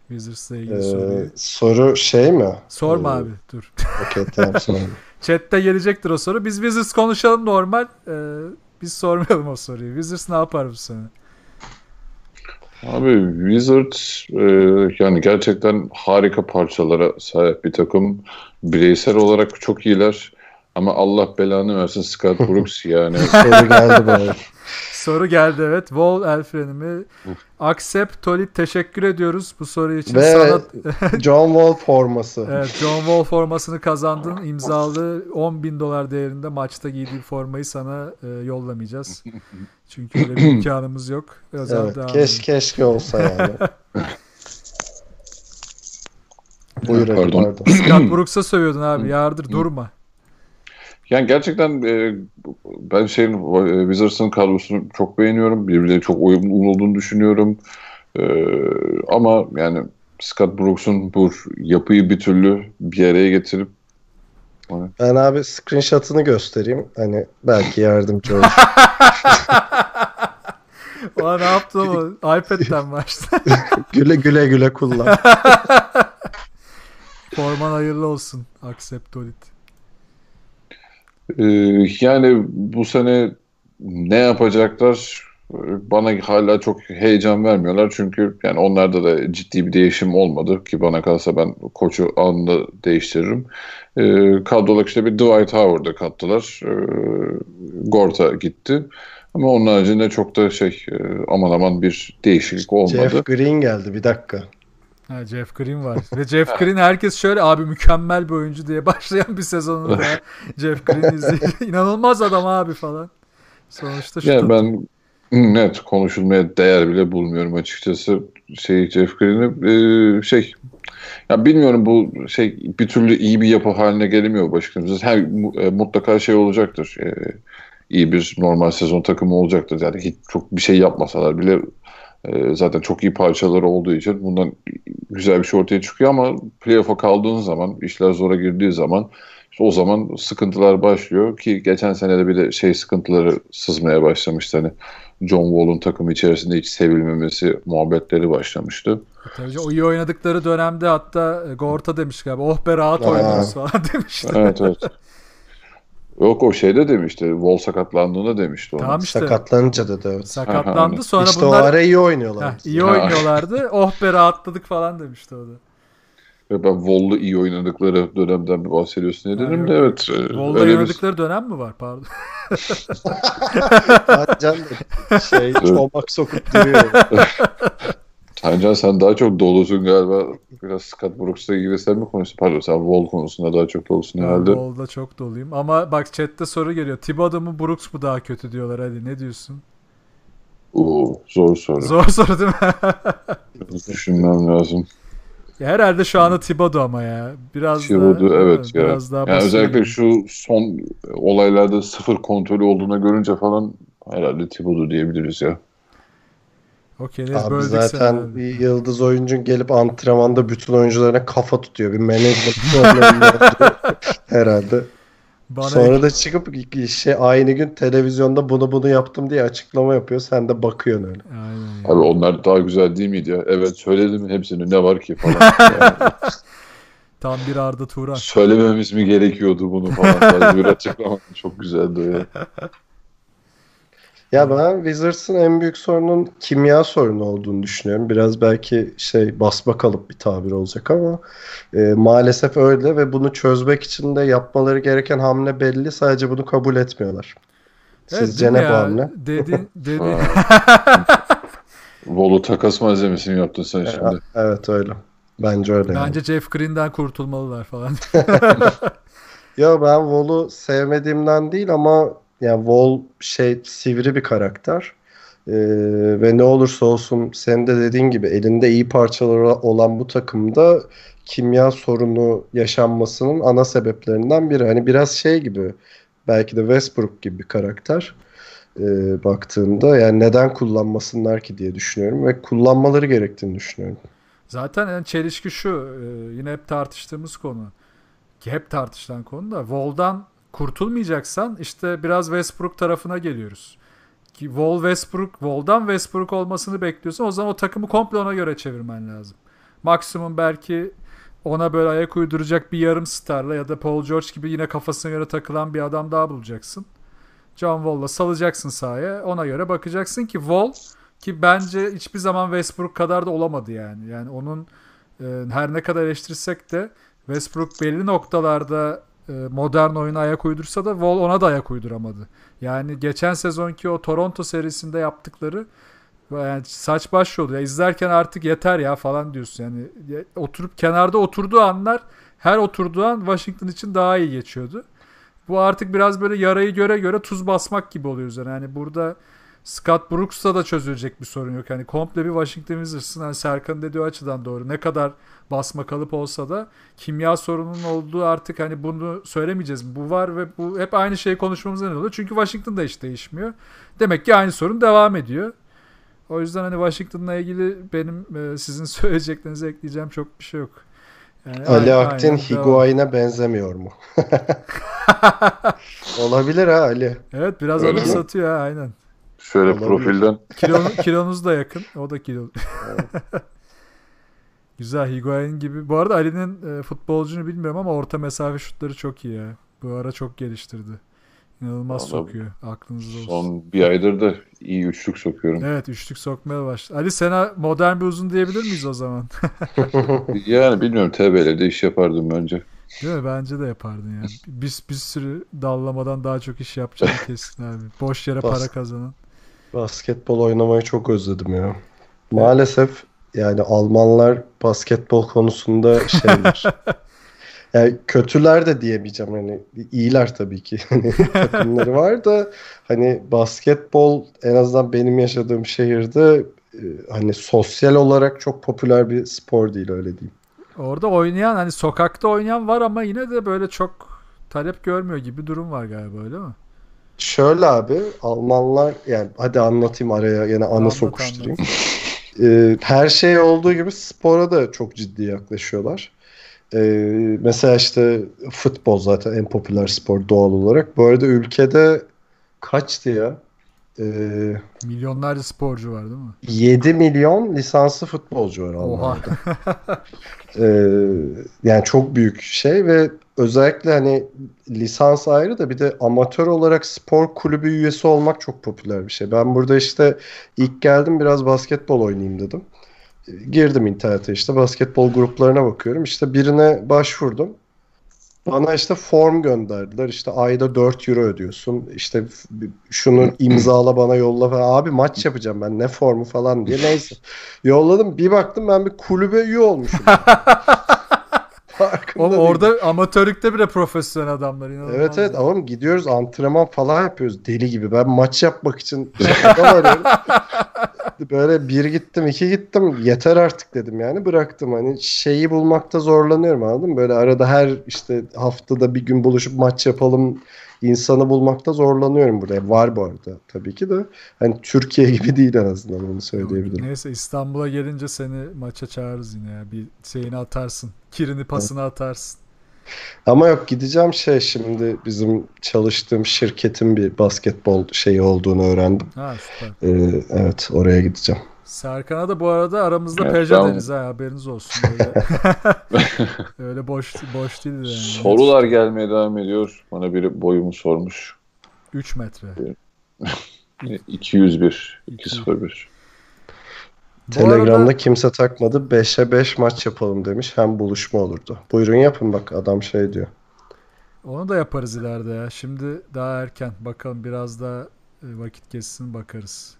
Wizards'la ilgili Ee, soruyu. soru şey mi? Sorma Ee, abi dur. Okey tamam sonra. (laughs) Chat'te gelecektir o soru. Biz Wizards konuşalım normal. Ee, biz sormayalım o soruyu. Wizards ne yapar bu sene? Abi Wizards e, yani gerçekten harika parçalara sahip bir takım. Bireysel olarak çok iyiler. Ama Allah belanı versin Scott Brooks yani. Soru geldi bana. Soru geldi evet. Wall Elfrenimi. Accept Tolit teşekkür ediyoruz bu soru için. Ve Sana (laughs) John Wall forması. evet, John Wall formasını kazandın. İmzalı 10 bin dolar değerinde maçta giydiği formayı sana e, yollamayacağız. (laughs) Çünkü öyle bir imkanımız yok. Özel Evet, keş, keşke olsa yani. (laughs) Buyur Pardon. pardon. Scott Brooks'a sövüyordun abi. Yardır durma. Yani gerçekten e, ben şeyin e, Wizards'ın kadrosunu çok beğeniyorum. Birbirine çok uyumlu olduğunu düşünüyorum. E, ama yani Scott Brooks'un bu yapıyı bir türlü bir araya getirip Ben abi screenshot'ını göstereyim. Hani belki yardımcı olur. (laughs) Aa, ne yaptın o? iPad'den başla. (laughs) güle güle güle kullan. (laughs) Forman hayırlı olsun. Accept Tolit. e, yani bu sene ne yapacaklar bana hala çok heyecan vermiyorlar. Çünkü yani onlarda da ciddi bir değişim olmadı ki bana kalsa ben koçu anında değiştiririm. E, kadrolar işte bir Dwight Howard'ı kattılar. E, Gorta gitti. Ama onun haricinde çok da şey e, aman aman bir değişiklik olmadı. Jeff Green geldi bir dakika. Ha, Jeff Green var. Ve Jeff Green herkes şöyle abi mükemmel bir oyuncu diye (laughs) başlayan bir sezonu da (laughs) Jeff Green izleyince inanılmaz adam abi falan. Sonuçta şu Yani ben net konuşulmaya değer bile bulmuyorum açıkçası şey Jeff Green'i Ee, şey ya bilmiyorum bu şey bir türlü iyi bir yapı haline gelemiyor başkanımız. Her e, mutlaka şey olacaktır. Ee, iyi bir normal sezon takımı olacaktır. Yani hiç çok bir şey yapmasalar bile E, zaten çok iyi parçaları olduğu için bundan güzel bir şey ortaya çıkıyor ama playoff'a kaldığın zaman, işler zora girdiği zaman işte o zaman sıkıntılar başlıyor ki geçen sene de bir de şey sıkıntıları sızmaya başlamıştı. Hani John Wall'un takım içerisinde hiç sevilmemesi muhabbetleri başlamıştı. Tabii o iyi oynadıkları dönemde hatta Gorta demiş galiba oh be rahat oynarız falan (laughs) demişti. Evet evet. Yok o şeyde demişti. Wall sakatlandığında demişti onu. Tamam işte Sakatlanınca dedi evet. (laughs) sakatlandı sonra işte o bunlar ara iyi oynuyorlar. Heh, iyi oynuyorlardı. (laughs) oh be rahatladık falan demişti o da. Ve ben Wall'lu iyi oynadıkları dönemden bir bahsediyorsun Ha, dedim de yok. evet. e, Volda öyle bir- oynadıkları dönem mi var pardon? (laughs) Can da şey çomak sokup duruyor. Tancan sen daha çok dolusun galiba. Biraz Scott Brooks'la ilgili sen mi konuştun? Pardon sen Wall konusunda daha çok dolusun herhalde. Volda çok doluyum. Ama bak chatte soru geliyor. Thibodeau mu Brooks mu daha kötü diyorlar hadi ne diyorsun? Oo, zor soru. Zor soru değil mi? (laughs) Düşünmem lazım. Ya Herhalde şu anda Thibodeau ama ya. Biraz Thibodeau, da, evet ya. Biraz daha Yani özellikle şu son olaylarda sıfır kontrolü olduğuna görünce falan herhalde Thibodeau diyebiliriz ya. Okey Abi zaten bir yıldız oyuncun gelip antrenmanda bütün oyuncularına kafa tutuyor. Bir management (laughs) herhalde. Bana Sonra da çıkıp şey aynı gün televizyonda bunu bunu yaptım diye açıklama yapıyor. Sen de bakıyorsun öyle. Aynen ya. Abi onlar daha güzel değil miydi ya? Evet söyledim hepsini ne var ki falan. Yani (laughs) Tam bir Arda Turan. söylememiz mi gerekiyordu bunu falan bir açıklama. Çok güzeldi o ya. (laughs) Ya ben Wizards'ın en büyük sorunun kimya sorunu olduğunu düşünüyorum. Biraz belki şey basma kalıp bir tabir olacak ama e, maalesef öyle ve bunu çözmek için de yapmaları gereken hamle belli. Sadece bunu kabul etmiyorlar. Evet, Sizce ne bu hamle? Dedi, (laughs) dedi. Volu takas malzemesini yaptın sen E, şimdi. Evet öyle. Bence öyle. yani. Bence Jeff Green'den kurtulmalılar falan. (laughs) Ya ben Wall'u sevmediğimden değil ama yani Wall şey sivri bir karakter. Ee, ve ne olursa olsun senin de dediğin gibi elinde iyi parçaları olan bu takımda kimya sorunu yaşanmasının ana sebeplerinden biri. Hani biraz şey gibi belki de Westbrook gibi bir karakter ee, baktığında yani neden kullanmasınlar ki diye düşünüyorum ve kullanmaları gerektiğini düşünüyorum. Zaten yani çelişki şu. e, Yine hep tartıştığımız konu. Hep tartışılan konu da. Wall'dan kurtulmayacaksan işte biraz Westbrook tarafına geliyoruz. Ki Wall Westbrook, Wall'dan Westbrook olmasını bekliyorsan o zaman o takımı komple ona göre çevirmen lazım. Maksimum belki ona böyle ayak uyduracak bir yarım starla ya da Paul George gibi yine kafasına göre takılan bir adam daha bulacaksın. John Wall'la salacaksın sahaya. Ona göre bakacaksın ki Wall ki bence hiçbir zaman Westbrook kadar da olamadı yani. Yani onun e, her ne kadar eleştirsek de Westbrook belli noktalarda modern oyuna ayak uydursa da Wall ona da ayak uyduramadı. Yani geçen sezonki o Toronto serisinde yaptıkları yani saç baş oluyor. Ya izlerken artık yeter ya falan diyorsun. Yani ya- oturup kenarda oturduğu anlar her oturduğu an Washington için daha iyi geçiyordu. Bu artık biraz böyle yarayı göre göre tuz basmak gibi oluyor üzerine. Yani burada Scott Brooks'ta da çözülecek bir sorun yok. Yani komple bir Washington Wizards'ın hani Serkan'ın dediği açıdan doğru. Ne kadar basma kalıp olsa da kimya sorununun olduğu artık hani bunu söylemeyeceğiz. Bu var ve bu hep aynı şeyi konuşmamıza ne oluyor? Çünkü Washington'da hiç değişmiyor. Demek ki aynı sorun devam ediyor. O yüzden hani Washington'la ilgili benim e, sizin (laughs) söyleyeceklerinize ekleyeceğim çok bir şey yok. Yani Ali aynen- Aktin. Higuain'e benzemiyor mu? (laughs) Olabilir ha Ali. Evet biraz mi? anımsatıyor ha aynen. Şöyle Olabilir. profilden Kilonu, (laughs) kilonuz da yakın. O da kilo. (laughs) Güzel Higuain gibi. Bu arada Ali'nin e, futbolcunu bilmiyorum ama orta mesafe şutları çok iyi ya. Bu ara çok geliştirdi. İnanılmaz Vallahi sokuyor. Aklınızda olsun. son bir aydır da iyi üçlük sokuyorum. Evet üçlük sokmaya başladı. Ali sana modern bir uzun diyebilir miyiz o zaman? (laughs) Yani bilmiyorum TBL'de iş yapardım bence. Değil mi? Bence de yapardın yani. Bir, bir sürü dallamadan daha çok iş yapacağını kesin abi. Boş yere Bas. para kazanan. Basketbol oynamayı çok özledim ya. Maalesef yani Almanlar basketbol konusunda şeyler. (laughs) Yani kötüler de diyemeyeceğim hani iyiler tabii ki. (laughs) Hani takımları var da hani basketbol en azından benim yaşadığım şehirde e, hani sosyal olarak çok popüler bir spor değil öyle diyeyim. Orada oynayan hani sokakta oynayan var ama yine de böyle çok talep görmüyor gibi bir durum var galiba öyle mi? Şöyle abi Almanlar yani hadi anlatayım araya yine anı Anlat, sokuşturayım. (laughs) e, her şey olduğu gibi spora da çok ciddi yaklaşıyorlar. E, mesela işte futbol zaten en popüler spor doğal olarak. Bu arada ülkede kaçtı ya? E, Milyonlarca sporcu var değil mi? 7 milyon lisanslı futbolcu var. Almanya'da. (laughs) Ee, yani çok büyük şey ve özellikle hani lisans ayrı da bir de amatör olarak spor kulübü üyesi olmak çok popüler bir şey. Ben burada işte ilk geldim biraz basketbol oynayayım dedim. Girdim internete işte basketbol gruplarına bakıyorum. İşte birine başvurdum. Bana işte form gönderdiler. İşte ayda 4 euro ödüyorsun. İşte şunu imzala bana yolla falan. Abi maç yapacağım ben ne formu falan diye. Neyse. (laughs) Yolladım. Bir baktım ben bir kulübe üye olmuşum. (laughs) Farkında Oğlum değilim. orada amatörlükte bile profesyonel adamlar inanılmaz. Evet evet ama gidiyoruz antrenman falan yapıyoruz deli gibi. Ben maç yapmak için. (laughs) Böyle bir gittim iki gittim yeter artık dedim yani bıraktım. Hani şeyi bulmakta zorlanıyorum anladın mı? Böyle arada her işte haftada bir gün buluşup maç yapalım insanı bulmakta zorlanıyorum burada. Var bu arada tabii ki de. Hani Türkiye gibi değil en azından onu söyleyebilirim. Neyse İstanbul'a gelince seni maça çağırırız yine ya. Bir şeyini atarsın. Kirini pasını atarsın. Ama yok gideceğim şey şimdi bizim çalıştığım şirketin bir basketbol şeyi olduğunu öğrendim. Ha süper. Ee, evet oraya gideceğim. Serkan'a da bu arada aramızda Evet, Peugeot ben- deriz ha haberiniz olsun. Böyle, (laughs) öyle boş boş değil yani. Sorular gelmeye devam ediyor. Bana biri boyumu sormuş. 3 metre. 201, 201. (laughs) Telegram'da arada- kimse takmadı. 5'e 5 maç yapalım demiş. Hem buluşma olurdu. Buyurun yapın bak adam şey diyor. Onu da yaparız ileride ya. Şimdi daha erken. Bakalım biraz daha e, vakit geçsin bakarız.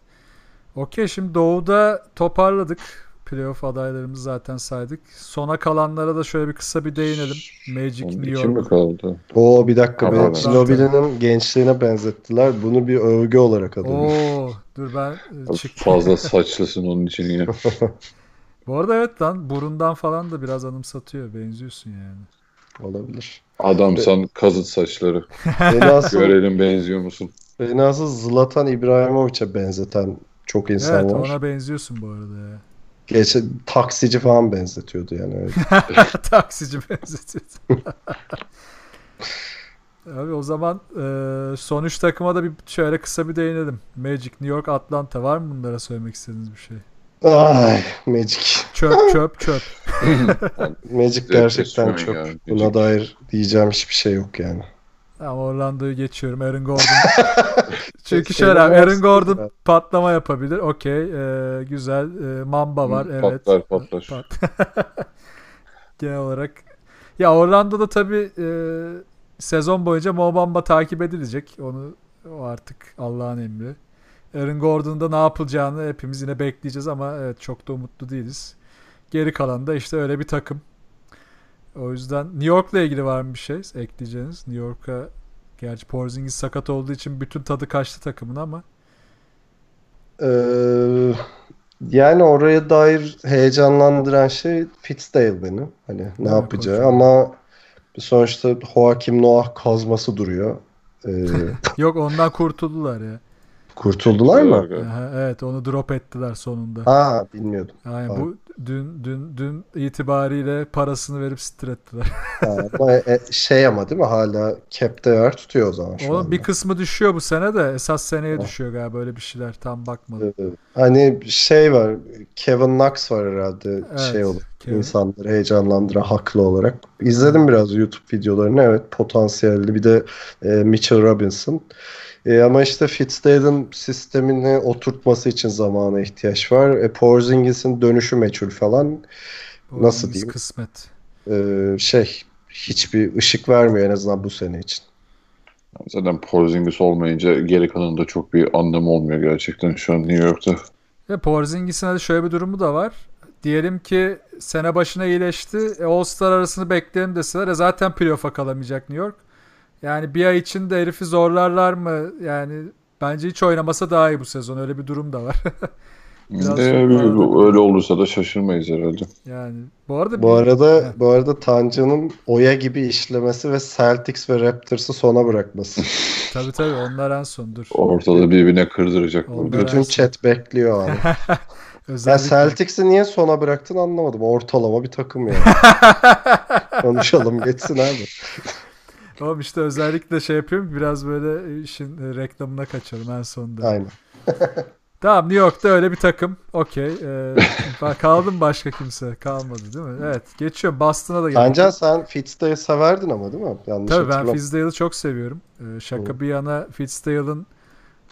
Okey şimdi Doğu'da toparladık. Playoff adaylarımızı zaten saydık. Sona kalanlara da şöyle bir kısa bir değinelim. Magic Onun New için mi York. kaldı? Oo bir dakika be. evet. Ginobili'nin gençliğine benzettiler. Bunu bir övgü olarak alalım. Oo, dur ben e, çık. Fazla (laughs) saçlısın onun için ya. (laughs) Bu arada evet lan burundan falan da biraz anımsatıyor. Benziyorsun yani. Olabilir. Adamsan kazıt saçları. (laughs) Asıl, Görelim benziyor musun? beni asıl Zlatan İbrahimovic'e benzeten çok insan Evet var. ona benziyorsun bu arada ya. Geçen taksici falan benzetiyordu yani öyle. (laughs) Taksici benzetiyorsun. (laughs) Abi o zaman e, son üç takıma da bir şöyle kısa bir değinelim. Magic, New York, Atlanta var mı bunlara söylemek istediğiniz bir şey? Ay Magic. Çöp (laughs) çöp çöp. Magic gerçekten ya, Buna dair diyeceğim hiçbir şey yok yani. Ama Orlando'yu geçiyorum. Aaron Gordon. (laughs) Çünkü şöyle abi, Aaron. Gordon patlama yapabilir. Okey. e, güzel. E, Mamba var. Hı, evet. patlar, patlar. Pat- (laughs) Genel olarak. Ya Orlando'da tabii e, sezon boyunca Mo Bamba takip edilecek. Onu o artık Allah'ın emri. Aaron Gordon'da ne yapılacağını hepimiz yine bekleyeceğiz ama evet çok da umutlu değiliz. Geri kalan da işte öyle bir takım. O yüzden New York'la ilgili var mı bir şey ekleyeceğiniz? New York'a gerçi Porzingis sakat olduğu için bütün tadı kaçtı takımın ama Ee, yani oraya dair heyecanlandıran şey Fitzdale beni. Hani ne Evet, yapacağı konuşalım. ama sonuçta Joakim Noah kazması duruyor. Ee, (laughs) yok ondan kurtuldular ya. kurtuldular mı? Aha, evet onu drop ettiler sonunda. Ha bilmiyordum. Yani bu dün dün dün itibariyle parasını verip. (laughs) Ha, ama e- şey ama değil mi? Hala cap'te yer tutuyor o zaman şu Onun anda. bir kısmı düşüyor bu sene de esas seneye düşüyor galiba böyle bir şeyler tam bakmadım. Hani şey var. Kevin Knox var herhalde Evet, şey olur. Kevin. insanları heyecanlandıran haklı olarak. İzledim biraz YouTube videolarını. Evet potansiyelli. Bir de e, Mitchell Robinson. E, ama işte Fitzdale'ın sistemini oturtması için zamana ihtiyaç var. E, Porzingis'in dönüşü meçhul falan. Bu nasıl diyeyim? Kısmet. E, şey hiçbir ışık vermiyor en azından bu sene için. Zaten Porzingis olmayınca geri kalanında çok bir anlamı olmuyor gerçekten şu an New York'ta. Ve Porzingis'in de şöyle bir durumu da var. Diyelim ki sene başına iyileşti. E, All-Star arasını bekleyelim deseler e, zaten playoff'a kalamayacak New York. Yani bir ay içinde herifi zorlarlar mı? Yani bence hiç oynamasa daha iyi bu sezon. Öyle bir durum da var. (laughs) Biraz Ee, öyle olursa da şaşırmayız herhalde. yani bu arada Bu bir- arada Heh. bu arada Tancan'ın Oya gibi işlemesi ve Celtics ve Raptors'ı sona bırakması. (laughs) tabii tabii onlar en son dur. Ortalığı birbirine kırdıracak. Bütün chat bekliyor abi. (laughs) Özellikle. Celtics'i niye sona bıraktın anlamadım. Ortalama bir takım yani. Konuşalım geçsin abi. Oğlum işte özellikle şey yapıyorum biraz böyle işin e, reklamına kaçalım en sonunda. Aynen. (laughs) Tamam New York'ta öyle bir takım. Okey. Ee, kaldı mı başka kimse? Kalmadı değil mi? Evet. Geçiyorum. Boston'a da geldim. Bence sen Fitzdale'ı severdin ama değil mi? Yanlış Tabii ben Fizdale'ı çok seviyorum. Ee, şaka bir yana Fitzdale'ın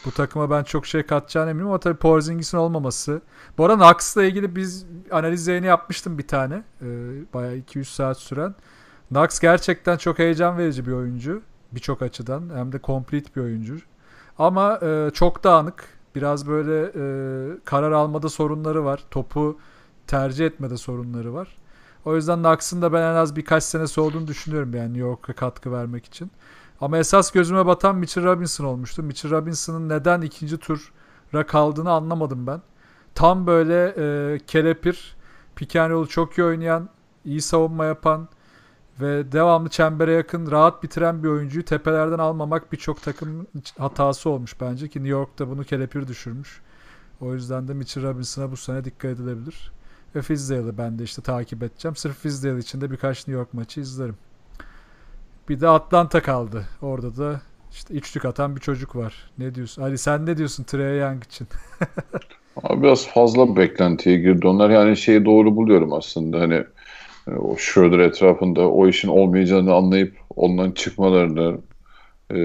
bu takıma ben çok şey katacağını eminim ama tabii Porzingis'in olmaması. Bu arada Knox'la ilgili biz analiz yayını yapmıştım bir tane. Ee, bayağı 2-3 saat süren. Knox gerçekten çok heyecan verici bir oyuncu. Birçok açıdan. Hem de complete bir oyuncu. Ama e, çok dağınık. Biraz böyle e, karar almada sorunları var. Topu tercih etmede sorunları var. O yüzden Knox'ın da ben en az birkaç senesi olduğunu düşünüyorum yani New York'a katkı vermek için. Ama esas gözüme batan Mitchell Robinson olmuştu. Mitchell Robinson'ın neden ikinci tura kaldığını anlamadım ben. Tam böyle e, kelepir, pick çok iyi oynayan, iyi savunma yapan ve devamlı çembere yakın rahat bitiren bir oyuncuyu tepelerden almamak birçok takım hatası olmuş bence ki New York'ta bunu kelepir düşürmüş. O yüzden de Mitchell Robinson'a bu sene dikkat edilebilir. Ve Fizdale'ı ben de işte takip edeceğim. Sırf Fizdale için de birkaç New York maçı izlerim. Bir de Atlanta kaldı. Orada da işte üçlük atan bir çocuk var. Ne diyorsun? Ali sen ne diyorsun Trey Young için? (laughs) Abi biraz fazla beklentiye girdi. Onlar yani şeyi doğru buluyorum aslında. Hani e, o Schroeder etrafında o işin olmayacağını anlayıp ondan çıkmalarını e,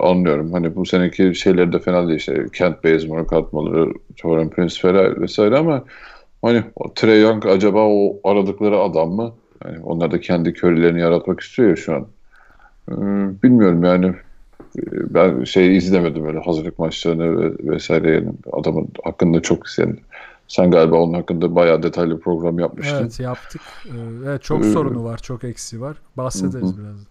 anlıyorum. Hani bu seneki şeyleri de fena değil. İşte Kent Bazemore katmaları, Torin Prince Ferrer vesaire ama hani Trey Young acaba o aradıkları adam mı? Yani onlar da kendi körilerini yaratmak istiyor ya şu an. E, bilmiyorum yani E, ben şey izlemedim öyle hazırlık maçlarını ve vesaire yani adamın hakkında çok yani sen galiba onun hakkında bayağı detaylı program yapmıştın. Evet yaptık. Ee, Evet çok Ee, sorunu var, çok eksi var. Bahsederiz Hı hı. biraz.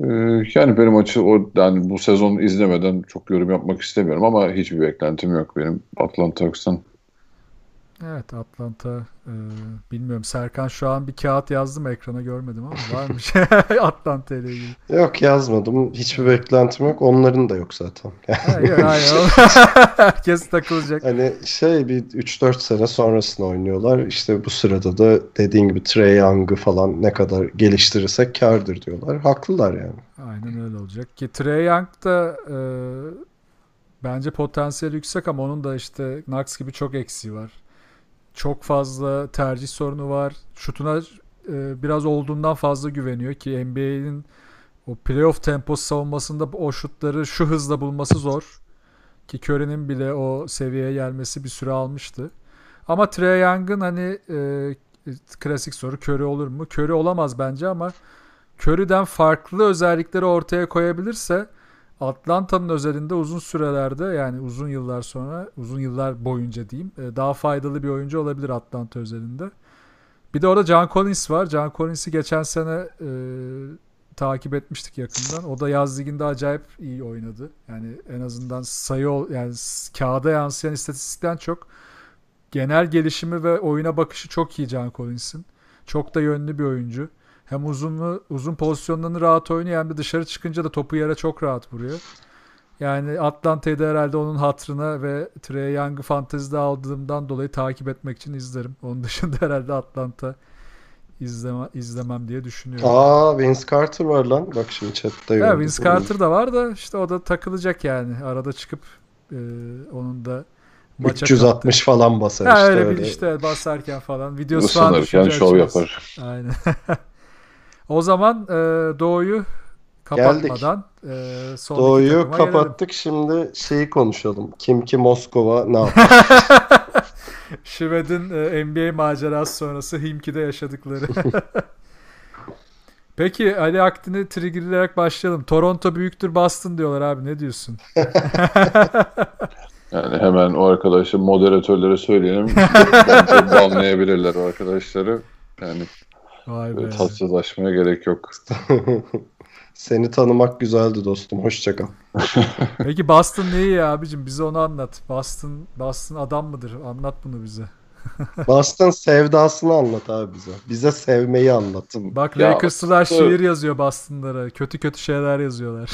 Ee, yani benim açı o yani bu sezon izlemeden çok yorum yapmak istemiyorum ama hiçbir beklentim yok benim Atlanta Hawks'tan. Evet Atlanta e, bilmiyorum Serkan şu an bir kağıt yazdı mı ekrana görmedim ama varmış (laughs) Atlanta ile ilgili. Yok yazmadım. Hiçbir beklentim yok. Onların da yok zaten. Ha, yok, aynen. (laughs) Herkes takılacak. Hani şey bir 3-4 sene sonrasını oynuyorlar. İşte bu sırada da dediğin gibi Trey Young'ı falan ne kadar geliştirirsek kârdır diyorlar. Haklılar yani. Aynen öyle olacak ki Trey Young da e, bence potansiyel yüksek ama onun da işte Knox gibi çok eksiği var. Çok fazla tercih sorunu var. Şutuna e, biraz olduğundan fazla güveniyor ki NBA'nin o playoff temposu savunmasında o şutları şu hızla bulması zor. Ki Curry'nin bile o seviyeye gelmesi bir süre almıştı. Ama Trey Young'ın hani e, klasik soru Curry olur mu? Curry olamaz bence ama Curry'den farklı özellikleri ortaya koyabilirse Atlanta'nın özelinde uzun sürelerde yani uzun yıllar sonra uzun yıllar boyunca diyeyim e, daha faydalı bir oyuncu olabilir Atlanta özelinde. Bir de orada John Collins var. John Collins'i geçen sene e, takip etmiştik yakından. O da yaz liginde acayip iyi oynadı. Yani en azından sayı yani kağıda yansıyan istatistikten çok genel gelişimi ve oyuna bakışı çok iyi John Collins'in. Çok da yönlü bir oyuncu. Hem uzunlu, uzun pozisyonlarını rahat oynuyor hem de dışarı çıkınca da topu yere çok rahat vuruyor. Yani Atlanta'yı da herhalde onun hatrına ve Trey Young'ı fantezide aldığımdan dolayı takip etmek için izlerim. Onun dışında (laughs) herhalde Atlanta izleme, izlemem diye düşünüyorum. Aa Vince Carter var lan. Bak şimdi chatte Ya. Vince Carter da var da işte o da takılacak yani. Arada çıkıp e, onun da maça 360 falan basar Ha, işte öyle öyle. bir işte basarken falan videosu falan şov yapar. Aynen. (laughs) o zaman e, Doğu'yu kapatmadan e, sonraki Doğuyu takıma gelelim. kapattık. Şimdi şeyi konuşalım. Kim ki Moskova ne (laughs) yapıyor? Şved'in e, NBA macerası sonrası Himki'de yaşadıkları. (laughs) Peki Ali Aktin'i triggerlayarak başlayalım. Toronto büyüktür Boston diyorlar abi ne diyorsun? (laughs) Yani hemen o arkadaşı moderatörlere söyleyelim. Bence banlayabilirler o arkadaşları. Yani Vay be. tatsızlaşmaya gerek yok. (laughs) Seni tanımak güzeldi dostum. Hoşça kal. (laughs) Peki Boston neyi ya abicim bize onu anlat. Boston Boston adam mıdır? Anlat bunu bize. (laughs) Boston sevdasını anlat abi bize. Bize sevmeyi anlatın. Bak Ya, Lakers'lılar şiir yazıyor Boston'lara. Kötü kötü şeyler yazıyorlar.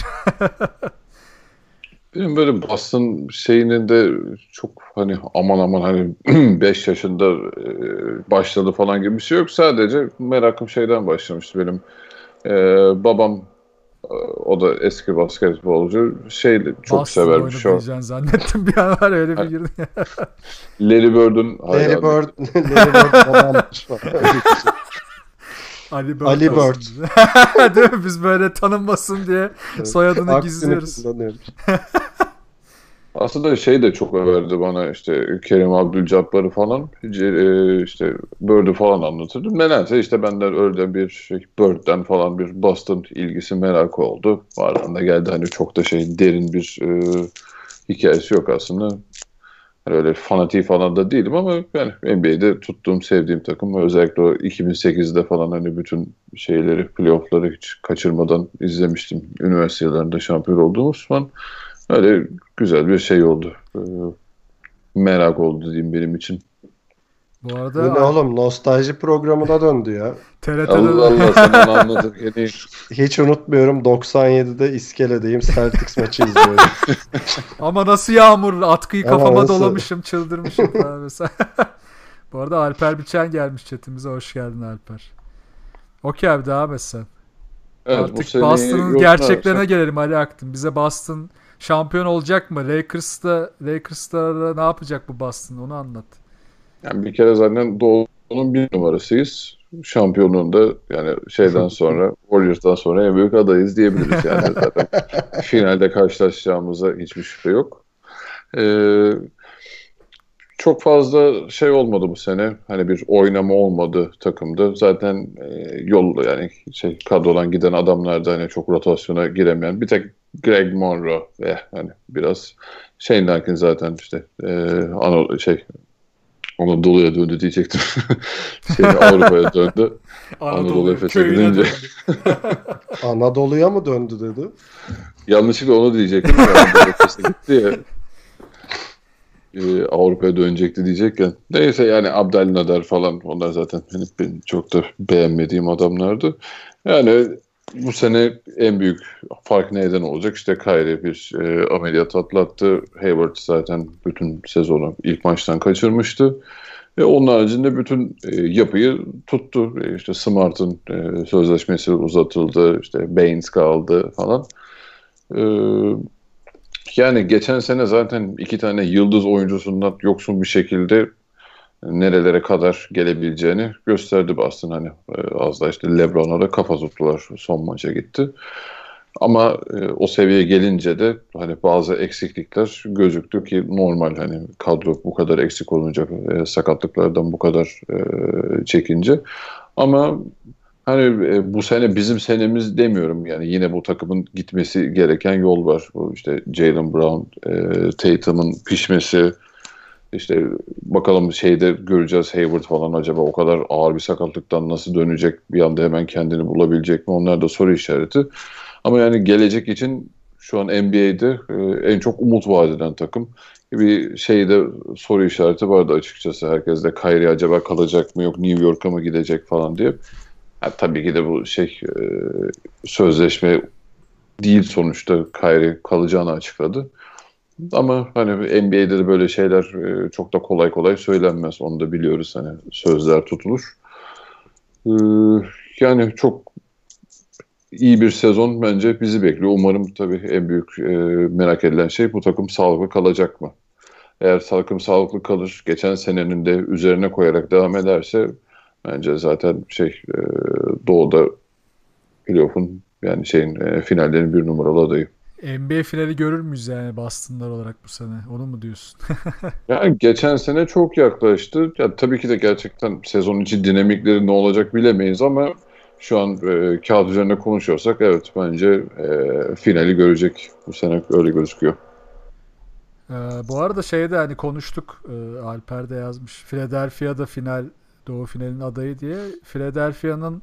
Benim böyle Boston şeyinin de çok hani aman aman hani (clears throat) 5 yaşında e, başladı falan gibi bir şey yok. Sadece merakım şeyden başlamıştı benim. E, babam e, o da eski basketbolcu. Şey çok Boston sever oyunu bir şey. diyeceksin zannettim (laughs) bir an var öyle bir girdi. Larry Bird'ün Larry. Bird, (laughs) Larry Bird. (laughs) Ali Bird. Ali Bird. (laughs) Değil mi? Biz böyle tanınmasın diye soyadını Aksini gizliyoruz. (laughs) Aslında şey de çok överdi bana işte Kerim Abdülcabbar'ı falan e, işte Bird'ü falan anlatırdı. Nedense işte benden öyle bir şey Bird'den falan bir Boston ilgisi merakı oldu. Ardından geldi hani çok da şey derin bir e, hikayesi yok aslında. Hani öyle fanatiği falan da değilim ama yani NBA'de tuttuğum, sevdiğim takım özellikle o 2008'de falan hani bütün şeyleri, playoff'ları hiç kaçırmadan izlemiştim. Üniversite yıllarında şampiyon olduğumuz zaman öyle güzel bir şey oldu. Ee, merak oldu diyeyim benim için. Bu Bu ne arada oğlum nostalji programına döndü ya. (laughs) TRT'de Allah Allah sen onu (laughs) anladın. Yani Hiç unutmuyorum 97'de İskele'deyim Celtics maçı izliyorum. (laughs) ama nasıl yağmur atkıyı Ama kafama nasıl? dolamışım çıldırmışım falan mesela. Bu arada Alper Biçen gelmiş chatimize hoş geldin Alper. Okey abi devam et sen. evet, bu Artık Boston'ın gerçeklerine gelelim Ali Aktın. Bize Boston şampiyon olacak mı? Lakers'ta Lakers'ta ne yapacak bu Boston? Onu anlat. Yani bir kere zaten Doğu'nun bir numarasıyız. Şampiyonluğunda yani şeyden (laughs) sonra Warriors'tan sonra en büyük adayız diyebiliriz yani (laughs) zaten. Finalde karşılaşacağımıza hiçbir şüphe yok. Ee, çok fazla şey olmadı bu sene. Hani bir oynama olmadı takımda. Zaten e, yol yani şey kadrodan giden adamlar da hani çok rotasyona giremeyen bir tek Greg Monroe ve hani biraz Larkin zaten işte e, ana, şey Anadolu'ya döndü diyecektim. (laughs) şey, Avrupa'ya döndü. (laughs) Anadolu Efes'e köyüne gidince. döndü. (laughs) Anadolu'ya mı döndü dedi. Yanlışlıkla onu diyecektim. Anadolu Efes'e gitti ya. Ee, Avrupa'ya dönecekti diyecekken. Neyse yani Abdelnader falan onlar zaten benim, benim çok da beğenmediğim adamlardı. Yani bu sene en büyük fark neyden olacak? İşte Kyrie bir e, ameliyat atlattı. Hayward zaten bütün sezonu ilk maçtan kaçırmıştı. Ve onun haricinde bütün e, yapıyı tuttu. E, işte Smart'ın e, sözleşmesi uzatıldı. İşte Baines kaldı falan. E, yani geçen sene zaten iki tane yıldız oyuncusundan yoksun bir şekilde nerelere kadar gelebileceğini gösterdi Boston. Hani e, az da işte LeBron'a da kafa tuttular son maça gitti. Ama e, o seviyeye gelince de hani bazı eksiklikler gözüktü ki normal hani kadro bu kadar eksik olunca e, sakatlıklardan bu kadar e, çekince. Ama hani e, bu sene bizim senemiz demiyorum yani yine bu takımın gitmesi gereken yol var. Bu işte Jalen Brown, e, Tatum'un pişmesi, işte bakalım şeyde göreceğiz Hayward falan acaba o kadar ağır bir sakatlıktan nasıl dönecek bir anda hemen kendini bulabilecek mi onlar da soru işareti. Ama yani gelecek için şu an NBA'de e, en çok umut vaat eden takım. Bir şeyde soru işareti vardı açıkçası herkeste Kyrie acaba kalacak mı yok New York'a mı gidecek falan diye. Ha, tabii ki de bu şey e, sözleşme değil sonuçta Kyrie kalacağını açıkladı. Ama hani NBA'de de böyle şeyler e, çok da kolay kolay söylenmez. Onu da biliyoruz hani sözler tutulur. E, yani çok iyi bir sezon bence bizi bekliyor. Umarım tabii en büyük e, merak edilen şey bu takım sağlıklı kalacak mı? Eğer takım sağlıklı kalır, geçen senenin de üzerine koyarak devam ederse bence zaten şey doğuda playoff'un yani şeyin finallerin bir numaralı adayı. NBA finali görür müyüz yani Boston'lar olarak bu sene? Onu mu diyorsun? (laughs) Yani geçen sene çok yaklaştı. Ya, tabii ki de gerçekten sezon içi dinamikleri ne olacak bilemeyiz ama şu an e, kağıt üzerinde konuşuyorsak evet bence e, finali görecek bu sene öyle gözüküyor. Ee, bu arada şeyde hani konuştuk e, Alper de yazmış. Philadelphia'da final Doğu finalinin adayı diye. Philadelphia'nın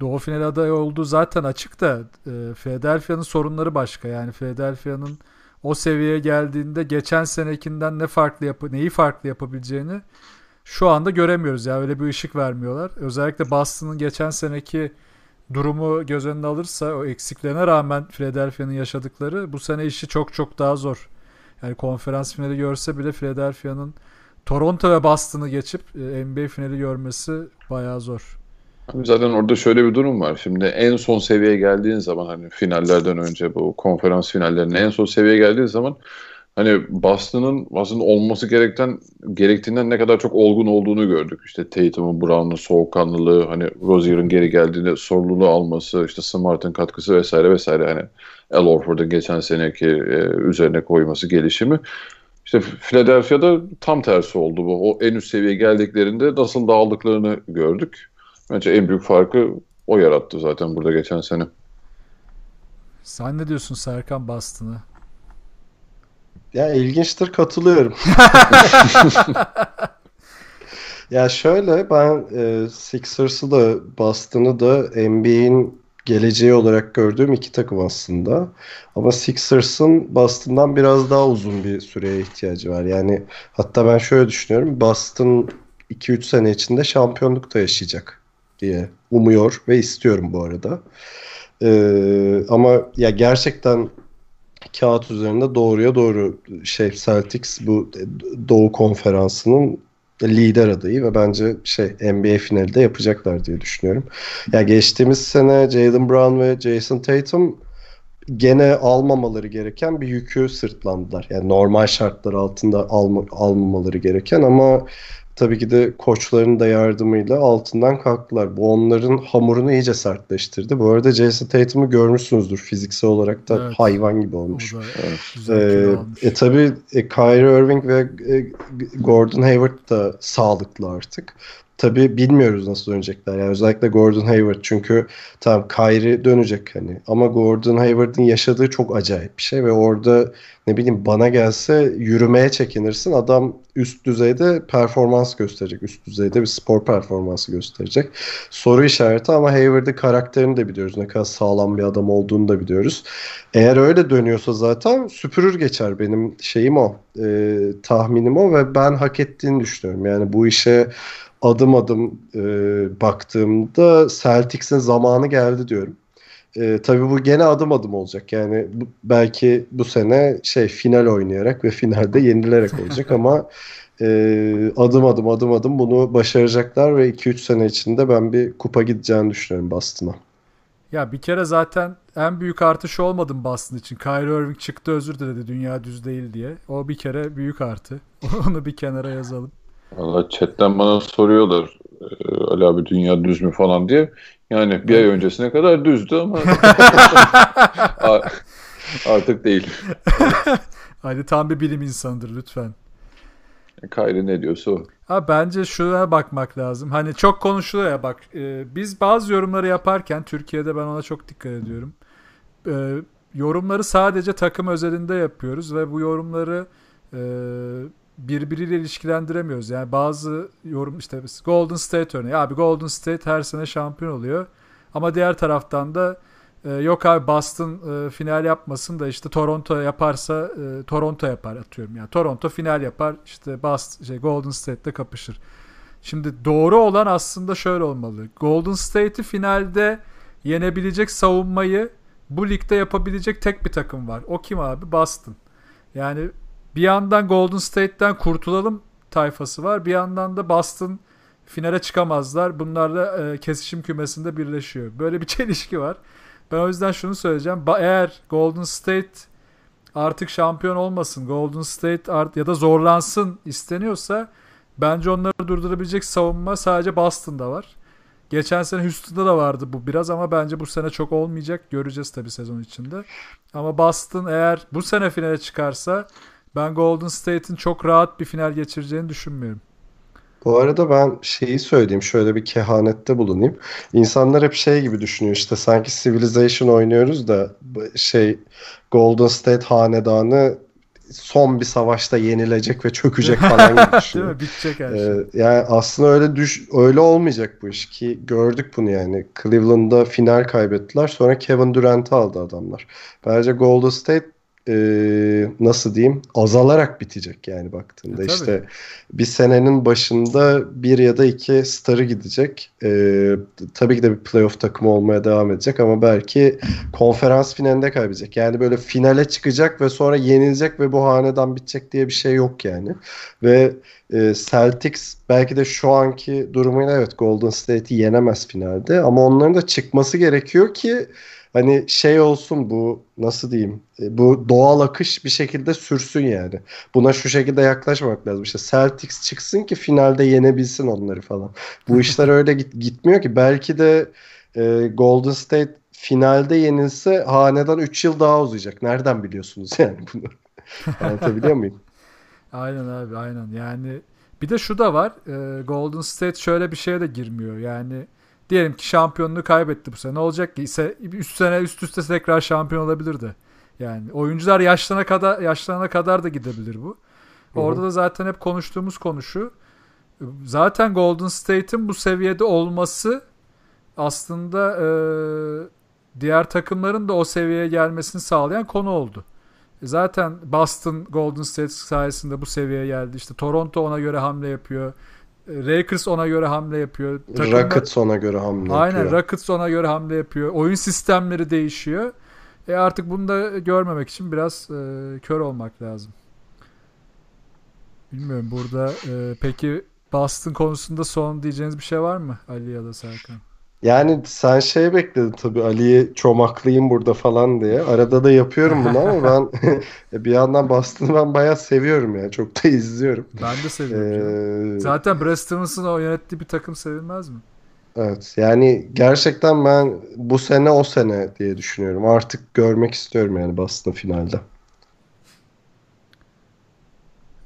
Doğu finali adayı olduğu zaten açık da e, Philadelphia'nın sorunları başka. Yani Philadelphia'nın o seviyeye geldiğinde geçen senekinden ne farklı yapı neyi farklı yapabileceğini şu anda göremiyoruz. Yani öyle bir ışık vermiyorlar. Özellikle Boston'ın geçen seneki durumu göz önüne alırsa o eksiklerine rağmen Philadelphia'nın yaşadıkları bu sene işi çok çok daha zor. Yani konferans finali görse bile Philadelphia'nın Toronto ve Boston'ı geçip e, NBA finali görmesi bayağı zor. Zaten orada şöyle bir durum var. Şimdi en son seviyeye geldiğin zaman hani finallerden önce bu konferans finallerine en son seviyeye geldiğin zaman hani Boston'ın aslında olması gereken gerektiğinden ne kadar çok olgun olduğunu gördük. İşte Tatum'un, Brown'un soğukkanlılığı, hani Rozier'ın geri geldiğinde sorumluluğu alması, işte Smart'ın katkısı vesaire vesaire hani Al Horford'un geçen seneki e, üzerine koyması gelişimi. İşte Philadelphia'da tam tersi oldu bu. O en üst seviyeye geldiklerinde nasıl dağıldıklarını gördük. Bence en büyük farkı o yarattı zaten burada geçen sene. Sen ne diyorsun Serkan Boston'ı? Ya ilginçtir katılıyorum. (laughs) (laughs) ya şöyle ben e, Sixers'ı da Boston'ı da NBA'in geleceği olarak gördüğüm iki takım aslında. Ama Sixers'ın Boston'dan biraz daha uzun bir süreye ihtiyacı var. Yani hatta ben şöyle düşünüyorum. Boston 2-3 sene içinde şampiyonluk da yaşayacak diye umuyor ve istiyorum bu arada. Ee, ama ya gerçekten kağıt üzerinde doğruya doğru şey Celtics bu Doğu Konferansı'nın lider adayı ve bence şey NBA finali de yapacaklar diye düşünüyorum. Ya geçtiğimiz sene Jalen Brown ve Jason Tatum gene almamaları gereken bir yükü sırtlandılar. Yani normal şartlar altında alma, almamaları gereken ama tabii ki de koçların da yardımıyla altından kalktılar. Bu onların hamurunu iyice sertleştirdi. Bu arada Jason Tatum'u görmüşsünüzdür. Fiziksel olarak da evet. hayvan gibi olmuş. Ee, e, tabii e, Kyrie Irving ve e, Gordon Hayward da sağlıklı artık. Tabii bilmiyoruz nasıl dönecekler. Yani özellikle Gordon Hayward çünkü tamam Kyrie dönecek hani ama Gordon Hayward'ın yaşadığı çok acayip bir şey ve orada ne bileyim bana gelse yürümeye çekinirsin. Adam üst düzeyde performans gösterecek. Üst düzeyde bir spor performansı gösterecek. Soru işareti ama Hayward'ın karakterini de biliyoruz. Ne kadar sağlam bir adam olduğunu da biliyoruz. Eğer öyle dönüyorsa zaten süpürür geçer benim şeyim o. E, tahminim o ve ben hak ettiğini düşünüyorum. Yani bu işe adım adım e, baktığımda Celtics'in zamanı geldi diyorum. E, tabii bu gene adım adım olacak. Yani bu, belki bu sene şey final oynayarak ve finalde yenilerek olacak ama e, adım adım adım adım bunu başaracaklar ve 2-3 sene içinde ben bir kupa gideceğini düşünüyorum Boston'a. Ya bir kere zaten en büyük artış olmadım Boston için. Kyrie Irving çıktı özür diledi dünya düz değil diye. O bir kere büyük artı. (laughs) Onu bir kenara yazalım. Valla chatten bana soruyorlar e, Ali abi dünya düz mü falan diye. Yani bir ay öncesine kadar düzdü ama (laughs) artık değil. (laughs) Ali tam bir bilim insanıdır lütfen. Kayri ne diyorsa o. Ha, bence şuna bakmak lazım. Hani çok konuşuluyor ya bak. E, biz bazı yorumları yaparken Türkiye'de ben ona çok dikkat ediyorum. E, yorumları sadece takım özelinde yapıyoruz ve bu yorumları e, birbiriyle ilişkilendiremiyoruz. Yani bazı yorum işte Golden State örneği. Abi Golden State her sene şampiyon oluyor. Ama diğer taraftan da e, yok abi Boston e, final yapmasın da işte Toronto yaparsa e, Toronto yapar atıyorum. Yani Toronto final yapar işte Boston, şey, Golden State'le kapışır. Şimdi doğru olan aslında şöyle olmalı. Golden State'i finalde yenebilecek savunmayı bu ligde yapabilecek tek bir takım var. O kim abi? Boston. Yani bir yandan Golden State'ten kurtulalım tayfası var. Bir yandan da Boston finale çıkamazlar. Bunlar da e, kesişim kümesinde birleşiyor. Böyle bir (laughs) çelişki var. Ben o yüzden şunu söyleyeceğim. Ba- eğer Golden State artık şampiyon olmasın, Golden State art ya da zorlansın isteniyorsa bence onları durdurabilecek savunma sadece Boston'da var. Geçen sene Houston'da da vardı bu biraz ama bence bu sene çok olmayacak. Göreceğiz tabii sezon içinde. Ama Boston eğer bu sene finale çıkarsa ben Golden State'in çok rahat bir final geçireceğini düşünmüyorum. Bu arada ben şeyi söyleyeyim, şöyle bir kehanette bulunayım. İnsanlar hep şey gibi düşünüyor işte sanki Civilization oynuyoruz da şey Golden State hanedanı son bir savaşta yenilecek ve çökecek (laughs) falan gibi düşünüyor. Değil mi? Bitecek her şey. Ee, yani aslında öyle düş öyle olmayacak bu iş ki gördük bunu yani. Cleveland'da final kaybettiler. Sonra Kevin Durant'ı aldı adamlar. Bence Golden State e, nasıl diyeyim azalarak bitecek yani baktığında. E, tabii. işte bir senenin başında bir ya da iki starı gidecek. E, tabii ki de bir playoff takımı olmaya devam edecek ama belki konferans finalinde kaybedecek. Yani böyle finale çıkacak ve sonra yenilecek ve bu hanedan bitecek diye bir şey yok yani. Ve e, Celtics belki de şu anki durumuyla evet Golden State'i yenemez finalde ama onların da çıkması gerekiyor ki hani şey olsun bu nasıl diyeyim e, bu doğal akış bir şekilde sürsün yani. Buna şu şekilde yaklaşmamak lazım. İşte Celtics çıksın ki finalde yenebilsin onları falan. Bu (laughs) işler öyle git, gitmiyor ki. Belki de e, Golden State finalde yenilse hanedan 3 yıl daha uzayacak. Nereden biliyorsunuz (laughs) yani bunu? Anlatabiliyor muyum? (laughs) Aynen abi aynen. Yani bir de şu da var. e, Golden State şöyle bir şeye de girmiyor. Yani diyelim ki şampiyonluğu kaybetti bu sene. Ne olacak ki? İse üst sene üst üste tekrar şampiyon olabilirdi. Yani oyuncular yaşlanana kadar yaşlanana kadar da gidebilir bu. Orada da zaten hep konuştuğumuz konu şu. Zaten Golden State'in bu seviyede olması aslında e, diğer takımların da o seviyeye gelmesini sağlayan konu oldu. Zaten Boston Golden State sayesinde bu seviyeye geldi. İşte Toronto ona göre hamle yapıyor. Lakers ona göre hamle yapıyor. Takımlar- Rockets ona göre hamle Aynen yapıyor. Rockets ona göre hamle yapıyor. Oyun sistemleri değişiyor. E artık bunu da görmemek için biraz e, kör olmak lazım. Bilmiyorum burada e, peki Boston konusunda son diyeceğiniz bir şey var mı Ali ya da Serkan? Yani sen şey bekledin tabii Ali'yi çomaklayayım burada falan diye. Arada da yapıyorum bunu ama ben (laughs) bir yandan Boston'ı ben bayağı seviyorum yani. Çok da izliyorum. Ben de seviyorum. Ee, Zaten Brad Stevens'ın o yönettiği bir takım sevilmez mi? evet yani gerçekten ben bu sene o sene diye düşünüyorum. Artık görmek istiyorum yani Boston finalde.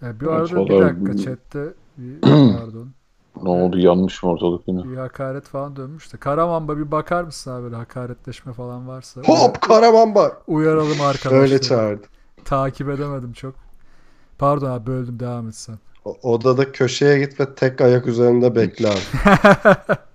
E, bir arada bir dakika chatte bir, (clears throat) pardon. Ne oldu yanlış mı ortalık yine? Bir hakaret falan dönmüş de. Karamanba bir bakar mısın abi böyle hakaretleşme falan varsa? Hop Karamamba! Uyaralım arkadaşlar. Öyle çağırdı. Takip edemedim çok. Pardon abi böldüm devam et sen. O- Odada köşeye git ve tek ayak üzerinde bekle abi. (laughs)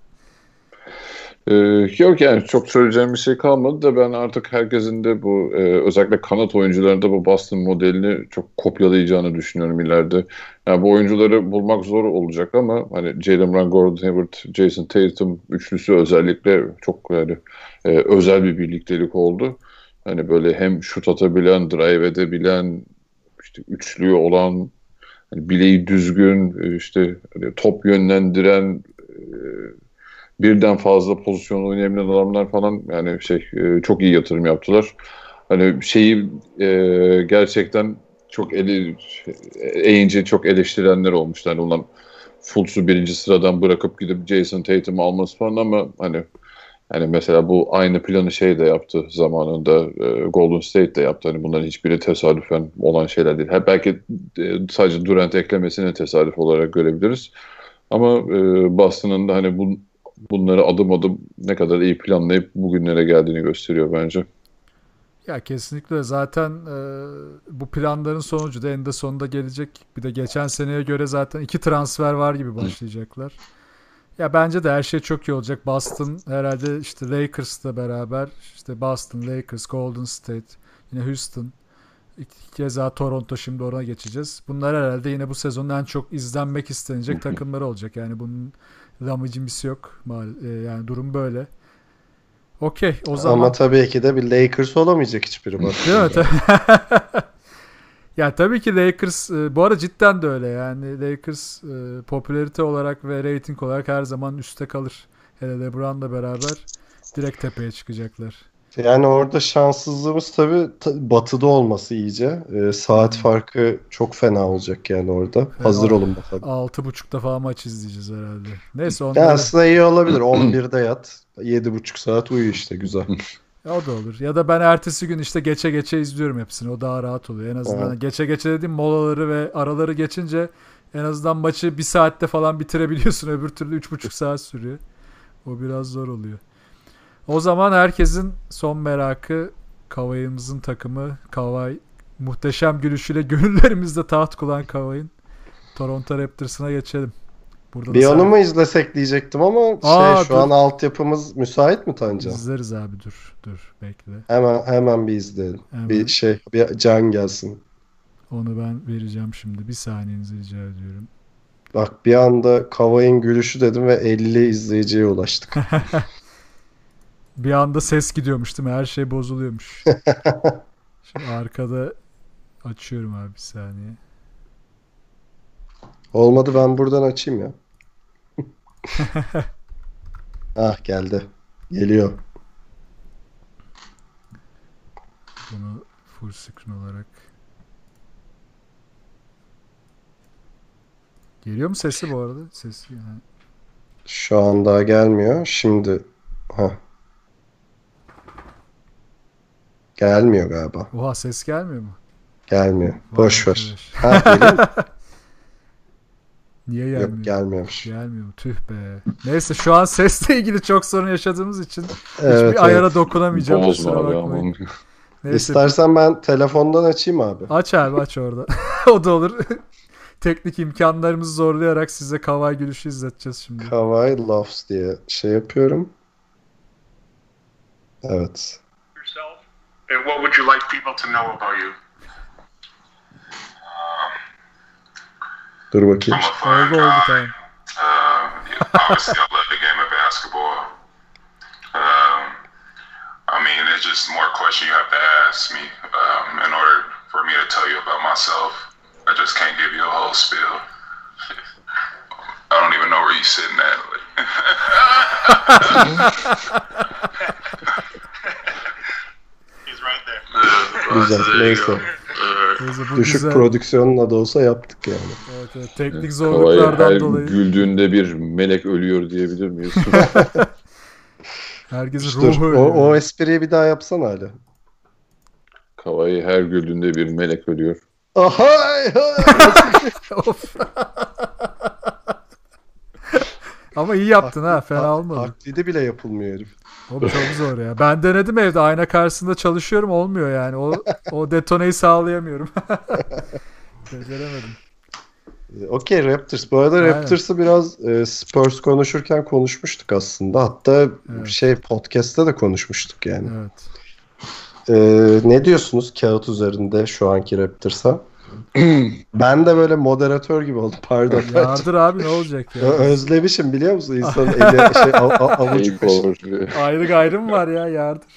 Ee, yok yani çok söyleyeceğim bir şey kalmadı da ben artık herkesin de bu e, özellikle kanat oyuncularında bu Boston modelini çok kopyalayacağını düşünüyorum ileride. Yani bu oyuncuları bulmak zor olacak ama hani Jalen Brown, Gordon Hayward, Jason Tatum üçlüsü özellikle çok yani e, özel bir birliktelik oldu. Hani böyle hem şut atabilen, drive edebilen, işte üçlü olan, hani bileği düzgün, e, işte hani top yönlendiren, e, birden fazla pozisyon oynayabilen adamlar falan yani şey e, çok iyi yatırım yaptılar. Hani şeyi e, gerçekten çok eli eğince çok eleştirenler olmuşlar. Yani ulan Fultz'u birinci sıradan bırakıp gidip Jason Tatum'u alması falan ama hani yani mesela bu aynı planı şey de yaptı zamanında e, Golden State de yaptı. Hani bunların hiçbiri tesadüfen olan şeyler değil. Ha, belki e, sadece Durant eklemesini tesadüf olarak görebiliriz. Ama e, Boston'ın da hani bu, bunları adım adım ne kadar iyi planlayıp bugünlere geldiğini gösteriyor bence. Ya kesinlikle zaten e, bu planların sonucu da eninde sonunda gelecek. Bir de geçen seneye göre zaten iki transfer var gibi başlayacaklar. Ya bence de her şey çok iyi olacak. Boston herhalde işte Lakers'la beraber işte Boston, Lakers, Golden State, yine Houston. İki keza Toronto şimdi oraya geçeceğiz. Bunlar herhalde yine bu sezonun en çok izlenmek istenecek takımları olacak. Yani bunun lamıcımisi yok. Mal- e, Yani durum böyle. Okey o zaman. Ama tabii ki de bir Lakers olamayacak hiçbiri. Değil mi? (laughs) ya tabii ki Lakers e, bu arada cidden de öyle yani Lakers e, popülarite olarak ve rating olarak her zaman üstte kalır. Hele LeBron'la beraber direkt tepeye çıkacaklar. Yani orada şanssızlığımız tabii ta- batıda olması iyice. Ee, saat farkı çok fena olacak yani orada. Hazır olun bakalım. 6.30'da falan maç izleyeceğiz herhalde. Neyse Ya onları, aslında iyi olabilir. (clears throat) 11'de yat. 7,5 saat uyu işte güzel. o da olur. Ya da ben ertesi gün işte geçe geçe izliyorum hepsini. O daha rahat oluyor. En azından Evet. geçe geçe dediğim molaları ve araları geçince en azından maçı bir saatte falan bitirebiliyorsun. (laughs) Öbür türlü 3.5 saat sürüyor. O biraz zor oluyor. O zaman herkesin son merakı Kavay'ımızın takımı. Kavay muhteşem gülüşüyle (laughs) gönüllerimizde taht kuran Kavay'ın Toronto Raptors'ına geçelim. Burada da Bir onu mu izlesek diyecektim ama Aa, şey şu dur. an altyapımız müsait mi Tancan? izleriz abi dur dur bekle. Hemen hemen bir izleyelim. Hemen. Bir şey bir can gelsin. Onu ben vereceğim şimdi. Bir saniyenizi rica ediyorum. Bak bir anda Kavay'ın gülüşü dedim ve 50 izleyiciye ulaştık. (laughs) Bir anda ses gidiyormuş değil mi? Her şey bozuluyormuş. (laughs) Şimdi arkada açıyorum abi bir saniye. Olmadı ben buradan açayım ya. (laughs) ah geldi. Geliyor. Bunu full screen olarak. Geliyor mu sesi bu arada? Sesi yani. Şu an daha gelmiyor. Şimdi ha. Gelmiyor galiba. Oha ses gelmiyor mu? Gelmiyor. Vay Boş ver. Ha? (laughs) Niye gelmiyor? Yok gelmiyormuş. Gelmiyor mu? Tüh be. Neyse şu an sesle ilgili çok sorun yaşadığımız için Evet, hiçbir ayara evet. dokunamayacağım. Bozma abi bakmayın. aman. Neyse İstersen ben telefondan açayım abi. aç abi aç orada. (laughs) o da olur. (laughs) Teknik imkanlarımızı zorlayarak size kavay gülüşü izleteceğiz şimdi. Kawhi Loves diye şey yapıyorum. Evet. Yourself, and what would you like people to know about you? Dur bakayım. Oldu oldu tamam. Um, yeah, obviously, I love the game of basketball. Um, I mean, there's just more questions you have to ask me um, in order for me to tell you about myself. I just can't give you a whole spiel. I don't even know where you're sitting at. (laughs) (laughs) Güzel. Neyse. Neyse bu Düşük güzel. prodüksiyonla da olsa yaptık yani. Evet, evet. Teknik zorluklardan her dolayı güldüğünde bir melek ölüyor diyebilir miyiz? (laughs) herkesin Dur. ruhu O, ölüyor. o espriyi bir daha yapsana hala. Kavai her güldüğünde bir melek ölüyor. Ahay! (laughs) Of. Ama iyi yaptın ha. Fena olmadı. Taklidi bile yapılmıyor herif. Oğlum çok zor ya. Ben denedim evde. Ayna karşısında çalışıyorum. Olmuyor yani. O, o detoneyi sağlayamıyorum. (laughs) Beceremedim. Okey Raptors. Bu arada Aynen. Raptors'ı biraz e, Spurs konuşurken konuşmuştuk aslında. Hatta Evet. şey podcast'te de konuşmuştuk yani. Evet. E, ne diyorsunuz kağıt üzerinde şu anki Raptors'a? Ben de böyle moderatör gibi oldum. Pardon. Yardır abi ne olacak ya? Özlemişim biliyor musun? (laughs) İnsanın eli şey a- a- avuç Eyüp kaşı. Ayrı gayrı mı var ya yardır?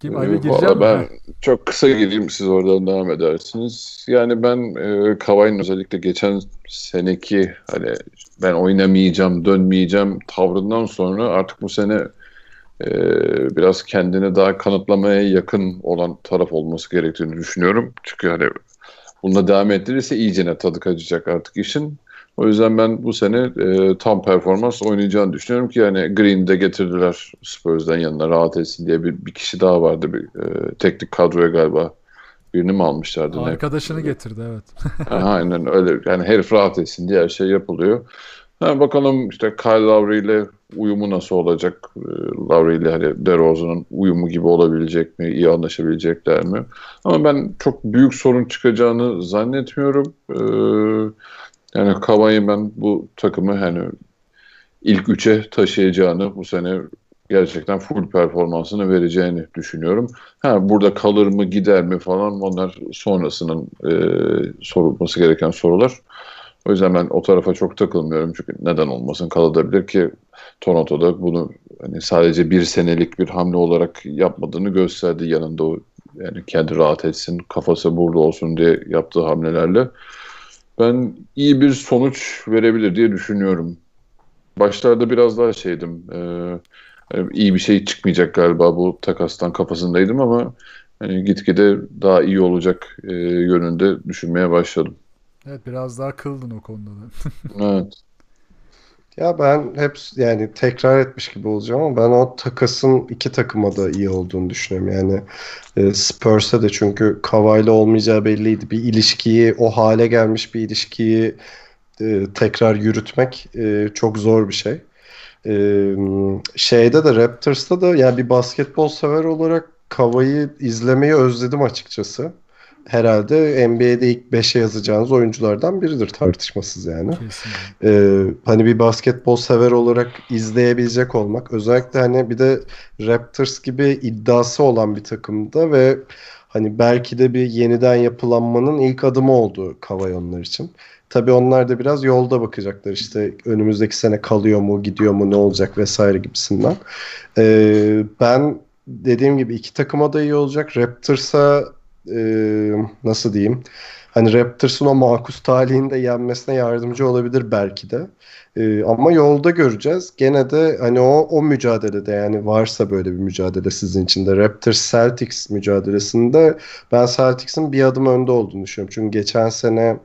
Kim Ali gireceğim mi? ben çok kısa gireyim siz oradan devam edersiniz. Yani ben e, Kavai'nin özellikle geçen seneki hani ben oynamayacağım, dönmeyeceğim tavrından sonra artık bu sene e, biraz kendini daha kanıtlamaya yakın olan taraf olması gerektiğini düşünüyorum. Çünkü hani bununla devam ettirirse iyicene tadı kaçacak artık işin. O yüzden ben bu sene e, tam performans oynayacağını düşünüyorum ki yani Green'i de getirdiler Spurs'dan yanına rahat etsin diye bir, bir kişi daha vardı bir e, teknik kadroya galiba. Birini mi almışlardı? ne? Arkadaşını getirdi evet. Aha, (laughs) Aynen öyle. Yani herif rahat etsin diye her şey yapılıyor. Ha, bakalım işte Kyle Lowry ile uyumu nasıl olacak? Ee, Lowry ile hani DeRozan'ın uyumu gibi olabilecek mi? İyi anlaşabilecekler mi? Ama ben çok büyük sorun çıkacağını zannetmiyorum. Ee, yani Kavai'nin ben bu takımı hani ilk üçe taşıyacağını bu sene gerçekten full performansını vereceğini düşünüyorum. Ha burada kalır mı gider mi falan onlar sonrasının e, sorulması gereken sorular. O yüzden ben o tarafa çok takılmıyorum çünkü neden olmasın kalabilir ki Toronto'da bunu hani sadece bir senelik bir hamle olarak yapmadığını gösterdi yanında o yani kendi rahat etsin kafası burada olsun diye yaptığı hamlelerle ben iyi bir sonuç verebilir diye düşünüyorum. Başlarda biraz daha şeydim e, iyi bir şey çıkmayacak galiba bu takastan kafasındaydım ama hani gitgide daha iyi olacak e, yönünde düşünmeye başladım. Evet biraz daha kıldın o konuda da. (laughs) Evet. Ya ben hep yani tekrar etmiş gibi olacağım ama ben o takasın iki takıma da iyi olduğunu düşünüyorum. Yani e, Spurs'e de çünkü Kawhi'yle olmayacağı belliydi. Bir ilişkiyi, o hale gelmiş bir ilişkiyi e, tekrar yürütmek e, çok zor bir şey. E, şeyde de Raptors'ta da yani bir basketbol sever olarak Kawhi'yi izlemeyi özledim açıkçası. Herhalde NBA'de ilk 5'e yazacağınız oyunculardan biridir tartışmasız yani. Kesinlikle. Ee, hani bir basketbol sever olarak izleyebilecek olmak özellikle hani bir de Raptors gibi iddiası olan bir takımda ve hani belki de bir yeniden yapılanmanın ilk adımı oldu Kawhi onlar için. Tabii onlar da biraz yolda bakacaklar işte önümüzdeki sene kalıyor mu gidiyor mu ne olacak vesaire gibisinden. Ee, ben dediğim gibi iki takıma da iyi olacak. Raptors'a e, nasıl diyeyim hani Raptors'un o makus talihinde yenmesine yardımcı olabilir belki de. Ee, ama yolda göreceğiz. Gene de hani o o mücadelede yani varsa böyle bir mücadele sizin için de Raptors Celtics mücadelesinde ben Celtics'in bir adım önde olduğunu düşünüyorum. Çünkü geçen sene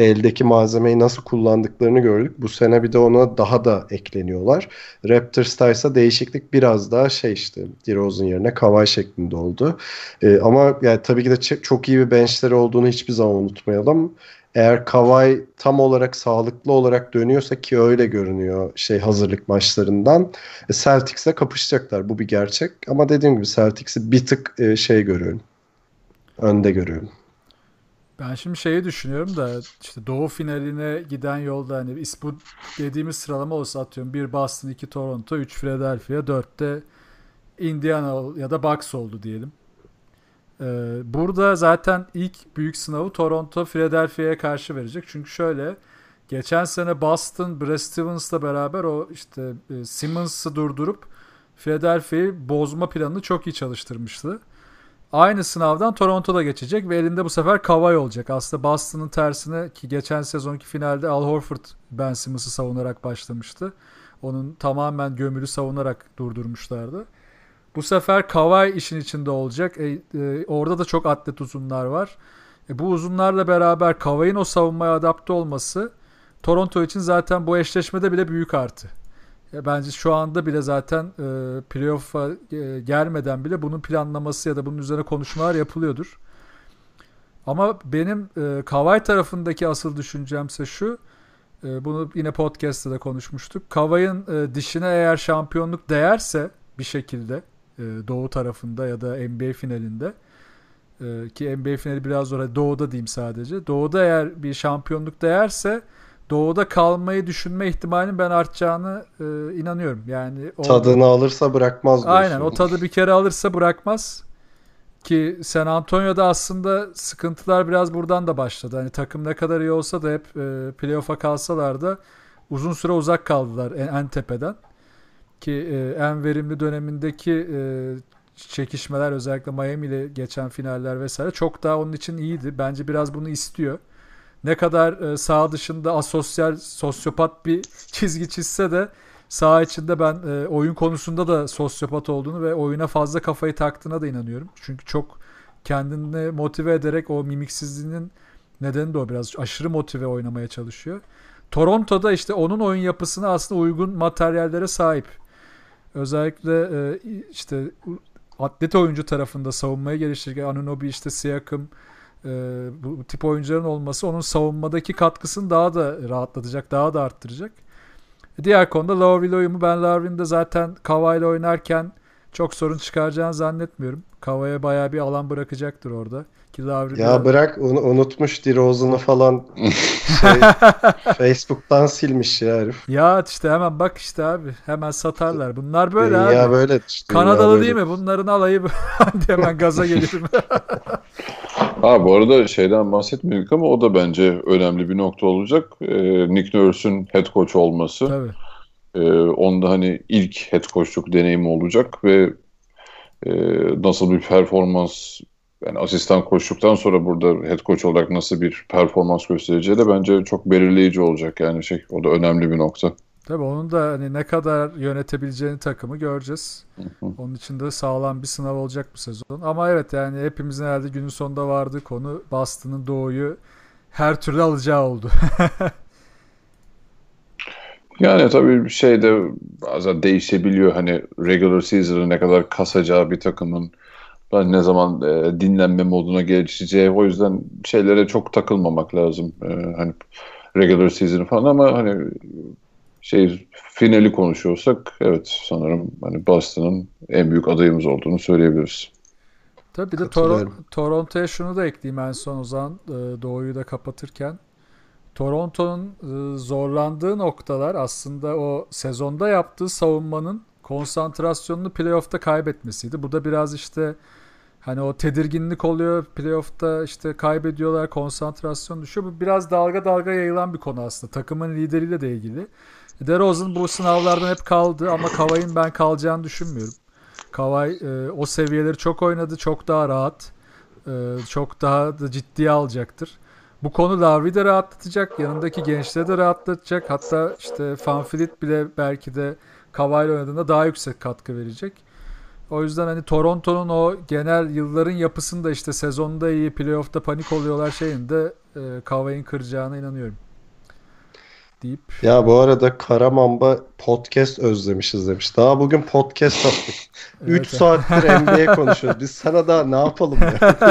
eldeki malzemeyi nasıl kullandıklarını gördük. Bu sene bir de ona daha da ekleniyorlar. Raptors'ta ise değişiklik biraz daha şey işte DeRozan yerine Kawhi şeklinde oldu. Ee, ama yani tabii ki de çok iyi bir benchleri olduğunu hiçbir zaman unutmayalım. Eğer Kawhi tam olarak sağlıklı olarak dönüyorsa ki öyle görünüyor şey hazırlık maçlarından e, Celtics'e kapışacaklar. Bu bir gerçek. Ama dediğim gibi Celtics'i bir tık e, şey görüyorum. Önde görüyorum. Ben şimdi şeyi düşünüyorum da işte Doğu finaline giden yolda hani bu dediğimiz sıralama olsa atıyorum bir Boston, iki Toronto, üç Philadelphia, dörtte Indiana ya da Bucks oldu diyelim. Ee, burada zaten ilk büyük sınavı Toronto Philadelphia'ya karşı verecek. Çünkü şöyle geçen sene Boston Brad Stevens'la beraber o işte e, Simmons'ı durdurup Philadelphia'yı bozma planını çok iyi çalıştırmıştı. Aynı sınavdan Toronto'da geçecek ve elinde bu sefer Kawhi olacak. Aslında Boston'ın tersine ki geçen sezonki finalde Al Horford Ben Simmons'ı savunarak başlamıştı. Onun tamamen gömülü savunarak durdurmuşlardı. Bu sefer Kawhi işin içinde olacak. E, e, orada da çok atlet uzunlar var. E, bu uzunlarla beraber Kawhi'nin o savunmaya adapte olması Toronto için zaten bu eşleşmede bile büyük artı. E, bence şu anda bile zaten e, playoff'a e, gelmeden bile bunun planlaması ya da bunun üzerine konuşmalar yapılıyordur. Ama benim e, Kawhi tarafındaki asıl düşüncemse şu. E, bunu yine podcast'ta da konuşmuştuk. Kawhi'nin e, dişine eğer şampiyonluk değerse bir şekilde e, Doğu tarafında ya da NBA finalinde e, ki NBA finali biraz zor. Doğu'da diyeyim sadece. Doğu'da eğer bir şampiyonluk değerse Doğu'da kalmayı düşünme ihtimalinin ben artacağını e, inanıyorum. Yani o, tadını alırsa bırakmaz diyorsun. Aynen o tadı bir kere alırsa bırakmaz. Ki San Antonio'da aslında sıkıntılar biraz buradan da başladı. Hani takım ne kadar iyi olsa da hep e, playoff'a kalsalar da uzun süre uzak kaldılar en, en tepeden. Ki e, en verimli dönemindeki e, çekişmeler özellikle Miami ile geçen finaller vesaire çok daha onun için iyiydi. Bence biraz bunu istiyor ne kadar e, sağ dışında asosyal, sosyopat bir çizgi çizse de sağ içinde ben e, oyun konusunda da sosyopat olduğunu ve oyuna fazla kafayı taktığına da inanıyorum. Çünkü çok kendini motive ederek o mimiksizliğinin nedeni de o biraz aşırı motive oynamaya çalışıyor. Toronto'da işte onun oyun yapısına aslında uygun materyallere sahip. Özellikle e, işte atlet oyuncu tarafında savunmayı geliştirirken Anunobi işte Siakam, bu, bu tip oyuncuların olması onun savunmadaki katkısını daha da rahatlatacak, daha da arttıracak. Diğer konuda William'ı ben Lowry'nin zaten ile oynarken çok sorun çıkaracağını zannetmiyorum. Kawhi'ye bayağı bir alan bırakacaktır orada. Ki Lowry ya de... bırak onu unutmuş DeRozan'ı falan (laughs) şey, Facebook'tan silmiş ya herif. Ya işte hemen bak işte abi hemen satarlar. Bunlar böyle dünya abi. Dünya böyle işte. Kanadalı böyle. değil mi? Bunların alayı (laughs) hemen gaza gelirim. (laughs) Ha bu arada şeyden bahsetmedik ama o da bence önemli bir nokta olacak. Ee, Nick Nurse'ün head coach olması. Tabii. Ee, onda hani ilk head coachluk deneyimi olacak ve e, nasıl bir performans yani asistan koştuktan sonra burada head coach olarak nasıl bir performans göstereceği de bence çok belirleyici olacak yani şey o da önemli bir nokta. Tabii onun da hani ne kadar yönetebileceğini takımı göreceğiz. Onun için de sağlam bir sınav olacak bu sezon. Ama evet yani hepimizin herhalde günün sonunda vardığı konu Boston'ın doğuyu her türlü alacağı oldu. (laughs) yani tabii bir şey de bazen değişebiliyor. Hani regular season'ı ne kadar kasacağı bir takımın ben ne zaman e, dinlenme moduna geçeceği o yüzden şeylere çok takılmamak lazım. E, hani regular season falan ama hani şey finali konuşuyorsak evet sanırım hani Boston'ın en büyük adayımız olduğunu söyleyebiliriz. Tabii bir de Katılıyorum. Toronto'ya şunu da ekleyeyim en son o zaman e, Doğu'yu da kapatırken. Toronto'nun e, zorlandığı noktalar aslında o sezonda yaptığı savunmanın konsantrasyonunu playoff'ta kaybetmesiydi. Bu da biraz işte hani o tedirginlik oluyor. Playoff'ta işte kaybediyorlar, konsantrasyon düşüyor. Bu biraz dalga dalga yayılan bir konu aslında. Takımın lideriyle de ilgili. DeRozan bu sınavlardan hep kaldı ama Kawhi'nin ben kalacağını düşünmüyorum. Kawhi e, o seviyeleri çok oynadı. Çok daha rahat. e, çok daha da ciddiye alacaktır. Bu konu Lavri de rahatlatacak. Yanındaki gençleri de rahatlatacak. Hatta işte Fanfilit bile belki de ile oynadığında daha yüksek katkı verecek. O yüzden hani Toronto'nun o genel yılların yapısında işte sezonda iyi, playoff'ta panik oluyorlar şeyinde e, Kawhi'nin kıracağına inanıyorum. Deyip Ya bu arada Karamamba podcast özlemişiz demiş. Daha bugün podcast attık. (laughs) 3 Evet. saattir (laughs) NBA konuşuyoruz. Biz sana daha ne yapalım ya? (laughs)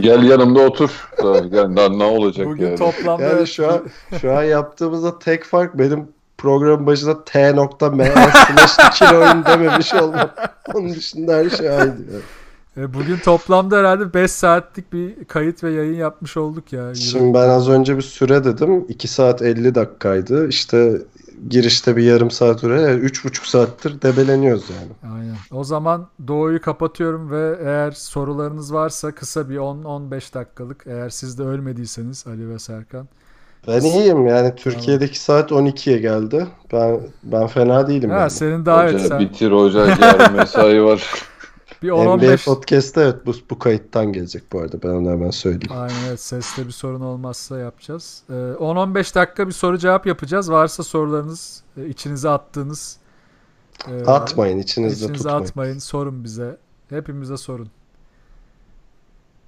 Gel yanımda otur. Daha, gel, daha ne olacak bugün yani? toplamda Yani evet, şu an şu an yaptığımızda tek fark benim programın başında t.me slash ikili oyun dememiş olmam. Onun dışında her şey aynı. E, Bugün toplamda herhalde 5 saatlik bir kayıt ve yayın yapmış olduk ya. Şimdi ben az önce bir süre dedim. 2 saat 50 dakikaydı. İşte girişte bir yarım saat süre. 3,5 saattir debeleniyoruz yani. Aynen. O zaman Doğu'yu kapatıyorum ve eğer sorularınız varsa kısa bir 10-15 dakikalık eğer siz de ölmediyseniz Ali ve Serkan. Ben iyiyim yani Türkiye'deki saat 12'ye geldi. Ben ben fena değilim Ha, yani. senin daha Hoca evet sen bitir hoca yarın (laughs) mesai var. Bir NBA 10-15 Podcast'ta evet bu, bu kayıttan gelecek bu arada ben onu hemen söyleyeyim. Aynen evet seste bir sorun olmazsa yapacağız. Ee, 10-15 dakika bir soru cevap yapacağız. Varsa sorularınız e, içinize attığınız e, Atmayın içinizde içinize tutmayın. atmayın. Sorun bize. Hepimize sorun.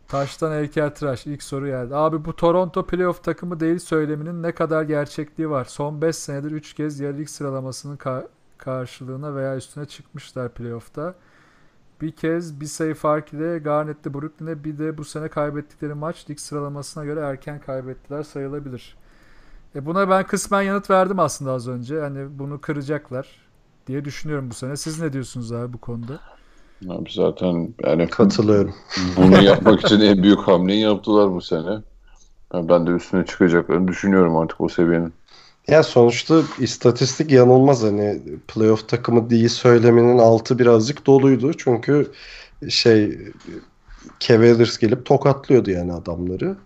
Taştan heykeltıraş ilk soru geldi. Abi bu Toronto playoff takımı değil söyleminin ne kadar gerçekliği var? Son 5 senedir 3 kez yarı lig sıralamasının ka- karşılığına veya üstüne çıkmışlar playoff'ta. Bir kez bir sayı fark ile Garnett'le Brooklyn'e bir de bu sene kaybettikleri maç lig sıralamasına göre erken kaybettiler sayılabilir. E buna ben kısmen yanıt verdim aslında az önce. Hani bunu kıracaklar diye düşünüyorum bu sene. Siz ne diyorsunuz abi bu konuda? Abi zaten yani Katılıyorum. bunu yapmak için en büyük hamleyi yaptılar bu sene. Yani ben de üstüne çıkacaklarını düşünüyorum artık o seviyenin. Ya sonuçta istatistik yanılmaz hani playoff takımı değil söyleminin altı birazcık doluydu. Çünkü şey Cavaliers gelip tokatlıyordu yani adamları.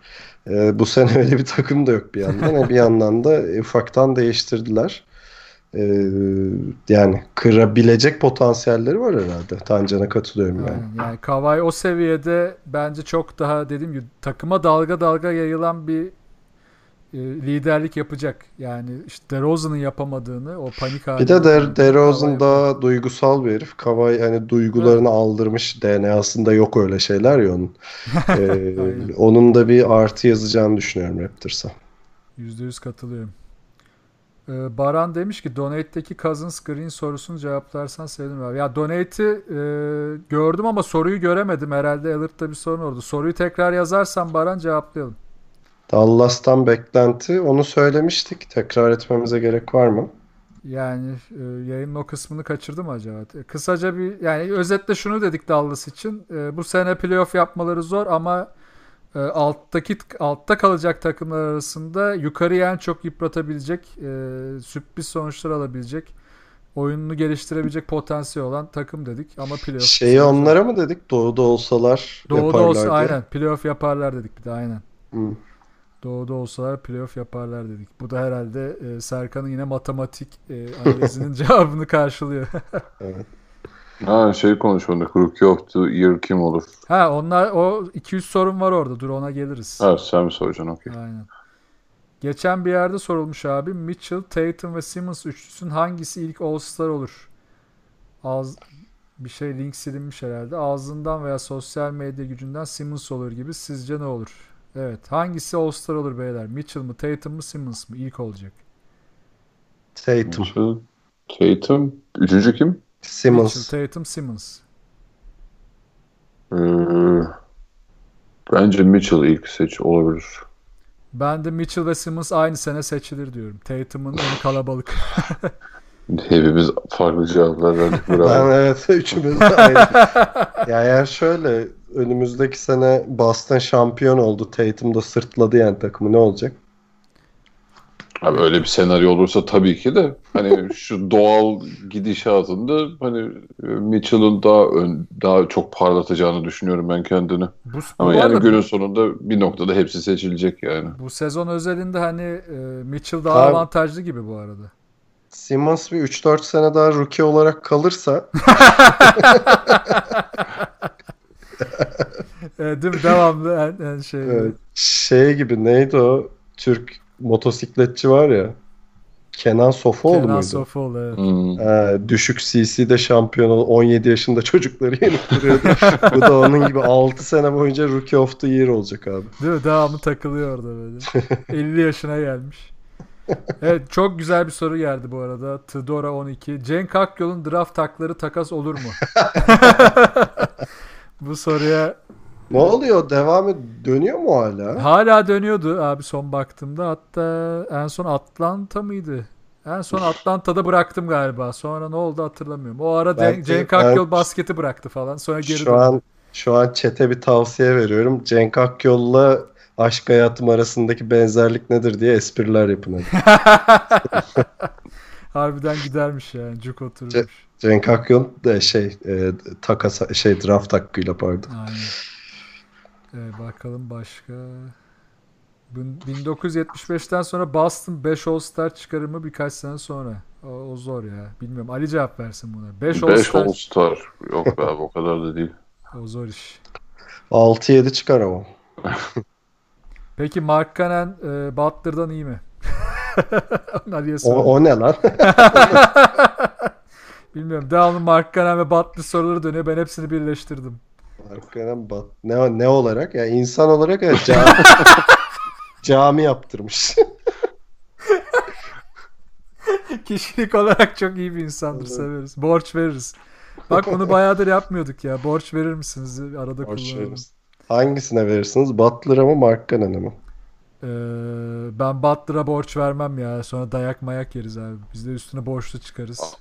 Ee, bu sene öyle bir takım da yok bir yandan. E, bir yandan da ufaktan değiştirdiler. Ee, yani kırabilecek potansiyelleri var herhalde. Tancan'a katılıyorum yani. Aynen. Yani Kawhi o seviyede bence çok daha dediğim gibi takıma dalga dalga yayılan bir liderlik yapacak. Yani işte DeRozan'ın yapamadığını o panik halinde. Bir de Der DeRozan daha duygusal bir herif. Kawhi hani duygularını aldırmış. DNA'sında yok öyle şeyler ya onun. (laughs) Ee, onun da bir artı yazacağını düşünüyorum Raptors'a. %100 katılıyorum. Ee, Baran demiş ki Donate'deki Cousins Green sorusunu cevaplarsan sevinirim abi. Ya Donate'i e, gördüm ama soruyu göremedim. Herhalde Alert'ta bir sorun oldu. Soruyu tekrar yazarsan Baran cevaplayalım. Dallas'tan beklenti. Onu söylemiştik. Tekrar etmemize gerek var mı? Yani e, yayının o kısmını kaçırdı mı acaba? E, Kısaca bir yani özetle şunu dedik Dallas için. E, bu sene playoff yapmaları zor ama e, alttaki altta kalacak takımlar arasında yukarıya en çok yıpratabilecek, e, sürpriz sonuçlar alabilecek, oyununu geliştirebilecek potansiyel olan takım dedik ama playoff Şeyi onlara mı dedik? Doğuda olsalar Doğuda yaparlar olsa diye. aynen playoff yaparlar dedik bir de aynen. Hı. Doğuda olsalar playoff yaparlar dedik. Bu da herhalde e, Serkan'ın yine matematik e, analizinin (laughs) cevabını karşılıyor. (laughs) Ha şey konuşmadık. Rookie of the Year kim olur? Ha onlar o 200 sorun var orada. Dur ona geliriz. Ha sen mi soracaksın? Okey. Aynen. Geçen bir yerde sorulmuş abi. Mitchell, Tatum ve Simmons üçlüsünün hangisi ilk All-Star olur? Az bir şey link silinmiş herhalde. Ağzından veya sosyal medya gücünden Simmons olur gibi. Sizce ne olur? Evet. Hangisi All-Star olur beyler? Mitchell mı, Tatum mu, Simmons mı? İlk olacak. Tatum. Mitchell, Tatum. Üçüncü kim? Simmons. Mitchell, Tatum, Simmons. Ee, bence Mitchell ilk seç olabilir. Ben de Mitchell ve Simmons aynı sene seçilir diyorum. Tatum'un en kalabalık. (laughs) Hepimiz farklı cevaplar verdik. Ben evet üçümüz de aynı. (laughs) ya eğer şöyle önümüzdeki sene Boston şampiyon oldu. Tatum da sırtladı yani takımı ne olacak? Abi öyle bir senaryo olursa tabii ki de hani (laughs) şu doğal gidişatında hani Mitchell'ın daha ön, daha çok parlatacağını düşünüyorum ben kendini. Bu, Ama bu yani arada günün sonunda bir noktada hepsi seçilecek yani. bu sezon özelinde hani e, Mitchell daha Tabii. avantajlı gibi bu arada. Simmons bir 3-4 sene daha rookie olarak kalırsa (laughs) E, değil mi? Devamlı en, en şey. Evet. şey gibi neydi o Türk motosikletçi var ya Kenan Sofuoğlu Kenan muydu? Sofoğlu evet. Hmm. Ee, düşük CC'de şampiyon ol 17 yaşında çocukları yenip duruyordu. (laughs) Bu da onun gibi 6 sene boyunca Rookie of the Year olacak abi. Değil mi? Devamlı takılıyor orada böyle. (laughs) 50 yaşına gelmiş. Evet çok güzel bir soru geldi bu arada. Tdora 12. Cenk Akyol'un draft takları takas olur mu? (laughs) bu soruya Ne oluyor? Devam et dönüyor mu hala? hala dönüyordu abi son baktığımda. Hatta en son Atlanta mıydı? En son Atlanta'da bıraktım galiba. Sonra ne oldu hatırlamıyorum. O ara Ben- Cenk, Cenk ben- Akyol basketi bıraktı falan. Sonra geri Şu döndü. an şu an çete bir tavsiye veriyorum. Cenk Akyol'la aşk hayatım arasındaki benzerlik nedir diye espriler yapın hadi. (laughs) Harbiden gidermiş yani. Cuk oturmuş. Cenk Akyol da şey e, takas şey draft hakkıyla pardon. Aynen. Evet, bakalım başka. Bin- 1975'ten sonra Boston 5 All-Star çıkarır mı birkaç sene sonra? O, o zor ya. Bilmiyorum. Ali cevap versin buna. 5 5 All-Star. All-Star. Yok be abi o kadar da değil. O zor iş. 6-7 çıkar ama. (laughs) Peki Mark Cannon e, Butler'dan iyi mi? (laughs) O, o ne lan? (laughs) Bilmiyorum. Devamlı Mark Cannon ve Butler soruları dönüyor. Ben hepsini birleştirdim. Hakikaten bat. Ne, ne olarak? Ya insan olarak ya cami, (laughs) cami yaptırmış. (laughs) Kişilik olarak çok iyi bir insandır. Severiz. Borç veririz. Bak bunu bayağıdır yapmıyorduk ya. Borç verir misiniz? Arada Boş kullanalım. veririz. Hangisine verirsiniz? Butler'a mı Mark Cannon'a mı? Ee, ben Butler'a borç vermem ya. Sonra dayak mayak yeriz abi. Biz de üstüne borçlu çıkarız.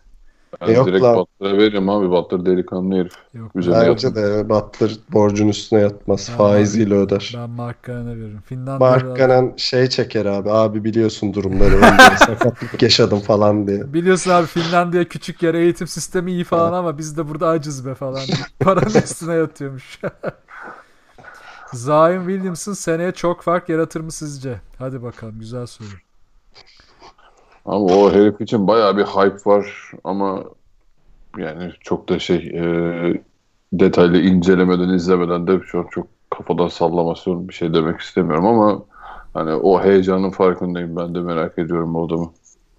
Ben Yok direkt lan. Butler'a veririm abi. Butler delikanlı herif. Yok ben, Bence de Butler borcun üstüne yatmaz. Ben- Faiziyle öder. ben Mark Cannon'a veririm. Finlandiya'da Mark Cannon şey çeker abi. Abi biliyorsun durumları. Ben sakatlık (laughs) yaşadım falan diye. Biliyorsun abi Finlandiya küçük yer eğitim sistemi iyi falan ama biz de burada acız be falan. (laughs) Paranın üstüne yatıyormuş. (laughs) Zion Williamson seneye çok fark yaratır mı sizce? Hadi bakalım güzel soru. Ama o herif için bayağı bir hype var ama yani çok da şey e, detaylı incelemeden izlemeden de şu an çok kafadan sallamasyon bir şey demek istemiyorum ama hani o heyecanın farkındayım ben de merak ediyorum o adamı.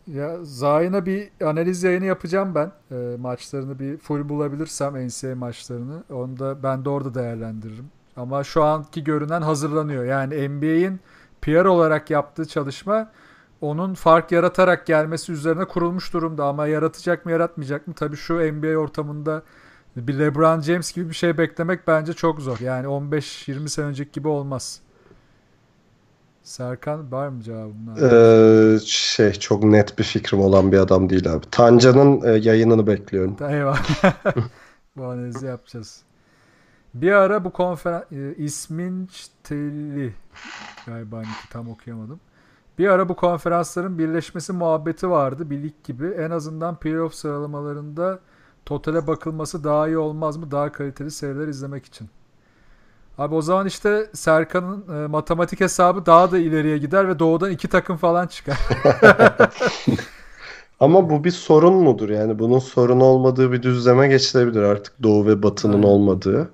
Ya Zayn'a bir analiz yayını yapacağım ben. E, maçlarını bir full bulabilirsem NCAA maçlarını. Onu da ben de orada değerlendiririm. Ama şu anki görünen hazırlanıyor. Yani NBA'in PR olarak yaptığı çalışma onun fark yaratarak gelmesi üzerine kurulmuş durumda. Ama yaratacak mı yaratmayacak mı? Tabii şu NBA ortamında bir LeBron James gibi bir şey beklemek bence çok zor. Yani 15-20 sene önceki gibi olmaz. Serkan var mı cevabın? Ee, şey çok net bir fikrim olan bir adam değil abi. Tanca'nın e, yayınını bekliyorum. Eyvallah. bu analizi yapacağız. Bir ara bu konferans ismin Telli galiba hani tam okuyamadım. Bir ara bu konferansların birleşmesi muhabbeti vardı bir lig gibi. En azından playoff sıralamalarında totale bakılması daha iyi olmaz mı? Daha kaliteli seriler izlemek için. Abi o zaman işte Serkan'ın e, matematik hesabı daha da ileriye gider ve doğudan iki takım falan çıkar. (laughs) Ama bu bir sorun mudur? Yani bunun sorun olmadığı bir düzleme geçilebilir artık Doğu ve Batı'nın olmadığı.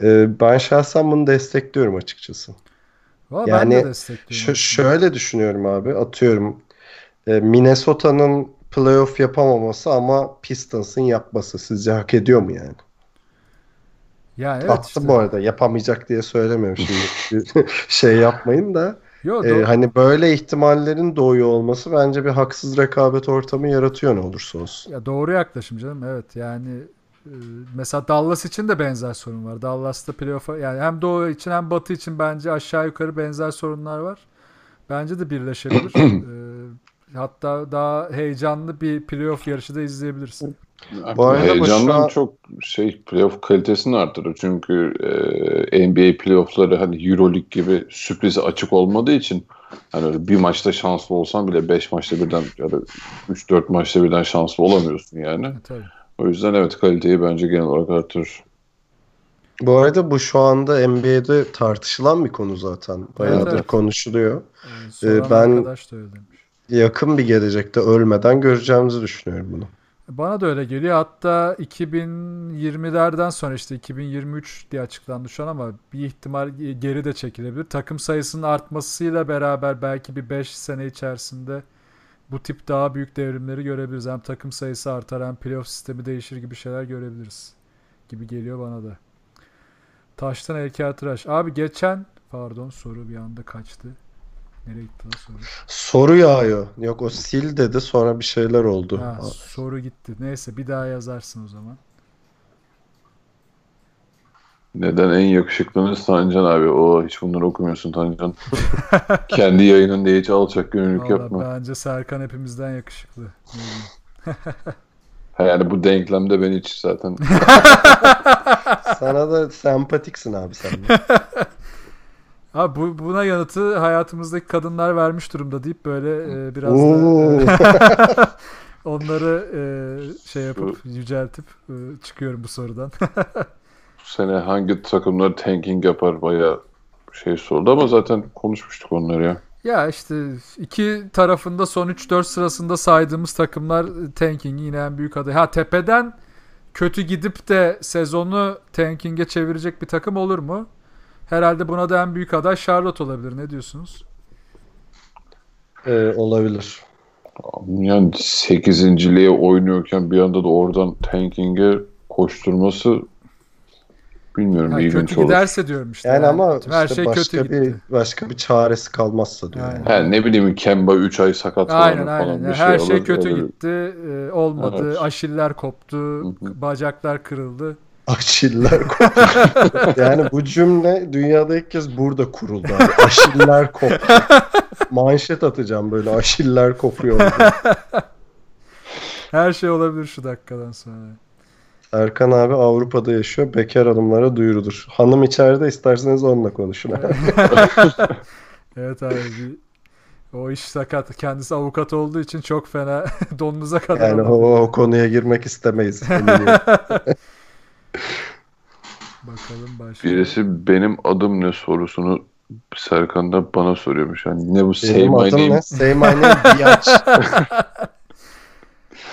Ee, ben şahsen bunu destekliyorum açıkçası. Valla ben Yani de destekliyorum. Ş- aslında. şöyle düşünüyorum abi. Atıyorum e, Minnesota'nın playoff yapamaması ama Pistons'ın yapması sizce hak ediyor mu yani? Yani evet Attı işte. bu arada yapamayacak diye söylemiyorum şimdi. (laughs) (laughs) şey yapmayın da. Yo, e, hani böyle ihtimallerin doğuyor olması bence bir haksız rekabet ortamı yaratıyor ne olursa olsun. Ya doğru yaklaşım canım evet yani mesela Dallas için de benzer sorun var. Dallas'ta playoff'a yani hem Doğu için hem Batı için bence aşağı yukarı benzer sorunlar var. Bence de birleşebilir. (clears throat) E, Hatta daha heyecanlı bir playoff yarışı da izleyebiliriz. Bu arada Heyecandan şu çok şey playoff kalitesini arttırır. Çünkü e, NBA playoffları hani Euroleague gibi sürprize açık olmadığı için hani bir maçta şanslı olsan bile 5 maçta birden ya da 3-4 maçta birden şanslı olamıyorsun yani. E, tabii. O yüzden evet kaliteyi bence genel olarak artırır. Bu arada bu şu anda NBA'de tartışılan bir konu zaten. Bayağıdır evet. konuşuluyor. Ee, soran ben- arkadaş da öyle demiş. Yakın bir gelecekte ölmeden göreceğimizi düşünüyorum bunu. Bana da öyle geliyor. Hatta 2020'lerden sonra işte 2023 diye açıklandı şu an ama bir ihtimal geri de çekilebilir. Takım sayısının artmasıyla beraber belki bir 5 sene içerisinde bu tip daha büyük devrimleri görebiliriz. Hem takım sayısı artar hem playoff sistemi değişir gibi şeyler görebiliriz. Gibi geliyor bana da. Taştan heykeltıraş. Abi geçen pardon soru bir anda kaçtı. Nereye gitti lan soru? Soru yağıyor. Yok o sil dedi sonra bir şeyler oldu. Ha, soru gitti. Neyse bir daha yazarsın o zaman. Neden en yakışıklınız Tancan abi? O hiç bunları okumuyorsun Tancan. Kendi yayının diye hiç alçak Vallahi yapma. bence Serkan hepimizden yakışıklı. Ha, yani bu denklemde ben hiç zaten (laughs) Sana da sempatiksin abi sen. de. Abi bu, buna yanıtı hayatımızdaki kadınlar vermiş durumda deyip böyle e, biraz da (laughs) onları e, şey yapıp yüceltip e, çıkıyorum bu sorudan. (laughs) bu sene hangi takımlar tanking yapar bayağı şey sordu ama zaten konuşmuştuk onları ya. ya işte iki tarafında son 3-4 sırasında saydığımız takımlar tanking'i yine en büyük aday. Ha tepeden kötü gidip de sezonu tanking'e çevirecek bir takım olur mu? Herhalde buna da en büyük aday Charlotte olabilir. Ne diyorsunuz? Ee, olabilir. Yani 8.liğe oynuyorken bir anda da oradan tanking'e koşturması bilmiyorum Ha, ilginç kötü olur. giderse diyorum işte. Yani ama her işte şey başka kötü bir gitti. başka bir çaresi kalmazsa diyor. Yani. He, ne bileyim Kemba 3 ay sakat Aynen falan aynen. bir Yani şey her şey alır, kötü öyle- gitti. e, olmadı. Evet. Aşiller koptu. hı. Bacaklar kırıldı. Aşiller (laughs) koptu. yani bu cümle dünyada ilk kez burada kuruldu. Abi. Aşiller koptu. Manşet atacağım böyle aşiller kopuyor. (laughs) Her şey olabilir şu dakikadan sonra. Erkan abi Avrupa'da yaşıyor. Bekar hanımlara duyurulur. Hanım içeride isterseniz onunla konuşun. (laughs) Evet abi bir, o iş sakat. Kendisi avukat olduğu için çok fena (laughs) donunuza kadar. yani o, o konuya girmek istemeyiz. (laughs) Bakalım başka. Birisi benim adım ne sorusunu Serkan'da bana soruyormuş. Yani ne bu say Benim my adım name? ne? Say my name.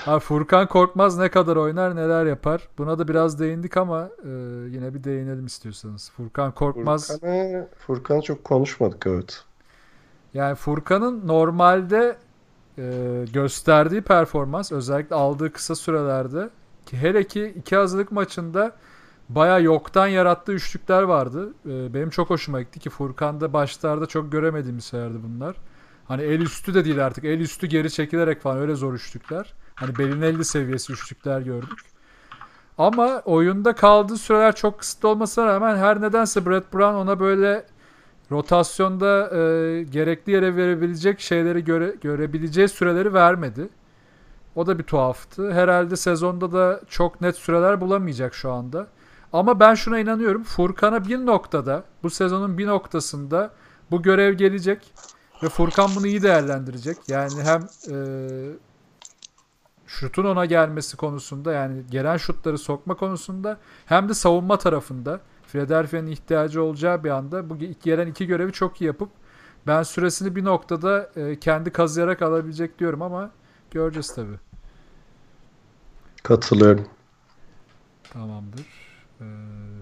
Ha, Furkan Korkmaz ne kadar oynar neler yapar. Buna da biraz değindik ama e, yine bir değinelim istiyorsanız. Furkan Korkmaz Furkan'ı Furkan'ı çok konuşmadık evet. Yani Furkan'ın normalde e, gösterdiği performans özellikle aldığı kısa sürelerde ki hele ki iki hazırlık maçında baya yoktan yarattığı üçlükler vardı. E, benim çok hoşuma gitti ki Furkan'da başlarda çok göremediğimiz şeylerdi bunlar. Hani el üstü de değil artık. El üstü geri çekilerek falan öyle zor üçlükler. Hani Belinelli seviyesi üçlükler gördük. Ama oyunda kaldığı süreler çok kısıtlı olmasına rağmen her nedense Brett Brown ona böyle rotasyonda e, gerekli yere verebilecek şeyleri göre, görebileceği süreleri vermedi. O da bir tuhaftı. Herhalde sezonda da çok net süreler bulamayacak şu anda. Ama ben şuna inanıyorum. Furkan'a bir noktada, bu sezonun bir noktasında bu görev gelecek. Ve Furkan bunu iyi değerlendirecek. Yani hem e, şutun ona gelmesi konusunda yani gelen şutları sokma konusunda hem de savunma tarafında Philadelphia'nın ihtiyacı olacağı bir anda bu iki- gelen iki görevi çok iyi yapıp ben süresini bir noktada e, kendi kazıyarak alabilecek diyorum ama göreceğiz tabii. Katılıyorum. Tamamdır. Ee,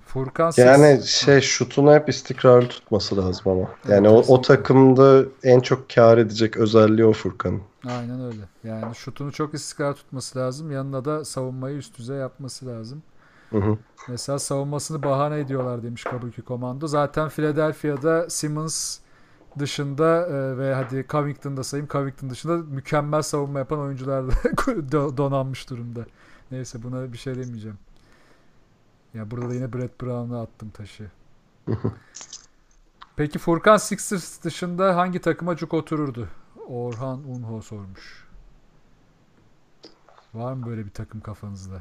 Furkan siz- Yani şey şutunu hep istikrarlı tutması lazım ama. Yani Evet, o, o takımda en çok kar edecek özelliği o Furkan'ın. Aynen öyle. Yani şutunu çok istikrar tutması lazım. Yanına da savunmayı üst düzey yapması lazım. Hı hı. Mesela savunmasını bahane ediyorlar demiş Kabuki Komando. Zaten Philadelphia'da Simmons dışında e, ve hadi Covington'da sayayım Covington dışında mükemmel savunma yapan oyuncular (laughs) donanmış durumda. Neyse buna bir şey demeyeceğim. Ya burada da yine Brett Brown'a attım taşı. Peki Furkan Sixers dışında hangi takıma cuk otururdu? Orhan Unho sormuş. Var mı böyle bir takım kafanızda?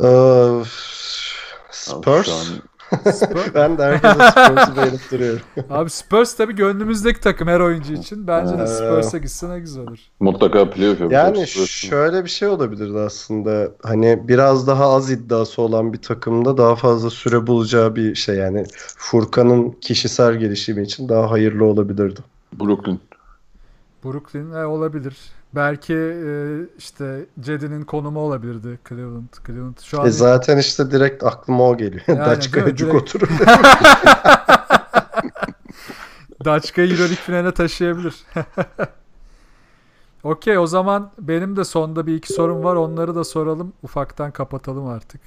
Ee, Spurs. Spurs, (laughs) ben de herkese Spurs'u beğenip duruyorum. (laughs) abi Spurs tabii gönlümüzdeki takım her oyuncu için. Bence de Ee, Spurs'a gitse ne güzel olur. mutlaka playoff yapacak. Yani şöyle bir şey olabilirdi aslında. Hani biraz daha az iddiası olan bir takımda daha fazla süre bulacağı bir şey yani Furkan'ın kişisel gelişimi için daha hayırlı olabilirdi. Brooklyn. Brooklyn e, olabilir. Belki e, işte Cedi'nin konumu olabilirdi Cleveland. Cleveland şu an E zaten işte direkt aklıma o geliyor. Yani Daçka'ya cuk Direkt- oturur. (laughs) Daçka'yı Euroleague finaline taşıyabilir. (laughs) Okey o zaman benim de sonda bir iki sorum var. Onları da soralım. Ufaktan kapatalım artık.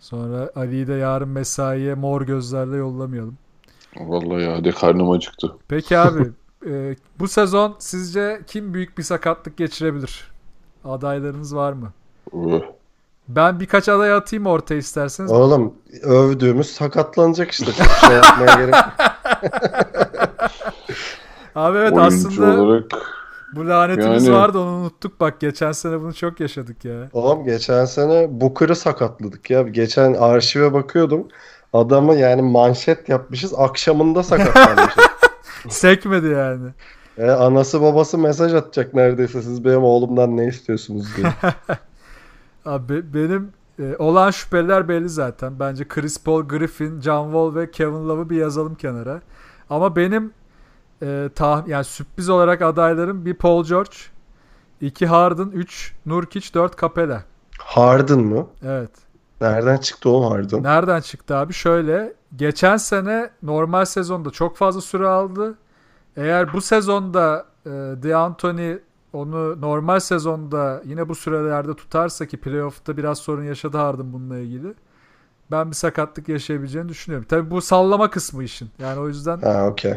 Sonra Ali'yi de yarın mesaiye mor gözlerle yollamayalım. Vallahi ya hadi karnım acıktı. Peki abi e, bu sezon sizce kim büyük bir sakatlık geçirebilir? Adaylarınız var mı? Uh. Ben birkaç aday atayım ortaya isterseniz. Oğlum övdüğümüz sakatlanacak işte. Şey yapmaya gerek yok. (laughs) Abi evet Oyuncu aslında olarak bu lanetimiz Yani- vardı onu unuttuk bak geçen sene bunu çok yaşadık ya. Oğlum geçen sene Booker'ı sakatladık ya. Geçen arşive bakıyordum. Adamı yani manşet yapmışız. Akşamında sakatlanmışız. (laughs) Sekmedi yani. E, anası babası mesaj atacak neredeyse siz benim oğlumdan ne istiyorsunuz diye. (laughs) Abi benim e, olan şüpheliler belli zaten. Bence Chris Paul, Griffin, John Wall ve Kevin Love'ı bir yazalım kenara. Ama benim e, tah yani sürpriz olarak adaylarım bir Paul George, iki Harden, üç Nurkic, dört Capella. Harden mı? Evet. Nereden çıktı oğlum Harden? Nereden çıktı abi? Şöyle. Geçen sene normal sezonda çok fazla süre aldı. Eğer bu sezonda e, DeAnthony onu normal sezonda yine bu sürelerde tutarsa ki playoff'ta biraz sorun yaşadı Harden bununla ilgili. Ben bir sakatlık yaşayabileceğini düşünüyorum. Tabii bu sallama kısmı işin. Yani o yüzden Ha okey.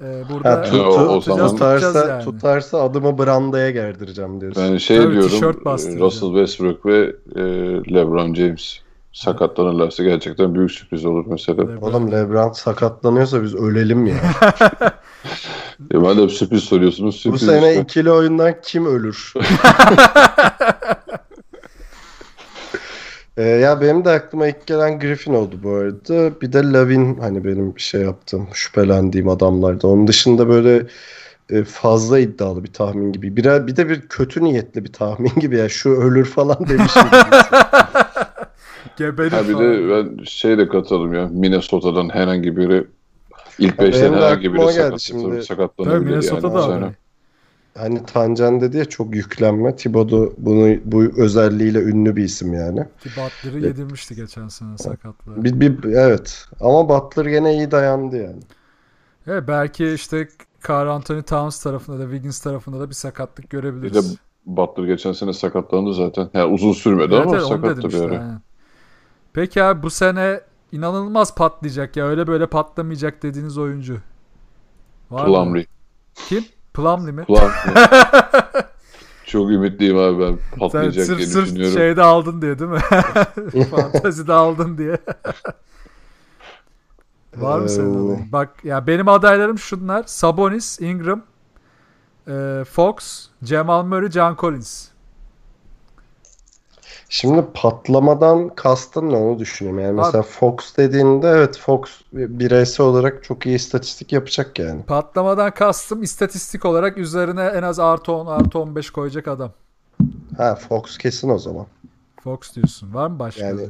E, burada Ha, tut, o- o zaman- tutarsa, yani. tutarsa adımı brandaya gerdireceğim diyorsun. ben şey Tabii, diyorum bastıracağım. Russell Westbrook ve e, LeBron James sakatlanırlarsa gerçekten büyük sürpriz olur mesela. LeBron- Oğlum LeBron sakatlanıyorsa biz ölelim ya. (laughs) E, madem sürpriz soruyorsunuz Bu sürpriz sene işte. ikili oyundan kim ölür? (laughs) Ee, ya benim de aklıma ilk gelen Griffin oldu bu arada. Bir de Lavin hani benim şey yaptığım, şüphelendiğim adamlardı. Onun dışında böyle e, fazla iddialı bir tahmin gibi. Bir, bir de bir kötü niyetli bir tahmin gibi ya. Şu ölür falan demişim. (laughs) Geberir Ha bir falan. de ben şey de katalım ya Minnesota'dan herhangi biri ilk Ha, beşten benim de herhangi aklıma biri sakat. Tabii sakatlanabilir Minnesota'da yani. Hani Tancan dedi ya çok yüklenme. Thibodeau bunu bu özelliğiyle ünlü bir isim yani. Ki Butler'ı yedirmişti geçen sene sakatlığı. Bir, bir, evet. Ama Butler gene iyi dayandı yani. Evet, belki işte Carl Anthony Towns tarafında da Wiggins tarafında da bir sakatlık Bir görebiliriz. de Butler geçen sene sakatlandı zaten. Yani uzun sürmedi Evet, ama evet, sakattı bir işte, ara. aynen. Peki abi bu sene inanılmaz patlayacak ya öyle böyle patlamayacak dediğiniz oyuncu. Var mı? Plumlee. Kim? Plumlee mi? Plumlee. (laughs) Çok ümitliyim abi ben Sen patlayacak sırf diye sırf düşünüyorum. şeyde aldın diye değil mi? (laughs) Fantezide aldın diye. (laughs) Var mı senin adayın? Bak ya benim adaylarım şunlar. Sabonis, Ingram, e, Fox, Jamal Murray, John Collins. Şimdi patlamadan kastın ne onu düşünüyorum. Yani mesela Fox dediğinde evet Fox bireysel olarak çok iyi istatistik yapacak yani. Patlamadan kastım istatistik olarak üzerine en az artı 10 artı 15 koyacak adam. Ha Fox kesin o zaman. Fox diyorsun. Var mı başka? Yani-?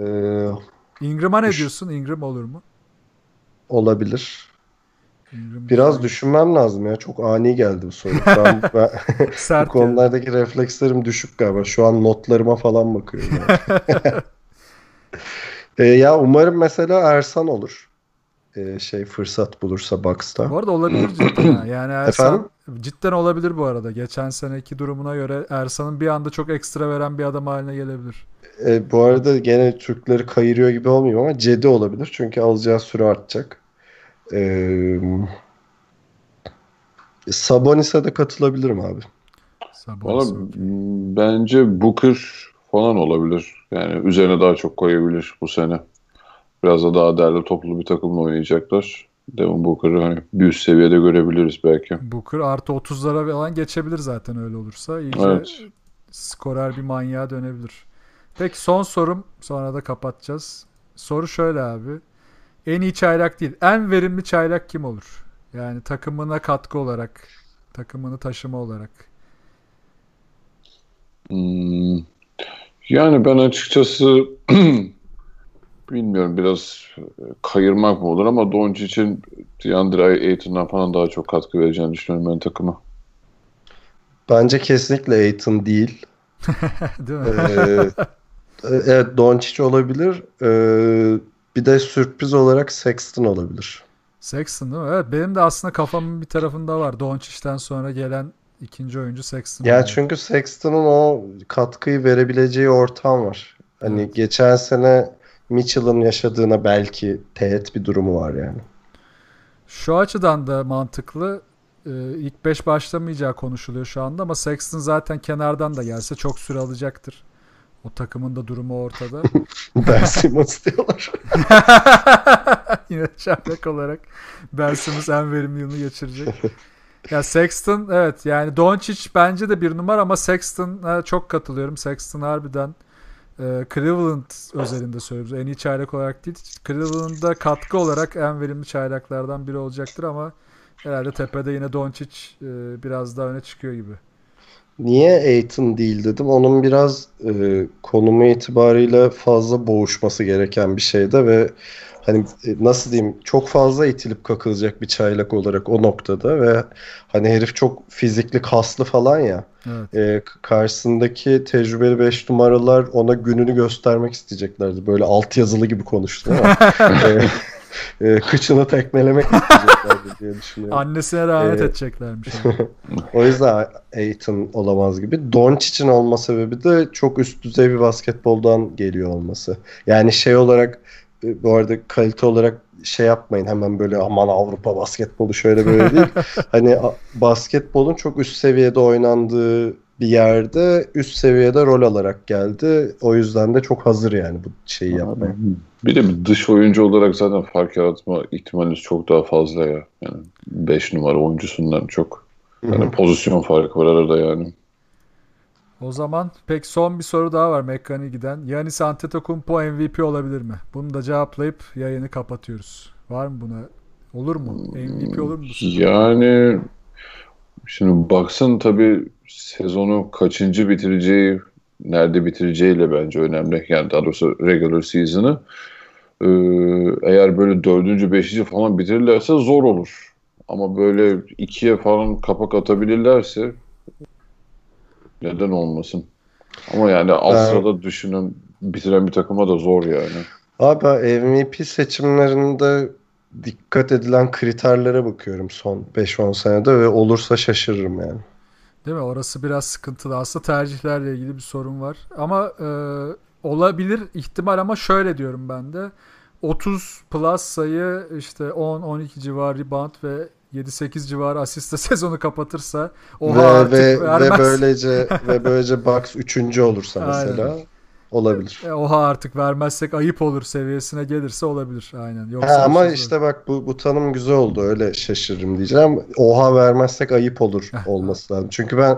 Ee, Ingram'a ne diyorsun? Ingram olur mu? olabilir. Biraz düşünmem lazım ya. Çok ani geldi bu soru. An ben, (laughs) bu yani. konulardaki reflekslerim düşük galiba. Şu an notlarıma falan bakıyorum. Ee, (laughs) ya umarım mesela Ersan olur. Ee, şey fırsat bulursa Bucks'ta. Bu arada olabilir cidden. ha. Yani Ersan Efendim? cidden olabilir bu arada. Geçen seneki durumuna göre Ersan'ın bir anda çok ekstra veren bir adam haline gelebilir. E, bu arada gene Türkleri kayırıyor gibi olmuyor ama Cedi olabilir. Çünkü alacağı süre artacak. E, Sabonis'e de katılabilirim abi. Valla bence Booker falan olabilir. Yani üzerine daha çok koyabilir bu sene. Biraz da daha derli toplu bir takımla oynayacaklar. Devin Booker'ı hani bir üst seviyede görebiliriz belki. Booker artı 30'lara falan geçebilir zaten öyle olursa. İyice Evet. skorer bir manyağa dönebilir. Peki son sorum sonra da kapatacağız. Soru şöyle abi. En iyi çaylak değil. En verimli çaylak kim olur? Yani takımına katkı olarak, takımını taşıma olarak. Hmm. Yani ben açıkçası (clears throat) bilmiyorum biraz kayırmak mı olur ama Doncic'in DeAndre Ayton'dan falan daha çok katkı vereceğini düşünüyorum ben takıma. Bence kesinlikle Aiton değil. (laughs) Değil mi? Ee, evet Doncic olabilir. Ee, bir de sürpriz olarak Sexton olabilir. Sexton değil mi? Evet benim de aslında kafamın bir tarafında var. Doncic'ten sonra gelen ikinci oyuncu Sexton. Ya Yani çünkü Sexton'un o katkıyı verebileceği ortam var. Hani Evet. geçen sene Mitchell'ın yaşadığına belki teğet bir durumu var yani. Şu açıdan da mantıklı. Ee, ilk 5 başlamayacağı konuşuluyor şu anda ama Sexton zaten kenardan da gelse çok süre alacaktır. O takımın da durumu ortada. (laughs) Ben Simmons diyorlar. (laughs) Yine şahlak olarak Ben Simmons en verimli yılını geçirecek. (laughs) Ya Sexton evet yani Doncic bence de bir numara ama Sexton'a çok katılıyorum. Sexton harbiden e, Cleveland özelinde söylüyoruz. En iyi çaylak olarak değil. Cleveland'da katkı olarak en verimli çaylaklardan biri olacaktır ama herhalde tepede yine Doncic e, biraz daha öne çıkıyor gibi. Niye Aiton değil dedim. Onun biraz e, konumu itibariyle fazla boğuşması gereken bir şeyde ve hani e, nasıl diyeyim çok fazla itilip kakılacak bir çaylak olarak o noktada ve hani herif çok fizikli kaslı falan ya. Evet. E, karşısındaki tecrübeli 5 numaralar ona gününü göstermek isteyeceklerdi. Böyle alt yazılı gibi konuştu ama (laughs) e, kıçını tekmelemek isteyeceklerdi diye düşünüyorum. Annesine lanet Ee, edeceklermiş. yani. (laughs) O yüzden Aiton olamaz gibi. Doncic'in olma sebebi de çok üst düzey bir basketboldan geliyor olması. Yani şey olarak e, bu arada kalite olarak şey yapmayın hemen böyle aman Avrupa basketbolu şöyle böyle değil. (laughs) Hani basketbolun çok üst seviyede oynandığı bir yerde üst seviyede rol alarak geldi. O yüzden de çok hazır yani bu şeyi yapmaya. Bir de bir dış oyuncu olarak zaten fark yaratma ihtimaliniz çok daha fazla ya. Yani 5 numara oyuncusundan çok. Yani pozisyon farkı var arada yani. O zaman pek son bir soru daha var Mekkan'a giden. Yanis Antetokounmpo MVP olabilir mi? Bunu da cevaplayıp yayını kapatıyoruz. Var mı buna? Olur mu? MVP olur mu? Yani şimdi baksın tabii sezonu kaçıncı bitireceği, nerede bitireceğiyle bence önemli. Yani daha doğrusu regular season'ı. Ee, eğer böyle dördüncü, beşinci falan bitirirlerse zor olur. Ama böyle ikiye falan kapak atabilirlerse neden olmasın? Ama yani alt Evet. sırada düşünün bitiren bir takıma da zor yani. Abi MVP seçimlerinde dikkat edilen kriterlere bakıyorum son 5-10 senede ve olursa şaşırırım yani. Değil mi? Orası biraz sıkıntılı. Aslında tercihlerle ilgili bir sorun var. Ama e, olabilir ihtimal ama şöyle diyorum ben de. 30 plus sayı işte 10-12 civarı rebound ve 7-8 civarı asiste (laughs) sezonu kapatırsa o ve artık ve, ve böylece ve (laughs) böylece Bucks 3. olursa mesela olabilir. E, Oha artık vermezsek ayıp olur seviyesine gelirse olabilir. Aynen. Ha, Yoksa ama zor. işte bak bu, bu tanım güzel oldu öyle şaşırırım diyeceğim. Oha vermezsek ayıp olur olması lazım. Çünkü ben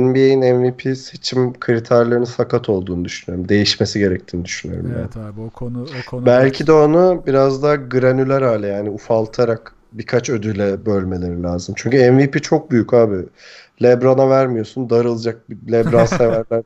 NBA'in MVP seçim kriterlerinin sakat olduğunu düşünüyorum. Değişmesi gerektiğini düşünüyorum. yani. Evet abi o konu o konu Belki de onu biraz daha granüler hale yani ufaltarak birkaç ödüle bölmeleri lazım. Çünkü MVP çok büyük abi. LeBron'a vermiyorsun darılacak. LeBron (laughs) severler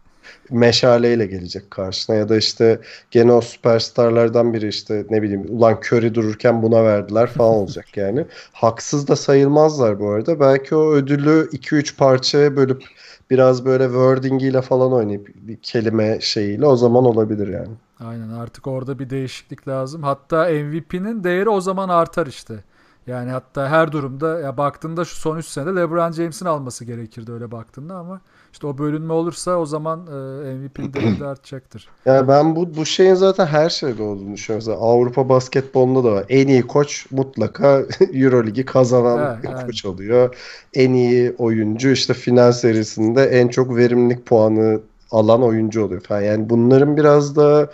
meşaleyle gelecek karşına ya da işte gene o süperstarlardan biri işte ne bileyim ulan Curry dururken buna verdiler falan (laughs) olacak yani. Haksız da sayılmazlar bu arada. Belki o ödülü 2-3 parçaya bölüp biraz böyle wordingiyle falan oynayıp bir kelime şeyiyle o zaman olabilir yani. Aynen artık orada bir değişiklik lazım. Hatta MVP'nin değeri o zaman artar işte. Yani hatta her durumda ya baktığında şu son 3 senede LeBron James'in alması gerekirdi öyle baktığında ama işte o bölünme olursa o zaman e, MVP'nin (clears throat) değeri de artacaktır. Yani ben bu bu şeyin zaten her şeyde olduğunu düşünüyorum. Mesela Avrupa basketbolunda da var. En iyi koç mutlaka (laughs) Euroligi kazanan evet. koç oluyor. En iyi oyuncu işte final serisinde en çok verimlilik puanı alan oyuncu oluyor falan. Yani bunların biraz da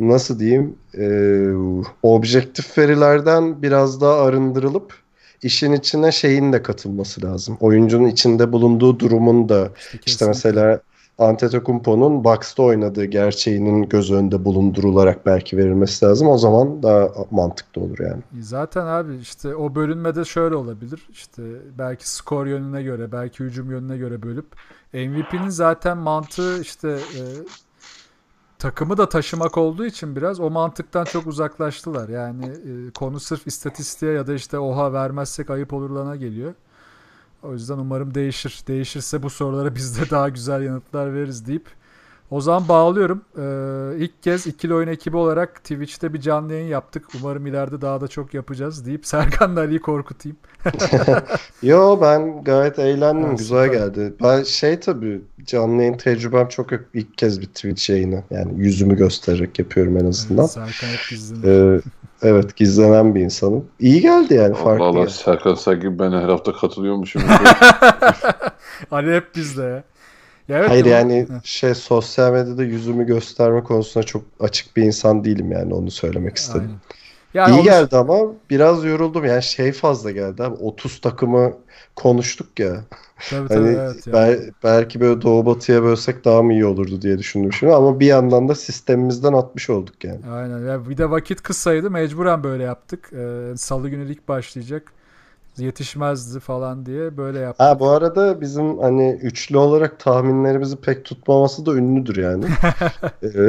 nasıl diyeyim e, objektif verilerden biraz daha arındırılıp işin içine şeyin de katılması lazım. Oyuncunun içinde bulunduğu durumun da işte kesinlikle. mesela Antetokounmpo'nun box'ta oynadığı gerçeğinin göz önünde bulundurularak belki verilmesi lazım. O zaman daha mantıklı olur yani. Zaten abi işte o bölünmede şöyle olabilir. İşte belki skor yönüne göre, belki hücum yönüne göre bölüp MVP'nin zaten mantığı işte e, takımı da taşımak olduğu için biraz o mantıktan çok uzaklaştılar. Yani e, konu sırf istatistiğe ya da işte oha vermezsek ayıp olurlarına geliyor. O yüzden umarım değişir. Değişirse bu sorulara biz de daha güzel yanıtlar veririz deyip o zaman bağlıyorum. Ee, ilk kez ikili oyun ekibi olarak Twitch'te bir canlı yayın yaptık. Umarım ileride daha da çok yapacağız deyip Serkan'la Ali'yi korkutayım. (laughs) (laughs) Yo ben gayet eğlendim. Ha, Güzel süper. geldi. Ben şey tabii canlı yayın tecrübem çok yok. İlk kez bir Twitch yayını. Yani yüzümü göstererek yapıyorum en azından. Evet, Serkan hep gizleniyor. Ee, evet gizlenen bir insanım. İyi geldi yani farklı. Allah Allah geldi. Serkan sanki ben her hafta katılıyormuşum. (laughs) Ali hep bizde ya. Ya evet, Hayır ama- yani Heh, şey sosyal medyada yüzümü gösterme konusunda çok açık bir insan değilim yani onu söylemek istedim. aynen. Yani İyi onu- geldi ama biraz yoruldum. Yani şey fazla geldi abi. 30 takımı konuştuk ya. Tabii tabii Hani evet ya. bel- belki böyle doğu batıya bölsek daha mı iyi olurdu diye düşündüm şimdi ama bir yandan da sistemimizden atmış olduk yani. Aynen. Ya bir de vakit kısaydı mecburen böyle yaptık. Ee, Salı günü lig başlayacak. Yetişmezdi falan diye böyle yaptık. Ha bu arada bizim hani üçlü olarak tahminlerimizi pek tutmaması da ünlüdür yani. (laughs) Ee,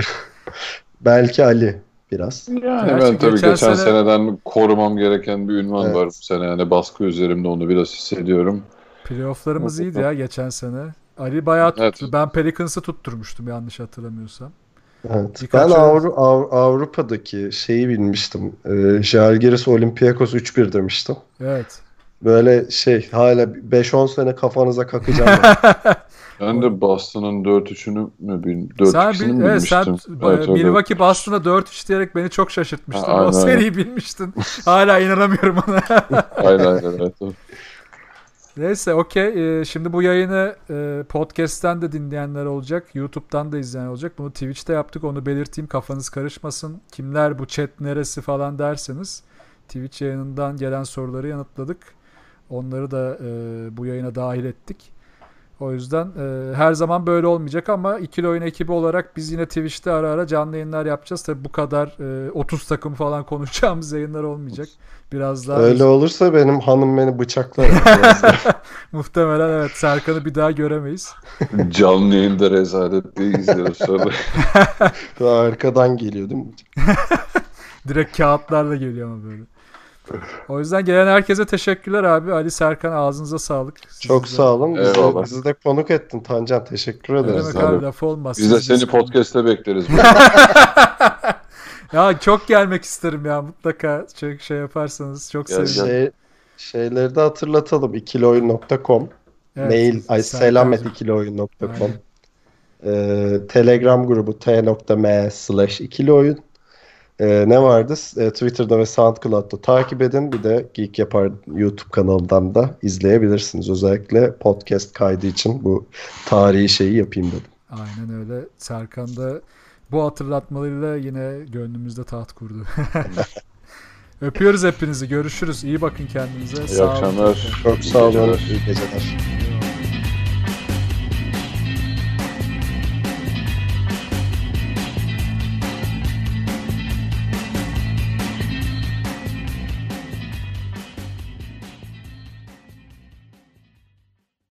belki Ali biraz. Yani Gerçi ben tabii geçen geçen, sene- seneden korumam gereken bir ünvan Evet. var bu sene. Yani baskı üzerimde onu biraz hissediyorum. Playoff'larımız iyiydi ya geçen sene. Ali bayağı tuttu. Evet. Ben Pelicans'ı tutturmuştum yanlış hatırlamıyorsam. Evet. Birkaç Ben Avru- Av- Avrupa'daki şeyi bilmiştim. Ee, Žalgiris Olympiakos 3-1 demiştim. Evet. Böyle şey hala 5-10 sene kafanıza kakacağım. ben. (laughs) Ben de Boston'ın 4-3'ünü mü bil 4 sen, bil, mi evet, sen bilmiştim? e, Evet. Milwaukee Boston'a 4-3 diyerek beni çok şaşırtmıştın. Ha, aynen, o seriyi bilmiştin. Hala inanamıyorum ona. (laughs) Aynen aynen evet. Neyse okey. Ee, şimdi bu yayını e, podcast'ten de dinleyenler olacak. YouTube'dan da izleyen olacak. Bunu Twitch'te yaptık. Onu belirteyim. Kafanız karışmasın. Kimler bu chat neresi falan derseniz Twitch yayınından gelen soruları yanıtladık. Onları da e, bu yayına dahil ettik. O yüzden e, her zaman böyle olmayacak ama ikili oyun ekibi olarak biz yine Twitch'te ara ara canlı yayınlar yapacağız. Tabi bu kadar e, 30 takım falan (laughs) konuşacağımız yayınlar olmayacak. Biraz daha Öyle olursa benim hanım beni bıçaklar. (laughs) (laughs) Muhtemelen evet Serkan'ı bir daha göremeyiz. Canlı yayında rezalet diye izliyoruz sonra. Arkadan geliyor değil mi? Direkt kağıtlarla geliyor ama böyle. O yüzden gelen herkese teşekkürler abi. Ali Serkan ağzınıza sağlık. Siz Çok de- sağ olun. Bizi, Eyvallah. bizi de konuk ettin Tancan. Teşekkür Ne ederiz. demek abi. laf olmaz. Biz de seni podcast'te bekleriz. (laughs) (laughs) Ya çok gelmek isterim ya mutlaka çok şey yaparsanız çok Gel, sevinirim. Şey, şeyleri de hatırlatalım. ikiloyun.com Evet, Mail ay Serkancığım. selam et ikiloyun.com. Ee, Telegram grubu t.me slash ikilioyun Ee, ne vardı? Ee, Twitter'da ve SoundCloud'da takip edin. Bir de Geek Yapar YouTube kanalından da izleyebilirsiniz. Özellikle podcast kaydı için bu tarihi şeyi yapayım dedim. Aynen öyle. Serkan da bu hatırlatmalarıyla yine gönlümüzde taht kurdu. (laughs) Öpüyoruz hepinizi. Görüşürüz. İyi bakın kendinize. İyi Sağ olun. akşamlar. Çok sağ olun. geceler. İyi geceler.